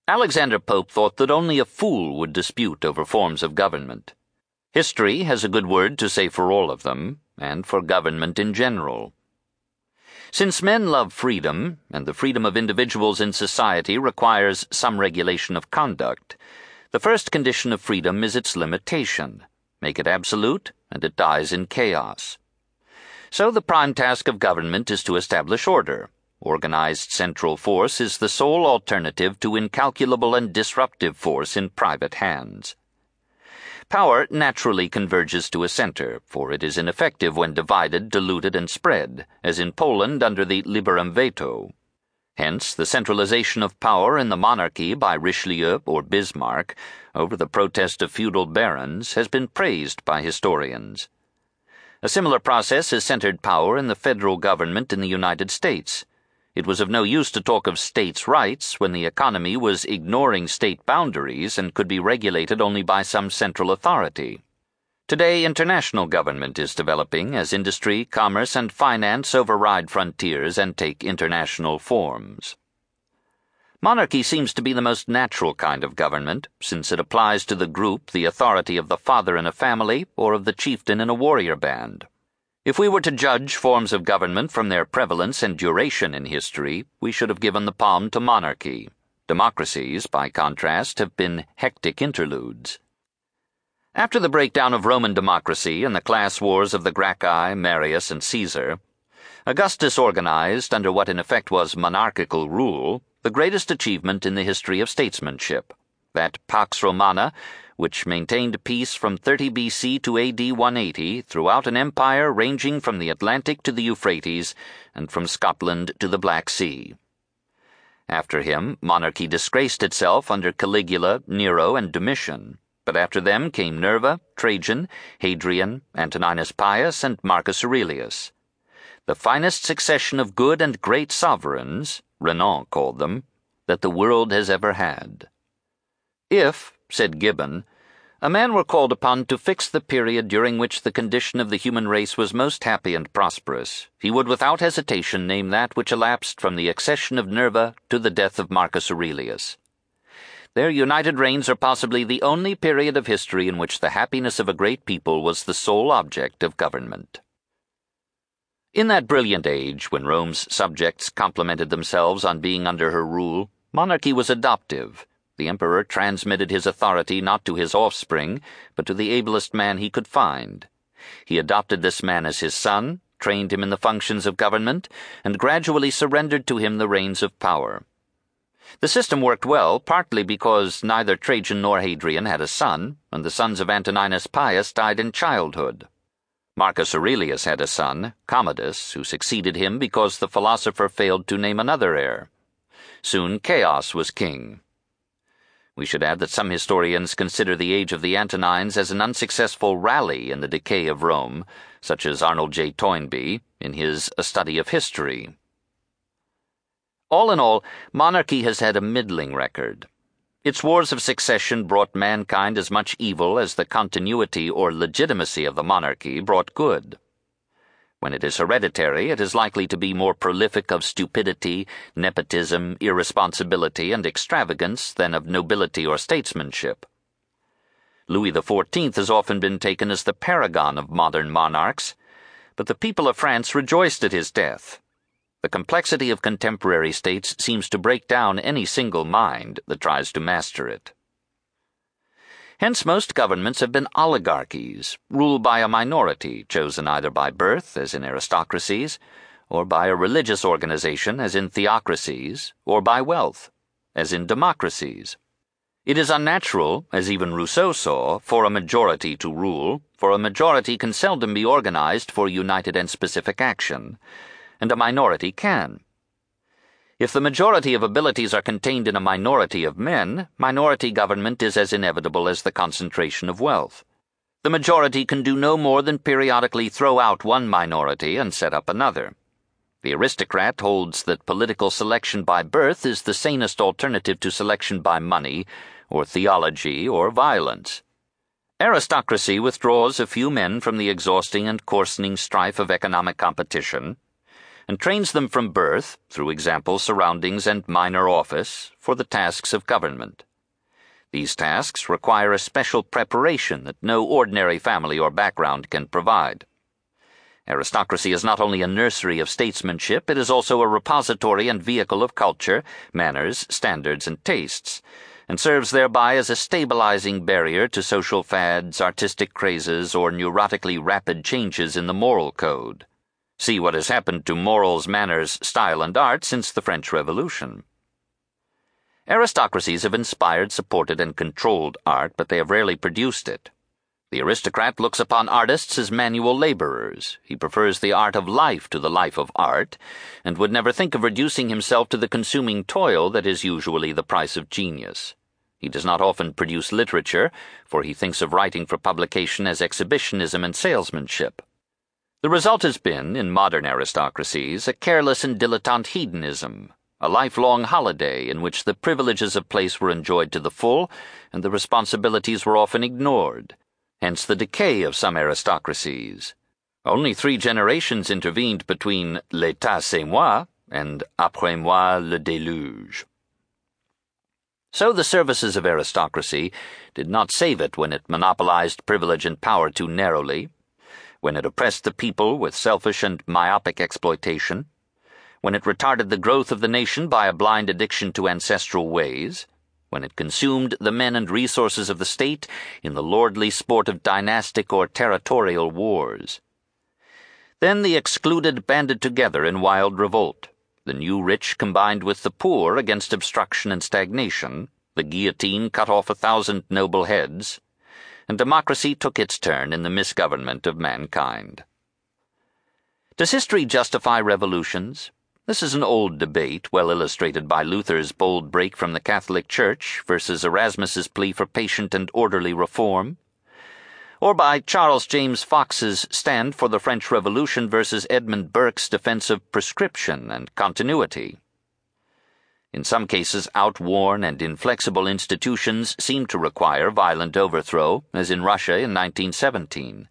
Alexander Pope thought that only a fool would dispute over forms of government. History has a good word to say for all of them, and for government in general. Since men love freedom, and the freedom of individuals in society requires some regulation of conduct, the first condition of freedom is its limitation. Make it absolute, and it dies in chaos. So the prime task of government is to establish order. Organized central force is the sole alternative to incalculable and disruptive force in private hands. Power naturally converges to a center, for it is ineffective when divided, diluted, and spread, as in Poland under the liberum veto. Hence, the centralization of power in the monarchy by Richelieu or Bismarck, over the protest of feudal barons, has been praised by historians. A similar process has centered power in the federal government in the United States. It was of no use to talk of states' rights when the economy was ignoring state boundaries and could be regulated only by some central authority. Today, international government is developing as industry, commerce, and finance override frontiers and take international forms. Monarchy seems to be the most natural kind of government, since it applies to the group the authority of the father in a family or of the chieftain in a warrior band. If we were to judge forms of government from their prevalence and duration in history, we should have given the palm to monarchy. Democracies, by contrast, have been hectic interludes. After the breakdown of Roman democracy and the class wars of the Gracchi, Marius, and Caesar, Augustus organized, under what in effect was monarchical rule, the greatest achievement in the history of statesmanship, that Pax Romana which maintained peace from 30 BC to AD 180 throughout an empire ranging from the Atlantic to the Euphrates and from Scotland to the Black Sea. After him, monarchy disgraced itself under Caligula, Nero, and Domitian, but after them came Nerva, Trajan, Hadrian, Antoninus Pius, and Marcus Aurelius. The finest succession of good and great sovereigns, Renan called them, that the world has ever had. If, said Gibbon, a man were called upon to fix the period during which the condition of the human race was most happy and prosperous, he would without hesitation name that which elapsed from the accession of Nerva to the death of Marcus Aurelius. Their united reigns are possibly the only period of history in which the happiness of a great people was the sole object of government. In that brilliant age, when Rome's subjects complimented themselves on being under her rule, monarchy was adoptive the emperor transmitted his authority not to his offspring, but to the ablest man he could find. He adopted this man as his son, trained him in the functions of government, and gradually surrendered to him the reins of power. The system worked well, partly because neither Trajan nor Hadrian had a son, and the sons of Antoninus Pius died in childhood. Marcus Aurelius had a son, Commodus, who succeeded him because the philosopher failed to name another heir. Soon Chaos was king. We should add that some historians consider the age of the Antonines as an unsuccessful rally in the decay of Rome, such as Arnold J. Toynbee in his A Study of History. All in all, monarchy has had a middling record. Its wars of succession brought mankind as much evil as the continuity or legitimacy of the monarchy brought good. When it is hereditary, it is likely to be more prolific of stupidity, nepotism, irresponsibility, and extravagance than of nobility or statesmanship. Louis XIV has often been taken as the paragon of modern monarchs, but the people of France rejoiced at his death. The complexity of contemporary states seems to break down any single mind that tries to master it. Hence, most governments have been oligarchies, ruled by a minority, chosen either by birth, as in aristocracies, or by a religious organization, as in theocracies, or by wealth, as in democracies. It is unnatural, as even Rousseau saw, for a majority to rule, for a majority can seldom be organized for united and specific action, and a minority can. If the majority of abilities are contained in a minority of men, minority government is as inevitable as the concentration of wealth. The majority can do no more than periodically throw out one minority and set up another. The aristocrat holds that political selection by birth is the sanest alternative to selection by money, or theology, or violence. Aristocracy withdraws a few men from the exhausting and coarsening strife of economic competition and trains them from birth, through example, surroundings, and minor office, for the tasks of government. These tasks require a special preparation that no ordinary family or background can provide. Aristocracy is not only a nursery of statesmanship, it is also a repository and vehicle of culture, manners, standards, and tastes, and serves thereby as a stabilizing barrier to social fads, artistic crazes, or neurotically rapid changes in the moral code. See what has happened to morals, manners, style, and art since the French Revolution. Aristocracies have inspired, supported, and controlled art, but they have rarely produced it. The aristocrat looks upon artists as manual laborers. He prefers the art of life to the life of art, and would never think of reducing himself to the consuming toil that is usually the price of genius. He does not often produce literature, for he thinks of writing for publication as exhibitionism and salesmanship. The result has been, in modern aristocracies, a careless and dilettante hedonism, a lifelong holiday in which the privileges of place were enjoyed to the full and the responsibilities were often ignored, hence the decay of some aristocracies. Only three generations intervened between l'état c'est moi and après moi le déluge. So the services of aristocracy did not save it when it monopolized privilege and power too narrowly when it oppressed the people with selfish and myopic exploitation, when it retarded the growth of the nation by a blind addiction to ancestral ways, when it consumed the men and resources of the state in the lordly sport of dynastic or territorial wars. Then the excluded banded together in wild revolt, the new rich combined with the poor against obstruction and stagnation, the guillotine cut off a thousand noble heads, and democracy took its turn in the misgovernment of mankind. Does history justify revolutions? This is an old debate, well illustrated by Luther's bold break from the Catholic Church versus Erasmus's plea for patient and orderly reform, or by Charles James Fox's stand for the French Revolution versus Edmund Burke's defense of prescription and continuity. In some cases, outworn and inflexible institutions seem to require violent overthrow, as in Russia in 1917.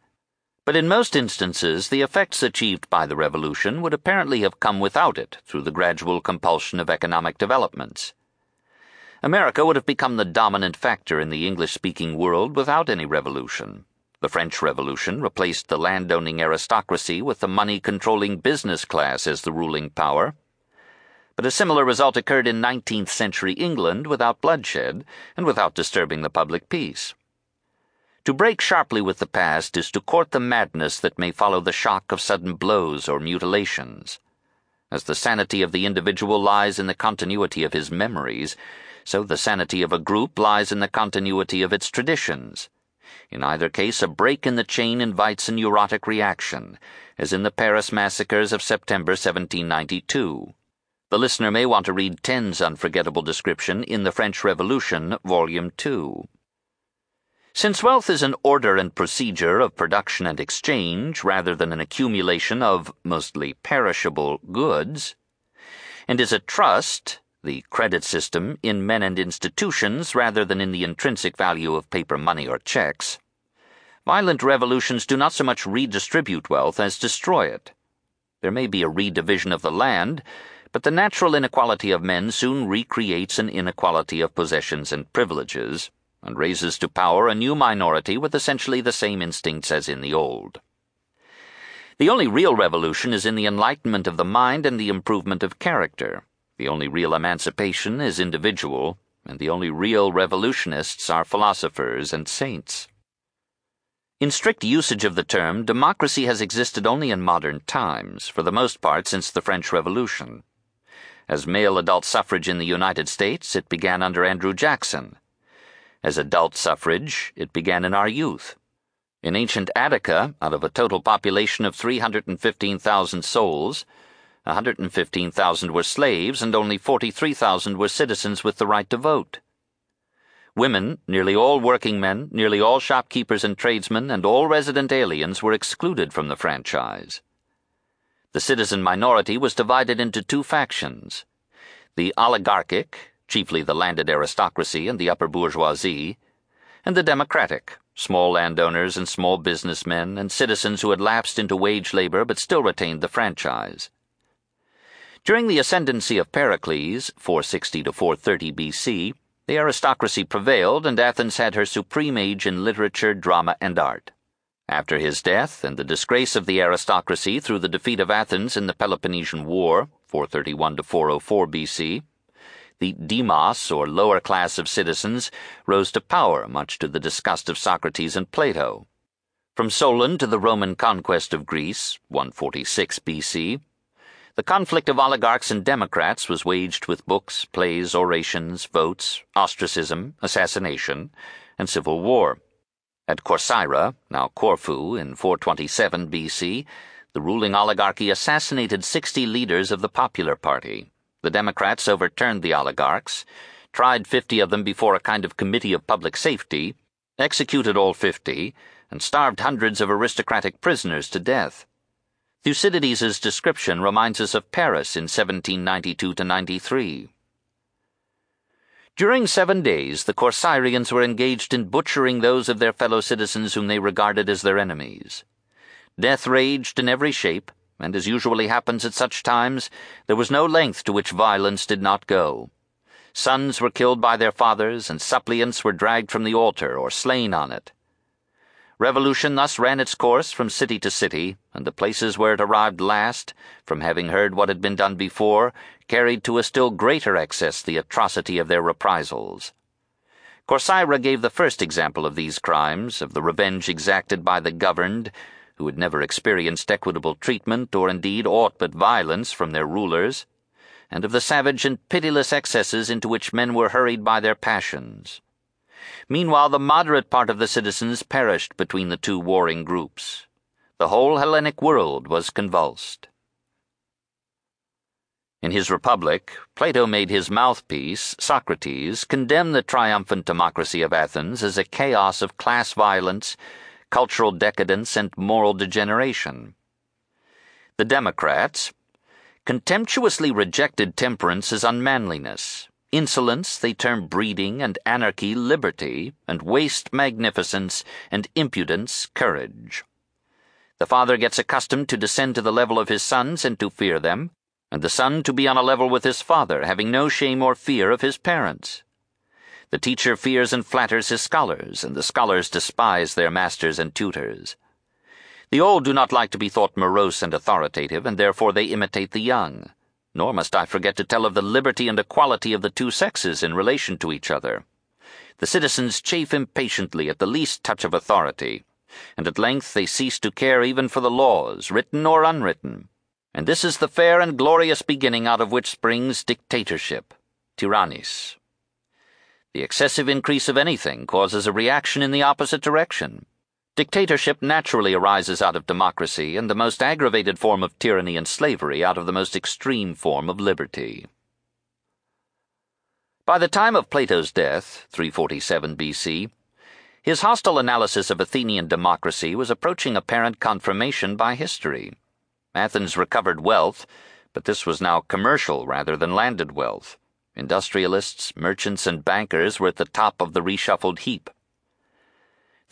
But in most instances, the effects achieved by the revolution would apparently have come without it through the gradual compulsion of economic developments. America would have become the dominant factor in the English speaking world without any revolution. The French Revolution replaced the landowning aristocracy with the money controlling business class as the ruling power but a similar result occurred in 19th century England without bloodshed and without disturbing the public peace. To break sharply with the past is to court the madness that may follow the shock of sudden blows or mutilations. As the sanity of the individual lies in the continuity of his memories, so the sanity of a group lies in the continuity of its traditions. In either case, a break in the chain invites a neurotic reaction, as in the Paris massacres of September 1792. The listener may want to read Taine's unforgettable description in The French Revolution, Volume 2. Since wealth is an order and procedure of production and exchange rather than an accumulation of mostly perishable goods, and is a trust, the credit system, in men and institutions rather than in the intrinsic value of paper money or checks, violent revolutions do not so much redistribute wealth as destroy it. There may be a redivision of the land but the natural inequality of men soon recreates an inequality of possessions and privileges, and raises to power a new minority with essentially the same instincts as in the old. The only real revolution is in the enlightenment of the mind and the improvement of character. The only real emancipation is individual, and the only real revolutionists are philosophers and saints. In strict usage of the term, democracy has existed only in modern times, for the most part since the French Revolution. As male adult suffrage in the United States, it began under Andrew Jackson. As adult suffrage, it began in our youth. In ancient Attica, out of a total population of 315,000 souls, 115,000 were slaves and only 43,000 were citizens with the right to vote. Women, nearly all working men, nearly all shopkeepers and tradesmen, and all resident aliens were excluded from the franchise. The citizen minority was divided into two factions the oligarchic, chiefly the landed aristocracy and the upper bourgeoisie, and the democratic, small landowners and small businessmen and citizens who had lapsed into wage labor but still retained the franchise. During the ascendancy of Pericles, 460 to 430 BC, the aristocracy prevailed and Athens had her supreme age in literature, drama, and art. After his death and the disgrace of the aristocracy through the defeat of Athens in the Peloponnesian War, 431 to 404 BC, the demos, or lower class of citizens, rose to power, much to the disgust of Socrates and Plato. From Solon to the Roman conquest of Greece, 146 BC, the conflict of oligarchs and democrats was waged with books, plays, orations, votes, ostracism, assassination, and civil war. At Corcyra, now Corfu, in 427 BC, the ruling oligarchy assassinated 60 leaders of the Popular Party. The Democrats overturned the oligarchs, tried 50 of them before a kind of committee of public safety, executed all 50, and starved hundreds of aristocratic prisoners to death. Thucydides' description reminds us of Paris in 1792 93. During seven days, the Corcyraeans were engaged in butchering those of their fellow citizens whom they regarded as their enemies. Death raged in every shape, and as usually happens at such times, there was no length to which violence did not go. Sons were killed by their fathers, and suppliants were dragged from the altar or slain on it. Revolution thus ran its course from city to city, and the places where it arrived last, from having heard what had been done before, carried to a still greater excess the atrocity of their reprisals. Corcyra gave the first example of these crimes, of the revenge exacted by the governed, who had never experienced equitable treatment or indeed aught but violence from their rulers, and of the savage and pitiless excesses into which men were hurried by their passions. Meanwhile, the moderate part of the citizens perished between the two warring groups. The whole Hellenic world was convulsed. In his Republic, Plato made his mouthpiece, Socrates, condemn the triumphant democracy of Athens as a chaos of class violence, cultural decadence, and moral degeneration. The Democrats contemptuously rejected temperance as unmanliness Insolence they term breeding, and anarchy liberty, and waste magnificence, and impudence courage. The father gets accustomed to descend to the level of his sons and to fear them, and the son to be on a level with his father, having no shame or fear of his parents. The teacher fears and flatters his scholars, and the scholars despise their masters and tutors. The old do not like to be thought morose and authoritative, and therefore they imitate the young. Nor must I forget to tell of the liberty and equality of the two sexes in relation to each other. The citizens chafe impatiently at the least touch of authority, and at length they cease to care even for the laws, written or unwritten. And this is the fair and glorious beginning out of which springs dictatorship, tyrannis. The excessive increase of anything causes a reaction in the opposite direction. Dictatorship naturally arises out of democracy, and the most aggravated form of tyranny and slavery out of the most extreme form of liberty. By the time of Plato's death, 347 BC, his hostile analysis of Athenian democracy was approaching apparent confirmation by history. Athens recovered wealth, but this was now commercial rather than landed wealth. Industrialists, merchants, and bankers were at the top of the reshuffled heap.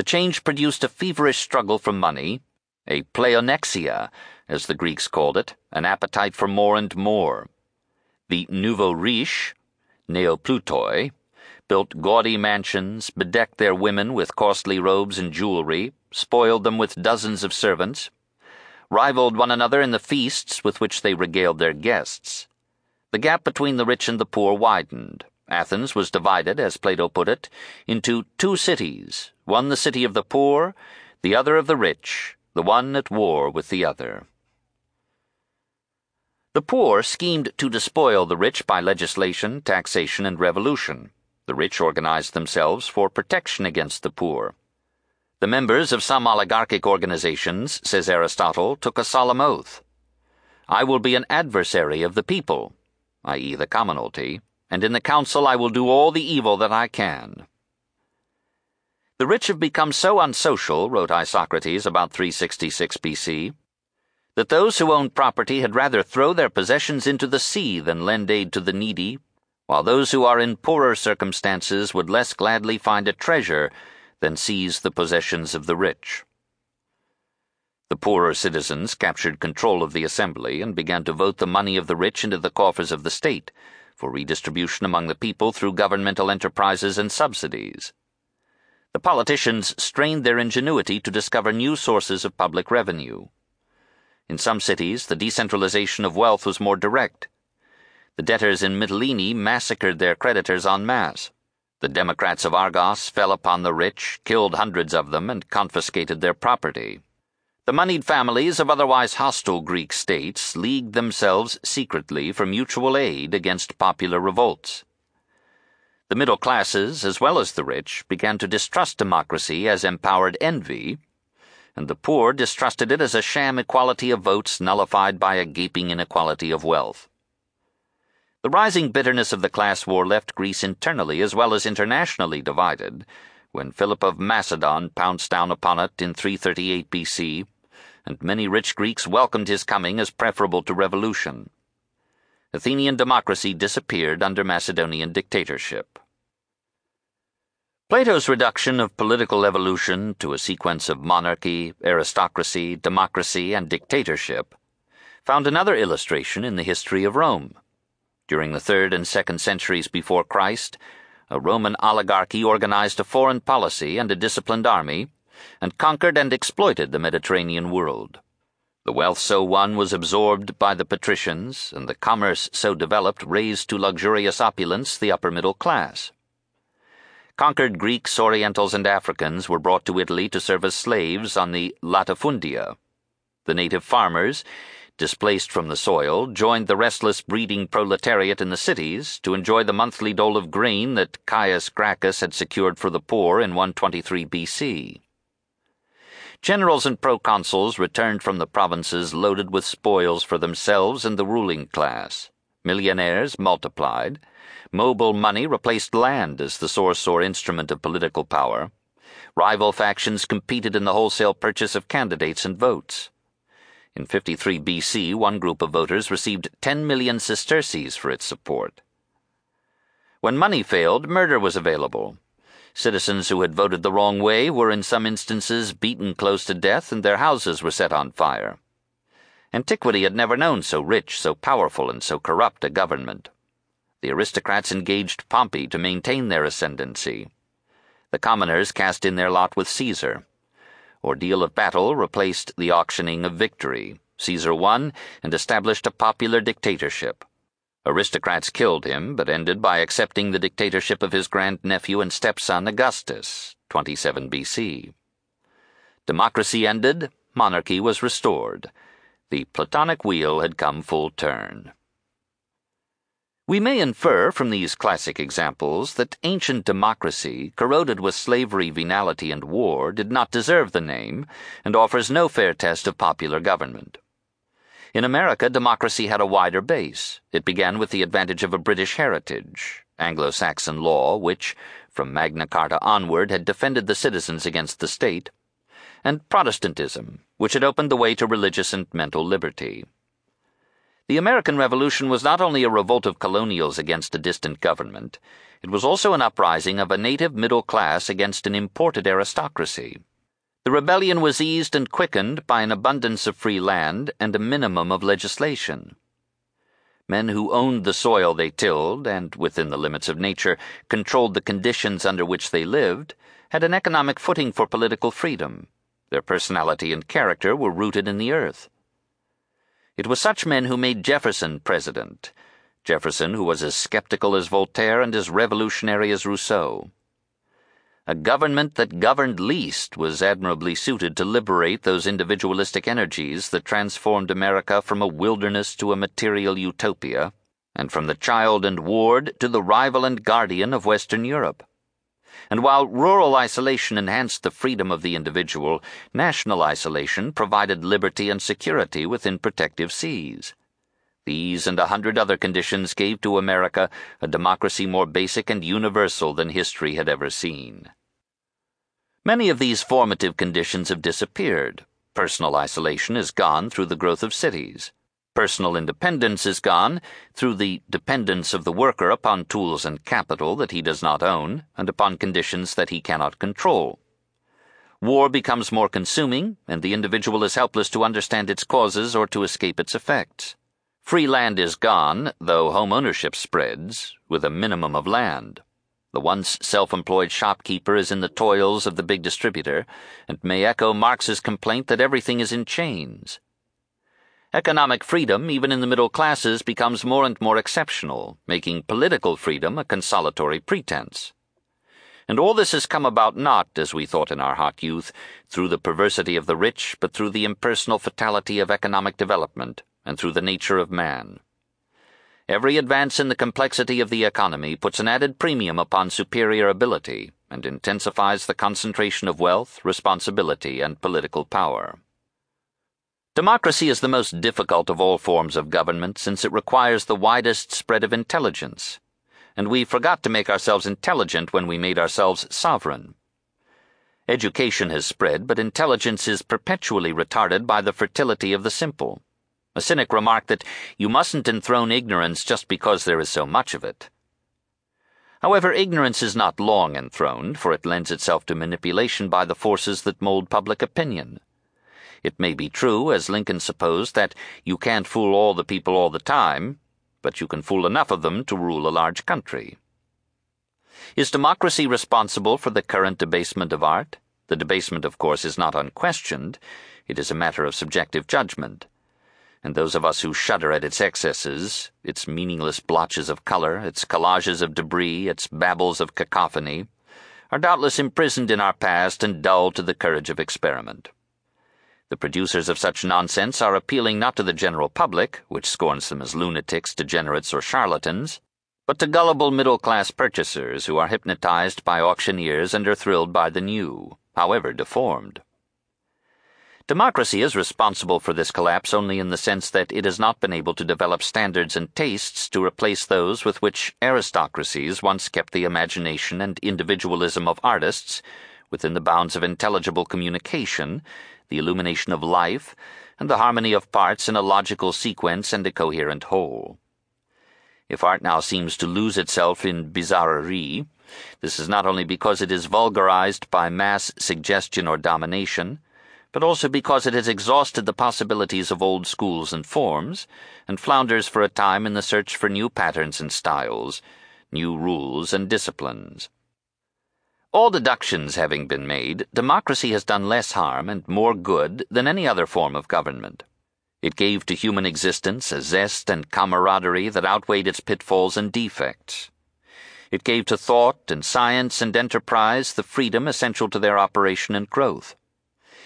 The change produced a feverish struggle for money, a pleonexia, as the Greeks called it, an appetite for more and more. The nouveau riche, neoplutoi, built gaudy mansions, bedecked their women with costly robes and jewelry, spoiled them with dozens of servants, rivaled one another in the feasts with which they regaled their guests. The gap between the rich and the poor widened. Athens was divided, as Plato put it, into two cities, one the city of the poor, the other of the rich, the one at war with the other. The poor schemed to despoil the rich by legislation, taxation, and revolution. The rich organized themselves for protection against the poor. The members of some oligarchic organizations, says Aristotle, took a solemn oath. I will be an adversary of the people, i.e., the commonalty and in the council I will do all the evil that I can. The rich have become so unsocial, wrote Isocrates about 366 BC, that those who own property had rather throw their possessions into the sea than lend aid to the needy, while those who are in poorer circumstances would less gladly find a treasure than seize the possessions of the rich. The poorer citizens captured control of the assembly and began to vote the money of the rich into the coffers of the state for redistribution among the people through governmental enterprises and subsidies. The politicians strained their ingenuity to discover new sources of public revenue. In some cities, the decentralization of wealth was more direct. The debtors in Mytilene massacred their creditors en masse. The Democrats of Argos fell upon the rich, killed hundreds of them, and confiscated their property. The moneyed families of otherwise hostile Greek states leagued themselves secretly for mutual aid against popular revolts. The middle classes, as well as the rich, began to distrust democracy as empowered envy, and the poor distrusted it as a sham equality of votes nullified by a gaping inequality of wealth. The rising bitterness of the class war left Greece internally as well as internationally divided when Philip of Macedon pounced down upon it in 338 BC and many rich Greeks welcomed his coming as preferable to revolution. Athenian democracy disappeared under Macedonian dictatorship. Plato's reduction of political evolution to a sequence of monarchy, aristocracy, democracy, and dictatorship found another illustration in the history of Rome. During the third and second centuries before Christ, a Roman oligarchy organized a foreign policy and a disciplined army, and conquered and exploited the Mediterranean world. The wealth so won was absorbed by the patricians, and the commerce so developed raised to luxurious opulence the upper middle class. Conquered Greeks, Orientals, and Africans were brought to Italy to serve as slaves on the latifundia. The native farmers, displaced from the soil, joined the restless breeding proletariat in the cities to enjoy the monthly dole of grain that Caius Gracchus had secured for the poor in 123 BC. Generals and proconsuls returned from the provinces loaded with spoils for themselves and the ruling class. Millionaires multiplied Mobile money replaced land as the source or instrument of political power. Rival factions competed in the wholesale purchase of candidates and votes. In 53 BC, one group of voters received 10 million sesterces for its support. When money failed, murder was available. Citizens who had voted the wrong way were in some instances beaten close to death and their houses were set on fire. Antiquity had never known so rich, so powerful, and so corrupt a government the aristocrats engaged Pompey to maintain their ascendancy. The commoners cast in their lot with Caesar. Ordeal of battle replaced the auctioning of victory. Caesar won and established a popular dictatorship. Aristocrats killed him, but ended by accepting the dictatorship of his grandnephew and stepson Augustus, 27 BC. Democracy ended, monarchy was restored. The Platonic wheel had come full turn. We may infer from these classic examples that ancient democracy, corroded with slavery, venality, and war, did not deserve the name, and offers no fair test of popular government. In America, democracy had a wider base. It began with the advantage of a British heritage, Anglo Saxon law, which, from Magna Carta onward, had defended the citizens against the state, and Protestantism, which had opened the way to religious and mental liberty. The American Revolution was not only a revolt of colonials against a distant government, it was also an uprising of a native middle class against an imported aristocracy. The rebellion was eased and quickened by an abundance of free land and a minimum of legislation. Men who owned the soil they tilled and, within the limits of nature, controlled the conditions under which they lived, had an economic footing for political freedom. Their personality and character were rooted in the earth. It was such men who made Jefferson president. Jefferson, who was as skeptical as Voltaire and as revolutionary as Rousseau. A government that governed least was admirably suited to liberate those individualistic energies that transformed America from a wilderness to a material utopia, and from the child and ward to the rival and guardian of Western Europe. And while rural isolation enhanced the freedom of the individual, national isolation provided liberty and security within protective seas. These and a hundred other conditions gave to America a democracy more basic and universal than history had ever seen. Many of these formative conditions have disappeared. Personal isolation is gone through the growth of cities. Personal independence is gone through the dependence of the worker upon tools and capital that he does not own and upon conditions that he cannot control. War becomes more consuming, and the individual is helpless to understand its causes or to escape its effects. Free land is gone, though home ownership spreads, with a minimum of land. The once self employed shopkeeper is in the toils of the big distributor, and may echo Marx's complaint that everything is in chains. Economic freedom, even in the middle classes, becomes more and more exceptional, making political freedom a consolatory pretense. And all this has come about not, as we thought in our hot youth, through the perversity of the rich, but through the impersonal fatality of economic development, and through the nature of man. Every advance in the complexity of the economy puts an added premium upon superior ability and intensifies the concentration of wealth, responsibility, and political power. Democracy is the most difficult of all forms of government since it requires the widest spread of intelligence, and we forgot to make ourselves intelligent when we made ourselves sovereign. Education has spread, but intelligence is perpetually retarded by the fertility of the simple. A cynic remarked that you mustn't enthrone ignorance just because there is so much of it. However, ignorance is not long enthroned, for it lends itself to manipulation by the forces that mold public opinion. It may be true, as Lincoln supposed, that you can't fool all the people all the time, but you can fool enough of them to rule a large country. Is democracy responsible for the current debasement of art? The debasement, of course, is not unquestioned. It is a matter of subjective judgment. And those of us who shudder at its excesses, its meaningless blotches of color, its collages of debris, its babbles of cacophony, are doubtless imprisoned in our past and dull to the courage of experiment. The producers of such nonsense are appealing not to the general public, which scorns them as lunatics, degenerates, or charlatans, but to gullible middle class purchasers who are hypnotized by auctioneers and are thrilled by the new, however deformed. Democracy is responsible for this collapse only in the sense that it has not been able to develop standards and tastes to replace those with which aristocracies once kept the imagination and individualism of artists within the bounds of intelligible communication the illumination of life, and the harmony of parts in a logical sequence and a coherent whole. If art now seems to lose itself in bizarrerie, this is not only because it is vulgarized by mass suggestion or domination, but also because it has exhausted the possibilities of old schools and forms, and flounders for a time in the search for new patterns and styles, new rules and disciplines. All deductions having been made, democracy has done less harm and more good than any other form of government. It gave to human existence a zest and camaraderie that outweighed its pitfalls and defects. It gave to thought and science and enterprise the freedom essential to their operation and growth.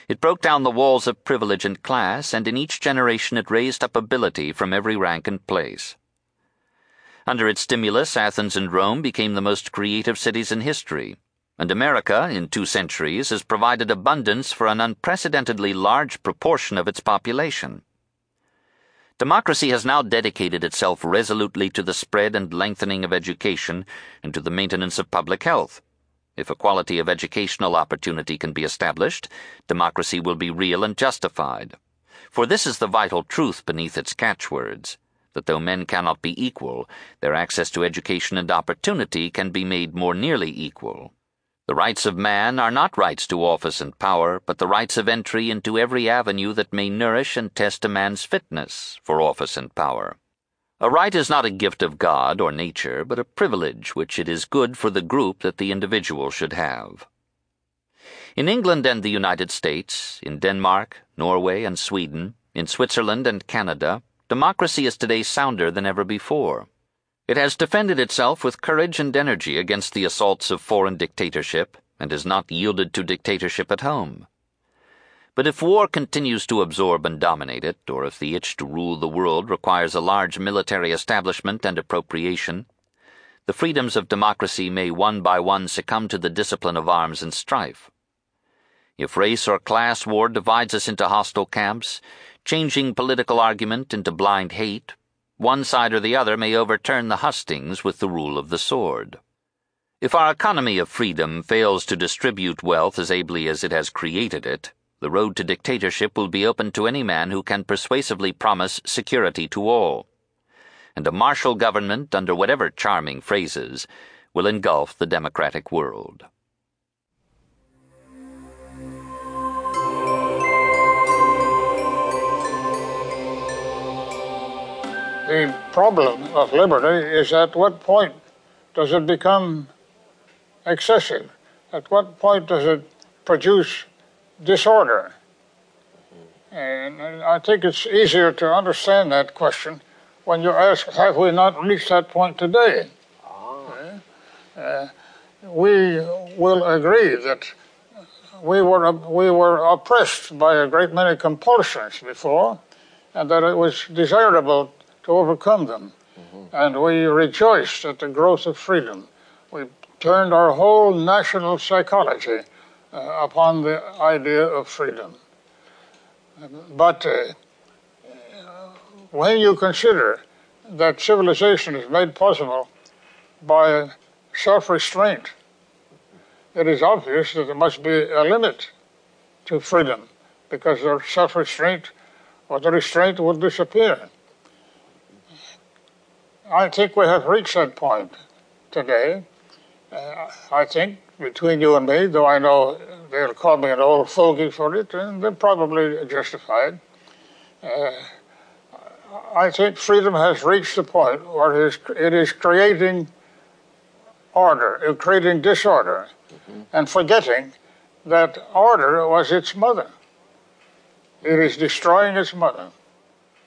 It broke down the walls of privilege and class, and in each generation it raised up ability from every rank and place. Under its stimulus, Athens and Rome became the most creative cities in history and America, in two centuries, has provided abundance for an unprecedentedly large proportion of its population. Democracy has now dedicated itself resolutely to the spread and lengthening of education and to the maintenance of public health. If equality of educational opportunity can be established, democracy will be real and justified. For this is the vital truth beneath its catchwords that though men cannot be equal, their access to education and opportunity can be made more nearly equal. The rights of man are not rights to office and power, but the rights of entry into every avenue that may nourish and test a man's fitness for office and power. A right is not a gift of God or nature, but a privilege which it is good for the group that the individual should have. In England and the United States, in Denmark, Norway, and Sweden, in Switzerland and Canada, democracy is today sounder than ever before. It has defended itself with courage and energy against the assaults of foreign dictatorship and has not yielded to dictatorship at home. But if war continues to absorb and dominate it, or if the itch to rule the world requires a large military establishment and appropriation, the freedoms of democracy may one by one succumb to the discipline of arms and strife. If race or class war divides us into hostile camps, changing political argument into blind hate, one side or the other may overturn the hustings with the rule of the sword. If our economy of freedom fails to distribute wealth as ably as it has created it, the road to dictatorship will be open to any man who can persuasively promise security to all. And a martial government, under whatever charming phrases, will engulf the democratic world. The problem of liberty is at what point does it become excessive? At what point does it produce disorder? And I think it's easier to understand that question when you ask, have we not reached that point today? Uh, we will agree that we were, we were oppressed by a great many compulsions before, and that it was desirable to overcome them. Mm-hmm. And we rejoiced at the growth of freedom. We turned our whole national psychology upon the idea of freedom. But uh, when you consider that civilization is made possible by self restraint, it is obvious that there must be a limit to freedom because the self restraint or the restraint would disappear. I think we have reached that point today. Uh, I think between you and me, though I know they'll call me an old fogey for it, and they're probably justified. Uh, I think freedom has reached the point where it is, it is creating order, creating disorder, mm-hmm. and forgetting that order was its mother. It is destroying its mother.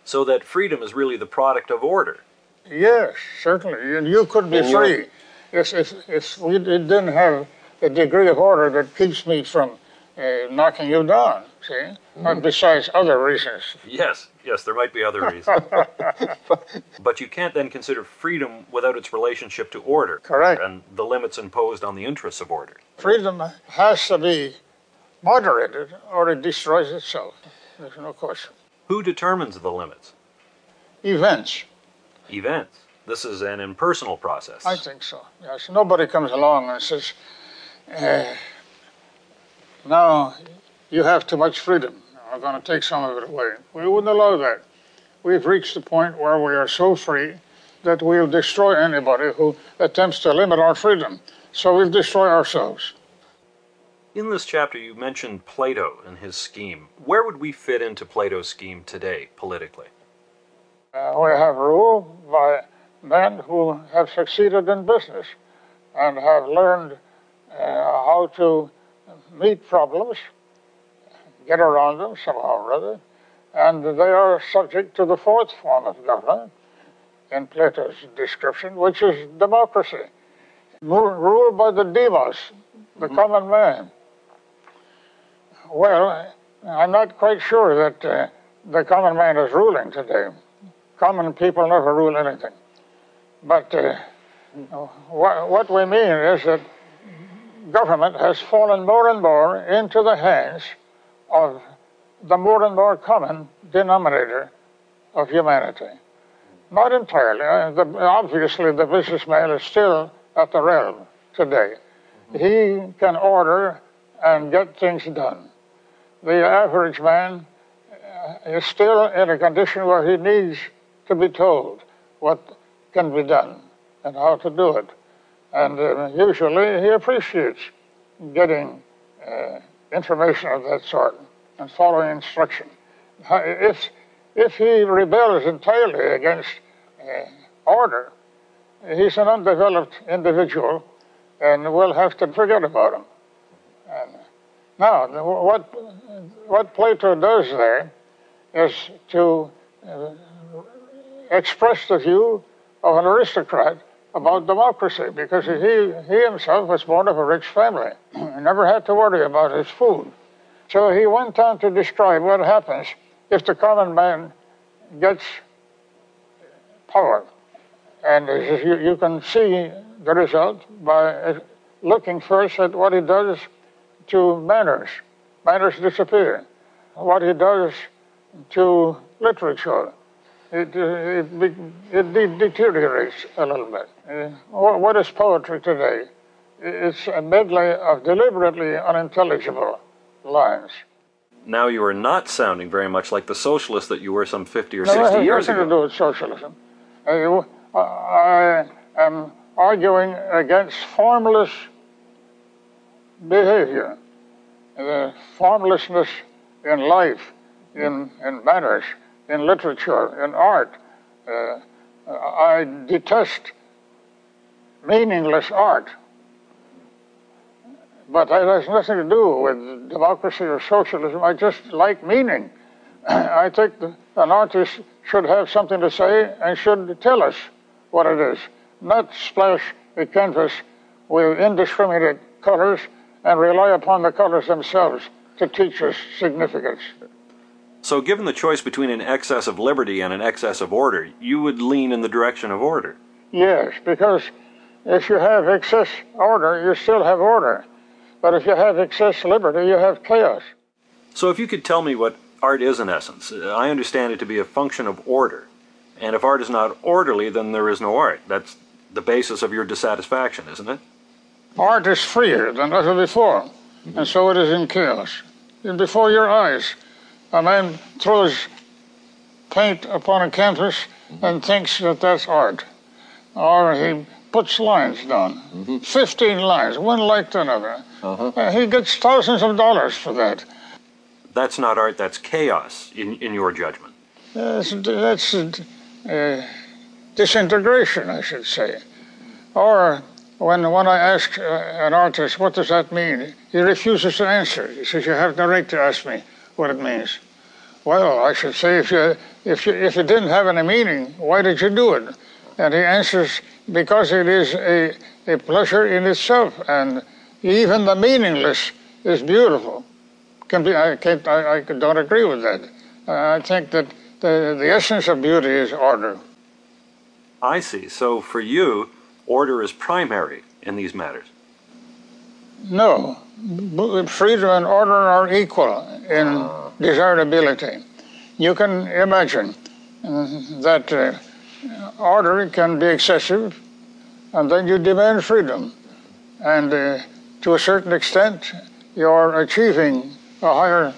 So that freedom is really the product of order. Yes, certainly. And you could be free if, if, if we didn't have a degree of order that keeps me from uh, knocking you down, see? Mm-hmm. Besides other reasons. Yes, yes, there might be other reasons. but you can't then consider freedom without its relationship to order. Correct. And the limits imposed on the interests of order. Freedom has to be moderated or it destroys itself. There's no question. Who determines the limits? Events. Events. This is an impersonal process. I think so. Yes. Nobody comes along and says, uh, now you have too much freedom. I'm going to take some of it away. We wouldn't allow that. We've reached the point where we are so free that we'll destroy anybody who attempts to limit our freedom. So we'll destroy ourselves. In this chapter, you mentioned Plato and his scheme. Where would we fit into Plato's scheme today, politically? Uh, we have rule by men who have succeeded in business and have learned how to meet problems, get around them somehow or other, and they are subject to the fourth form of government in Plato's description, which is democracy, ruled by the demos, the mm-hmm. common man. Well, I'm not quite sure that uh, the common man is ruling today. Common people never rule anything. But uh, what, what we mean is that government has fallen more and more into the hands of the more and more common denominator of humanity. Not entirely. Uh, obviously, the businessman is still at the realm today. He can order and get things done. The average man uh, is still in a condition where he needs to be told what can be done and how to do it. And uh, usually he appreciates getting uh, information of that sort and following instruction. If, if he rebels entirely against uh, order, he's an undeveloped individual and we'll have to forget about him. And now, what, what Plato does there is to uh, express the view of an aristocrat about democracy because he, he himself was born of a rich family. he never had to worry about his food. So he went on to describe what happens if the common man gets power. And you, you can see the result by uh, looking first at what he does to manners. Manners disappear. What he does to literature it, it, it, deteriorates a little bit. Uh, what is poetry today? It's a medley of deliberately unintelligible lines. Now you are not sounding very much like the socialist that you were some 50 or no, 60 years ago. nothing to do with socialism. Uh, I am arguing against formless behavior, the formlessness in life, in, in manners in literature, in art. Uh, I detest meaningless art. But that has nothing to do with democracy or socialism. I just like meaning. I think an artist should have something to say and should tell us what it is, not splash a canvas with indiscriminate colors and rely upon the colors themselves to teach us significance. So, given the choice between an excess of liberty and an excess of order, you would lean in the direction of order. Yes, because if you have excess order, you still have order. But if you have excess liberty, you have chaos. So, if you could tell me what art is in essence, I understand it to be a function of order. And if art is not orderly, then there is no art. That's the basis of your dissatisfaction, isn't it? art is freer than ever before, and so it is in chaos. And before your eyes, a man throws paint upon a canvas and thinks that that's art. Or he puts lines down, mm-hmm. 15 lines, one like another. Uh-huh. Uh, he gets thousands of dollars for that. That's not art, that's chaos, in, in your judgment. That's, that's uh, disintegration, I should say. Or when, when I ask uh, an artist, what does that mean? He refuses to answer. He says, You have no right to ask me what it means. Well, I should say, if, you, if, you, if it didn't have any meaning, why did you do it? And he answers, because it is a, a pleasure in itself, and even the meaningless is beautiful. Can be, I, can't, I, I don't agree with that. Uh, I think that the, the essence of beauty is order. I see. So for you, order is primary in these matters. No. Freedom and order are equal in uh. desirability. You can imagine uh, that uh, order can be excessive, and then you demand freedom. And uh, to a certain extent, you're achieving a higher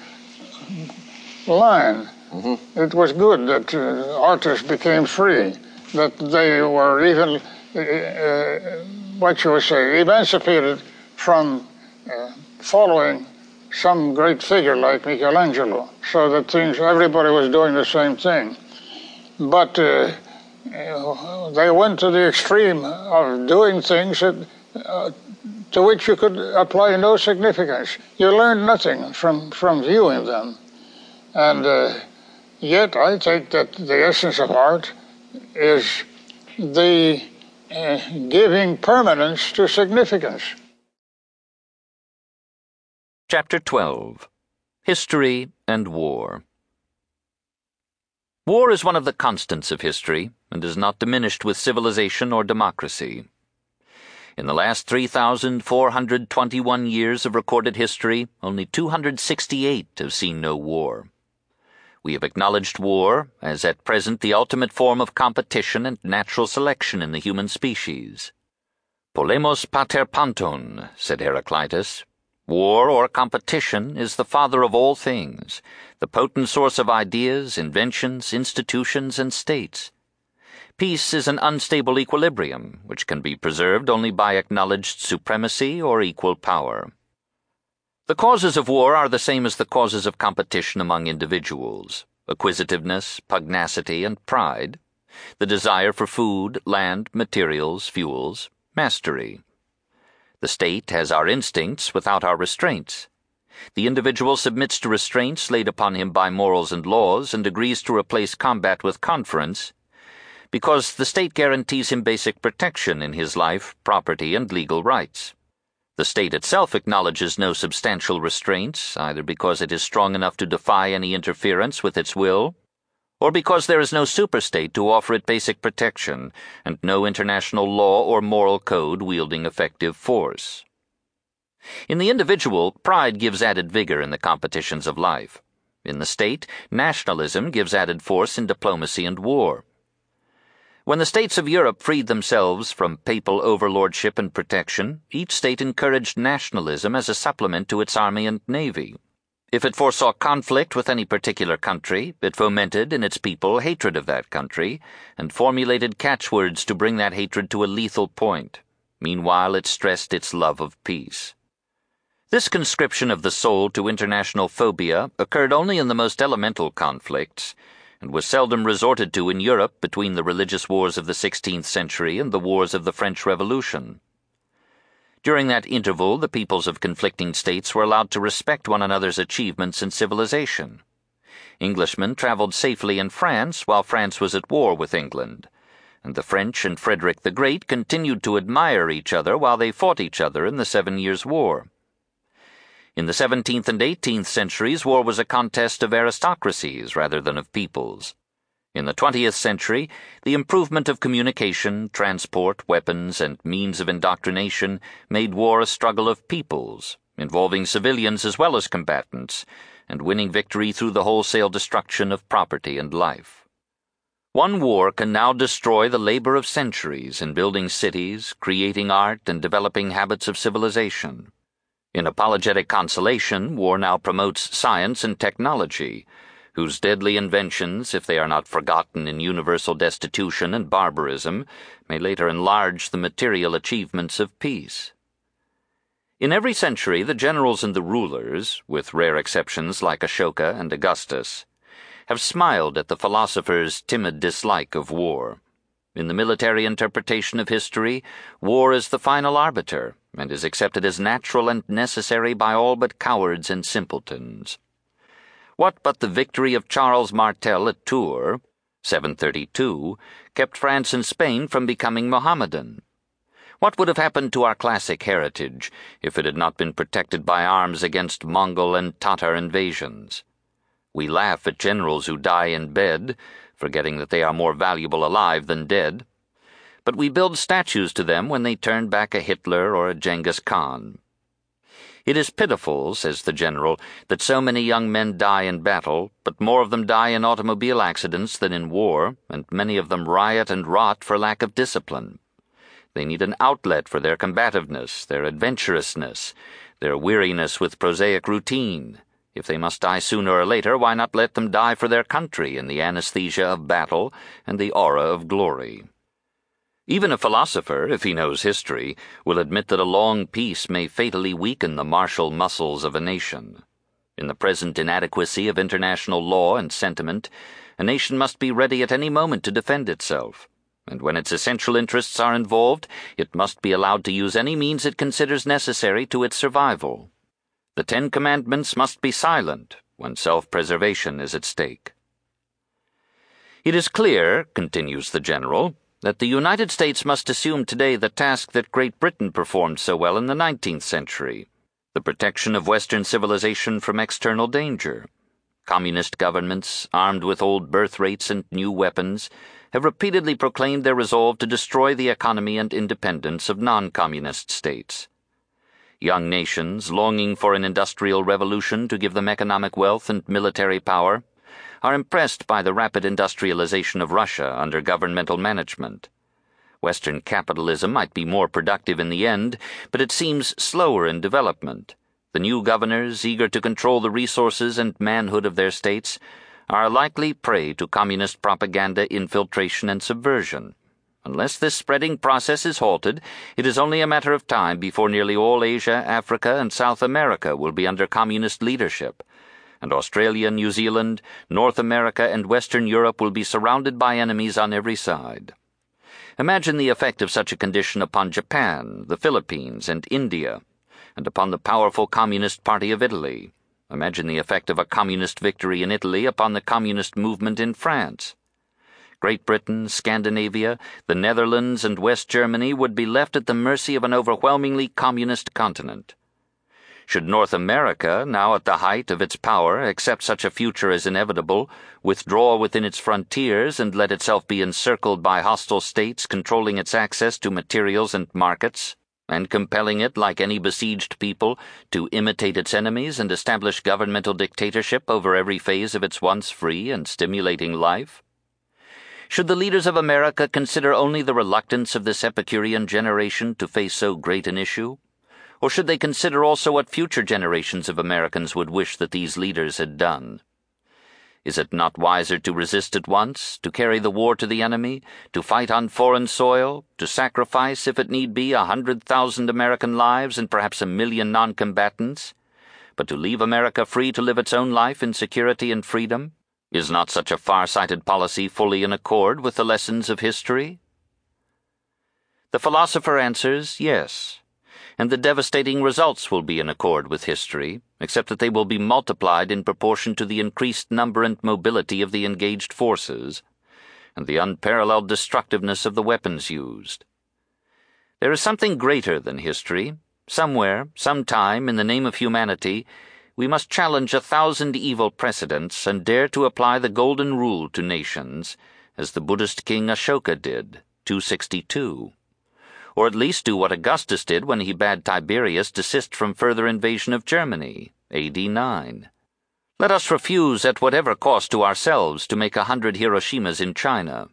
line. Mm-hmm. It was good that uh, artists became free, that they were even, uh what you would say, emancipated from uh, following some great figure like Michelangelo, so that things, everybody was doing the same thing. But uh, they went to the extreme of doing things that, uh, to which you could apply no significance. You learned nothing from, from viewing them. And uh, yet, I think that the essence of art is the uh, giving permanence to significance. Chapter 12 History and War War is one of the constants of history and is not diminished with civilization or democracy. In the last 3,421 years of recorded history, only 268 have seen no war. We have acknowledged war as at present the ultimate form of competition and natural selection in the human species. Polemos pater panton, said Heraclitus. War or competition is the father of all things, the potent source of ideas, inventions, institutions, and states. Peace is an unstable equilibrium, which can be preserved only by acknowledged supremacy or equal power. The causes of war are the same as the causes of competition among individuals acquisitiveness, pugnacity, and pride, the desire for food, land, materials, fuels, mastery. The state has our instincts without our restraints. The individual submits to restraints laid upon him by morals and laws and agrees to replace combat with conference because the state guarantees him basic protection in his life, property, and legal rights. The state itself acknowledges no substantial restraints, either because it is strong enough to defy any interference with its will or because there is no superstate to offer it basic protection, and no international law or moral code wielding effective force. In the individual, pride gives added vigor in the competitions of life. In the state, nationalism gives added force in diplomacy and war. When the states of Europe freed themselves from papal overlordship and protection, each state encouraged nationalism as a supplement to its army and navy. If it foresaw conflict with any particular country, it fomented in its people hatred of that country, and formulated catchwords to bring that hatred to a lethal point. Meanwhile, it stressed its love of peace. This conscription of the soul to international phobia occurred only in the most elemental conflicts, and was seldom resorted to in Europe between the religious wars of the 16th century and the wars of the French Revolution. During that interval, the peoples of conflicting states were allowed to respect one another's achievements in civilization. Englishmen traveled safely in France while France was at war with England, and the French and Frederick the Great continued to admire each other while they fought each other in the Seven Years' War. In the 17th and 18th centuries, war was a contest of aristocracies rather than of peoples. In the 20th century, the improvement of communication, transport, weapons, and means of indoctrination made war a struggle of peoples, involving civilians as well as combatants, and winning victory through the wholesale destruction of property and life. One war can now destroy the labor of centuries in building cities, creating art, and developing habits of civilization. In apologetic consolation, war now promotes science and technology, whose deadly inventions, if they are not forgotten in universal destitution and barbarism, may later enlarge the material achievements of peace. In every century, the generals and the rulers, with rare exceptions like Ashoka and Augustus, have smiled at the philosopher's timid dislike of war. In the military interpretation of history, war is the final arbiter and is accepted as natural and necessary by all but cowards and simpletons. What but the victory of Charles Martel at Tours, 732, kept France and Spain from becoming Mohammedan? What would have happened to our classic heritage if it had not been protected by arms against Mongol and Tatar invasions? We laugh at generals who die in bed, forgetting that they are more valuable alive than dead. But we build statues to them when they turn back a Hitler or a Genghis Khan. It is pitiful, says the general, that so many young men die in battle, but more of them die in automobile accidents than in war, and many of them riot and rot for lack of discipline. They need an outlet for their combativeness, their adventurousness, their weariness with prosaic routine. If they must die sooner or later, why not let them die for their country in the anesthesia of battle and the aura of glory? Even a philosopher, if he knows history, will admit that a long peace may fatally weaken the martial muscles of a nation. In the present inadequacy of international law and sentiment, a nation must be ready at any moment to defend itself, and when its essential interests are involved, it must be allowed to use any means it considers necessary to its survival. The Ten Commandments must be silent when self preservation is at stake. It is clear, continues the General, that the United States must assume today the task that Great Britain performed so well in the 19th century the protection of Western civilization from external danger. Communist governments, armed with old birth rates and new weapons, have repeatedly proclaimed their resolve to destroy the economy and independence of non communist states. Young nations, longing for an industrial revolution to give them economic wealth and military power, are impressed by the rapid industrialization of Russia under governmental management. Western capitalism might be more productive in the end, but it seems slower in development. The new governors, eager to control the resources and manhood of their states, are likely prey to communist propaganda infiltration and subversion. Unless this spreading process is halted, it is only a matter of time before nearly all Asia, Africa, and South America will be under communist leadership, and Australia, New Zealand, North America, and Western Europe will be surrounded by enemies on every side. Imagine the effect of such a condition upon Japan, the Philippines, and India, and upon the powerful Communist Party of Italy. Imagine the effect of a communist victory in Italy upon the communist movement in France. Great Britain, Scandinavia, the Netherlands, and West Germany would be left at the mercy of an overwhelmingly communist continent. Should North America, now at the height of its power, accept such a future as inevitable, withdraw within its frontiers, and let itself be encircled by hostile states controlling its access to materials and markets, and compelling it, like any besieged people, to imitate its enemies and establish governmental dictatorship over every phase of its once free and stimulating life? Should the leaders of America consider only the reluctance of this Epicurean generation to face so great an issue? Or should they consider also what future generations of Americans would wish that these leaders had done? Is it not wiser to resist at once, to carry the war to the enemy, to fight on foreign soil, to sacrifice, if it need be, a hundred thousand American lives and perhaps a million non combatants, but to leave America free to live its own life in security and freedom? Is not such a far-sighted policy fully in accord with the lessons of history? The philosopher answers, yes, and the devastating results will be in accord with history, except that they will be multiplied in proportion to the increased number and mobility of the engaged forces, and the unparalleled destructiveness of the weapons used. There is something greater than history. Somewhere, sometime, in the name of humanity, we must challenge a thousand evil precedents and dare to apply the golden rule to nations, as the Buddhist king Ashoka did, 262. Or at least do what Augustus did when he bade Tiberius desist from further invasion of Germany, AD 9. Let us refuse at whatever cost to ourselves to make a hundred Hiroshimas in China.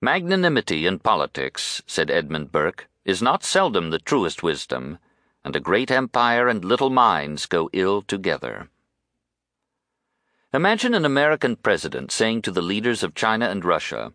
Magnanimity in politics, said Edmund Burke, is not seldom the truest wisdom, and a great empire and little minds go ill together. Imagine an American president saying to the leaders of China and Russia,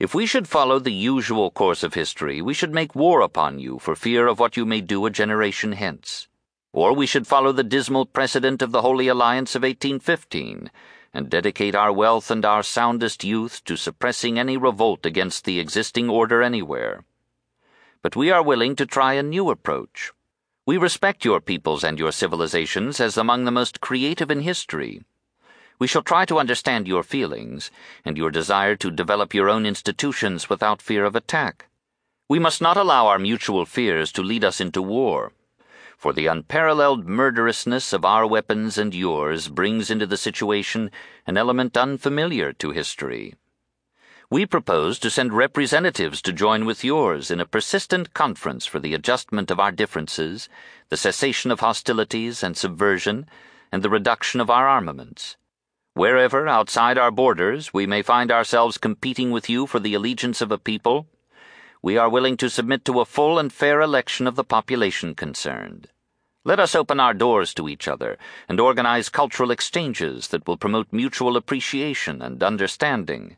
If we should follow the usual course of history, we should make war upon you for fear of what you may do a generation hence. Or we should follow the dismal precedent of the Holy Alliance of 1815 and dedicate our wealth and our soundest youth to suppressing any revolt against the existing order anywhere. But we are willing to try a new approach. We respect your peoples and your civilizations as among the most creative in history. We shall try to understand your feelings and your desire to develop your own institutions without fear of attack. We must not allow our mutual fears to lead us into war for the unparalleled murderousness of our weapons and yours brings into the situation an element unfamiliar to history. We propose to send representatives to join with yours in a persistent conference for the adjustment of our differences, the cessation of hostilities and subversion, and the reduction of our armaments. Wherever outside our borders we may find ourselves competing with you for the allegiance of a people, we are willing to submit to a full and fair election of the population concerned. Let us open our doors to each other and organize cultural exchanges that will promote mutual appreciation and understanding.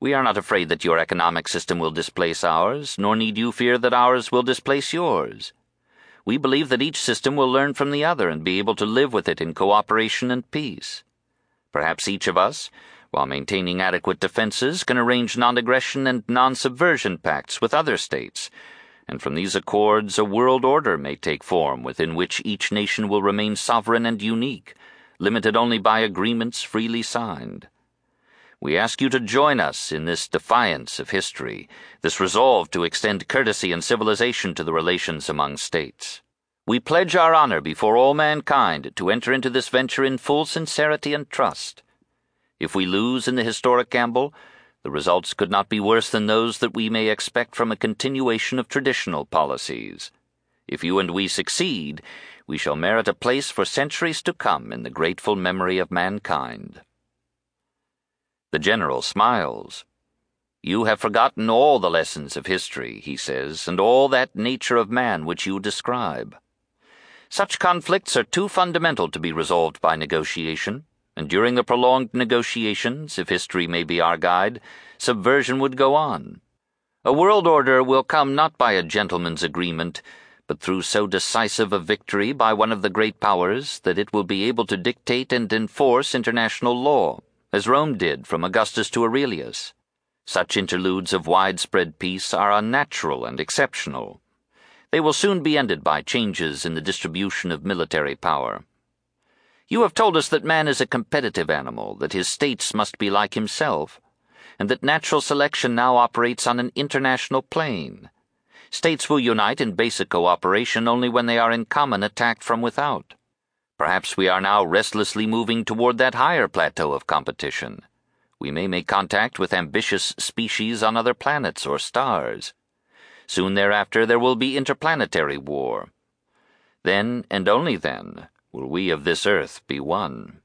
We are not afraid that your economic system will displace ours, nor need you fear that ours will displace yours. We believe that each system will learn from the other and be able to live with it in cooperation and peace. Perhaps each of us, while maintaining adequate defenses, can arrange non aggression and non subversion pacts with other states, and from these accords a world order may take form within which each nation will remain sovereign and unique, limited only by agreements freely signed. We ask you to join us in this defiance of history, this resolve to extend courtesy and civilization to the relations among states. We pledge our honor before all mankind to enter into this venture in full sincerity and trust if we lose in the historic gamble, the results could not be worse than those that we may expect from a continuation of traditional policies. If you and we succeed, we shall merit a place for centuries to come in the grateful memory of mankind. The General smiles. You have forgotten all the lessons of history, he says, and all that nature of man which you describe. Such conflicts are too fundamental to be resolved by negotiation and during the prolonged negotiations, if history may be our guide, subversion would go on. A world order will come not by a gentleman's agreement, but through so decisive a victory by one of the great powers that it will be able to dictate and enforce international law, as Rome did from Augustus to Aurelius. Such interludes of widespread peace are unnatural and exceptional. They will soon be ended by changes in the distribution of military power. You have told us that man is a competitive animal, that his states must be like himself, and that natural selection now operates on an international plane. States will unite in basic cooperation only when they are in common attack from without. Perhaps we are now restlessly moving toward that higher plateau of competition. We may make contact with ambitious species on other planets or stars. Soon thereafter, there will be interplanetary war. Then, and only then, will we of this earth be one.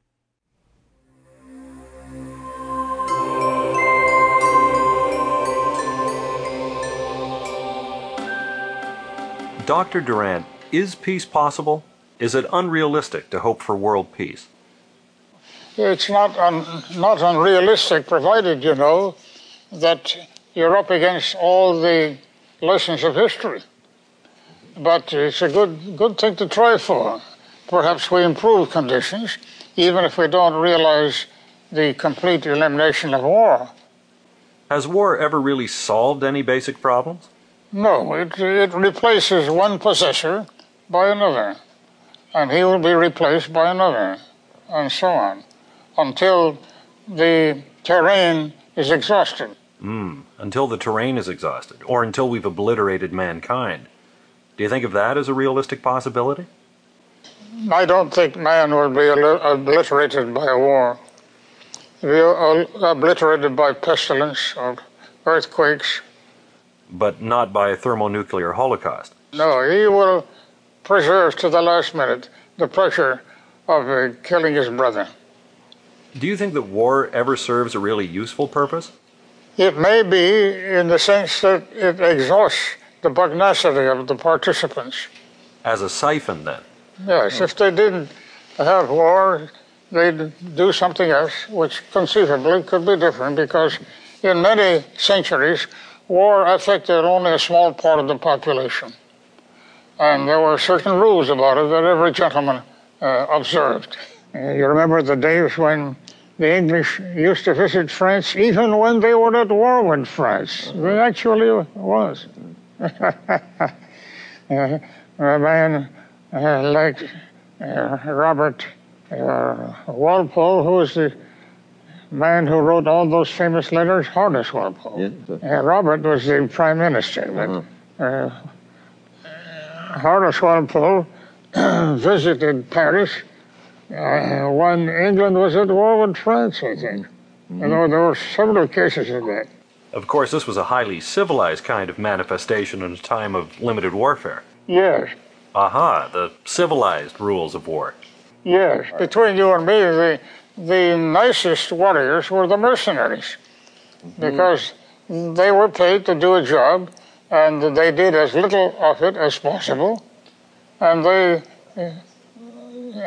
Dr. Durant, is peace possible? Is it unrealistic to hope for world peace? It's not, un, not unrealistic, provided you know that you're up against all the lessons of history. But it's a good, good thing to try for perhaps we improve conditions, even if we don't realize the complete elimination of war. Has war ever really solved any basic problems? No, it, it replaces one possessor by another, and he will be replaced by another, and so on, until the terrain is exhausted. Mm, until the terrain is exhausted, or until we've obliterated mankind. Do you think of that as a realistic possibility? I don't think man will be obliterated by a war. Be obliterated by pestilence or earthquakes. But not by a thermonuclear holocaust. No, he will preserve to the last minute the pressure of uh, killing his brother. Do you think that war ever serves a really useful purpose? It may be in the sense that it exhausts the pugnacity of the participants. As a siphon, then? Yes, if they didn't have war, they'd do something else, which conceivably could be different because in many centuries, war affected only a small part of the population. And there were certain rules about it that every gentleman uh, observed. Uh, you remember the days when the English used to visit France even when they were at war with France. They actually was. uh, a man uh, like uh, Robert uh, Walpole, who was the man who wrote all those famous letters, Horace Walpole. Yeah. Robert was the prime minister, but uh-huh. Horace Walpole visited Paris uh, when England was at war with France, I think. Mm-hmm. You know, there were several cases of that. Of course, this was a highly civilized kind of manifestation in a time of limited warfare. Yes. Aha, the civilized rules of war. Yes. Between you and me, the, the nicest warriors were the mercenaries mm-hmm. because they were paid to do a job and they did as little of it as possible and they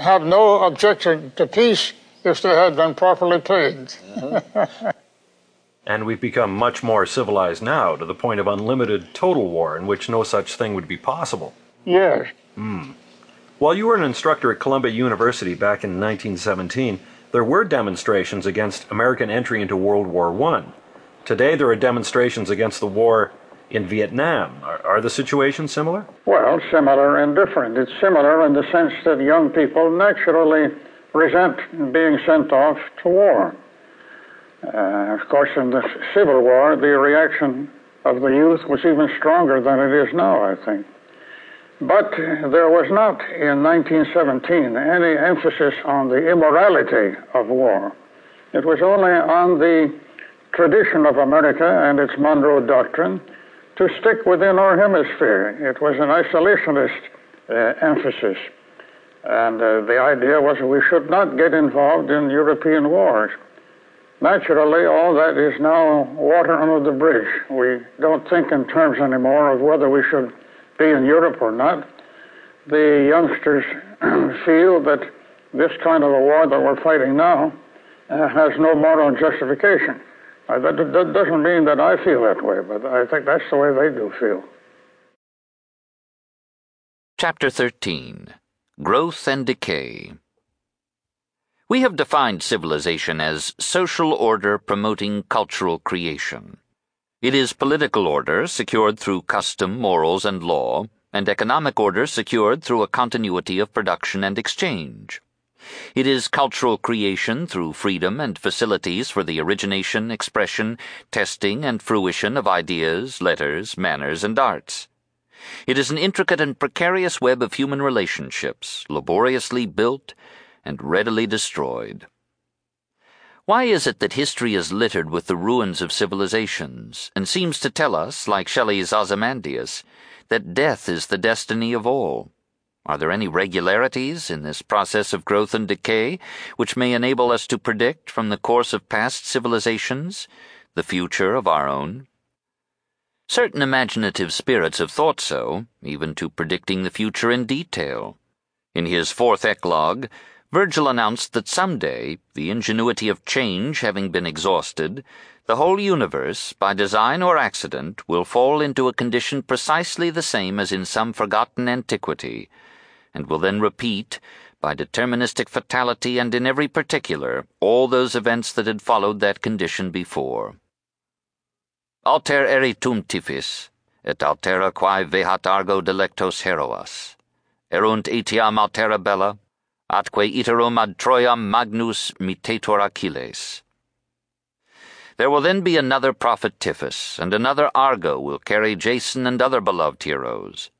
have no objection to peace if they had been properly paid. And we've become much more civilized now to the point of unlimited total war in which no such thing would be possible. Yes. Hmm. While you were an instructor at Columbia University back in 1917, there were demonstrations against American entry into World War I. Today there are demonstrations against the war in Vietnam. Are, are, the situations similar? Well, similar and different. It's similar in the sense that young people naturally resent being sent off to war. Uh, of course, in the Civil War, the reaction of the youth was even stronger than it is now, I think. But there was not in 1917 any emphasis on the immorality of war. It was only on the tradition of America and its Monroe Doctrine to stick within our hemisphere. It was an isolationist uh, emphasis. And uh, the idea was we should not get involved in European wars. Naturally, all that is now water under the bridge. We don't think in terms anymore of whether we should be in Europe or not. The youngsters feel that this kind of a war that we're fighting now uh, has no moral justification. That, that doesn't mean that I feel that way, but I think that's the way they do feel. Chapter 13 Growth and Decay. We have defined civilization as social order promoting cultural creation. It is political order secured through custom, morals, and law, and economic order secured through a continuity of production and exchange. It is cultural creation through freedom and facilities for the origination, expression, testing, and fruition of ideas, letters, manners, and arts. It is an intricate and precarious web of human relationships, laboriously built and readily destroyed. Why is it that history is littered with the ruins of civilizations, and seems to tell us, like Shelley's Ozymandias, that death is the destiny of all? Are there any regularities in this process of growth and decay which may enable us to predict from the course of past civilizations the future of our own? Certain imaginative spirits have thought so, even to predicting the future in detail. In his fourth eclogue, Virgil announced that some day, the ingenuity of change having been exhausted, the whole universe, by design or accident, will fall into a condition precisely the same as in some forgotten antiquity and will then repeat, by deterministic fatality and in every particular, all those events that had followed that condition before. Alter eritum Tiphys, et altera quae vehat argo delectos heroas. Erunt etiam altera bella, atque iterum ad Troiam magnus mitator Achilles. There will then be another prophet Tiphys, and another Argo will carry Jason and other beloved heroes.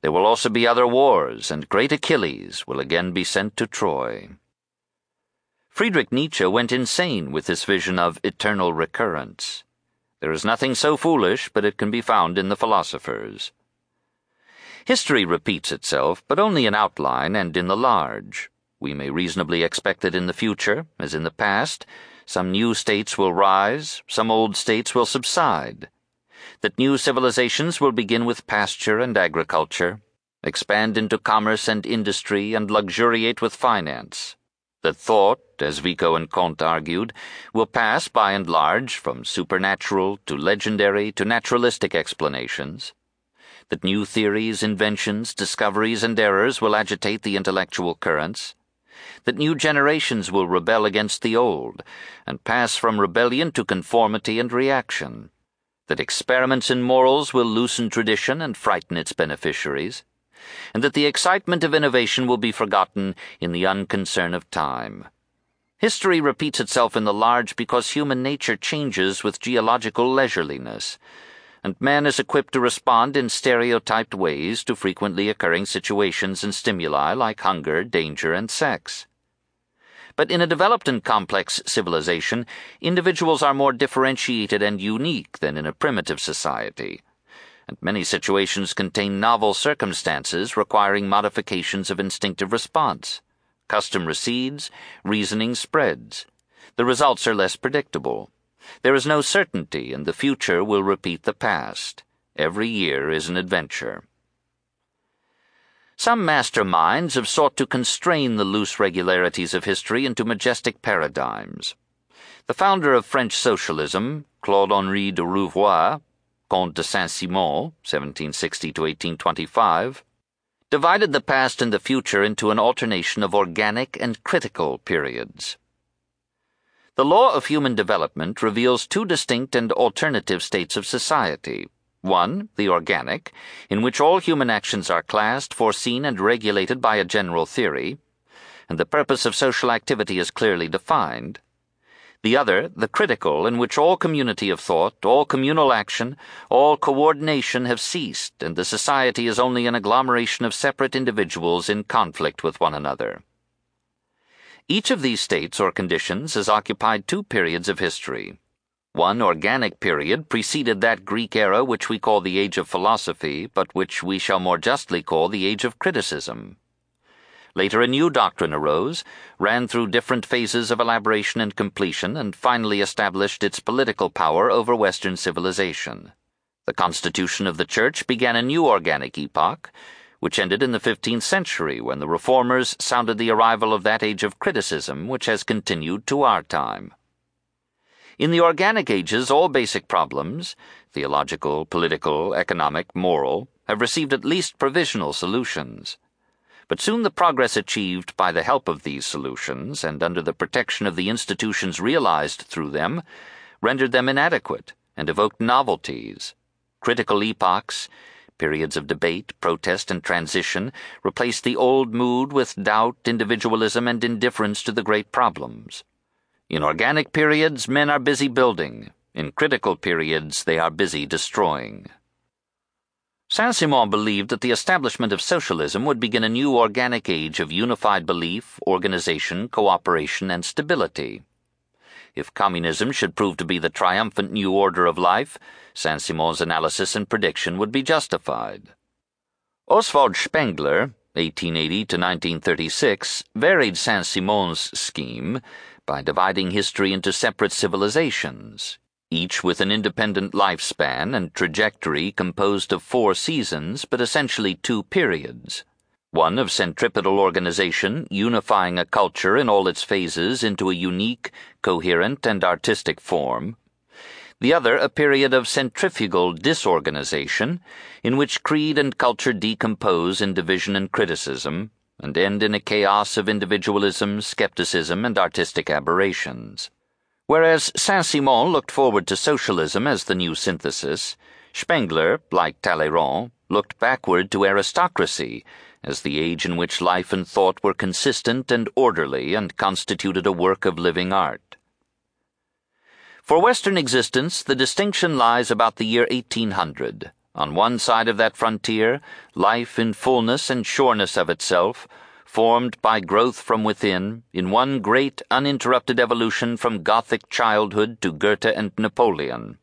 There will also be other wars, and great Achilles will again be sent to Troy. Friedrich Nietzsche went insane with this vision of eternal recurrence. There is nothing so foolish but it can be found in the philosophers. History repeats itself, but only in outline and in the large. We may reasonably expect that in the future, as in the past, some new states will rise, some old states will subside. That new civilizations will begin with pasture and agriculture, expand into commerce and industry, and luxuriate with finance. That thought, as Vico and Comte argued, will pass by and large from supernatural to legendary to naturalistic explanations. That new theories, inventions, discoveries, and errors will agitate the intellectual currents, that new generations will rebel against the old, and pass from rebellion to conformity and reaction, that experiments in morals will loosen tradition and frighten its beneficiaries, and that the excitement of innovation will be forgotten in the unconcern of time. History repeats itself in the large because human nature changes with geological leisureliness and man is equipped to respond in stereotyped ways to frequently occurring situations and stimuli like hunger, danger, and sex. But in a developed and complex civilization, individuals are more differentiated and unique than in a primitive society, and many situations contain novel circumstances requiring modifications of instinctive response. Custom recedes, reasoning spreads. The results are less predictable. There is no certainty, and the future will repeat the past. Every year is an adventure. Some master minds have sought to constrain the loose regularities of history into majestic paradigms. The founder of French socialism, Claude Henri de Rouvroy, Comte de Saint Simon, 1760 to 1825, divided the past and the future into an alternation of organic and critical periods. The law of human development reveals two distinct and alternative states of society. One, the organic, in which all human actions are classed, foreseen, and regulated by a general theory, and the purpose of social activity is clearly defined. The other, the critical, in which all community of thought, all communal action, all coordination have ceased, and the society is only an agglomeration of separate individuals in conflict with one another. Each of these states or conditions has occupied two periods of history. One organic period preceded that Greek era which we call the Age of Philosophy, but which we shall more justly call the Age of Criticism. Later, a new doctrine arose, ran through different phases of elaboration and completion, and finally established its political power over Western civilization. The Constitution of the Church began a new organic epoch which ended in the 15th century when the reformers sounded the arrival of that age of criticism which has continued to our time. In the organic ages, all basic problems theological, political, economic, moral have received at least provisional solutions. But soon the progress achieved by the help of these solutions and under the protection of the institutions realized through them rendered them inadequate and evoked novelties, critical epochs, Periods of debate, protest, and transition replaced the old mood with doubt, individualism, and indifference to the great problems. In organic periods, men are busy building. In critical periods, they are busy destroying. Saint Simon believed that the establishment of socialism would begin a new organic age of unified belief, organization, cooperation, and stability. If communism should prove to be the triumphant new order of life, Saint Simon's analysis and prediction would be justified. Oswald Spengler, 1880 to 1936, varied Saint Simon's scheme by dividing history into separate civilizations, each with an independent lifespan and trajectory composed of four seasons but essentially two periods one of centripetal organization, unifying a culture in all its phases into a unique, coherent, and artistic form. The other, a period of centrifugal disorganization, in which creed and culture decompose in division and criticism, and end in a chaos of individualism, skepticism, and artistic aberrations. Whereas Saint Simon looked forward to socialism as the new synthesis, Spengler, like Talleyrand, looked backward to aristocracy as the age in which life and thought were consistent and orderly and constituted a work of living art. For Western existence, the distinction lies about the year 1800. On one side of that frontier, life in fullness and sureness of itself, formed by growth from within, in one great uninterrupted evolution from Gothic childhood to Goethe and Napoleon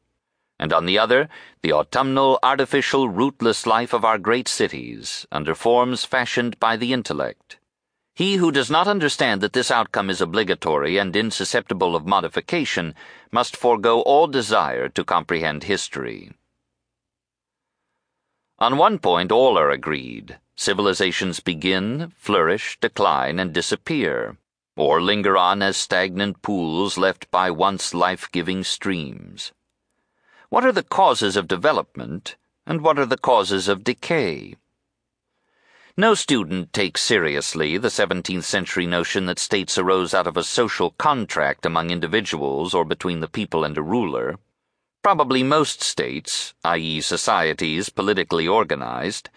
and on the other, the autumnal, artificial, rootless life of our great cities, under forms fashioned by the intellect. He who does not understand that this outcome is obligatory and insusceptible of modification must forego all desire to comprehend history. On one point, all are agreed civilizations begin, flourish, decline, and disappear, or linger on as stagnant pools left by once life giving streams. What are the causes of development, and what are the causes of decay? No student takes seriously the 17th century notion that states arose out of a social contract among individuals or between the people and a ruler. Probably most states, i.e., societies politically organized,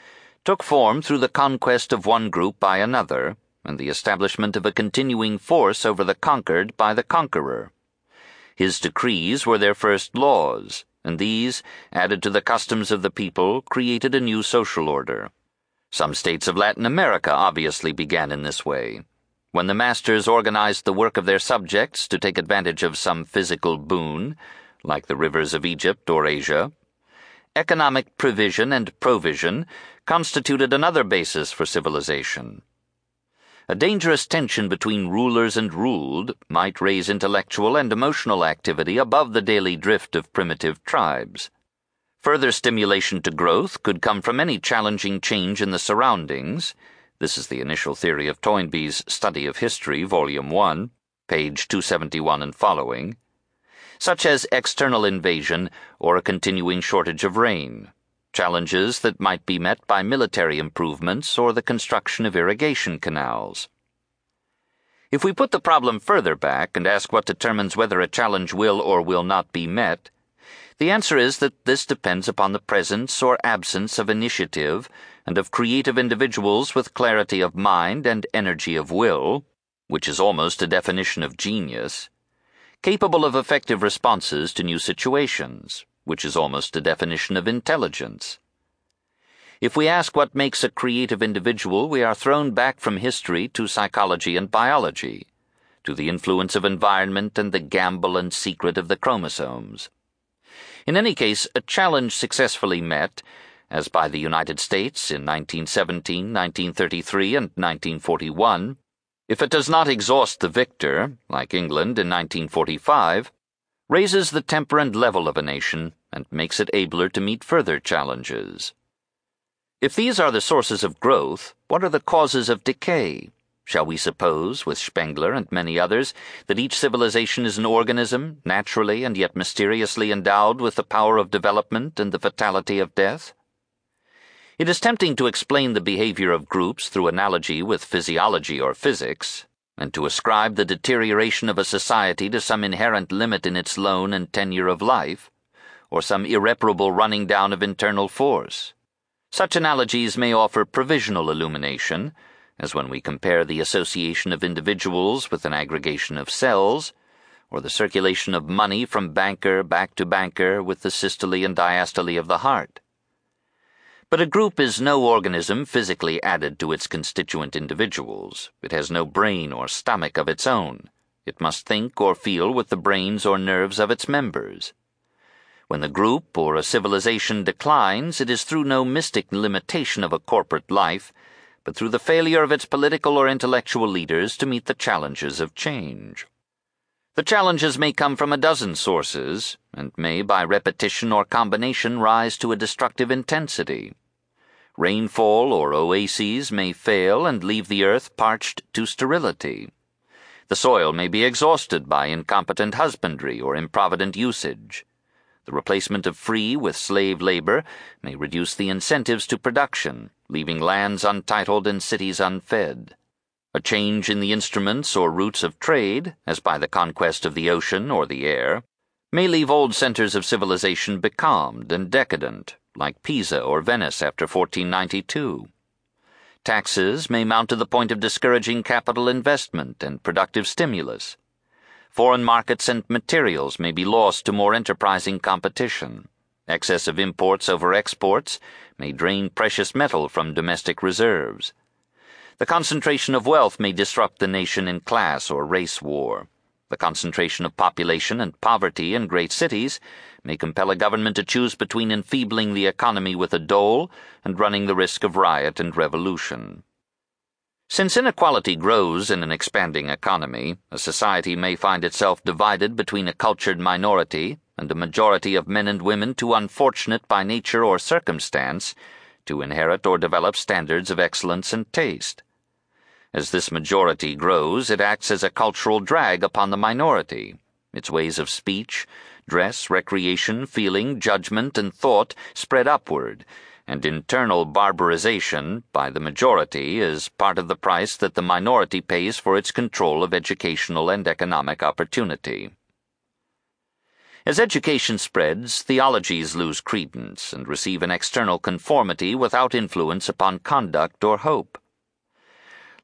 took form through the conquest of one group by another and the establishment of a continuing force over the conquered by the conqueror. His decrees were their first laws, and these, added to the customs of the people, created a new social order. Some states of Latin America obviously began in this way. When the masters organized the work of their subjects to take advantage of some physical boon, like the rivers of Egypt or Asia, economic provision and provision constituted another basis for civilization. A dangerous tension between rulers and ruled might raise intellectual and emotional activity above the daily drift of primitive tribes. Further stimulation to growth could come from any challenging change in the surroundings. This is the initial theory of Toynbee's Study of History, Volume 1, page 271 and following, such as external invasion or a continuing shortage of rain, challenges that might be met by military improvements or the construction of irrigation canals. If we put the problem further back and ask what determines whether a challenge will or will not be met, the answer is that this depends upon the presence or absence of initiative and of creative individuals with clarity of mind and energy of will, which is almost a definition of genius, capable of effective responses to new situations, which is almost a definition of intelligence. If we ask what makes a creative individual, we are thrown back from history to psychology and biology, to the influence of environment and the gamble and secret of the chromosomes. In any case, a challenge successfully met, as by the United States in 1917, 1933, and 1941, if it does not exhaust the victor, like England in 1945, raises the temper and level of a nation and makes it abler to meet further challenges. If these are the sources of growth, what are the causes of decay? Shall we suppose, with Spengler and many others, that each civilization is an organism, naturally and yet mysteriously endowed with the power of development and the fatality of death? It is tempting to explain the behavior of groups through analogy with physiology or physics, and to ascribe the deterioration of a society to some inherent limit in its loan and tenure of life, or some irreparable running down of internal force. Such analogies may offer provisional illumination as when we compare the association of individuals with an aggregation of cells, or the circulation of money from banker back to banker with the systole and diastole of the heart. But a group is no organism physically added to its constituent individuals. It has no brain or stomach of its own. It must think or feel with the brains or nerves of its members. When the group or a civilization declines, it is through no mystic limitation of a corporate life but through the failure of its political or intellectual leaders to meet the challenges of change. The challenges may come from a dozen sources, and may by repetition or combination rise to a destructive intensity. Rainfall or oases may fail and leave the earth parched to sterility. The soil may be exhausted by incompetent husbandry or improvident usage. The replacement of free with slave labor may reduce the incentives to production, leaving lands untitled and cities unfed. A change in the instruments or routes of trade, as by the conquest of the ocean or the air, may leave old centers of civilization becalmed and decadent, like Pisa or Venice after 1492. Taxes may mount to the point of discouraging capital investment and productive stimulus Foreign markets and materials may be lost to more enterprising competition. Excess of imports over exports may drain precious metal from domestic reserves. The concentration of wealth may disrupt the nation in class or race war. The concentration of population and poverty in great cities may compel a government to choose between enfeebling the economy with a dole and running the risk of riot and revolution. Since inequality grows in an expanding economy, a society may find itself divided between a cultured minority and a majority of men and women too unfortunate by nature or circumstance to inherit or develop standards of excellence and taste. As this majority grows, it acts as a cultural drag upon the minority. Its ways of speech, dress, recreation, feeling, judgment, and thought spread upward, and internal barbarization by the majority is part of the price that the minority pays for its control of educational and economic opportunity. As education spreads, theologies lose credence and receive an external conformity without influence upon conduct or hope.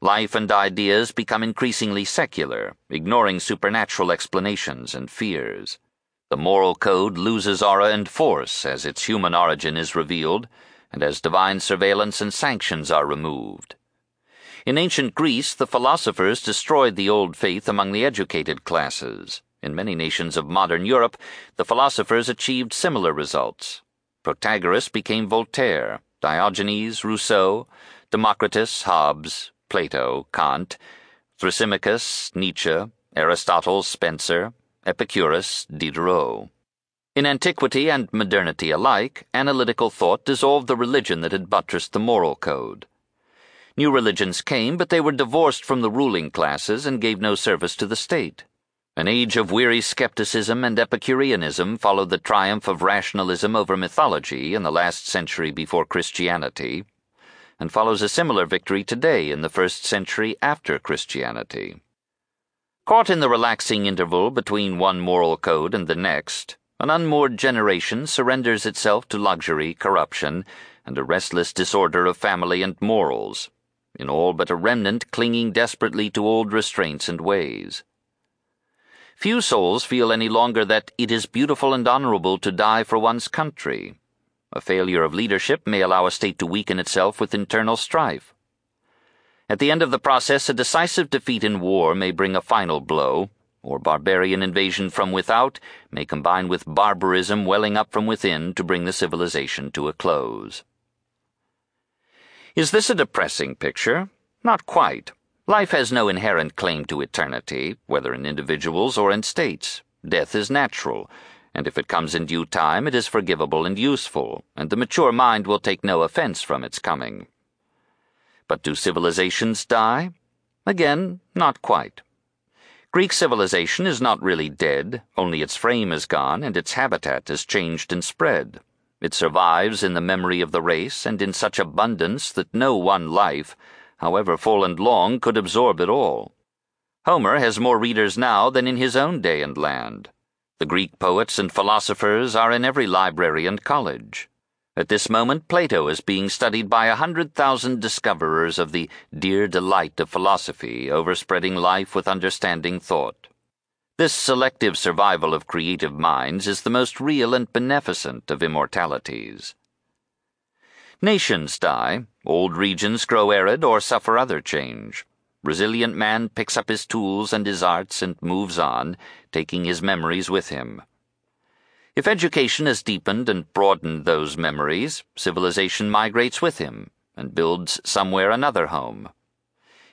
Life and ideas become increasingly secular, ignoring supernatural explanations and fears. The moral code loses aura and force as its human origin is revealed, and as divine surveillance and sanctions are removed. In ancient Greece, the philosophers destroyed the old faith among the educated classes. In many nations of modern Europe, the philosophers achieved similar results. Protagoras became Voltaire, Diogenes, Rousseau, Democritus, Hobbes, Plato, Kant, Thrasymachus, Nietzsche, Aristotle, Spencer, Epicurus, Diderot. In antiquity and modernity alike, analytical thought dissolved the religion that had buttressed the moral code. New religions came, but they were divorced from the ruling classes and gave no service to the state. An age of weary skepticism and Epicureanism followed the triumph of rationalism over mythology in the last century before Christianity, and follows a similar victory today in the first century after Christianity. Caught in the relaxing interval between one moral code and the next, an unmoored generation surrenders itself to luxury, corruption, and a restless disorder of family and morals, in all but a remnant clinging desperately to old restraints and ways. Few souls feel any longer that it is beautiful and honorable to die for one's country. A failure of leadership may allow a state to weaken itself with internal strife. At the end of the process, a decisive defeat in war may bring a final blow, or barbarian invasion from without may combine with barbarism welling up from within to bring the civilization to a close. Is this a depressing picture? Not quite. Life has no inherent claim to eternity, whether in individuals or in states. Death is natural, and if it comes in due time, it is forgivable and useful, and the mature mind will take no offense from its coming. But do civilizations die? Again, not quite. Greek civilization is not really dead, only its frame is gone and its habitat has changed and spread. It survives in the memory of the race and in such abundance that no one life, however full and long, could absorb it all. Homer has more readers now than in his own day and land. The Greek poets and philosophers are in every library and college. At this moment, Plato is being studied by a hundred thousand discoverers of the dear delight of philosophy, overspreading life with understanding thought. This selective survival of creative minds is the most real and beneficent of immortalities. Nations die, old regions grow arid or suffer other change. Resilient man picks up his tools and his arts and moves on, taking his memories with him. If education has deepened and broadened those memories, civilization migrates with him and builds somewhere another home.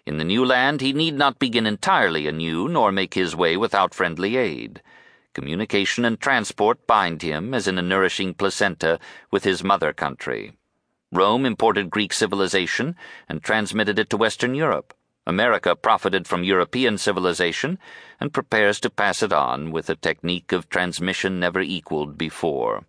In the new land, he need not begin entirely anew nor make his way without friendly aid. Communication and transport bind him, as in a nourishing placenta, with his mother country. Rome imported Greek civilization and transmitted it to Western Europe. America profited from European civilization and prepares to pass it on with a technique of transmission never equaled before.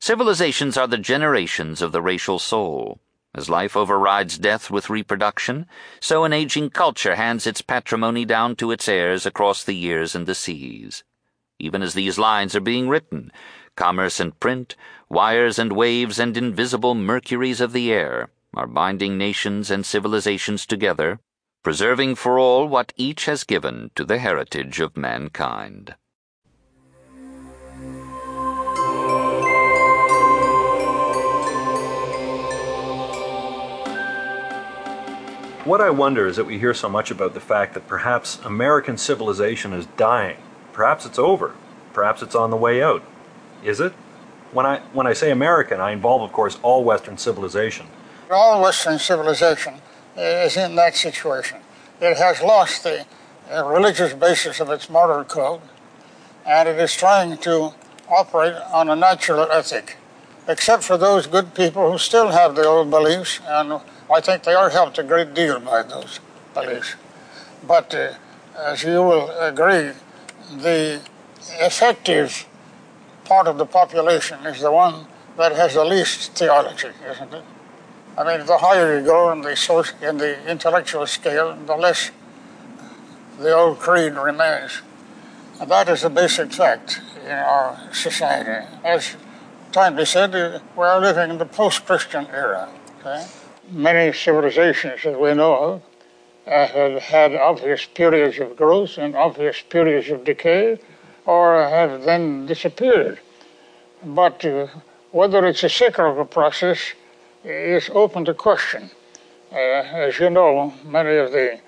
Civilizations are the generations of the racial soul. As life overrides death with reproduction, so an aging culture hands its patrimony down to its heirs across the years and the seas. Even as these lines are being written, commerce and print, wires and waves and invisible mercuries of the air are binding nations and civilizations together, preserving for all what each has given to the heritage of mankind. What I wonder is that we hear so much about the fact that perhaps American civilization is dying. Perhaps it's over. Perhaps it's on the way out. Is it? When I, when I say American, I involve, of course, all Western civilization. All Western civilization is in that situation. It has lost the uh, religious basis of its moral code, and it is trying to operate on a natural ethic, except for those good people who still have the old beliefs, and I think they are helped a great deal by those beliefs. But uh, as you will agree, the effective part of the population is the one that has the least theology, isn't it? I mean, the higher you go in the social, in the intellectual scale, the less the old creed remains. And that is a basic fact in our society. As Toynbee said, we are living in the post-Christian era. Okay? Many civilizations that we know of uh, have had obvious periods of growth and obvious periods of decay, or have then disappeared. But uh, whether it's a cyclical process is open to question. Uh, as you know, many of the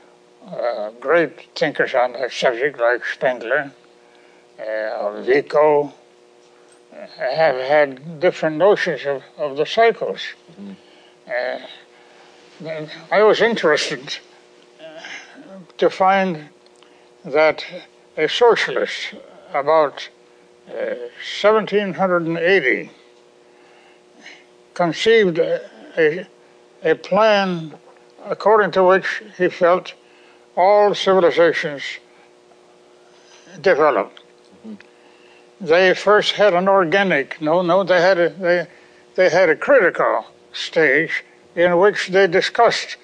uh, great thinkers on that subject, like Spengler, uh, Vico, uh, have had different notions of, of the cycles. Mm. I was interested to find that a socialist about 1780 conceived a, a, plan according to which he felt all civilizations developed. They first had an organic, no, no, they had a, they, they had a critical stage in which they discussed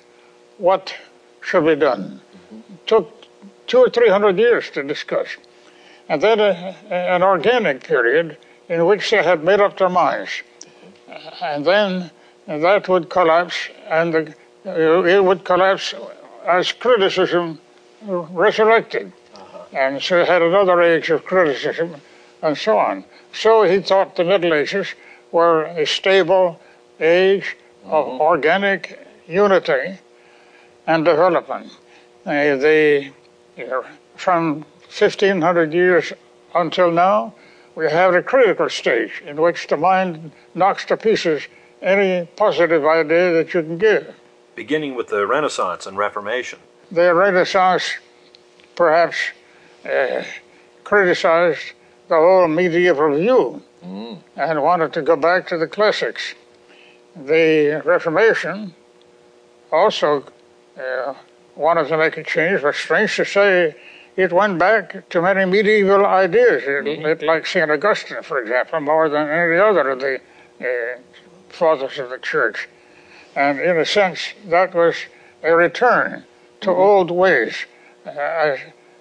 what should be done. Mm-hmm. Took two or three hundred years to discuss. And then a, an organic period in which they had made up their minds and then that would collapse, and the, it would collapse as criticism resurrected. Uh-huh. And so it had another age of criticism, and so on. So he thought the Middle Ages were a stable age of mm-hmm. organic unity and development. Uh, the, you know, from 1500 years until now, we have a critical stage in which the mind knocks to pieces any positive idea that you can give. Beginning with the Renaissance and Reformation. The Renaissance perhaps uh, criticized the whole medieval view mm. and wanted to go back to the classics. The Reformation also uh, wanted to make a change, but strange to say, it went back to many medieval ideas, mm-hmm. it, like St. Augustine, for example, more than any other of the uh, fathers of the church. And in a sense, that was a return to mm-hmm. old ways uh, as,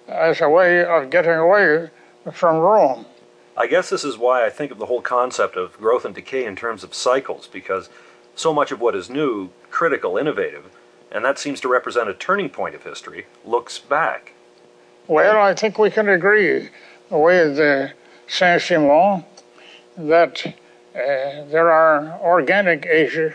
as a way of getting away from Rome. I guess this is why I think of the whole concept of growth and decay in terms of cycles, because so much of what is new, critical, innovative, and that seems to represent a turning point of history, looks back. Well, I think we can agree with uh, Saint Simon that uh, there are organic ages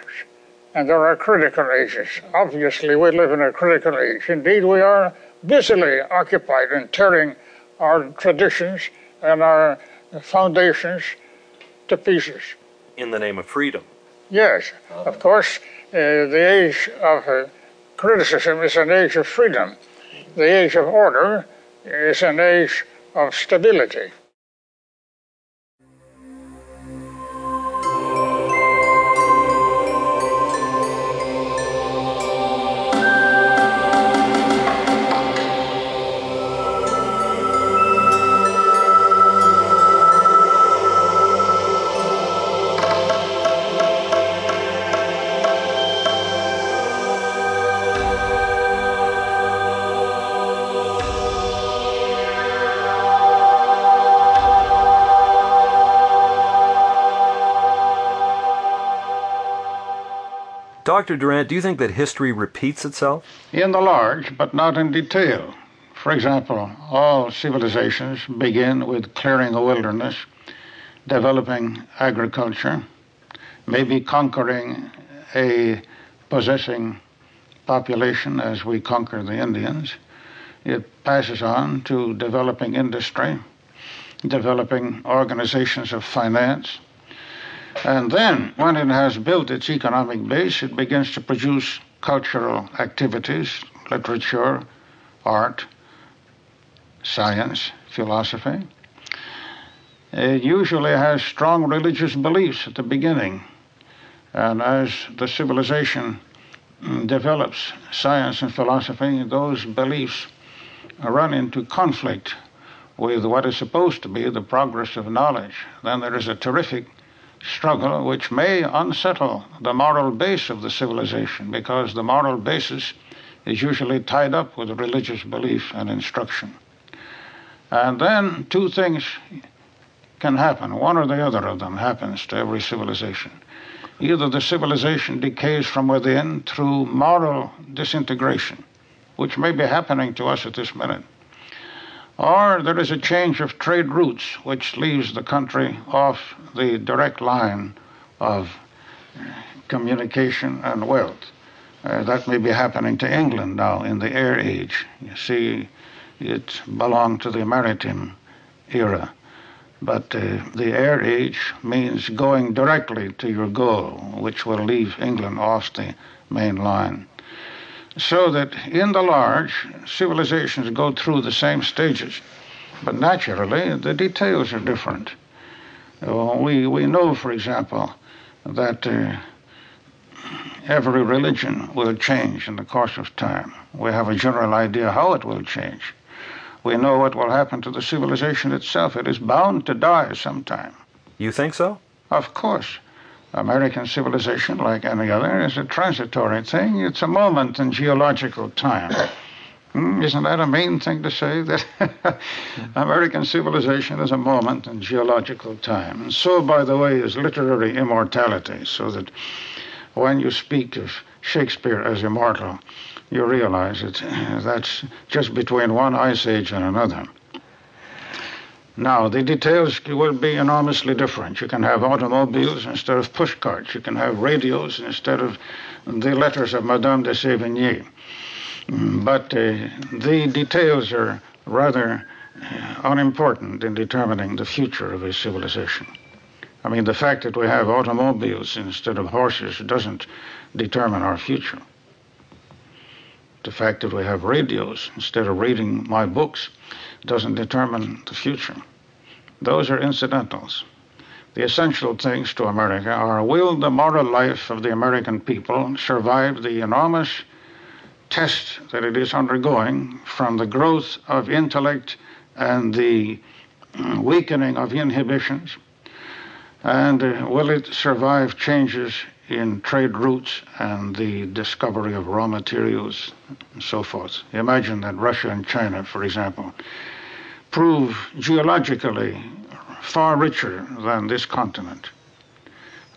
and there are critical ages. Obviously, we live in a critical age. Indeed, we are busily occupied in tearing our traditions and our foundations to pieces. In the name of freedom. Yes, of course, uh, the age of uh, criticism is an age of freedom. The age of order is an age of stability. Dr. Durant, do you think that history repeats itself? In the large, but not in detail. For example, all civilizations begin with clearing a wilderness, developing agriculture, maybe conquering a possessing population as we conquer the Indians. It passes on to developing industry, developing organizations of finance, and then, when it has built its economic base, it begins to produce cultural activities, literature, art, science, philosophy. It usually has strong religious beliefs at the beginning. And as the civilization develops science and philosophy, those beliefs run into conflict with what is supposed to be the progress of knowledge. Then there is a terrific struggle which may unsettle the moral base of the civilization because the moral basis is usually tied up with religious belief and instruction. And then two things can happen. One or the other of them happens to every civilization. Either the civilization decays from within through moral disintegration, which may be happening to us at this minute, or there is a change of trade routes which leaves the country off the direct line of communication and wealth. Uh, that may be happening to England now in the air age. You see, it belonged to the maritime era. But uh, the air age means going directly to your goal, which will leave England off the main line. So that in the large, civilizations go through the same stages, but naturally the details are different. Uh, we, we know, for example, that uh, every religion will change in the course of time. We have a general idea how it will change. We know what will happen to the civilization itself. It is bound to die sometime. You think so? Of course. American civilization, like any other, is a transitory thing. It's a moment in geological time. Hmm, isn't that a mean thing to say? That American civilization is a moment in geological time. And so, by the way, is literary immortality, so that when you speak of Shakespeare as immortal, you realize that that's just between one ice age and another. Now, the details will be enormously different. You can have automobiles instead of pushcarts. You can have radios instead of the letters of Madame de Sévigné. But uh, the details are rather uh, unimportant in determining the future of a civilization. I mean, the fact that we have automobiles instead of horses doesn't determine our future. The fact that we have radios instead of reading my books doesn't determine the future. Those are incidentals. The essential things to America are will the moral life of the American people survive the enormous test that it is undergoing from the growth of intellect and the uh, weakening of inhibitions? And uh, will it survive changes in trade routes and the discovery of raw materials and so forth? Imagine that Russia and China, for example, prove geologically far richer than this continent.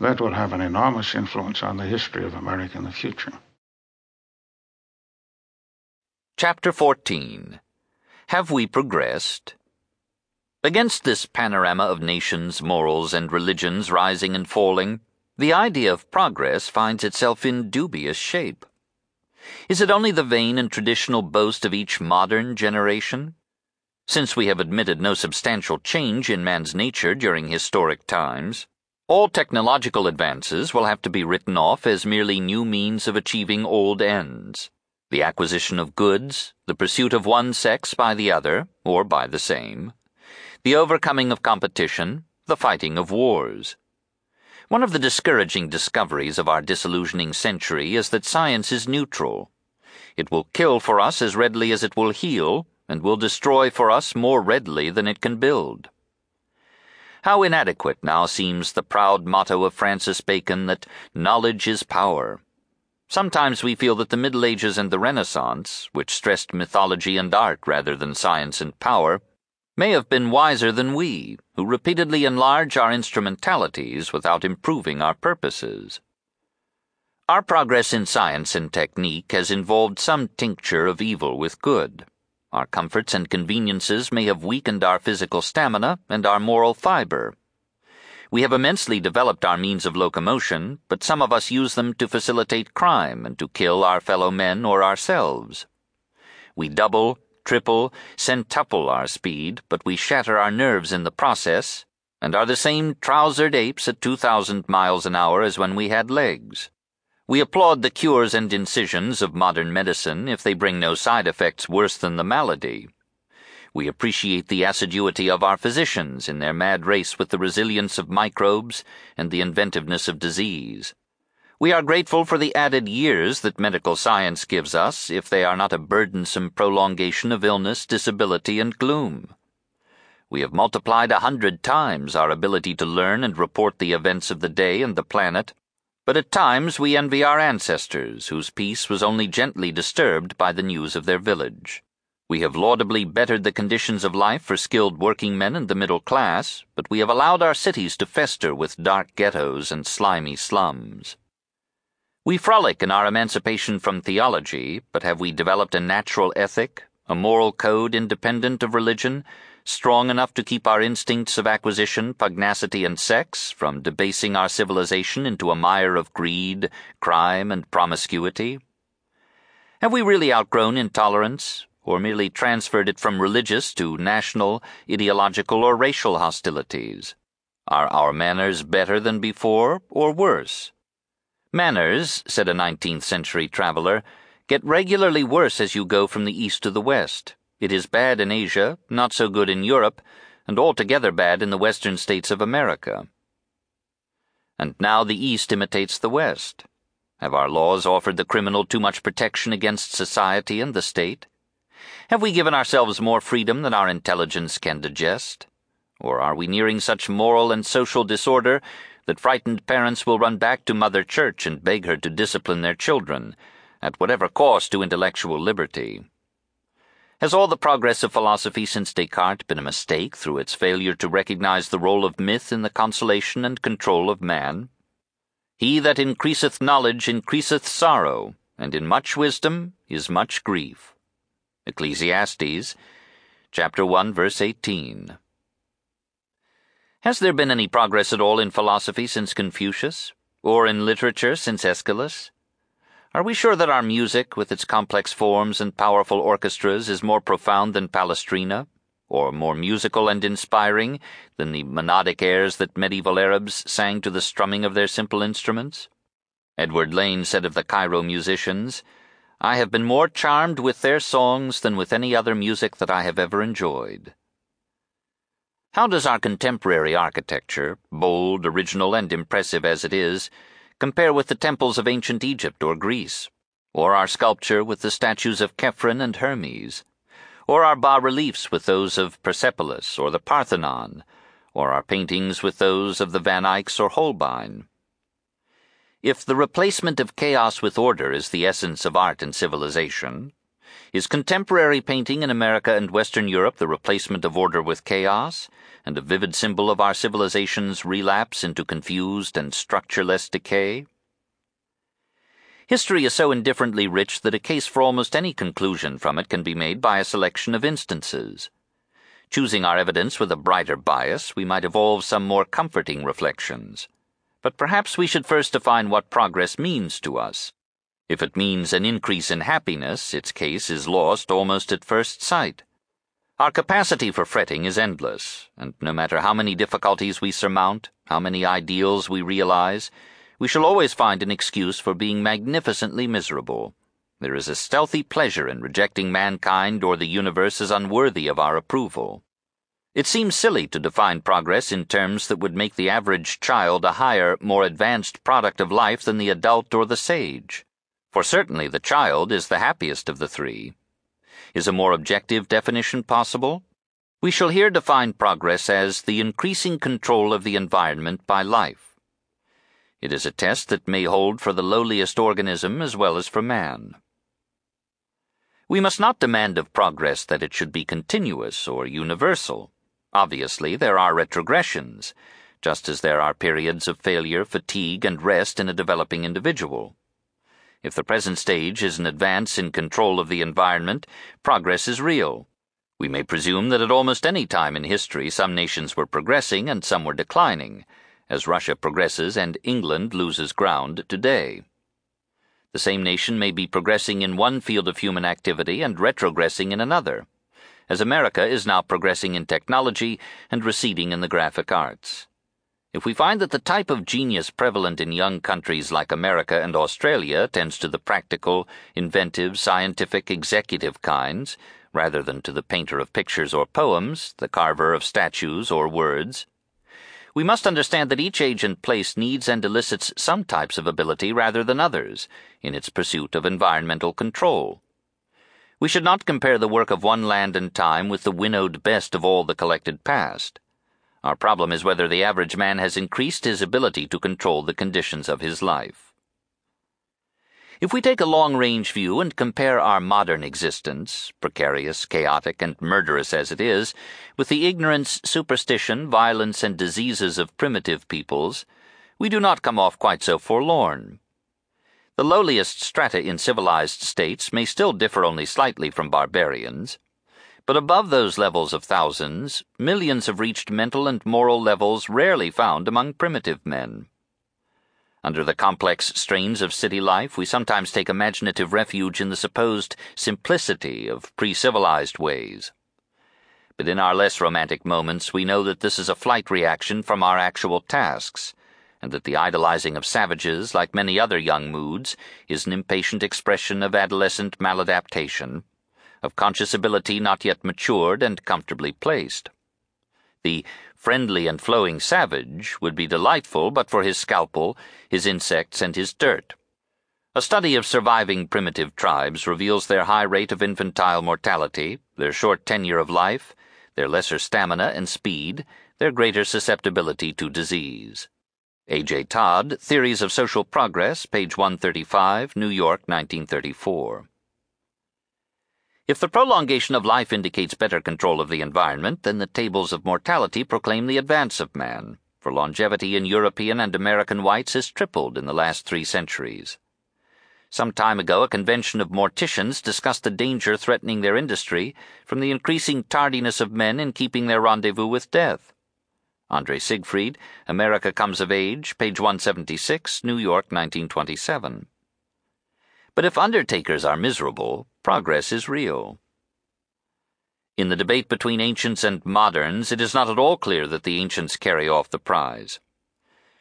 That will have an enormous influence on the history of America in the future. Chapter 14 Have We Progressed? Against this panorama of nations, morals, and religions rising and falling, the idea of progress finds itself in dubious shape. Is it only the vain and traditional boast of each modern generation? Since we have admitted no substantial change in man's nature during historic times, all technological advances will have to be written off as merely new means of achieving old ends. The acquisition of goods, the pursuit of one sex by the other, or by the same, the overcoming of competition, the fighting of wars. One of the discouraging discoveries of our disillusioning century is that science is neutral. It will kill for us as readily as it will heal, and will destroy for us more readily than it can build. How inadequate now seems the proud motto of Francis Bacon that knowledge is power. Sometimes we feel that the Middle Ages and the Renaissance, which stressed mythology and art rather than science and power, may have been wiser than we, who repeatedly enlarge our instrumentalities without improving our purposes. Our progress in science and technique has involved some tincture of evil with good. Our comforts and conveniences may have weakened our physical stamina and our moral fiber. We have immensely developed our means of locomotion, but some of us use them to facilitate crime and to kill our fellow men or ourselves. We double, triple, centuple our speed, but we shatter our nerves in the process, and are the same trousered apes at 2,000 miles an hour as when we had legs. We applaud the cures and incisions of modern medicine if they bring no side effects worse than the malady. We appreciate the assiduity of our physicians in their mad race with the resilience of microbes and the inventiveness of disease. We are grateful for the added years that medical science gives us if they are not a burdensome prolongation of illness, disability, and gloom. We have multiplied a hundred times our ability to learn and report the events of the day and the planet but at times we envy our ancestors, whose peace was only gently disturbed by the news of their village. We have laudably bettered the conditions of life for skilled working men and the middle class, but we have allowed our cities to fester with dark ghettos and slimy slums. We frolic in our emancipation from theology, but have we developed a natural ethic, a moral code independent of religion, strong enough to keep our instincts of acquisition, pugnacity, and sex from debasing our civilization into a mire of greed, crime, and promiscuity? Have we really outgrown intolerance, or merely transferred it from religious to national, ideological, or racial hostilities? Are our manners better than before, or worse? Manners, said a 19th century traveler, get regularly worse as you go from the east to the west. It is bad in Asia, not so good in Europe, and altogether bad in the western states of America. And now the East imitates the West. Have our laws offered the criminal too much protection against society and the state? Have we given ourselves more freedom than our intelligence can digest? Or are we nearing such moral and social disorder that frightened parents will run back to Mother Church and beg her to discipline their children, at whatever cost to intellectual liberty? Has all the progress of philosophy since Descartes been a mistake through its failure to recognize the role of myth in the consolation and control of man? He that increaseth knowledge increaseth sorrow, and in much wisdom is much grief. Ecclesiastes, chapter 1, verse 18. Has there been any progress at all in philosophy since Confucius, or in literature since Aeschylus? Are we sure that our music, with its complex forms and powerful orchestras, is more profound than Palestrina, or more musical and inspiring than the monodic airs that medieval Arabs sang to the strumming of their simple instruments? Edward Lane said of the Cairo musicians, I have been more charmed with their songs than with any other music that I have ever enjoyed. How does our contemporary architecture, bold, original, and impressive as it is, compare with the temples of ancient Egypt or Greece, or our sculpture with the statues of Khephren and Hermes, or our bas reliefs with those of Persepolis or the Parthenon, or our paintings with those of the Van Eycks or Holbein. If the replacement of chaos with order is the essence of art and civilization, is contemporary painting in America and Western Europe the replacement of order with chaos, and a vivid symbol of our civilization's relapse into confused and structureless decay? History is so indifferently rich that a case for almost any conclusion from it can be made by a selection of instances. Choosing our evidence with a brighter bias, we might evolve some more comforting reflections. But perhaps we should first define what progress means to us. If it means an increase in happiness, its case is lost almost at first sight. Our capacity for fretting is endless, and no matter how many difficulties we surmount, how many ideals we realize, we shall always find an excuse for being magnificently miserable. There is a stealthy pleasure in rejecting mankind or the universe as unworthy of our approval. It seems silly to define progress in terms that would make the average child a higher, more advanced product of life than the adult or the sage. For certainly the child is the happiest of the three is a more objective definition possible? We shall here define progress as the increasing control of the environment by life. It is a test that may hold for the lowliest organism as well as for man. We must not demand of progress that it should be continuous or universal. Obviously, there are retrogressions, just as there are periods of failure, fatigue, and rest in a developing individual. If the present stage is an advance in control of the environment, progress is real. We may presume that at almost any time in history some nations were progressing and some were declining, as Russia progresses and England loses ground today. The same nation may be progressing in one field of human activity and retrogressing in another, as America is now progressing in technology and receding in the graphic arts. If we find that the type of genius prevalent in young countries like America and Australia tends to the practical, inventive, scientific, executive kinds, rather than to the painter of pictures or poems, the carver of statues or words, we must understand that each age and place needs and elicits some types of ability rather than others in its pursuit of environmental control. We should not compare the work of one land and time with the winnowed best of all the collected past. Our problem is whether the average man has increased his ability to control the conditions of his life. If we take a long range view and compare our modern existence, precarious, chaotic, and murderous as it is, with the ignorance, superstition, violence, and diseases of primitive peoples, we do not come off quite so forlorn. The lowliest strata in civilized states may still differ only slightly from barbarians. But above those levels of thousands, millions have reached mental and moral levels rarely found among primitive men. Under the complex strains of city life, we sometimes take imaginative refuge in the supposed simplicity of pre civilized ways. But in our less romantic moments, we know that this is a flight reaction from our actual tasks, and that the idolizing of savages, like many other young moods, is an impatient expression of adolescent maladaptation of conscious ability not yet matured and comfortably placed. The friendly and flowing savage would be delightful but for his scalpel, his insects, and his dirt. A study of surviving primitive tribes reveals their high rate of infantile mortality, their short tenure of life, their lesser stamina and speed, their greater susceptibility to disease. A.J. Todd, Theories of Social Progress, page 135, New York, 1934. If the prolongation of life indicates better control of the environment, then the tables of mortality proclaim the advance of man, for longevity in European and American whites has tripled in the last three centuries. Some time ago, a convention of morticians discussed the danger threatening their industry from the increasing tardiness of men in keeping their rendezvous with death. Andre Siegfried, America Comes of Age, page 176, New York, 1927. But if undertakers are miserable, progress is real. In the debate between ancients and moderns, it is not at all clear that the ancients carry off the prize.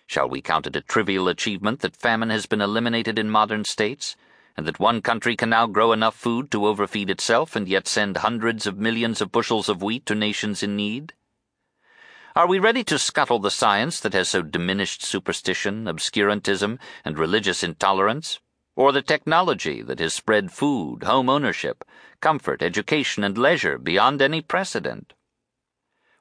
Shall we count it a trivial achievement that famine has been eliminated in modern states, and that one country can now grow enough food to overfeed itself and yet send hundreds of millions of bushels of wheat to nations in need? Are we ready to scuttle the science that has so diminished superstition, obscurantism, and religious intolerance? Or the technology that has spread food, home ownership, comfort, education, and leisure beyond any precedent?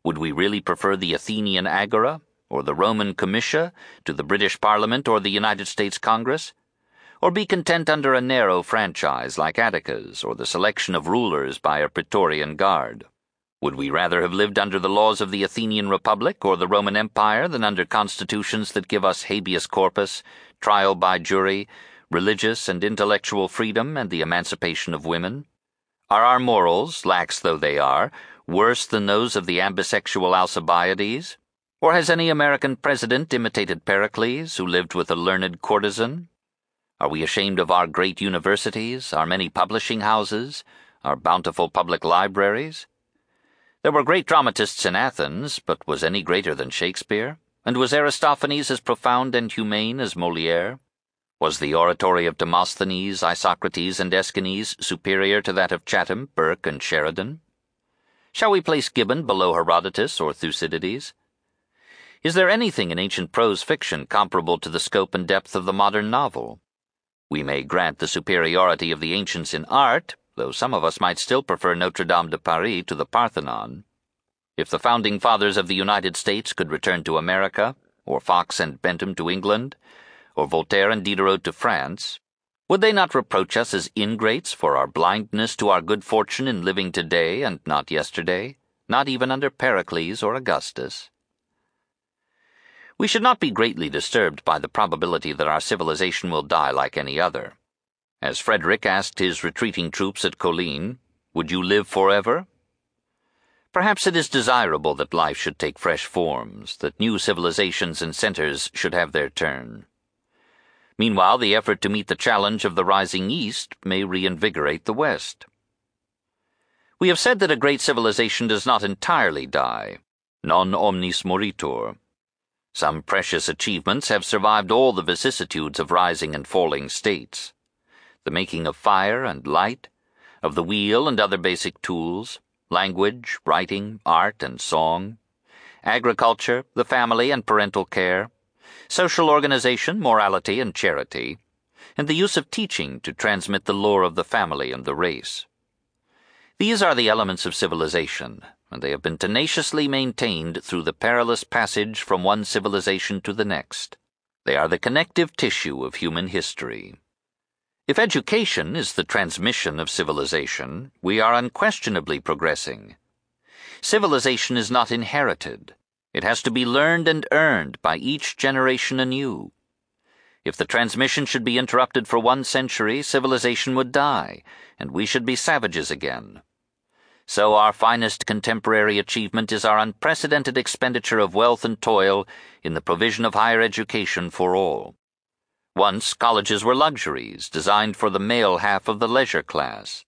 Would we really prefer the Athenian Agora, or the Roman Comitia, to the British Parliament or the United States Congress? Or be content under a narrow franchise like Attica's, or the selection of rulers by a Praetorian Guard? Would we rather have lived under the laws of the Athenian Republic or the Roman Empire than under constitutions that give us habeas corpus, trial by jury, religious and intellectual freedom, and the emancipation of women? Are our morals, lax though they are, worse than those of the ambisexual Alcibiades? Or has any American president imitated Pericles, who lived with a learned courtesan? Are we ashamed of our great universities, our many publishing houses, our bountiful public libraries? There were great dramatists in Athens, but was any greater than Shakespeare? And was Aristophanes as profound and humane as Moliere? Was the oratory of Demosthenes, Isocrates, and Aeschines superior to that of Chatham, Burke, and Sheridan? Shall we place Gibbon below Herodotus or Thucydides? Is there anything in ancient prose fiction comparable to the scope and depth of the modern novel? We may grant the superiority of the ancients in art, though some of us might still prefer Notre Dame de Paris to the Parthenon. If the founding fathers of the United States could return to America, or Fox and Bentham to England, or Voltaire and Diderot to France, would they not reproach us as ingrates for our blindness to our good fortune in living today and not yesterday, not even under Pericles or Augustus? We should not be greatly disturbed by the probability that our civilization will die like any other. As Frederick asked his retreating troops at Kolin, Would you live forever? Perhaps it is desirable that life should take fresh forms, that new civilizations and centers should have their turn. Meanwhile, the effort to meet the challenge of the rising East may reinvigorate the West. We have said that a great civilization does not entirely die, non omnis moritur. Some precious achievements have survived all the vicissitudes of rising and falling states. The making of fire and light, of the wheel and other basic tools, language, writing, art, and song, agriculture, the family and parental care, social organization, morality, and charity, and the use of teaching to transmit the lore of the family and the race. These are the elements of civilization, and they have been tenaciously maintained through the perilous passage from one civilization to the next. They are the connective tissue of human history. If education is the transmission of civilization, we are unquestionably progressing. Civilization is not inherited. It has to be learned and earned by each generation anew. If the transmission should be interrupted for one century, civilization would die, and we should be savages again. So our finest contemporary achievement is our unprecedented expenditure of wealth and toil in the provision of higher education for all. Once, colleges were luxuries designed for the male half of the leisure class.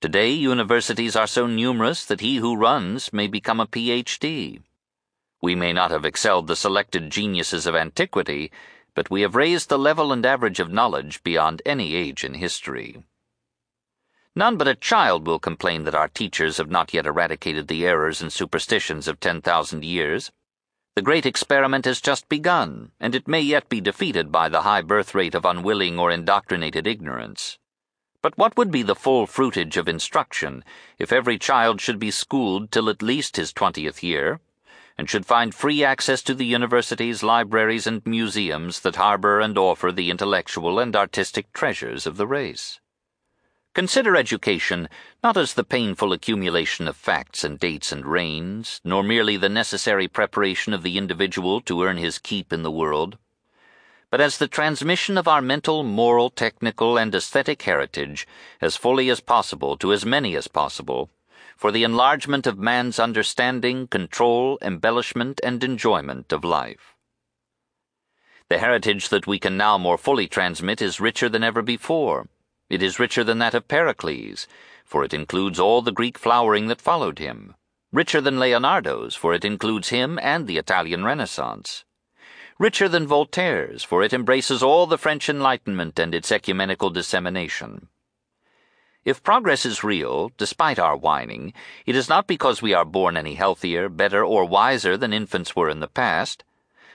Today, universities are so numerous that he who runs may become a PhD. We may not have excelled the selected geniuses of antiquity, but we have raised the level and average of knowledge beyond any age in history. None but a child will complain that our teachers have not yet eradicated the errors and superstitions of 10,000 years. The great experiment has just begun, and it may yet be defeated by the high birth rate of unwilling or indoctrinated ignorance. But what would be the full fruitage of instruction if every child should be schooled till at least his twentieth year, and should find free access to the universities, libraries, and museums that harbor and offer the intellectual and artistic treasures of the race? Consider education not as the painful accumulation of facts and dates and reigns, nor merely the necessary preparation of the individual to earn his keep in the world, but as the transmission of our mental, moral, technical, and aesthetic heritage as fully as possible to as many as possible, for the enlargement of man's understanding, control, embellishment, and enjoyment of life. The heritage that we can now more fully transmit is richer than ever before it is richer than that of Pericles, for it includes all the Greek flowering that followed him. Richer than Leonardo's, for it includes him and the Italian Renaissance. Richer than Voltaire's, for it embraces all the French Enlightenment and its ecumenical dissemination. If progress is real, despite our whining, it is not because we are born any healthier, better, or wiser than infants were in the past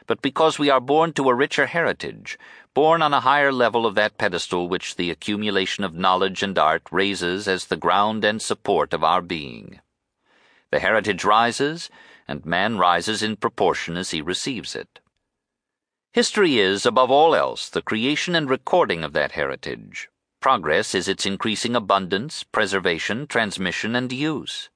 but because we are born to a richer heritage, born on a higher level of that pedestal which the accumulation of knowledge and art raises as the ground and support of our being. The heritage rises, and man rises in proportion as he receives it. History is, above all else, the creation and recording of that heritage. Progress is its increasing abundance, preservation, transmission, and use.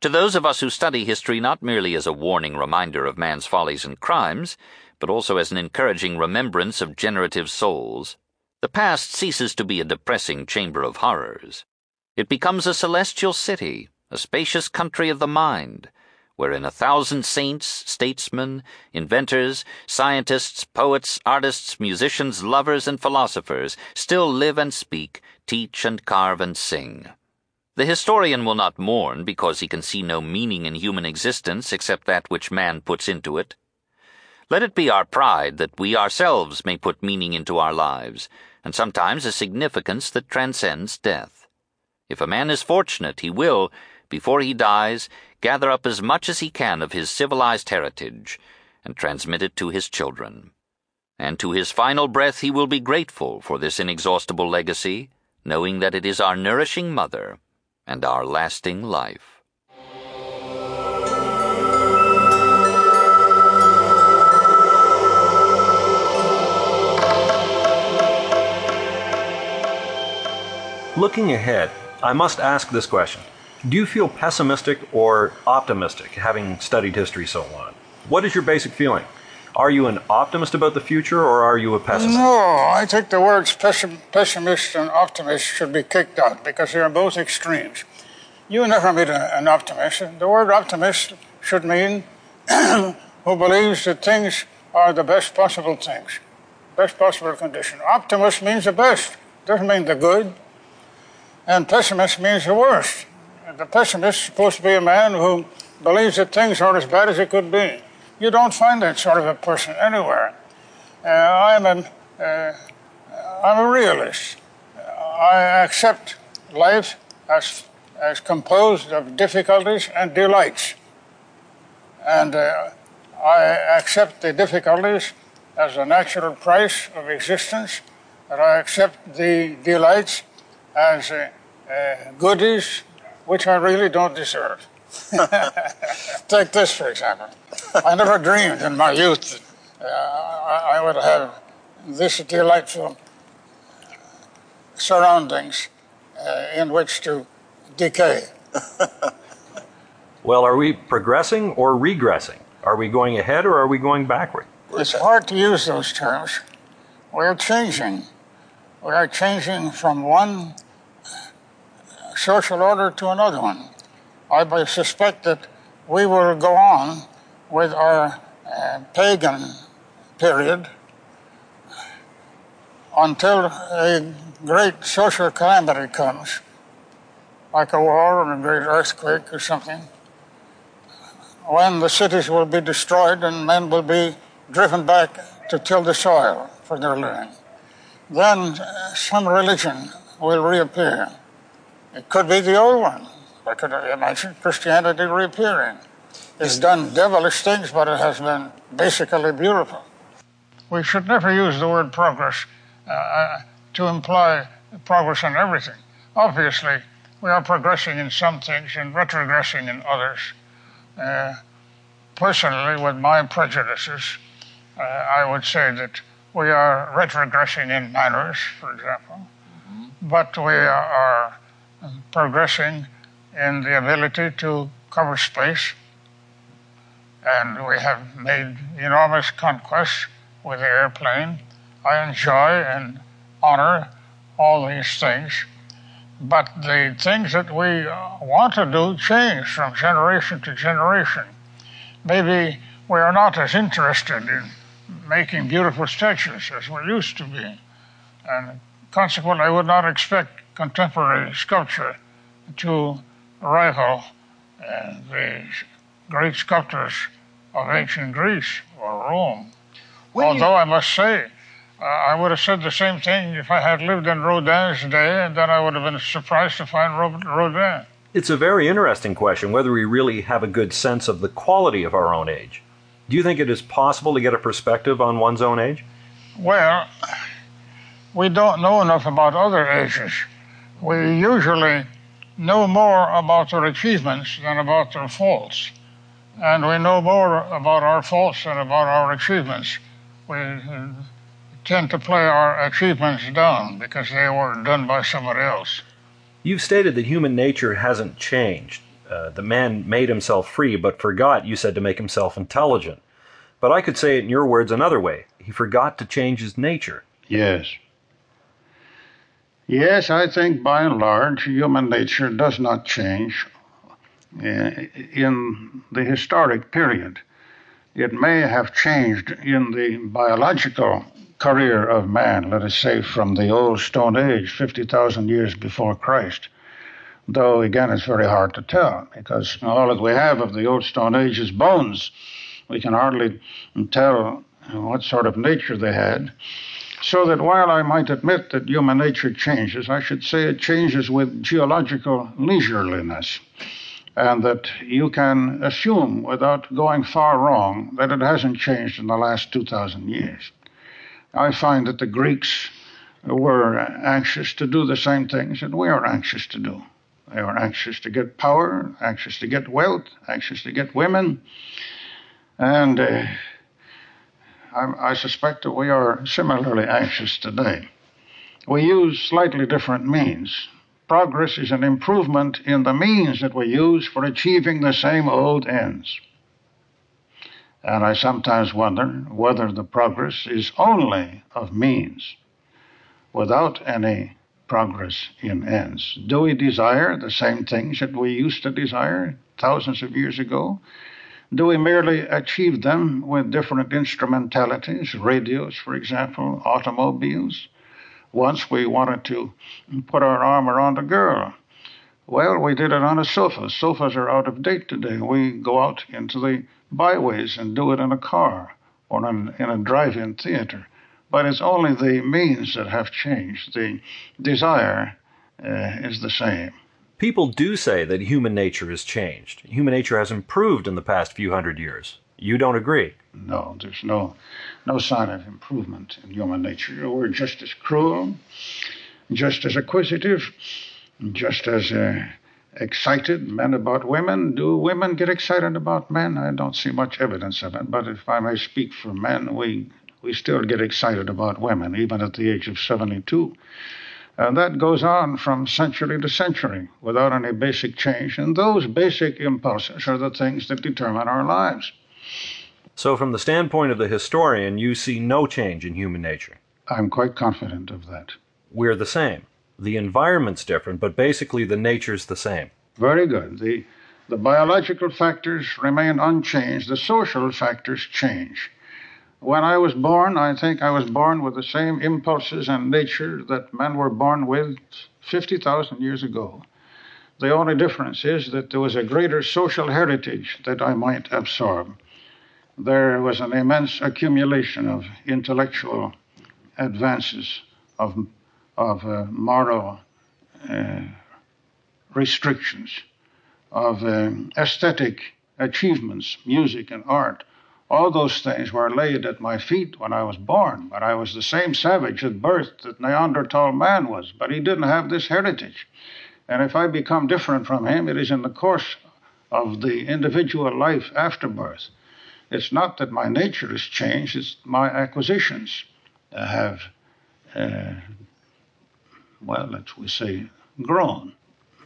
To those of us who study history not merely as a warning reminder of man's follies and crimes, but also as an encouraging remembrance of generative souls, the past ceases to be a depressing chamber of horrors. It becomes a celestial city, a spacious country of the mind, wherein a thousand saints, statesmen, inventors, scientists, poets, artists, musicians, lovers, and philosophers still live and speak, teach and carve and sing. The historian will not mourn because he can see no meaning in human existence except that which man puts into it. Let it be our pride that we ourselves may put meaning into our lives, and sometimes a significance that transcends death. If a man is fortunate, he will, before he dies, gather up as much as he can of his civilized heritage and transmit it to his children. And to his final breath he will be grateful for this inexhaustible legacy, knowing that it is our nourishing mother and our lasting life. Looking ahead, I must ask this question. Do you feel pessimistic or optimistic having studied history so long? What is your basic feeling? Are you an optimist about the future or are you a pessimist? No, I think the words pessim- pessimist and optimist should be kicked out because they are both extremes. You never meet an optimist. The word optimist should mean who believes that things are the best possible things, best possible condition. Optimist means the best, doesn't mean the good. And pessimist means the worst. The pessimist is supposed to be a man who believes that things aren't as bad as they could be. You don't find that sort of a person anywhere. Uh, I'm, an, uh, I'm a realist. I accept life as, as composed of difficulties and delights. And uh, I accept the difficulties as a natural price of existence, and I accept the delights as uh, uh, goodies which I really don't deserve. Take this, for example. I never dreamed in my youth that uh, I, I would have this delightful surroundings uh, in which to decay. well, are we progressing or regressing? Are we going ahead or are we going backward? It's hard to use those terms. We're changing. We are changing from one social order to another one. I suspect that we will go on with our uh, pagan period until a great social calamity comes, like a war or a great earthquake or something, when the cities will be destroyed and men will be driven back to till the soil for their living. Then uh, some religion will reappear. It could be the old one. I could imagine Christianity reappearing. It's done devilish things, but it has been basically beautiful. We should never use the word progress uh, uh to imply progress in everything. Obviously, we are progressing in some things and retrogressing in others. Uh, personally, with my prejudices, uh, I would say that we are retrogressing in manners, for example, mm-hmm. but we are progressing in the ability to cover space. And we have made enormous conquests with the airplane. I enjoy and honor all these things. But the things that we want to do change from generation to generation. Maybe we are not as interested in making beautiful statues as we used to be. And consequently, I would not expect contemporary sculpture to rival uh, the great sculptors of ancient Greece or Rome. When Although you... I must say, uh, I would have said the same thing if I had lived in Rodin's day, and then I would have been surprised to find Rodin. It's a very interesting question whether we really have a good sense of the quality of our own age. Do you think it is possible to get a perspective on one's own age? Well, we don't know enough about other ages. We usually know more about their achievements than about their faults. And we know more about our faults than about our achievements. We uh, tend to play our achievements down because they were done by somebody else. You've stated that human nature hasn't changed. Uh, the man made himself free, but forgot, you said, to make himself intelligent. But I could say it in your words another way. He forgot to change his nature. Yes. Yes, I think by and large human nature does not change uh, in the historic period. It may have changed in the biological career of man, let us say from the old Stone Age, 50,000 years before Christ. Though, again, it's very hard to tell because all that we have of the old Stone Age is bones. We can hardly tell what sort of nature they had. So that while I might admit that human nature changes, I should say it changes with geological leisureliness. And that you can assume without going far wrong that it hasn't changed in the last 2,000 years. I find that the Greeks were anxious to do the same things that we are anxious to do. They were anxious to get power, anxious to get wealth, anxious to get women. And uh, I, I suspect that we are similarly anxious today. We use slightly different means. Progress is an improvement in the means that we use for achieving the same old ends. And I sometimes wonder whether the progress is only of means without any progress in ends. Do we desire the same things that we used to desire thousands of years ago? Do we merely achieve them with different instrumentalities, radios, for example, automobiles? Once we wanted to put our arm around a girl. Well, we did it on a sofa. Sofas are out of date today. We go out into the byways and do it in a car or in, in a drive in theater. But it's only the means that have changed. The desire uh, is the same. People do say that human nature has changed. Human nature has improved in the past few hundred years. You don't agree? No, there's no, no sign of improvement in human nature. We're just as cruel, just as acquisitive, just as uh, excited men about women. Do women get excited about men? I don't see much evidence of it. But if I may speak for men, we, we still get excited about women, even at the age of 72. And that goes on from century to century without any basic change. And those basic impulses are the things that determine our lives. So, from the standpoint of the historian, you see no change in human nature. I'm quite confident of that. We're the same. The environment's different, but basically the nature's the same. Very good. The, the biological factors remain unchanged, the social factors change. When I was born, I think I was born with the same impulses and nature that men were born with 50,000 years ago. The only difference is that there was a greater social heritage that I might absorb. There was an immense accumulation of intellectual advances, of, of uh, moral uh, restrictions, of uh, aesthetic achievements, music and art all those things were laid at my feet when I was born, but I was the same savage at birth that Neanderthal man was, but he didn't have this heritage. And if I become different from him, it is in the course of the individual life after birth. It's not that my nature has changed, it's my acquisitions have, uh, well, let's we say, grown.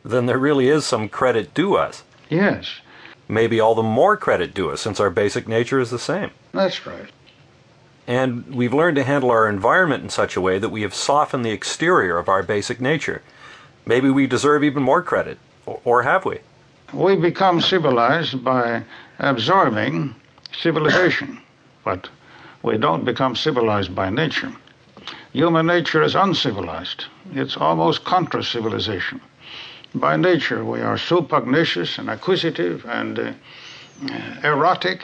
Then there really is some credit due us. Yes maybe all the more credit due us since our basic nature is the same. That's right. And we've learned to handle our environment in such a way that we have softened the exterior of our basic nature. Maybe we deserve even more credit, or have we? We become civilized by absorbing civilization, but we don't become civilized by nature. Human nature is uncivilized, it's almost contra civilization. By nature, we are so pugnacious and acquisitive and uh, erotic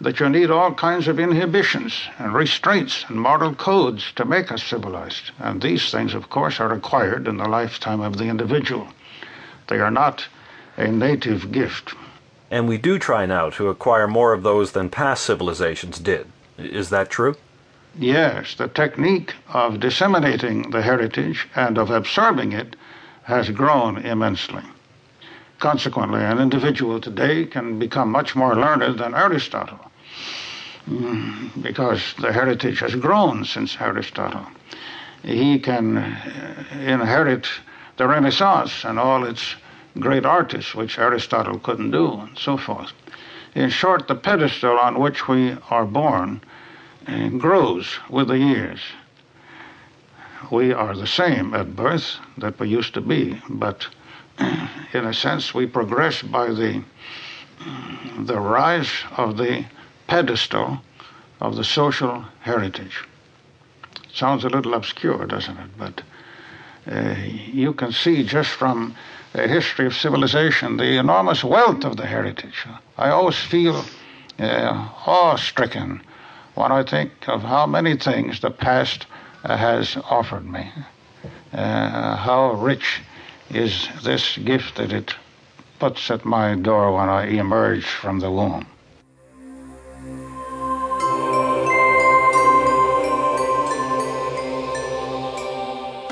that you need all kinds of inhibitions and restraints and moral codes to make us civilized. And these things, of course, are acquired in the lifetime of the individual. They are not a native gift. And we do try now to acquire more of those than past civilizations did. Is that true? Yes, the technique of disseminating the heritage and of absorbing it has grown immensely. Consequently, an individual today can become much more learned than Aristotle mm, because the heritage has grown since Aristotle. He can uh, inherit the Renaissance and all its great artists, which Aristotle couldn't do, and so forth. In short, the pedestal on which we are born uh, grows with the years we are the same at birth that we used to be, but in a sense we progress by the the rise of the pedestal of the social heritage. Sounds a little obscure, doesn't it? But uh, you can see just from the history of civilization the enormous wealth of the heritage. I always feel uh, awe-stricken when I think of how many things the past has offered me. Uh, how rich is this gift that it puts at my door when I emerge from the womb.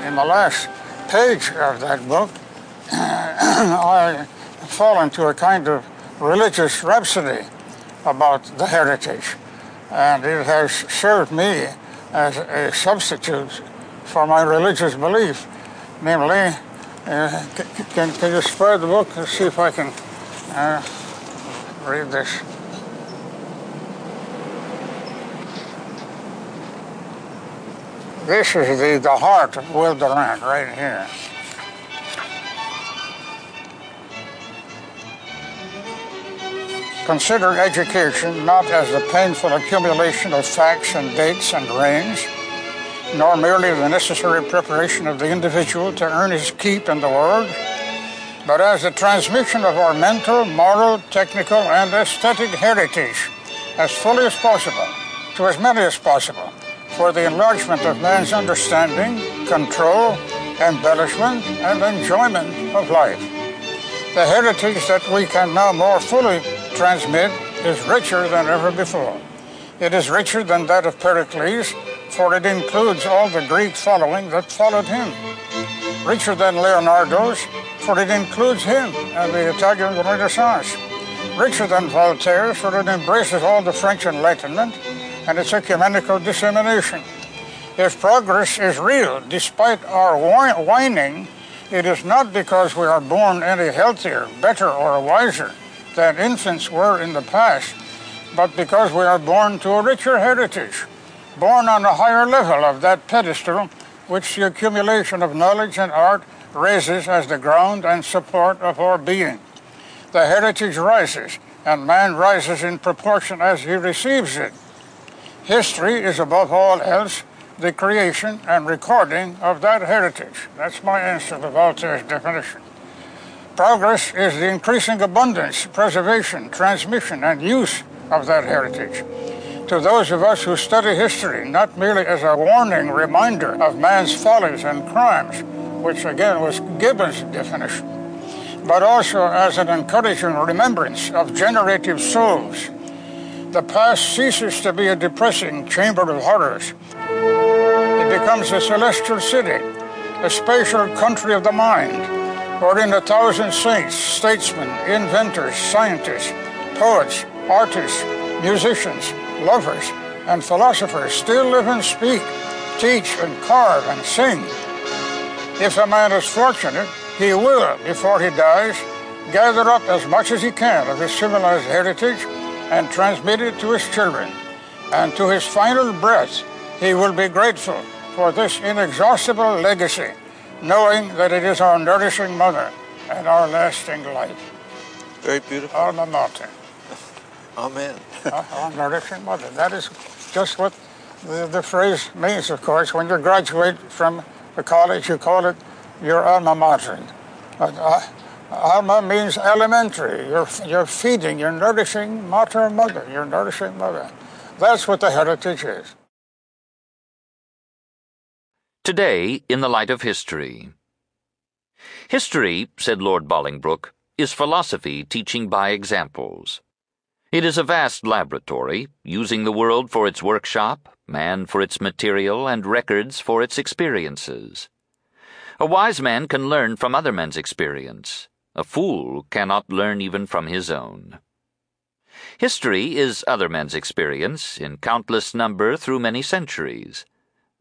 In the last page of that book, I fall into a kind of religious rhapsody about the heritage, and it has served me as a substitute for my religious belief. Namely, uh, can, can you spread the book and see if I can uh, read this? This is the, the heart of Durant right here. Consider education not as the painful accumulation of facts and dates and reigns, nor merely the necessary preparation of the individual to earn his keep in the world, but as the transmission of our mental, moral, technical, and aesthetic heritage as fully as possible to as many as possible for the enlargement of man's understanding, control, embellishment, and enjoyment of life. The heritage that we can now more fully transmit is richer than ever before. It is richer than that of Pericles, for it includes all the Greek following that followed him. Richer than Leonardo's, for it includes him and the Italian Renaissance. Richer than Voltaire's, for it embraces all the French Enlightenment and its ecumenical dissemination. If progress is real, despite our whining, it is not because we are born any healthier, better, or wiser than infants were in the past, but because we are born to a richer heritage, born on a higher level of that pedestal which the accumulation of knowledge and art raises as the ground and support of our being. The heritage rises, and man rises in proportion as he receives it. History is above all else the creation and recording of that heritage. That's my answer to Voltaire's definition. Progress is the increasing abundance, preservation, transmission, and use of that heritage. To those of us who study history, not merely as a warning reminder of man's follies and crimes, which again was Gibbon's definition, but also as an encouraging remembrance of generative souls. The past ceases to be a depressing chamber of horrors it becomes a celestial city, a spatial country of the mind, wherein a thousand saints, statesmen, inventors, scientists, poets, artists, musicians, lovers, and philosophers still live and speak, teach and carve and sing. If a man is fortunate, he will, before he dies, gather up as much as he can of his civilized heritage and transmit it to his children. And to his final breath, he will be grateful for this inexhaustible legacy, knowing that it is our nourishing mother and our lasting life. Very beautiful. Alma mater. Amen. our nourishing mother. That is just what the, the phrase means, of course. When you graduate from the college, you call it your alma mater. But, uh, alma means elementary. You're, you're feeding, you're nourishing mater, mother, you're nourishing mother. That's what the heritage is. Today, in the light of history. History, said Lord Bolingbroke, is philosophy teaching by examples. It is a vast laboratory, using the world for its workshop, man for its material, and records for its experiences. A wise man can learn from other men's experience. A fool cannot learn even from his own. History is other men's experience, in countless number through many centuries.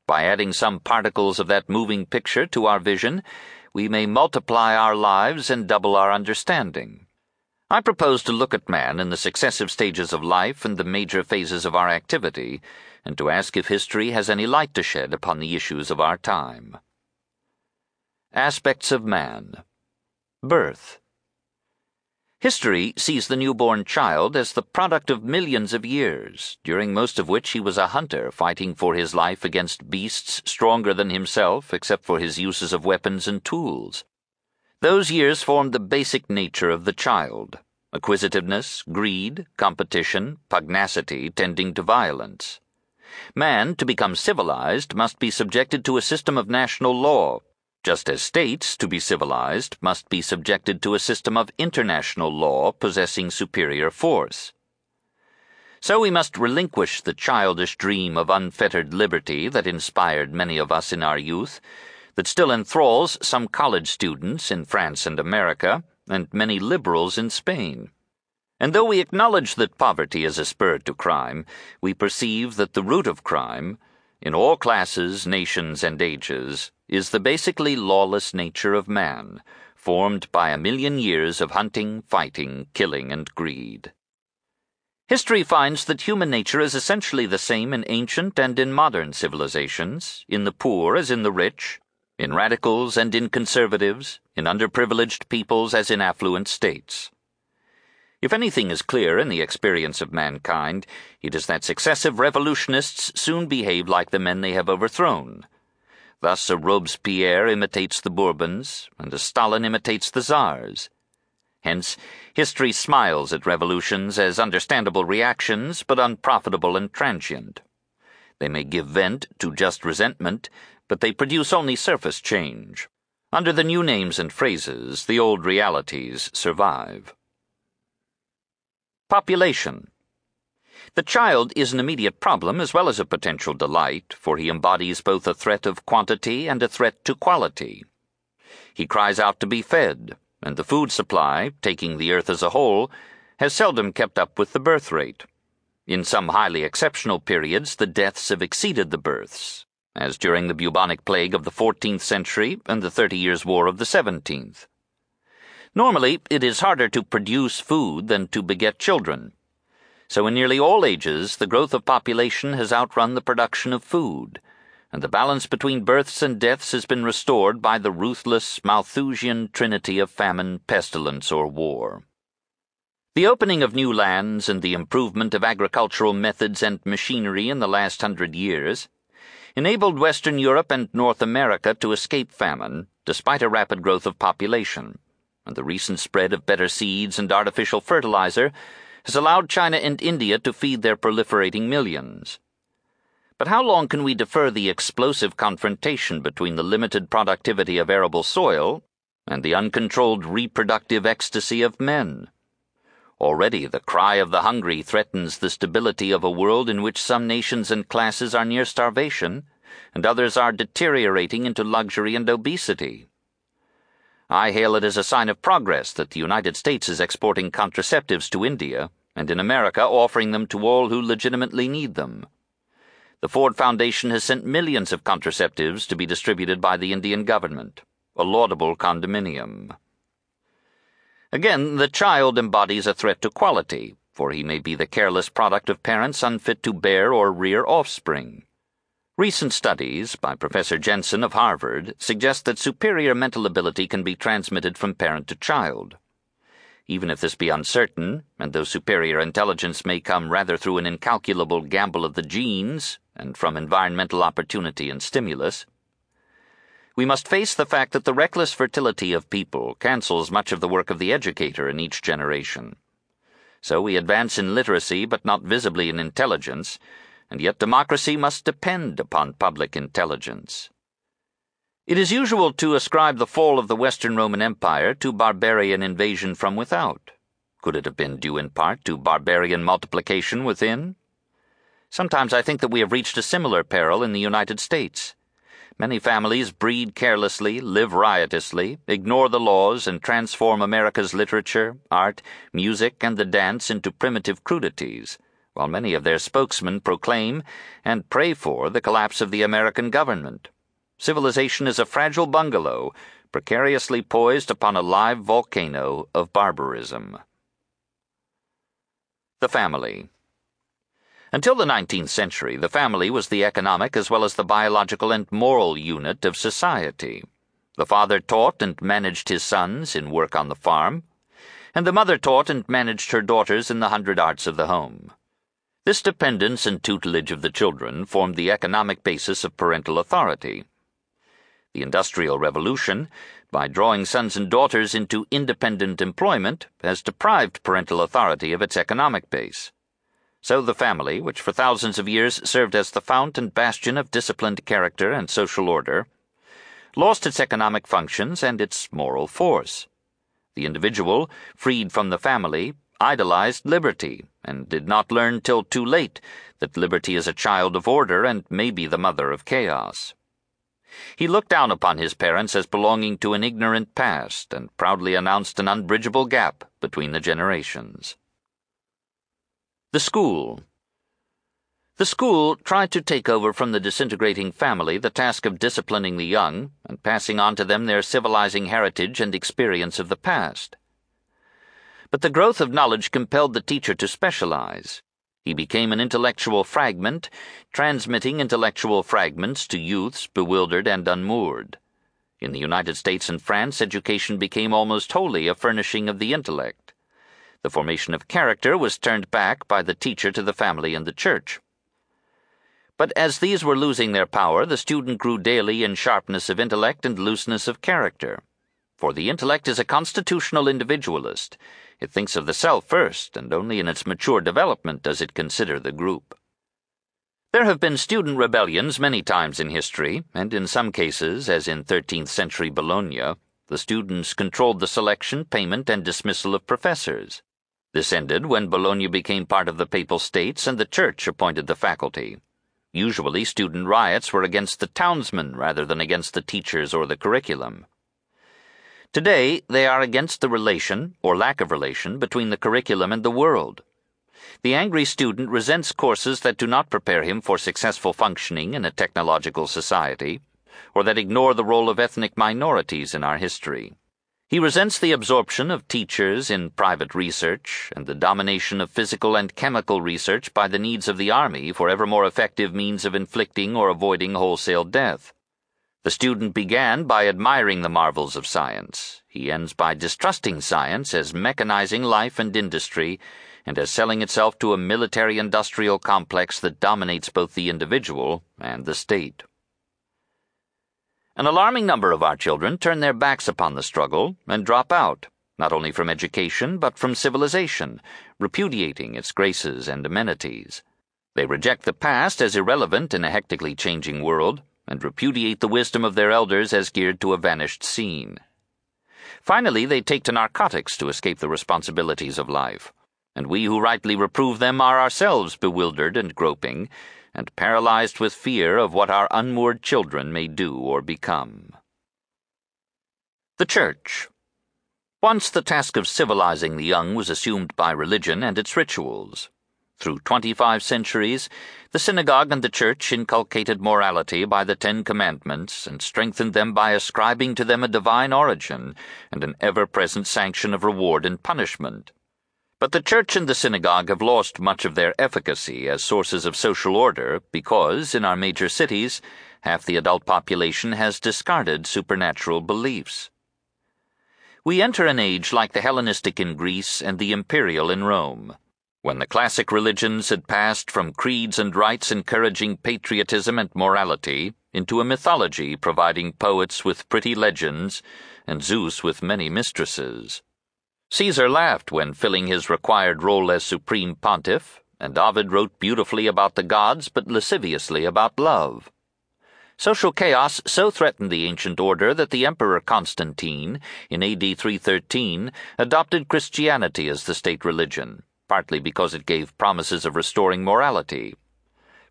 By adding some particles of that moving picture to our vision, we may multiply our lives and double our understanding. I propose to look at man in the successive stages of life and the major phases of our activity, and to ask if history has any light to shed upon the issues of our time. Aspects of Man Birth History sees the newborn child as the product of millions of years, during most of which he was a hunter fighting for his life against beasts stronger than himself except for his uses of weapons and tools. Those years formed the basic nature of the child acquisitiveness, greed, competition, pugnacity tending to violence. Man, to become civilized, must be subjected to a system of national law just as states, to be civilized, must be subjected to a system of international law possessing superior force. So we must relinquish the childish dream of unfettered liberty that inspired many of us in our youth, that still enthralls some college students in France and America, and many liberals in Spain. And though we acknowledge that poverty is a spur to crime, we perceive that the root of crime, in all classes, nations, and ages, is the basically lawless nature of man, formed by a million years of hunting, fighting, killing, and greed. History finds that human nature is essentially the same in ancient and in modern civilizations, in the poor as in the rich, in radicals and in conservatives, in underprivileged peoples as in affluent states. If anything is clear in the experience of mankind, it is that successive revolutionists soon behave like the men they have overthrown Thus, a Robespierre imitates the Bourbons, and a Stalin imitates the Czars. Hence, history smiles at revolutions as understandable reactions, but unprofitable and transient. They may give vent to just resentment, but they produce only surface change. Under the new names and phrases, the old realities survive. Population. The child is an immediate problem as well as a potential delight, for he embodies both a threat of quantity and a threat to quality. He cries out to be fed, and the food supply, taking the earth as a whole, has seldom kept up with the birth rate. In some highly exceptional periods, the deaths have exceeded the births, as during the bubonic plague of the 14th century and the Thirty Years' War of the 17th. Normally, it is harder to produce food than to beget children. So, in nearly all ages, the growth of population has outrun the production of food, and the balance between births and deaths has been restored by the ruthless Malthusian trinity of famine, pestilence, or war. The opening of new lands and the improvement of agricultural methods and machinery in the last hundred years enabled Western Europe and North America to escape famine despite a rapid growth of population and the recent spread of better seeds and artificial fertilizer has allowed China and India to feed their proliferating millions. But how long can we defer the explosive confrontation between the limited productivity of arable soil and the uncontrolled reproductive ecstasy of men? Already the cry of the hungry threatens the stability of a world in which some nations and classes are near starvation and others are deteriorating into luxury and obesity. I hail it as a sign of progress that the United States is exporting contraceptives to India, and in America offering them to all who legitimately need them. The Ford Foundation has sent millions of contraceptives to be distributed by the Indian government, a laudable condominium. Again, the child embodies a threat to quality, for he may be the careless product of parents unfit to bear or rear offspring. Recent studies by Professor Jensen of Harvard suggest that superior mental ability can be transmitted from parent to child. Even if this be uncertain, and though superior intelligence may come rather through an incalculable gamble of the genes and from environmental opportunity and stimulus, we must face the fact that the reckless fertility of people cancels much of the work of the educator in each generation. So we advance in literacy but not visibly in intelligence and yet democracy must depend upon public intelligence. It is usual to ascribe the fall of the Western Roman Empire to barbarian invasion from without. Could it have been due in part to barbarian multiplication within? Sometimes I think that we have reached a similar peril in the United States. Many families breed carelessly, live riotously, ignore the laws, and transform America's literature, art, music, and the dance into primitive crudities while many of their spokesmen proclaim and pray for the collapse of the American government. Civilization is a fragile bungalow, precariously poised upon a live volcano of barbarism. The Family Until the 19th century, the family was the economic as well as the biological and moral unit of society. The father taught and managed his sons in work on the farm, and the mother taught and managed her daughters in the hundred arts of the home. This dependence and tutelage of the children formed the economic basis of parental authority. The Industrial Revolution, by drawing sons and daughters into independent employment, has deprived parental authority of its economic base. So the family, which for thousands of years served as the fount and bastion of disciplined character and social order, lost its economic functions and its moral force. The individual, freed from the family, idolized liberty and did not learn till too late that liberty is a child of order and may be the mother of chaos. He looked down upon his parents as belonging to an ignorant past and proudly announced an unbridgeable gap between the generations. The School The school tried to take over from the disintegrating family the task of disciplining the young and passing on to them their civilizing heritage and experience of the past. But the growth of knowledge compelled the teacher to specialize. He became an intellectual fragment, transmitting intellectual fragments to youths bewildered and unmoored. In the United States and France, education became almost wholly a furnishing of the intellect. The formation of character was turned back by the teacher to the family and the church. But as these were losing their power, the student grew daily in sharpness of intellect and looseness of character. For the intellect is a constitutional individualist. It thinks of the self first, and only in its mature development does it consider the group. There have been student rebellions many times in history, and in some cases, as in 13th century Bologna, the students controlled the selection, payment, and dismissal of professors. This ended when Bologna became part of the Papal States and the Church appointed the faculty. Usually, student riots were against the townsmen rather than against the teachers or the curriculum. Today, they are against the relation, or lack of relation, between the curriculum and the world. The angry student resents courses that do not prepare him for successful functioning in a technological society, or that ignore the role of ethnic minorities in our history. He resents the absorption of teachers in private research and the domination of physical and chemical research by the needs of the Army for ever more effective means of inflicting or avoiding wholesale death. The student began by admiring the marvels of science. He ends by distrusting science as mechanizing life and industry and as selling itself to a military industrial complex that dominates both the individual and the state. An alarming number of our children turn their backs upon the struggle and drop out, not only from education, but from civilization, repudiating its graces and amenities. They reject the past as irrelevant in a hectically changing world, and repudiate the wisdom of their elders as geared to a vanished scene. Finally, they take to narcotics to escape the responsibilities of life, and we who rightly reprove them are ourselves bewildered and groping, and paralyzed with fear of what our unmoored children may do or become. The Church. Once the task of civilizing the young was assumed by religion and its rituals. Through twenty five centuries, the synagogue and the church inculcated morality by the Ten Commandments and strengthened them by ascribing to them a divine origin and an ever present sanction of reward and punishment. But the church and the synagogue have lost much of their efficacy as sources of social order because, in our major cities, half the adult population has discarded supernatural beliefs. We enter an age like the Hellenistic in Greece and the imperial in Rome, when the classic religions had passed from creeds and rites encouraging patriotism and morality into a mythology providing poets with pretty legends and Zeus with many mistresses. Caesar laughed when filling his required role as supreme pontiff, and Ovid wrote beautifully about the gods but lasciviously about love. Social chaos so threatened the ancient order that the Emperor Constantine, in AD 313, adopted Christianity as the state religion, partly because it gave promises of restoring morality.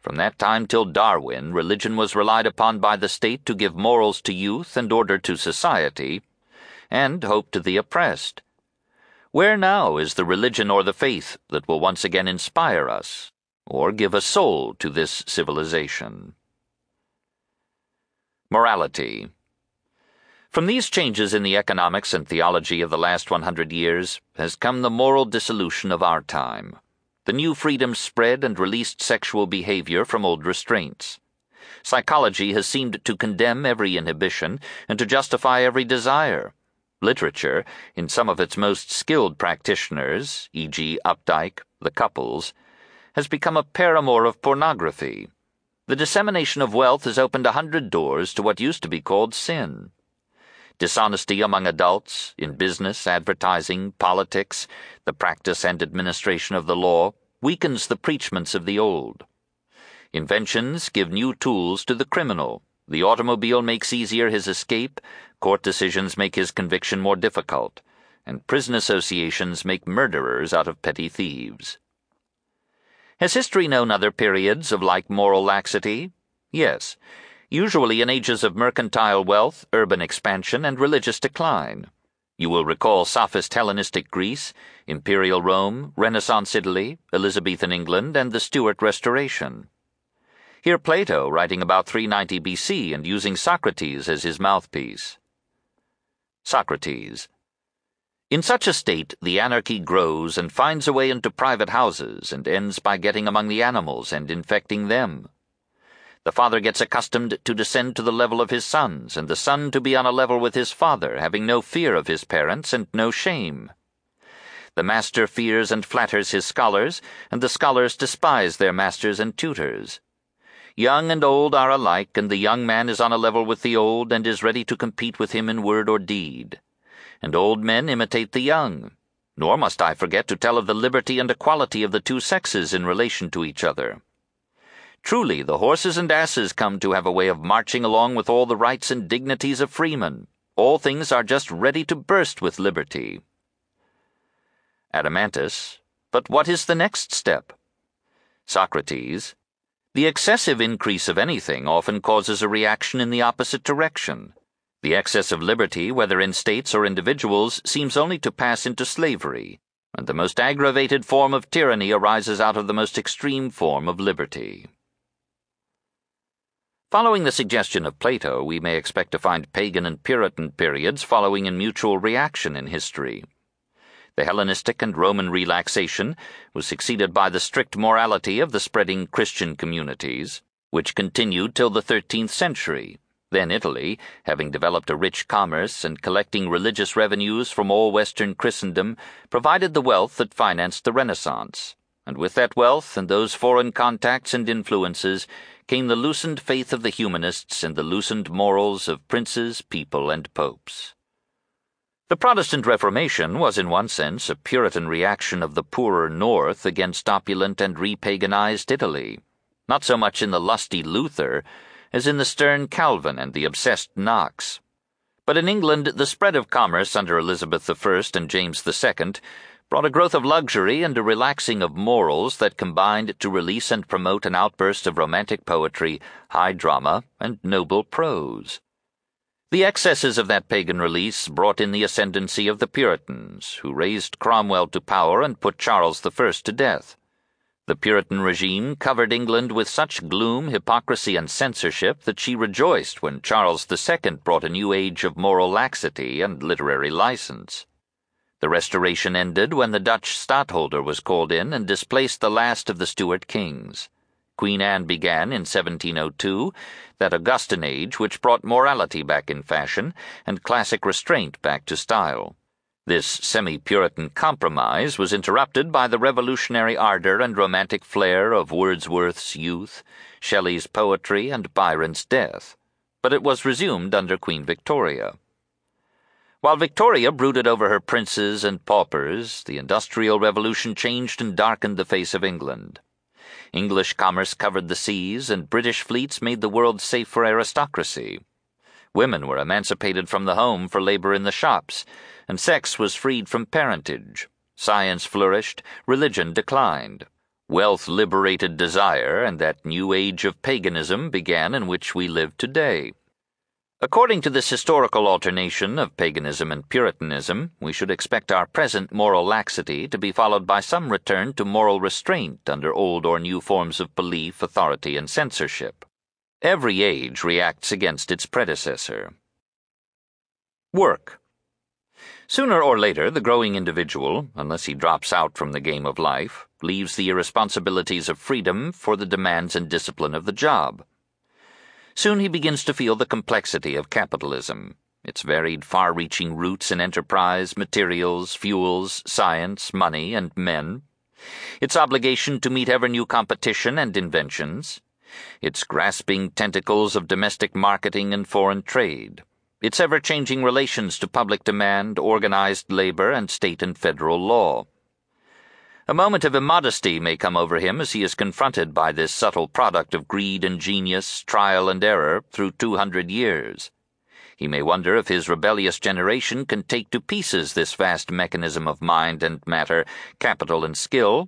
From that time till Darwin, religion was relied upon by the state to give morals to youth and order to society, and hope to the oppressed. Where now is the religion or the faith that will once again inspire us, or give a soul to this civilization? Morality. From these changes in the economics and theology of the last 100 years has come the moral dissolution of our time. The new freedoms spread and released sexual behavior from old restraints. Psychology has seemed to condemn every inhibition and to justify every desire. Literature, in some of its most skilled practitioners, e.g., Updike, the couples, has become a paramour of pornography. The dissemination of wealth has opened a hundred doors to what used to be called sin. Dishonesty among adults, in business, advertising, politics, the practice and administration of the law, weakens the preachments of the old. Inventions give new tools to the criminal. The automobile makes easier his escape, Court decisions make his conviction more difficult, and prison associations make murderers out of petty thieves. Has history known other periods of like moral laxity? Yes, usually in ages of mercantile wealth, urban expansion, and religious decline. You will recall sophist Hellenistic Greece, Imperial Rome, Renaissance Italy, Elizabethan England, and the Stuart Restoration. Hear Plato writing about 390 BC and using Socrates as his mouthpiece. Socrates. In such a state, the anarchy grows and finds a way into private houses and ends by getting among the animals and infecting them. The father gets accustomed to descend to the level of his sons, and the son to be on a level with his father, having no fear of his parents and no shame. The master fears and flatters his scholars, and the scholars despise their masters and tutors. Young and old are alike, and the young man is on a level with the old and is ready to compete with him in word or deed. And old men imitate the young. Nor must I forget to tell of the liberty and equality of the two sexes in relation to each other. Truly, the horses and asses come to have a way of marching along with all the rights and dignities of freemen. All things are just ready to burst with liberty. Adeimantus, but what is the next step? Socrates, the excessive increase of anything often causes a reaction in the opposite direction. The excess of liberty, whether in states or individuals, seems only to pass into slavery, and the most aggravated form of tyranny arises out of the most extreme form of liberty. Following the suggestion of Plato, we may expect to find pagan and Puritan periods following in mutual reaction in history. The Hellenistic and Roman relaxation was succeeded by the strict morality of the spreading Christian communities, which continued till the 13th century. Then Italy, having developed a rich commerce and collecting religious revenues from all Western Christendom, provided the wealth that financed the Renaissance. And with that wealth and those foreign contacts and influences, came the loosened faith of the humanists and the loosened morals of princes, people, and popes. The Protestant Reformation was, in one sense, a Puritan reaction of the poorer North against opulent and repaganized Italy, not so much in the lusty Luther as in the stern Calvin and the obsessed Knox. But in England, the spread of commerce under Elizabeth I and James II brought a growth of luxury and a relaxing of morals that combined to release and promote an outburst of romantic poetry, high drama, and noble prose. The excesses of that pagan release brought in the ascendancy of the Puritans, who raised Cromwell to power and put Charles I to death. The Puritan regime covered England with such gloom, hypocrisy, and censorship that she rejoiced when Charles II brought a new age of moral laxity and literary license. The Restoration ended when the Dutch stadtholder was called in and displaced the last of the Stuart kings. Queen Anne began in 1702 that Augustan age which brought morality back in fashion and classic restraint back to style. This semi Puritan compromise was interrupted by the revolutionary ardor and romantic flair of Wordsworth's youth, Shelley's poetry, and Byron's death, but it was resumed under Queen Victoria. While Victoria brooded over her princes and paupers, the Industrial Revolution changed and darkened the face of England. English commerce covered the seas, and British fleets made the world safe for aristocracy. Women were emancipated from the home for labor in the shops, and sex was freed from parentage. Science flourished, religion declined. Wealth liberated desire, and that new age of paganism began in which we live today. According to this historical alternation of paganism and Puritanism, we should expect our present moral laxity to be followed by some return to moral restraint under old or new forms of belief, authority, and censorship. Every age reacts against its predecessor. Work. Sooner or later, the growing individual, unless he drops out from the game of life, leaves the irresponsibilities of freedom for the demands and discipline of the job. Soon he begins to feel the complexity of capitalism, its varied, far reaching roots in enterprise, materials, fuels, science, money, and men, its obligation to meet ever new competition and inventions, its grasping tentacles of domestic marketing and foreign trade, its ever changing relations to public demand, organized labor, and state and federal law. A moment of immodesty may come over him as he is confronted by this subtle product of greed and genius, trial and error, through two hundred years. He may wonder if his rebellious generation can take to pieces this vast mechanism of mind and matter, capital and skill,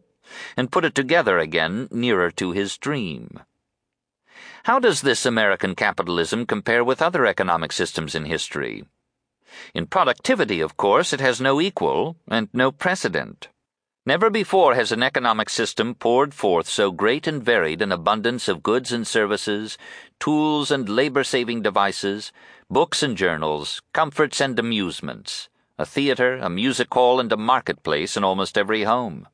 and put it together again nearer to his dream. How does this American capitalism compare with other economic systems in history? In productivity, of course, it has no equal and no precedent. Never before has an economic system poured forth so great and varied an abundance of goods and services, tools and labor saving devices, books and journals, comforts and amusements, a theater, a music hall, and a marketplace in almost every home.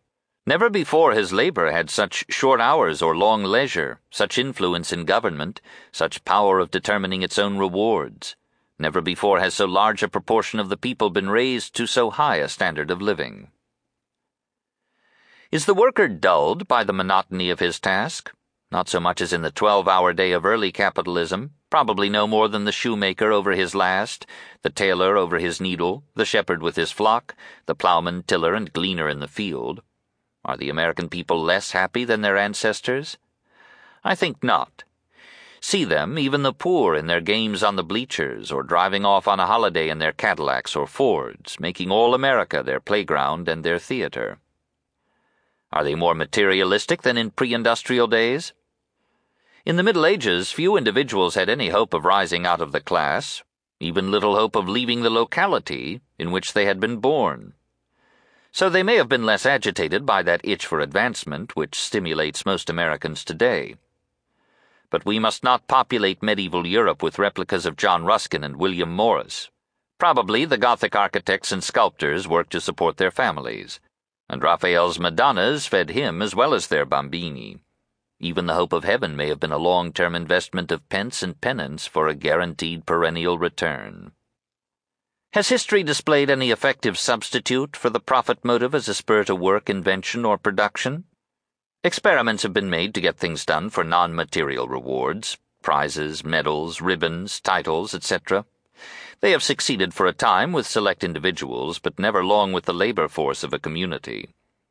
Never before has labor had such short hours or long leisure, such influence in government, such power of determining its own rewards. Never before has so large a proportion of the people been raised to so high a standard of living. Is the worker dulled by the monotony of his task? not so much as in the 12 hour day of early capitalism, probably no more than the shoemaker over his last, the tailor over his needle, the shepherd with his flock, the plowman, tiller, and gleaner in the field. Are the American people less happy than their ancestors? I think not. See them, even the poor, in their games on the bleachers, or driving off on a holiday in their Cadillacs or Fords, making all America their playground and their theater. Are they more materialistic than in pre industrial days? In the Middle Ages, few individuals had any hope of rising out of the class, even little hope of leaving the locality in which they had been born. So they may have been less agitated by that itch for advancement which stimulates most Americans today but we must not populate medieval Europe with replicas of John Ruskin and William Morris. Probably the Gothic architects and sculptors worked to support their families, and Raphael's Madonnas fed him as well as their bambini. Even the hope of heaven may have been a long term investment of pence and penance for a guaranteed perennial return. Has history displayed any effective substitute for the profit motive as a spur to work, invention, or production? Experiments have been made to get things done for non material rewards prizes, medals, ribbons, titles, etc. They have succeeded for a time with select individuals, but never long with the labor force of a community.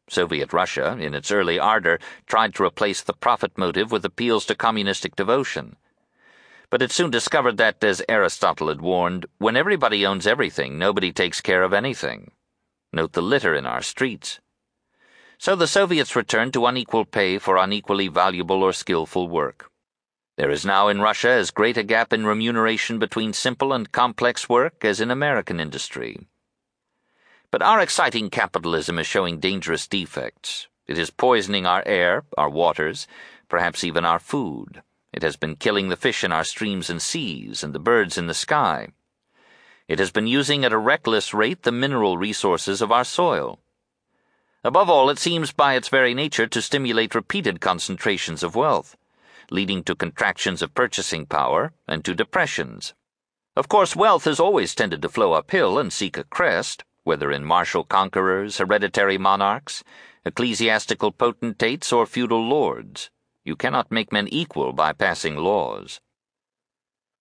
Soviet Russia, in its early ardor, tried to replace the profit motive with appeals to communistic devotion. But it soon discovered that, as Aristotle had warned, when everybody owns everything, nobody takes care of anything. Note the litter in our streets. So the Soviets returned to unequal pay for unequally valuable or skillful work. There is now in Russia as great a gap in remuneration between simple and complex work as in American industry. But our exciting capitalism is showing dangerous defects. It is poisoning our air, our waters, perhaps even our food. It has been killing the fish in our streams and seas and the birds in the sky. It has been using at a reckless rate the mineral resources of our soil. Above all, it seems by its very nature to stimulate repeated concentrations of wealth, leading to contractions of purchasing power and to depressions. Of course, wealth has always tended to flow uphill and seek a crest, whether in martial conquerors, hereditary monarchs, ecclesiastical potentates, or feudal lords. You cannot make men equal by passing laws.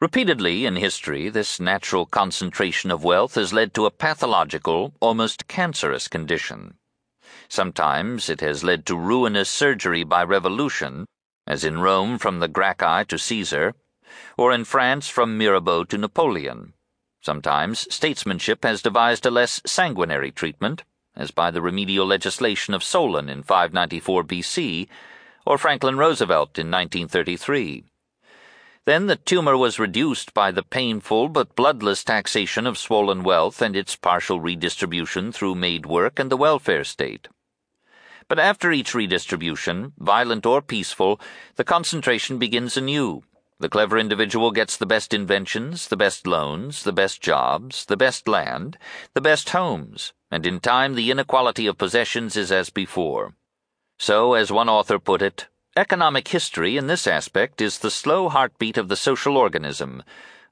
Repeatedly in history, this natural concentration of wealth has led to a pathological, almost cancerous condition. Sometimes it has led to ruinous surgery by revolution, as in Rome from the Gracchi to Caesar, or in France from Mirabeau to Napoleon. Sometimes statesmanship has devised a less sanguinary treatment, as by the remedial legislation of Solon in 594 BC, or Franklin Roosevelt in 1933. Then the tumor was reduced by the painful but bloodless taxation of swollen wealth and its partial redistribution through made work and the welfare state. But after each redistribution, violent or peaceful, the concentration begins anew. The clever individual gets the best inventions, the best loans, the best jobs, the best land, the best homes, and in time the inequality of possessions is as before. So, as one author put it, economic history in this aspect is the slow heartbeat of the social organism,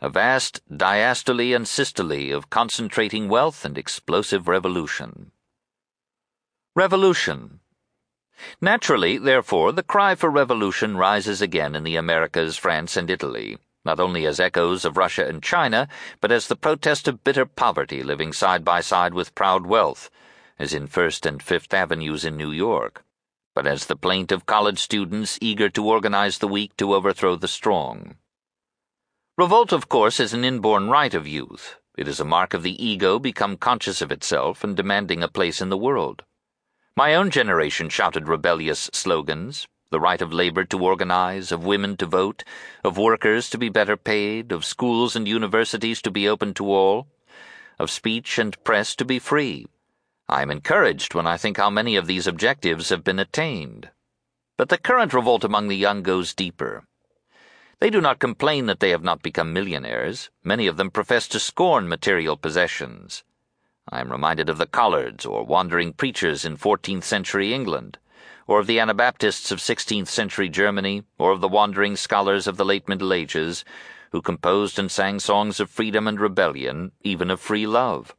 a vast diastole and systole of concentrating wealth and explosive revolution. Revolution Naturally, therefore, the cry for revolution rises again in the Americas, France, and Italy, not only as echoes of Russia and China, but as the protest of bitter poverty living side by side with proud wealth, as in First and Fifth Avenues in New York, but as the plaint of college students eager to organize the weak to overthrow the strong. Revolt, of course, is an inborn right of youth. It is a mark of the ego become conscious of itself and demanding a place in the world. My own generation shouted rebellious slogans the right of labor to organize, of women to vote, of workers to be better paid, of schools and universities to be open to all, of speech and press to be free. I am encouraged when I think how many of these objectives have been attained. But the current revolt among the young goes deeper. They do not complain that they have not become millionaires. Many of them profess to scorn material possessions. I am reminded of the Lollards or wandering preachers in 14th century England, or of the Anabaptists of 16th century Germany, or of the wandering scholars of the late Middle Ages, who composed and sang songs of freedom and rebellion, even of free love.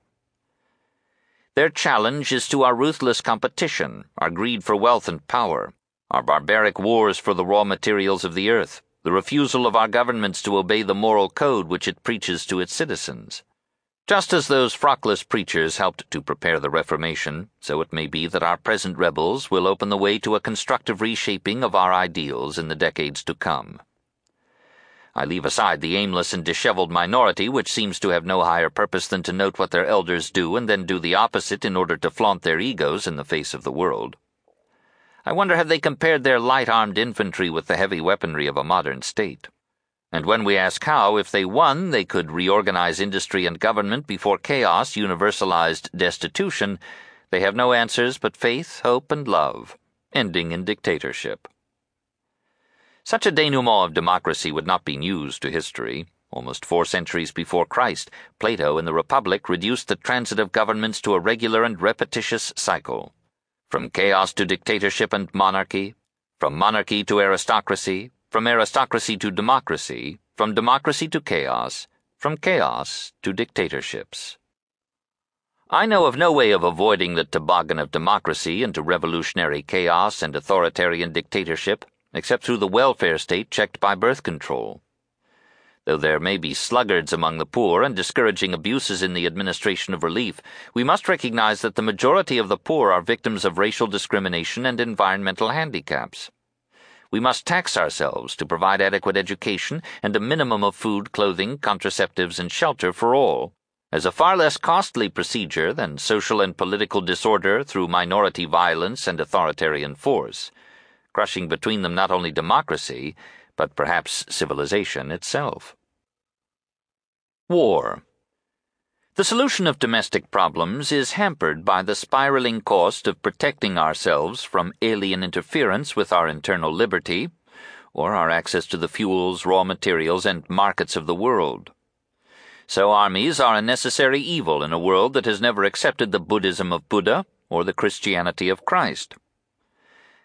Their challenge is to our ruthless competition, our greed for wealth and power, our barbaric wars for the raw materials of the earth, the refusal of our governments to obey the moral code which it preaches to its citizens. Just as those frockless preachers helped to prepare the Reformation, so it may be that our present rebels will open the way to a constructive reshaping of our ideals in the decades to come. I leave aside the aimless and disheveled minority which seems to have no higher purpose than to note what their elders do and then do the opposite in order to flaunt their egos in the face of the world. I wonder have they compared their light armed infantry with the heavy weaponry of a modern state? And when we ask how, if they won, they could reorganize industry and government before chaos universalized destitution, they have no answers but faith, hope, and love, ending in dictatorship. Such a denouement of democracy would not be news to history. Almost four centuries before Christ, Plato in the Republic reduced the transit of governments to a regular and repetitious cycle. From chaos to dictatorship and monarchy, from monarchy to aristocracy, from aristocracy to democracy, from democracy to chaos, from chaos to dictatorships. I know of no way of avoiding the toboggan of democracy into revolutionary chaos and authoritarian dictatorship except through the welfare state checked by birth control. Though there may be sluggards among the poor and discouraging abuses in the administration of relief, we must recognize that the majority of the poor are victims of racial discrimination and environmental handicaps. We must tax ourselves to provide adequate education and a minimum of food, clothing, contraceptives, and shelter for all, as a far less costly procedure than social and political disorder through minority violence and authoritarian force, crushing between them not only democracy, but perhaps civilization itself. War. The solution of domestic problems is hampered by the spiraling cost of protecting ourselves from alien interference with our internal liberty, or our access to the fuels, raw materials, and markets of the world. So armies are a necessary evil in a world that has never accepted the Buddhism of Buddha or the Christianity of Christ.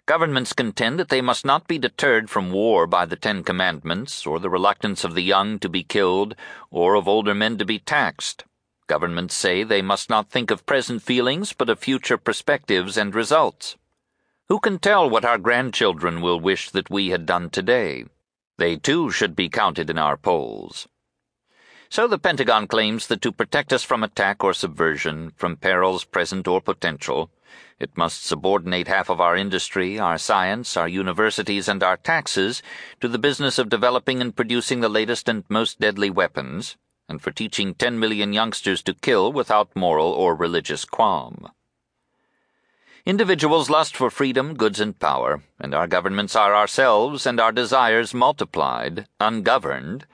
Governments contend that they must not be deterred from war by the Ten Commandments, or the reluctance of the young to be killed, or of older men to be taxed. Governments say they must not think of present feelings, but of future perspectives and results. Who can tell what our grandchildren will wish that we had done today? They too should be counted in our polls. So the Pentagon claims that to protect us from attack or subversion, from perils present or potential, it must subordinate half of our industry, our science, our universities, and our taxes to the business of developing and producing the latest and most deadly weapons, and for teaching 10 million youngsters to kill without moral or religious qualm. Individuals lust for freedom, goods, and power, and our governments are ourselves and our desires multiplied, ungoverned,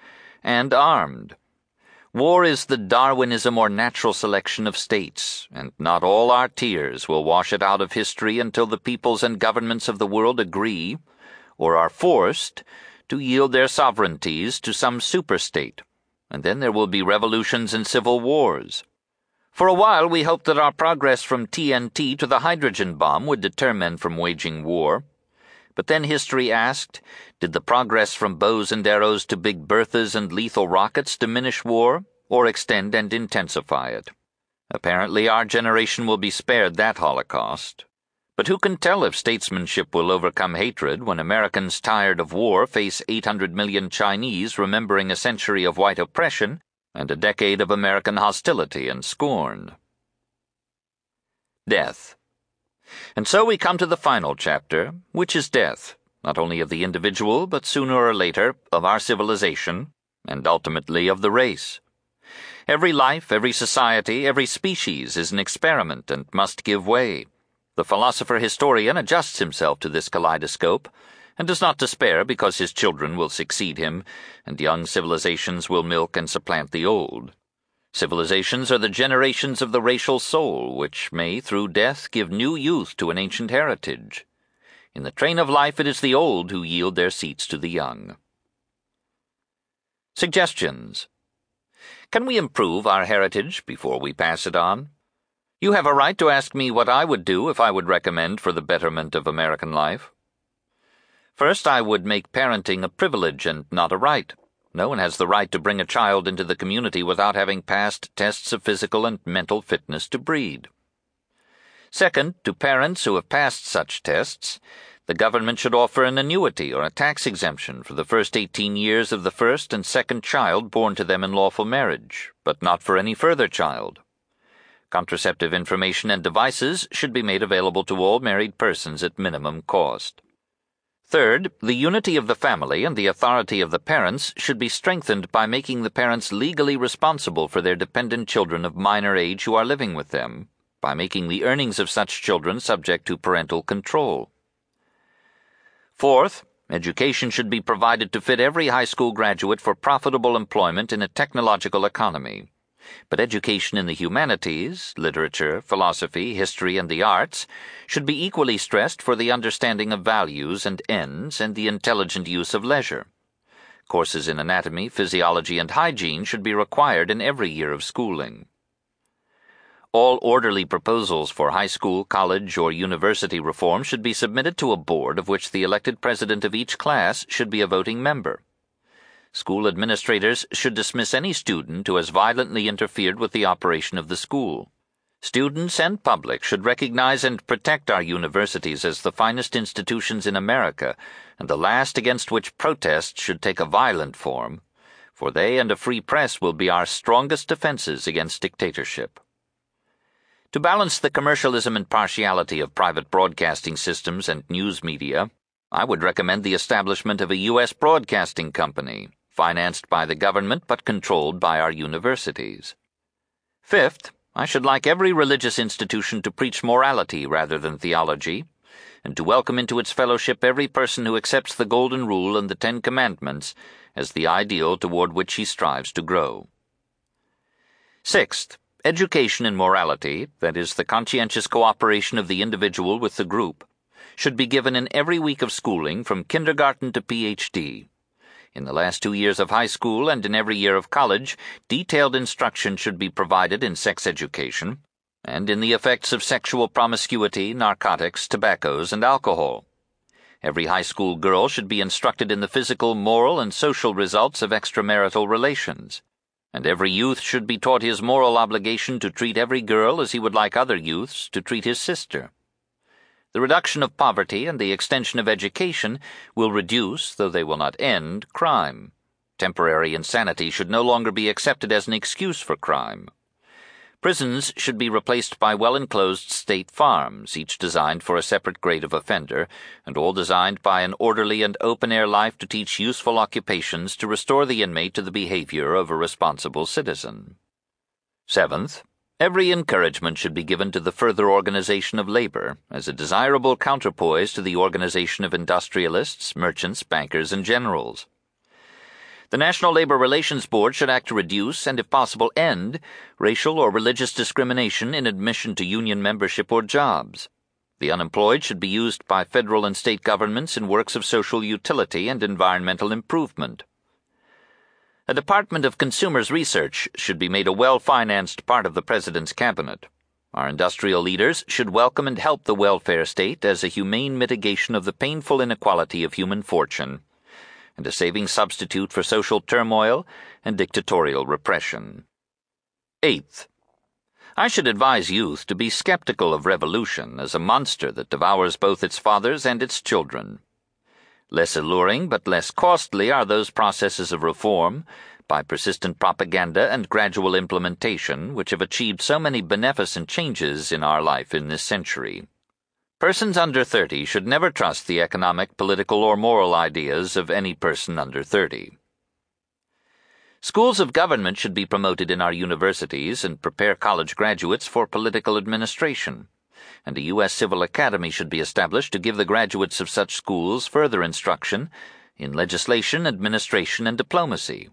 and armed. War is the Darwinism or natural selection of states, and not all our tears will wash it out of history until the peoples and governments of the world agree, or are forced, to yield their sovereignties to some superstate and then there will be revolutions and civil wars. For a while, we hoped that our progress from TNT to the hydrogen bomb would deter men from waging war. But then history asked Did the progress from bows and arrows to big Berthas and lethal rockets diminish war, or extend and intensify it? Apparently, our generation will be spared that holocaust. But who can tell if statesmanship will overcome hatred when Americans tired of war face 800 million Chinese remembering a century of white oppression and a decade of American hostility and scorn? Death. And so we come to the final chapter, which is death, not only of the individual, but sooner or later of our civilization, and ultimately of the race. Every life, every society, every species is an experiment and must give way. The philosopher historian adjusts himself to this kaleidoscope, and does not despair because his children will succeed him, and young civilizations will milk and supplant the old. Civilizations are the generations of the racial soul, which may, through death, give new youth to an ancient heritage. In the train of life, it is the old who yield their seats to the young. Suggestions Can we improve our heritage before we pass it on? You have a right to ask me what I would do if I would recommend for the betterment of American life. First, I would make parenting a privilege and not a right. No one has the right to bring a child into the community without having passed tests of physical and mental fitness to breed. Second, to parents who have passed such tests, The government should offer an annuity or a tax exemption for the first 18 years of the first and second child born to them in lawful marriage, but not for any further child. Contraceptive information and devices should be made available to all married persons at minimum cost. Third, the unity of the family and the authority of the parents should be strengthened by making the parents legally responsible for their dependent children of minor age who are living with them, by making the earnings of such children subject to parental control. Fourth, education should be provided to fit every high school graduate for profitable employment in a technological economy. But education in the humanities, literature, philosophy, history, and the arts should be equally stressed for the understanding of values and ends and the intelligent use of leisure. Courses in anatomy, physiology, and hygiene should be required in every year of schooling. All orderly proposals for high school, college, or university reform should be submitted to a board of which the elected president of each class should be a voting member. School administrators should dismiss any student who has violently interfered with the operation of the school. Students and public should recognize and protect our universities as the finest institutions in America and the last against which protest should take a violent form, for they and a free press will be our strongest defenses against dictatorship. To balance the commercialism and partiality of private broadcasting systems and news media, I would recommend the establishment of a U.S. broadcasting company, financed by the government but controlled by our universities. Fifth, I should like every religious institution to preach morality rather than theology, and to welcome into its fellowship every person who accepts the Golden Rule and the Ten Commandments as the ideal toward which he strives to grow. Sixth, Education in morality, that is, the conscientious cooperation of the individual with the group, should be given in every week of schooling from kindergarten to PhD. In the last two years of high school and in every year of college, detailed instruction should be provided in sex education and in the effects of sexual promiscuity, narcotics, tobaccos, and alcohol. Every high school girl should be instructed in the physical, moral, and social results of extramarital relations and every youth should be taught his moral obligation to treat every girl as he would like other youths to treat his sister. The reduction of poverty and the extension of education will reduce, though they will not end, crime. Temporary insanity should no longer be accepted as an excuse for crime. Prisons should be replaced by well enclosed state farms, each designed for a separate grade of offender, and all designed by an orderly and open air life to teach useful occupations to restore the inmate to the behavior of a responsible citizen. Seventh, every encouragement should be given to the further organization of labor as a desirable counterpoise to the organization of industrialists, merchants, bankers, and generals. The National Labor Relations Board should act to reduce and, if possible, end racial or religious discrimination in admission to union membership or jobs. The unemployed should be used by federal and state governments in works of social utility and environmental improvement. A Department of Consumers Research should be made a well financed part of the President's cabinet. Our industrial leaders should welcome and help the welfare state as a humane mitigation of the painful inequality of human fortune and a saving substitute for social turmoil and dictatorial repression. Eighth, I should advise youth to be skeptical of revolution as a monster that devours both its fathers and its children. Less alluring but less costly are those processes of reform, by persistent propaganda and gradual implementation, which have achieved so many beneficent changes in our life in this century. Persons under 30 should never trust the economic, political, or moral ideas of any person under 30. Schools of government should be promoted in our universities and prepare college graduates for political administration. And a U.S. Civil Academy should be established to give the graduates of such schools further instruction in legislation, administration, and diplomacy.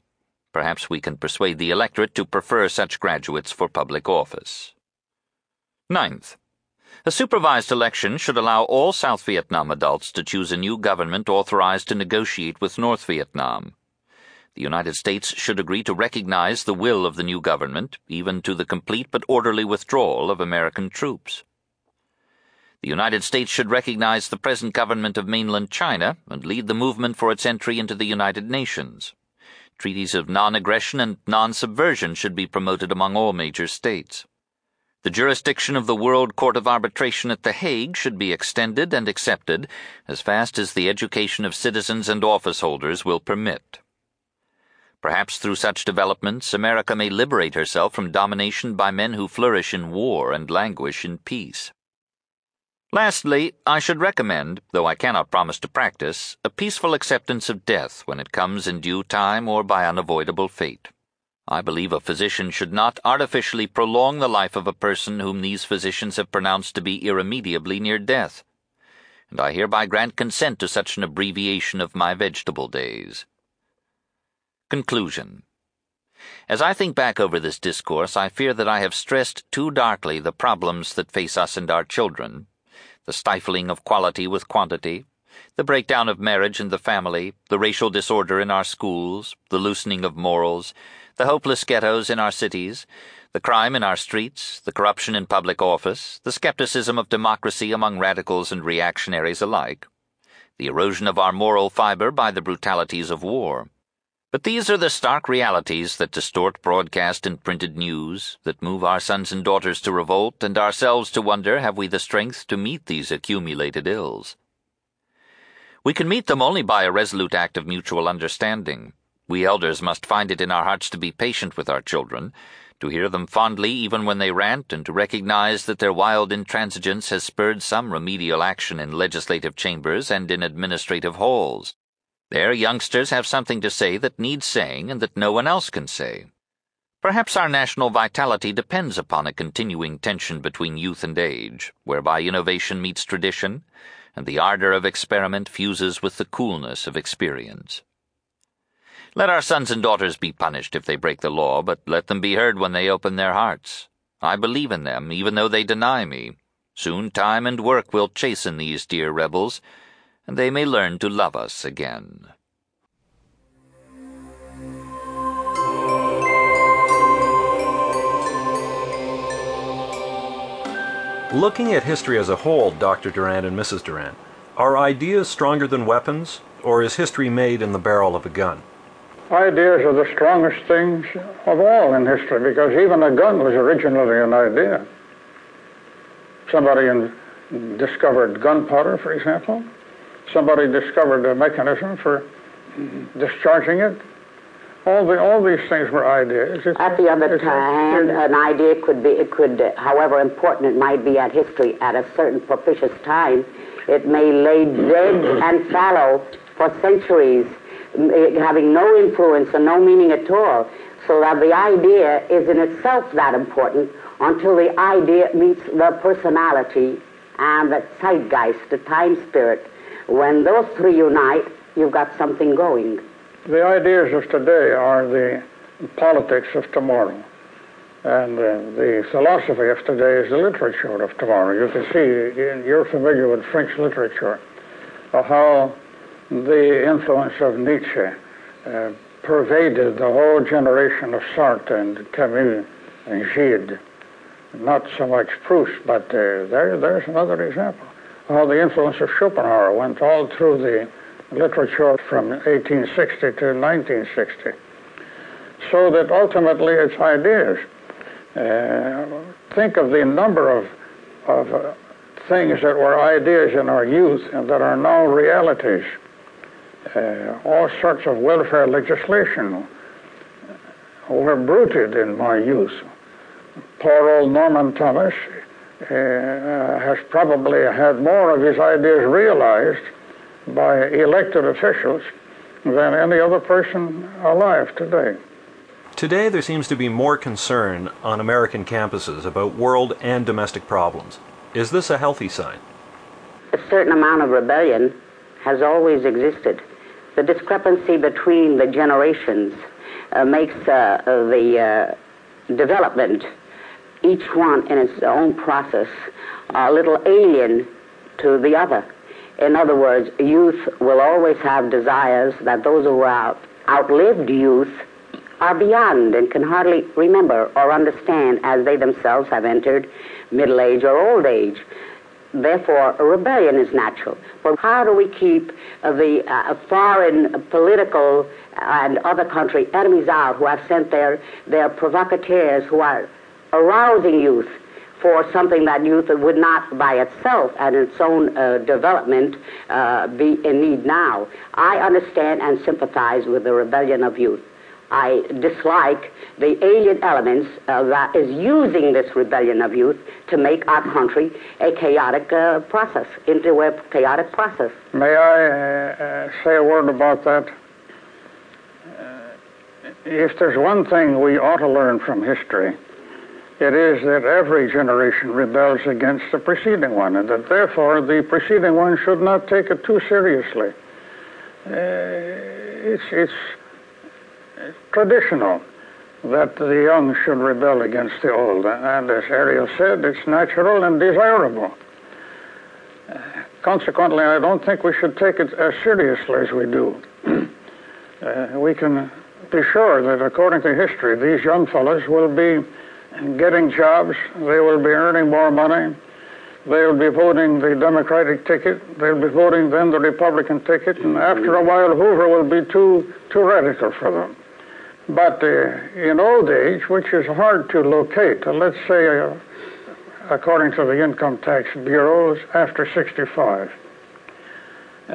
Perhaps we can persuade the electorate to prefer such graduates for public office. Ninth, a supervised election should allow all South Vietnam adults to choose a new government authorized to negotiate with North Vietnam. The United States should agree to recognize the will of the new government, even to the complete but orderly withdrawal of American troops. The United States should recognize the present government of mainland China and lead the movement for its entry into the United Nations. Treaties of non aggression and non subversion should be promoted among all major states. The jurisdiction of the World Court of Arbitration at The Hague should be extended and accepted as fast as the education of citizens and office holders will permit. Perhaps through such developments, America may liberate herself from domination by men who flourish in war and languish in peace. Lastly, I should recommend, though I cannot promise to practice, a peaceful acceptance of death when it comes in due time or by unavoidable fate. I believe a physician should not artificially prolong the life of a person whom these physicians have pronounced to be irremediably near death, and I hereby grant consent to such an abbreviation of my vegetable days. Conclusion As I think back over this discourse, I fear that I have stressed too darkly the problems that face us and our children the stifling of quality with quantity, the breakdown of marriage and the family, the racial disorder in our schools, the loosening of morals, the hopeless ghettos in our cities, the crime in our streets, the corruption in public office, the skepticism of democracy among radicals and reactionaries alike, the erosion of our moral fiber by the brutalities of war. But these are the stark realities that distort broadcast and printed news, that move our sons and daughters to revolt, and ourselves to wonder have we the strength to meet these accumulated ills. We can meet them only by a resolute act of mutual understanding. We elders must find it in our hearts to be patient with our children, to hear them fondly even when they rant, and to recognize that their wild intransigence has spurred some remedial action in legislative chambers and in administrative halls. There, youngsters have something to say that needs saying and that no one else can say. Perhaps our national vitality depends upon a continuing tension between youth and age, whereby innovation meets tradition, and the ardor of experiment fuses with the coolness of experience. Let our sons and daughters be punished if they break the law, but let them be heard when they open their hearts. I believe in them, even though they deny me. Soon time and work will chasten these dear rebels, they may learn to love us again. Looking at history as a whole, Dr. Durant and Mrs. Durant, are ideas stronger than weapons, or is history made in the barrel of a gun? Ideas are the strongest things of all in history because even a gun was originally an idea. Somebody in, discovered gunpowder, for example. Somebody discovered a mechanism for discharging it. All the all these things were ideas. It's, at the other time, an idea could be it could, however important it might be at history at a certain propitious time, it may lay dead and fallow for centuries having no influence and no meaning at all. So that the idea is in itself that important until the idea meets the personality and the zeitgeist, the time spirit. When those three unite, you've got something going. The ideas of today are the politics of tomorrow. And uh, the philosophy of today is the literature of tomorrow. You can see, you're familiar with French literature, how the influence of Nietzsche uh, pervaded the whole generation of Sartre and Camus and Gide. Not so much Proust, but uh, there, there's another example. How the influence of Schopenhauer went all through the literature from 1860 to 1960. So that ultimately it's ideas. Uh, think of the number of, of uh, things that were ideas in our youth and that are now realities uh, all sorts of welfare legislation were bruited in my youth. Poor old Norman Thomas has probably had more of his ideas realized by elected officials than any other person alive today. Today, there seems to be more concern on American campuses about world and domestic problems. Is this a healthy sign? A certain amount of rebellion has always existed the discrepancy between the generations uh, makes uh, the uh, development, each one in its own process, a little alien to the other. In other words, youth will always have desires that those who have outlived youth are beyond and can hardly remember or understand as they themselves have entered middle age or old age. Therefore, rebellion is natural. But how do we keep the uh, foreign political and other country enemies out who have sent their, their provocateurs who are arousing youth for something that youth would not by itself and its own uh, development uh, be in need now. I understand and sympathize with the rebellion of youth. I dislike the alien elements uh, that is using this rebellion of youth to make our country a chaotic uh, process, into a chaotic process. May I uh, uh say a word about that? If there's one thing we ought to learn from history, it is that every generation rebels against the preceding one, and that therefore the preceding one should not take it too seriously. Uh, it's, it's traditional that the young should rebel against the old. And as Ariel said, it's natural and desirable. Consequently, I don't think we should take it as seriously as we do. uh, we can be sure that according to history, these young fellows will be getting jobs, they will be earning more money, they will be voting the Democratic ticket, they'll be voting then the Republican ticket, and after a while Hoover will be too, too radical for them. But uh, in old age, which is hard to locate, uh, let's say, uh, according to the income tax bureaus, after 65, uh,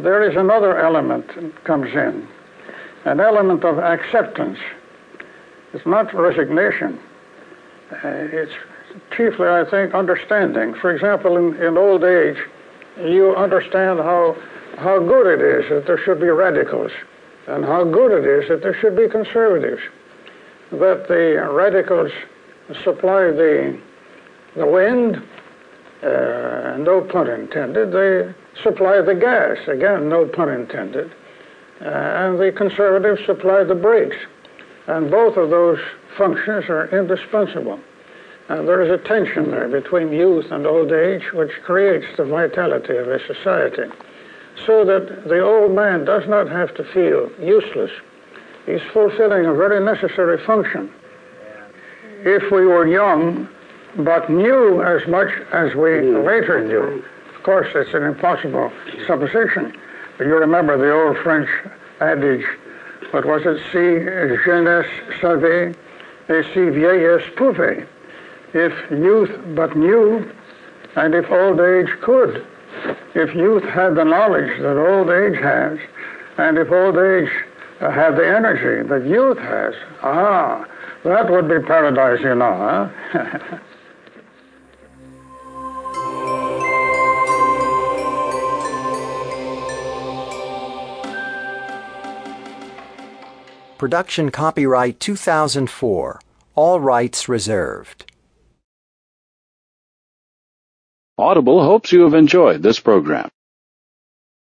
there is another element that comes in, an element of acceptance. It's not resignation. Uh, it's chiefly, I think, understanding. For example, in, in old age, you understand how, how good it is that there should be radicals and how good it is that there should be conservatives, that the radicals supply the, the wind, uh, no pun intended, they supply the gas, again, no pun intended, uh, and the conservatives supply the brakes. And both of those functions are indispensable. And there is a tension there between youth and old age which creates the vitality of a society so that the old man does not have to feel useless. He's fulfilling a very necessary function. If we were young, but knew as much as we later knew, of course, it's an impossible supposition. But you remember the old French adage, what was eh, it? Eh, si jeunesse savait, et si vieillesse pouvait. If youth but knew, and if old age could. If youth had the knowledge that old age has, and if old age eh, had the energy that youth has, ah, that would be paradise, you know, huh? Production copyright 2004. All rights reserved. Audible hopes you have enjoyed this program.